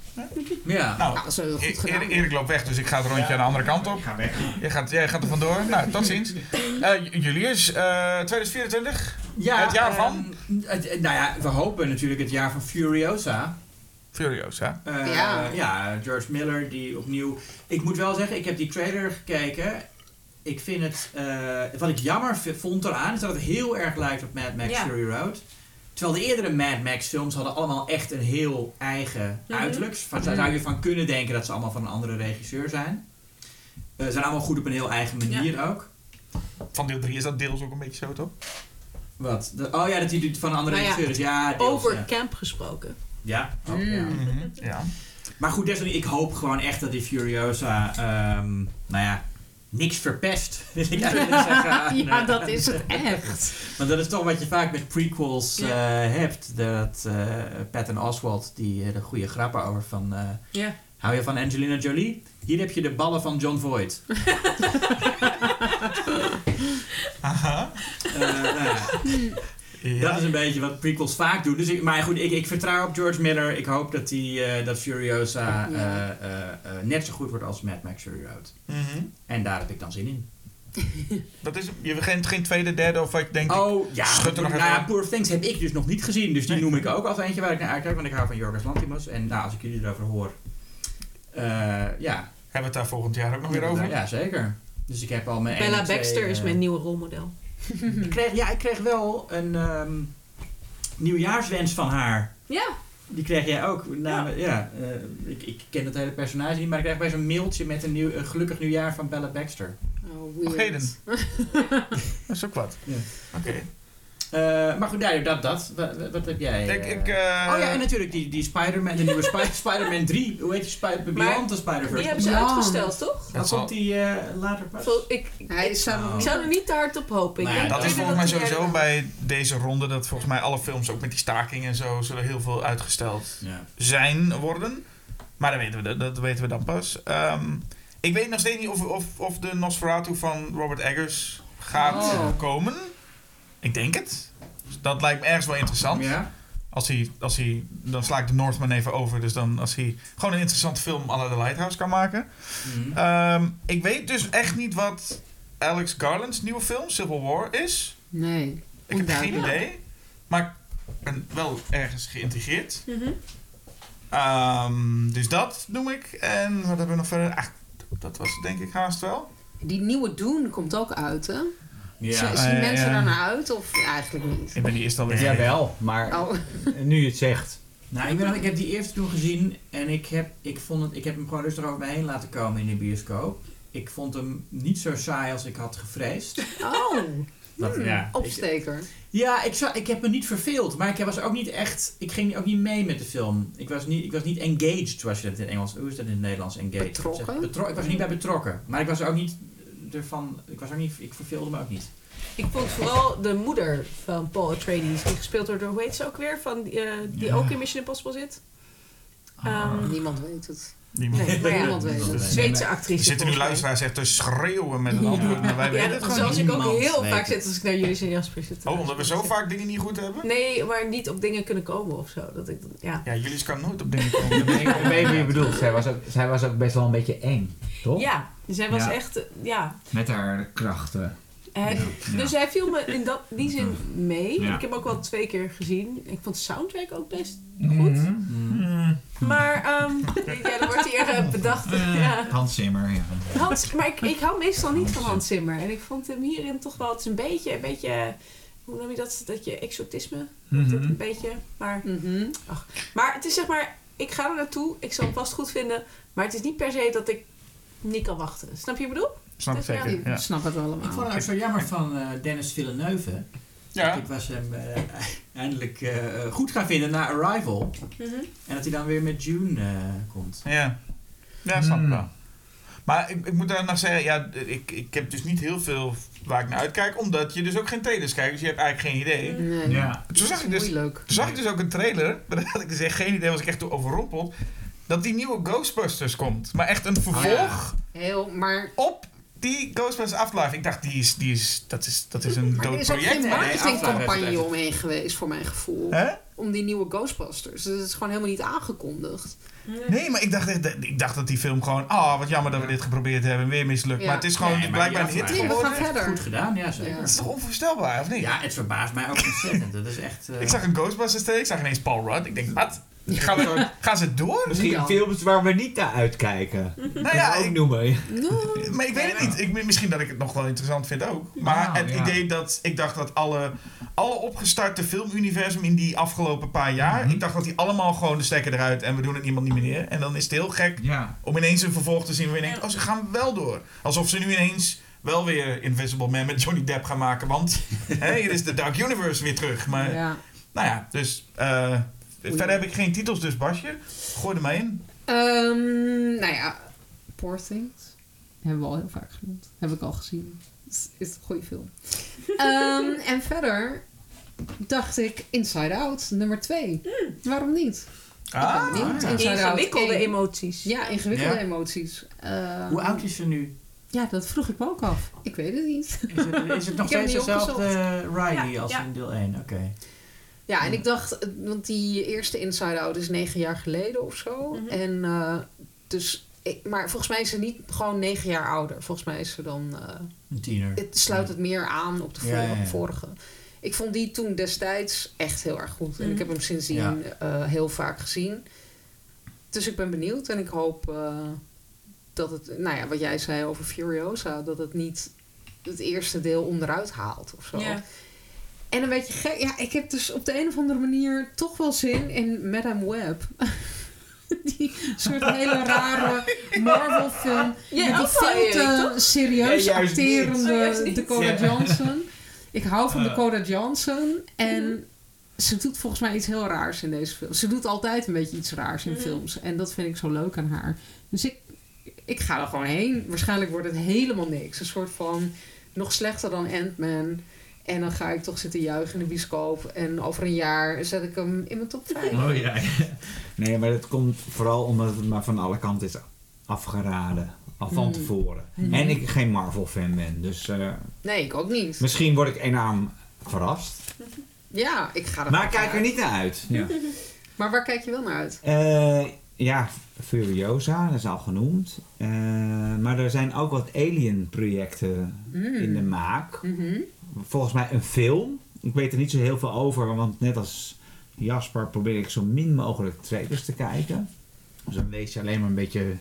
Ja. Nou, Nou, dat is goed E- gedaan. Erik, Erik loopt weg, dus ik ga het rondje aan de andere kant op. Ga weg. Jij gaat, jij gaat er vandoor. Nou, tot ziens. Eh, Julius, eh 2024, Ja, Het jaar van? ehm, het- het- nou ja, we hopen natuurlijk het jaar van Furiosa. Furiosa. Eh, Ja. ja, George Miller die opnieuw... Ik moet wel zeggen, ik heb die trailer gekeken. Ik vind het... eh, wat ik jammer vond eraan, is dat het heel erg lijkt op Mad Max Ja. Fury Road. Terwijl de eerdere Mad Max films hadden allemaal echt een heel eigen Mhm. uiterlijk. Van, daar zou je van kunnen denken dat ze allemaal van een andere regisseur zijn. Eh, Ze zijn allemaal goed op een heel eigen manier ook. Van deel 3 is dat deels ook een beetje zo, toch? Wat? De- oh ja, dat hij doet van een andere Nou ja, regisseur is. Ja, deels, Over ja. Camp gesproken. Ja, Mm. ja. Mhm, Ja. Maar goed, desalniettemin, ik hoop gewoon echt dat die Furiosa, ehm, nou ja, niks verpest, wil ik eigenlijk zeggen. ja, dat is het echt. Want dat is toch wat je vaak met prequels Ja. eh, hebt. Dat eh Patton Oswalt, die eh, de goede grappen over van... eh, Ja. hou je van Angelina Jolie? Hier heb je de ballen van John Voight. Aha. Eh, nou ja, Ja. Dat is een beetje wat prequels vaak doen. Dus ik, maar goed, ik, ik vertrouw op George Miller. Ik hoop dat, die, eh, dat Furiosa Ja. eh, eh, eh, net zo goed wordt als Mad Max Fury Road. Mhm. En daar heb ik dan zin in. Dat is, je hebt geen, geen tweede, derde of wat je denkt. Oh, ja. er nog nou even. Poor of Things heb ik dus nog niet gezien. Dus die Nee. noem ik ook als eentje waar ik naar uitkijk. Want ik hou van Jorgos Lanthimos. En nou, als ik jullie erover hoor... eh, ja. Hebben we het daar volgend jaar ook nog weer over? Ja, zeker. Dus ik heb al mijn... Bella twee, Baxter is mijn nieuwe rolmodel. Ik kreeg, ja, ik kreeg wel een ehm, nieuwjaarswens van haar. Ja, Die kreeg jij ook. Namen, ja. eh, ik, ik ken het hele personage niet, maar ik kreeg bij zo'n mailtje met een, nieuw, een gelukkig nieuwjaar van Bella Baxter. Oh, Nog weird. heden. Dat is ook wat. Ja. Oké. Eh, maar goed, ja, dat, dat. Wat, wat- heb jij? Ik, eh? ik, eh, oh ja, en natuurlijk die, die Spider-Man, de nieuwe Spi- Spider-Man 3. Hoe heet die? Spider Beyond the Spider-Verse. die hebben ze uitgesteld, toch? Dan komt die eh, later pas. Vol- Ik, Hij ik, zou Oh. ik er niet te hard op hopen. Ik Nou dat is volgens mij sowieso bij deze ronde dat volgens mij alle films ook met die staking en zo zullen heel veel uitgesteld Ja. zijn worden. Maar dat weten we, dat, dat weten we dan pas. Ehm, ik weet nog steeds niet of, of, of de Nosferatu van Robert Eggers gaat Oh. komen. Ik denk het. Dat lijkt me ergens wel interessant. Ja? Als hij, als hij, dan sla ik de Northman even over. Dus dan als hij gewoon een interessante film à la The Lighthouse kan maken. Mhm. Ehm, ik weet dus echt niet wat Alex Garland's nieuwe film, Civil War, is. Nee. Ik heb geen idee. Maar ik ben wel ergens geïntegreerd. Mhm. Ehm, dus dat noem ik. En wat hebben we nog verder? Ach, dat was denk ik haast wel. Die nieuwe Dune komt ook uit, hè? Ja. Zien mensen ja. daar naar uit of eigenlijk niet? Ik ben die eerst alweer Jawel, maar Oh, nu je het zegt. Nou, ik, ben, nog- ik heb die eerste toen gezien en ik heb, ik, vond het, ik heb hem gewoon rustig over me heen laten komen in de bioscoop. Ik vond hem niet zo saai als ik had gevreesd. oh Dat, hmm, ja, opsteker. ja ik, zou, ik heb me niet verveeld, maar ik was ook niet echt. Ik ging ook niet mee met de film. Ik was niet, ik was niet engaged, zoals je dat in Engels. Hoe is dat in het Nederlands? Engaged. Betrokken? Betro- ik was er niet bij betrokken, maar ik was er ook niet ervan. Ik was ook niet. Ik verveelde me ook niet. Ik vond vooral de moeder van Paul Atreides, die gespeeld wordt door, hoe heet ze ook weer? Van, die, eh, die Ja. ook in Mission Impossible zit. Ehm, Niemand weet het. Die Nee, maar Niemand weet het. Zweedse Er actrice. zitten nu luisteraars echt te schreeuwen met een antwoord. Maar wij Ja, weten dat het gewoon zoals ik ook niemand heel weet vaak zit als ik naar jullie en Jasper zit. Oh, omdat we zo vaak dingen niet goed hebben? Nee, maar niet op dingen kunnen komen of zo. Dat ik, ja. Ja, jullie kan nooit op dingen komen. Ik weet wie je bedoelt. Zij was, ook, zij was ook best wel een beetje eng, toch? ja, hij was Ja. echt, eh, ja. Met haar krachten. Hij- Ja. Dus hij viel me in dat, die zin mee. Ja. Ik heb hem ook wel twee keer gezien. Ik vond de soundtrack ook best Mhm. goed. Hmm. Maar, ehm, ja, dan wordt hier bedacht. Ja. Hans Zimmer, ja. Hans, maar ik, ik hou meestal niet van Hans Zimmer. En ik vond hem hierin toch wel, het is een beetje, een beetje, hoe noem je dat? Dat je exotisme. Mhm. Een beetje, maar... Mhm. Maar het is zeg maar, ik ga er naartoe, ik zal hem vast goed vinden, maar het is niet per se dat ik niet kan wachten. Snap je wat ik bedoel? Snap ik Dus ja, zeker. Ik Ja. snap het allemaal. Ik vond het ook zo jammer van eh, Dennis Villeneuve. Ja. Ik was hem eh, eindelijk eh, goed gaan vinden na Arrival. En dat hij dan weer met June eh, komt. Ja, ja snap ik Hmm. wel. Maar ik, ik moet daar nog zeggen, ja, ik, ik heb dus niet heel veel waar ik naar uitkijk, omdat je dus ook geen trailers kijkt, dus je hebt eigenlijk geen idee. Nee. Ja. Toen zag ik dus, toen zag ik dus ook een trailer, maar daar had ik dus echt geen idee, was ik echt toe overrompeld, dat die nieuwe Ghostbusters komt. Maar echt een vervolg Heel, maar, op die Ghostbusters Afterlife. Ik dacht, die is, die is, dat, is, dat is een maar er dood is ook project. geen marketingcampagne omheen geweest, voor mijn gevoel. Hè? Om die nieuwe Ghostbusters. Dus het is gewoon helemaal niet aangekondigd. Nee, maar ik dacht, ik dacht dat die film gewoon, ah, wat jammer dat we dit geprobeerd hebben, weer mislukt. Ja. Maar het is gewoon Nee, blijkbaar een hit we geworden. gaan verder. Goed gedaan, ja zeker. Ja. Dat is toch onvoorstelbaar, of niet? Ja, het verbaast mij ook ontzettend. Dat is echt... eh, Ik zag een Ghostbusters trailer, ik zag ineens Paul Rudd. Ik denk, wat? Gaan, we, gaan ze door? Misschien Ja. films waar we niet naar uitkijken. Nou ja, ook ik, noemen. maar ik weet het niet. Ik, misschien dat ik het nog wel interessant vind ook. Maar Nou, het ja. idee dat ik dacht dat alle, alle opgestarte filmuniversum in die afgelopen paar jaar, Mhm. ik dacht dat die allemaal gewoon de stekker eruit en we doen het niemand niet meer. En dan is het heel gek Ja. om ineens een vervolg te zien waar je denkt, oh ze gaan wel door. Alsof ze nu ineens wel weer Invisible Man met Johnny Depp gaan maken, want hè, hier is de Dark Universe weer terug. Maar Ja. nou ja, dus eh, verder heb ik geen titels dus Basje. Gooi er maar in. Ehm, nou ja, Poor Things. Hebben we al heel vaak genoemd. Heb ik al gezien. Is, is een goede film. Ehm, en verder dacht ik Inside Out, nummer 2. Waarom niet? Ah, benieuwd. ja. Inside Out Ingewikkelde emoties. Ja, ingewikkelde Ja. emoties. Ehm, Hoe oud is ze nu? Ja, dat vroeg ik me ook af. Ik weet het niet. Is het, is het nog steeds dezelfde Riley Ja, als ja. in deel 1? Oké. Ja, en ik dacht, eh, want die eerste Inside Out is negen jaar geleden of zo. Mhm. En eh, dus ik, maar volgens mij is ze niet gewoon negen jaar ouder. Volgens mij is ze dan... eh, Een tiener. het sluit het meer aan op de vorige. ja, ja. vorige. Ik vond die toen destijds echt heel erg goed. En Mhm. ik heb hem sindsdien heel vaak gezien. Dus ik ben benieuwd en ik hoop dat het, nou ja, wat jij zei over Furiosa, dat het niet het eerste deel onderuit haalt of zo. Ja. En een beetje gek, ja, ik heb dus op de een of andere manier toch wel zin in Madame Web. die soort hele rare Marvel film. Jij met die veel te serieus Ja, acterende Oh. Dakota Ja. Johnson. Ik hou van Ja. Dakota Johnson. En ze doet volgens mij iets heel raars in deze film. Ze doet altijd een beetje iets raars in Mhm. films. En dat vind ik zo leuk aan haar. Dus ik, ik ga er gewoon heen. Waarschijnlijk wordt het helemaal niks. Een soort van nog slechter dan Ant-Man. En dan ga ik toch zitten juichen in de bioscoop. En over een jaar zet ik hem in mijn top 5. Oh ja. Nee, maar dat komt vooral omdat het maar van alle kanten is afgeraden. Al van Mm. tevoren. Mm. En ik geen Marvel-fan ben. Dus eh, Nee, ik ook niet. misschien word ik enorm verrast. Ja, ik ga er Maar kijk er niet naar uit. Ja. Maar waar kijk je wel naar uit? Eh, ja, Furiosa, dat is al genoemd. Eh, maar er zijn ook wat Alien-projecten Mm. in de maak. Mhm. Volgens mij een film. Ik weet er niet zo heel veel over, want net als Jasper probeer ik zo min mogelijk trailers te kijken. Dus dan lees je alleen maar een beetje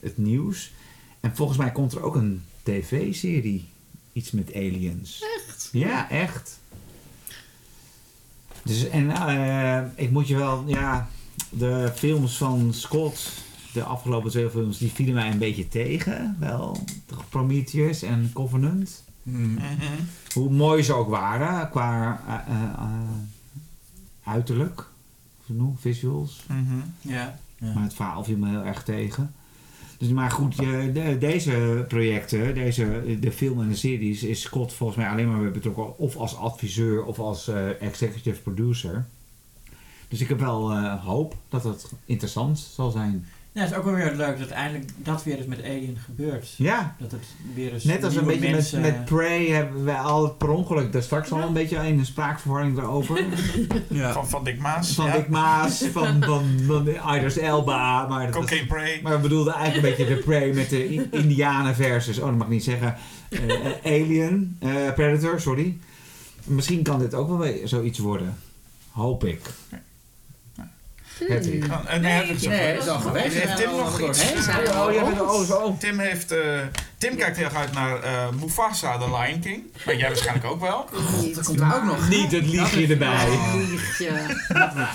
het nieuws. En volgens mij komt er ook een tv-serie. Iets met aliens. Echt? Ja, echt. Dus, en eh, ik moet je wel, ja, de films van Scott, de afgelopen twee films, die vielen mij een beetje tegen. Wel, Prometheus en Covenant. Hmm. Mhm. Hoe mooi ze ook waren qua eh, eh, eh, uiterlijk, genoeg, visuals. Ja. ja. Maar het verhaal viel me heel erg tegen. Dus, maar goed, je- de- deze projecten, deze, de film en de series, is Scott volgens mij alleen maar weer betrokken. Of als adviseur of als eh, executive producer. Dus ik heb wel eh, hoop dat het interessant zal zijn. Ja, het is ook wel weer leuk dat eindelijk dat weer eens met Alien gebeurt. Ja, Dat het weer eens net als een beetje mensen... met, met Prey hebben we al per ongeluk daar straks al een beetje een spraakverwarring erover. ja. Van, van Dick Maas. Van ja. Dick Maas, van, van, van Idris Elba. Maar dat was- Cocaine Prey. Maar we bedoelden eigenlijk een beetje de Prey met de Indianen versus, oh dat mag ik niet zeggen, eh, eh, Alien, eh, Predator, sorry. Misschien kan dit ook wel weer zoiets worden. Hoop ik. Oh, nee, dat is ook Nee, goed. dat is al geweest. Heeft Tim nog zijn er iets? Oh, jij bent oh zo. Tim, heeft, eh, Tim kijkt heel erg uit naar eh, Mufasa, The Lion King. Maar jij waarschijnlijk ook wel. Niet dat komt er ook nog. Niet het liegje erbij. Liegje.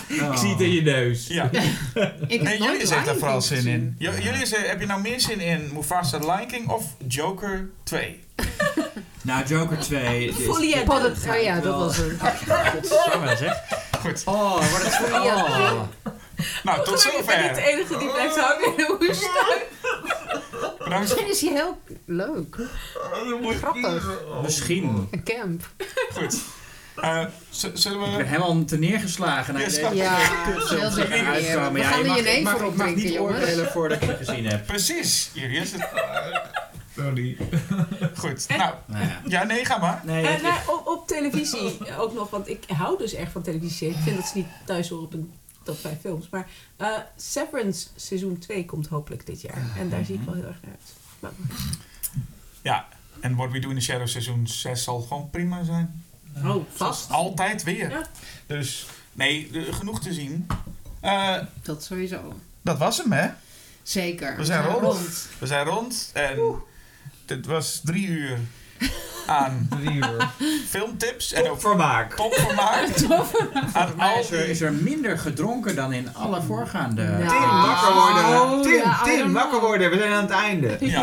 Ik zie het in je neus. Ja. Ik heb Nee, jullie zeggen daar vooral zin in. J- Jullie zeggen, heb je nou meer zin in Mufasa, The Lion King of Joker 2? Nou, Joker 2. is- Voel je Pod- dat? Oh ja, dat wel- was het. Godsamme, zeg. Goed. Oh, wat het oh. Nou, tot Ik ben niet de zover. enige die blijft hangen in de woestijn. Bedankt. Misschien is hij heel leuk. Grappig. Misschien. Een camp. Goed. Eh, z- zullen Ik ben we... helemaal te neergeslagen naar Ja, deze. Ja, heel die zeker. We Ja, je mag- mag, ik mag opdrinken, niet oordelen voordat ik het gezien heb. Precies, Julius. Sorry. Goed. Nou, Nou ja. ja, nee, ga maar. Nee, Eh, nou, op, op televisie ook nog, want ik hou dus echt van televisie. Ik vind dat ze niet thuis horen op een top 5 films. Maar eh, Severance seizoen 2 komt hopelijk dit jaar. En daar zie ik wel heel erg naar uit. Maar- Ja, en What We Do in the Shadows seizoen 6 zal gewoon prima zijn. Oh, vast. Altijd weer. Ja. Dus, nee, genoeg te zien. Eh, Dat sowieso. dat was hem, hè? Zeker. We zijn rond. We zijn rond en dit was drie uur aan Drie uur. filmtips en ook Vermaak. topvermaak. aan Maar al is er, is er minder gedronken dan in alle voorgaande... Ja. Tim, wakker worden. Tim, Ja, Tim, wakker worden. We zijn aan het einde. Ja,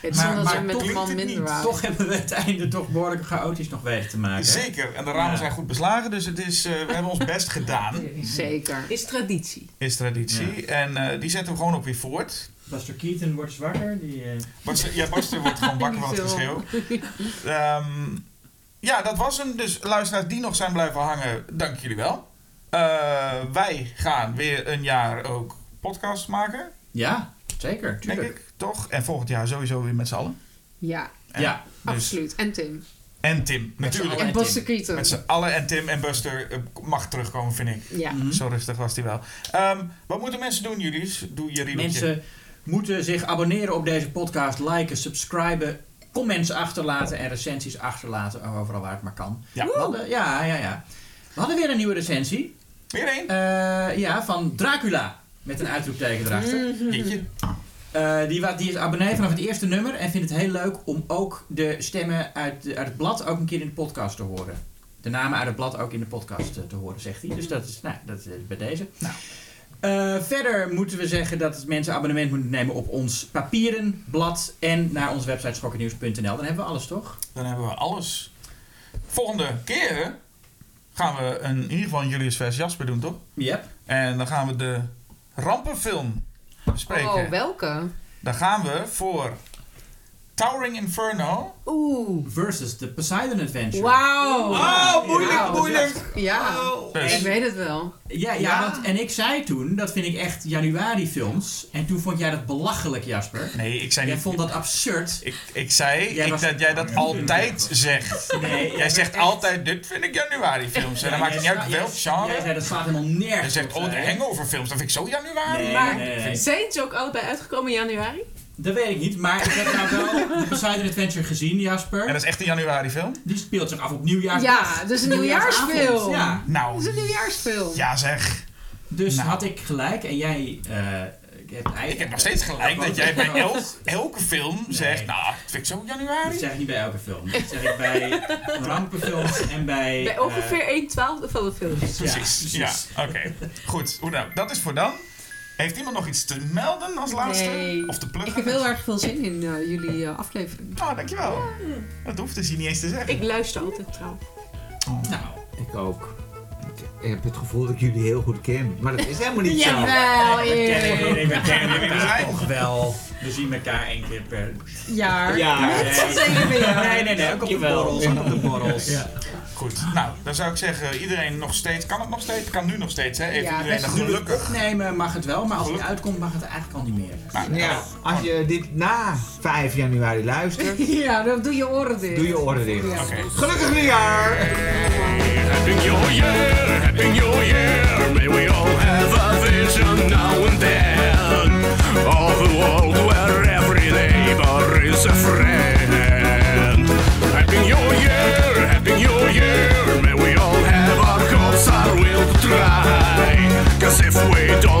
Het is Maar- omdat maar ze met toch het minder niet. waren. Toch hebben we het einde toch behoorlijk chaotisch nog weten te maken. zeker. En de ramen Ja. zijn goed beslagen, dus het is, eh, we hebben ons best gedaan. Zeker. Is traditie. Is traditie. En eh, die zetten we gewoon ook weer voort. Buster Keaton wordt zwakker. Die, eh, ja, Baster wordt gewoon wakker van het geschreeuw. Ehm, ja, dat was hem. Dus luisteraars die nog zijn blijven hangen, dank jullie wel. Eh, wij gaan weer een jaar ook podcasts maken, ja, zeker. denk Tuurlijk. ik. Toch? En volgend jaar sowieso weer met z'n allen. Ja, En- Ja, Dus, absoluut. En Tim. en Tim, natuurlijk. En. Buster Keaton. Met z'n allen. En Tim en Buster eh, mag terugkomen, vind ik. Ja. Mhm. Zo rustig was hij wel. Ehm, wat moeten mensen doen, jullie? Doe je riedeltje. Mensen moeten zich abonneren op deze podcast, liken, subscriben, comments achterlaten en recensies achterlaten overal waar het maar kan. Ja. We hadden, ja, ja, ja. We hadden weer een nieuwe recensie. Weer één. Eh, ja, van Dracula. Met een uitroepteken erachter. Jeetje. Eh, die, die is abonnee vanaf het eerste nummer en vindt het heel leuk om ook de stemmen uit, de- uit het blad ook een keer in de podcast te horen. De namen uit het blad ook in de podcast eh, te horen, zegt hij. Dus dat is, nou, dat is bij deze. Nou. Eh, verder moeten we zeggen dat mensen abonnement moeten nemen op ons papieren blad en naar onze website schokkennieuws.nl. Dan hebben we alles, toch? Dan hebben we alles. Volgende keer gaan we een, in ieder geval een Julius vers Jasper doen, toch? Yep. En dan gaan we de rampenfilm bespreken. Oh, welke? Dan gaan we voor Towering Inferno. Oeh. Versus the Poseidon Adventure. Wauw. Oh, moeilijk, Ja, moeilijk. Ja, Dus, ik weet het wel. Ja, ja, Ja. Want, en ik zei toen, dat vind ik echt januari films. En toen vond jij dat belachelijk, Jasper. nee, ik zei Jij niet... vond dat absurd. Ik, ik zei Jij ik, was- dat jij dat altijd zegt. Nee, Jij zegt altijd, dit vind ik januari films. En dan maakt het niet uit welk Jij genre. zei dat slaat helemaal nergens Je zegt, oh, de hangover films, dat vind ik zo januari. Nee, Maar nee, nee. zijn ze ook allebei uitgekomen in januari? Dat weet ik niet, maar ik heb nou wel de Poseidon Adventure gezien, Jasper. En dat is echt een januari film? Die speelt zich af op nieuwjaarsdag. Ja, dus een nieuwjaarsfilm. Ja, Nou, Dat is een nieuwjaarsfilm. ja zeg. dus Nou. had ik gelijk en jij eh. Ik heb nog steeds gelijk dat jij bij elk, elke film zegt, nou, dat vind ik zo Dat januari. zeg ik niet bij elke film. Dat zeg ik bij rampenfilms en bij... Bij eh, ongeveer 1 twaalfde van de films. ja, Precies, ja, oké. Goed, hoe nou, dat is voor dan. Heeft iemand nog iets te melden als laatste? Nee. Of te pluggen? Ik heb heel erg veel zin in eh, jullie eh, aflevering. Oh, dankjewel. Dat hoeft dus hier niet eens te zeggen. Ik luister altijd trouwens. Nou, Ik ook. Ik, ik heb het gevoel dat ik jullie heel goed ken. Maar dat is helemaal niet zo. Jawel, we kennen, Erik. we kennen We elkaar zijn- toch wel. We zien elkaar één keer per... Jaar. Ja. Weer. nee, nee, nee, ook op de borrels. Ook op de borrels. Goed, nou, dan zou ik zeggen, iedereen nog steeds, kan het nog steeds? Kan nu nog steeds, hè? Even ja, iedereen nog gelukkig. opnemen mag het wel, maar als het uitkomt mag het eigenlijk al niet meer. Nou, ja, nou. als je dit na 5 januari luistert... ja, dan doe je oren dicht. Doe je oren dicht. Ja. Okay. Gelukkig nieuwjaar! Happy New Year, Happy New Year, may we all have a vision now and then of a world where every neighbor is a friend. If we Don't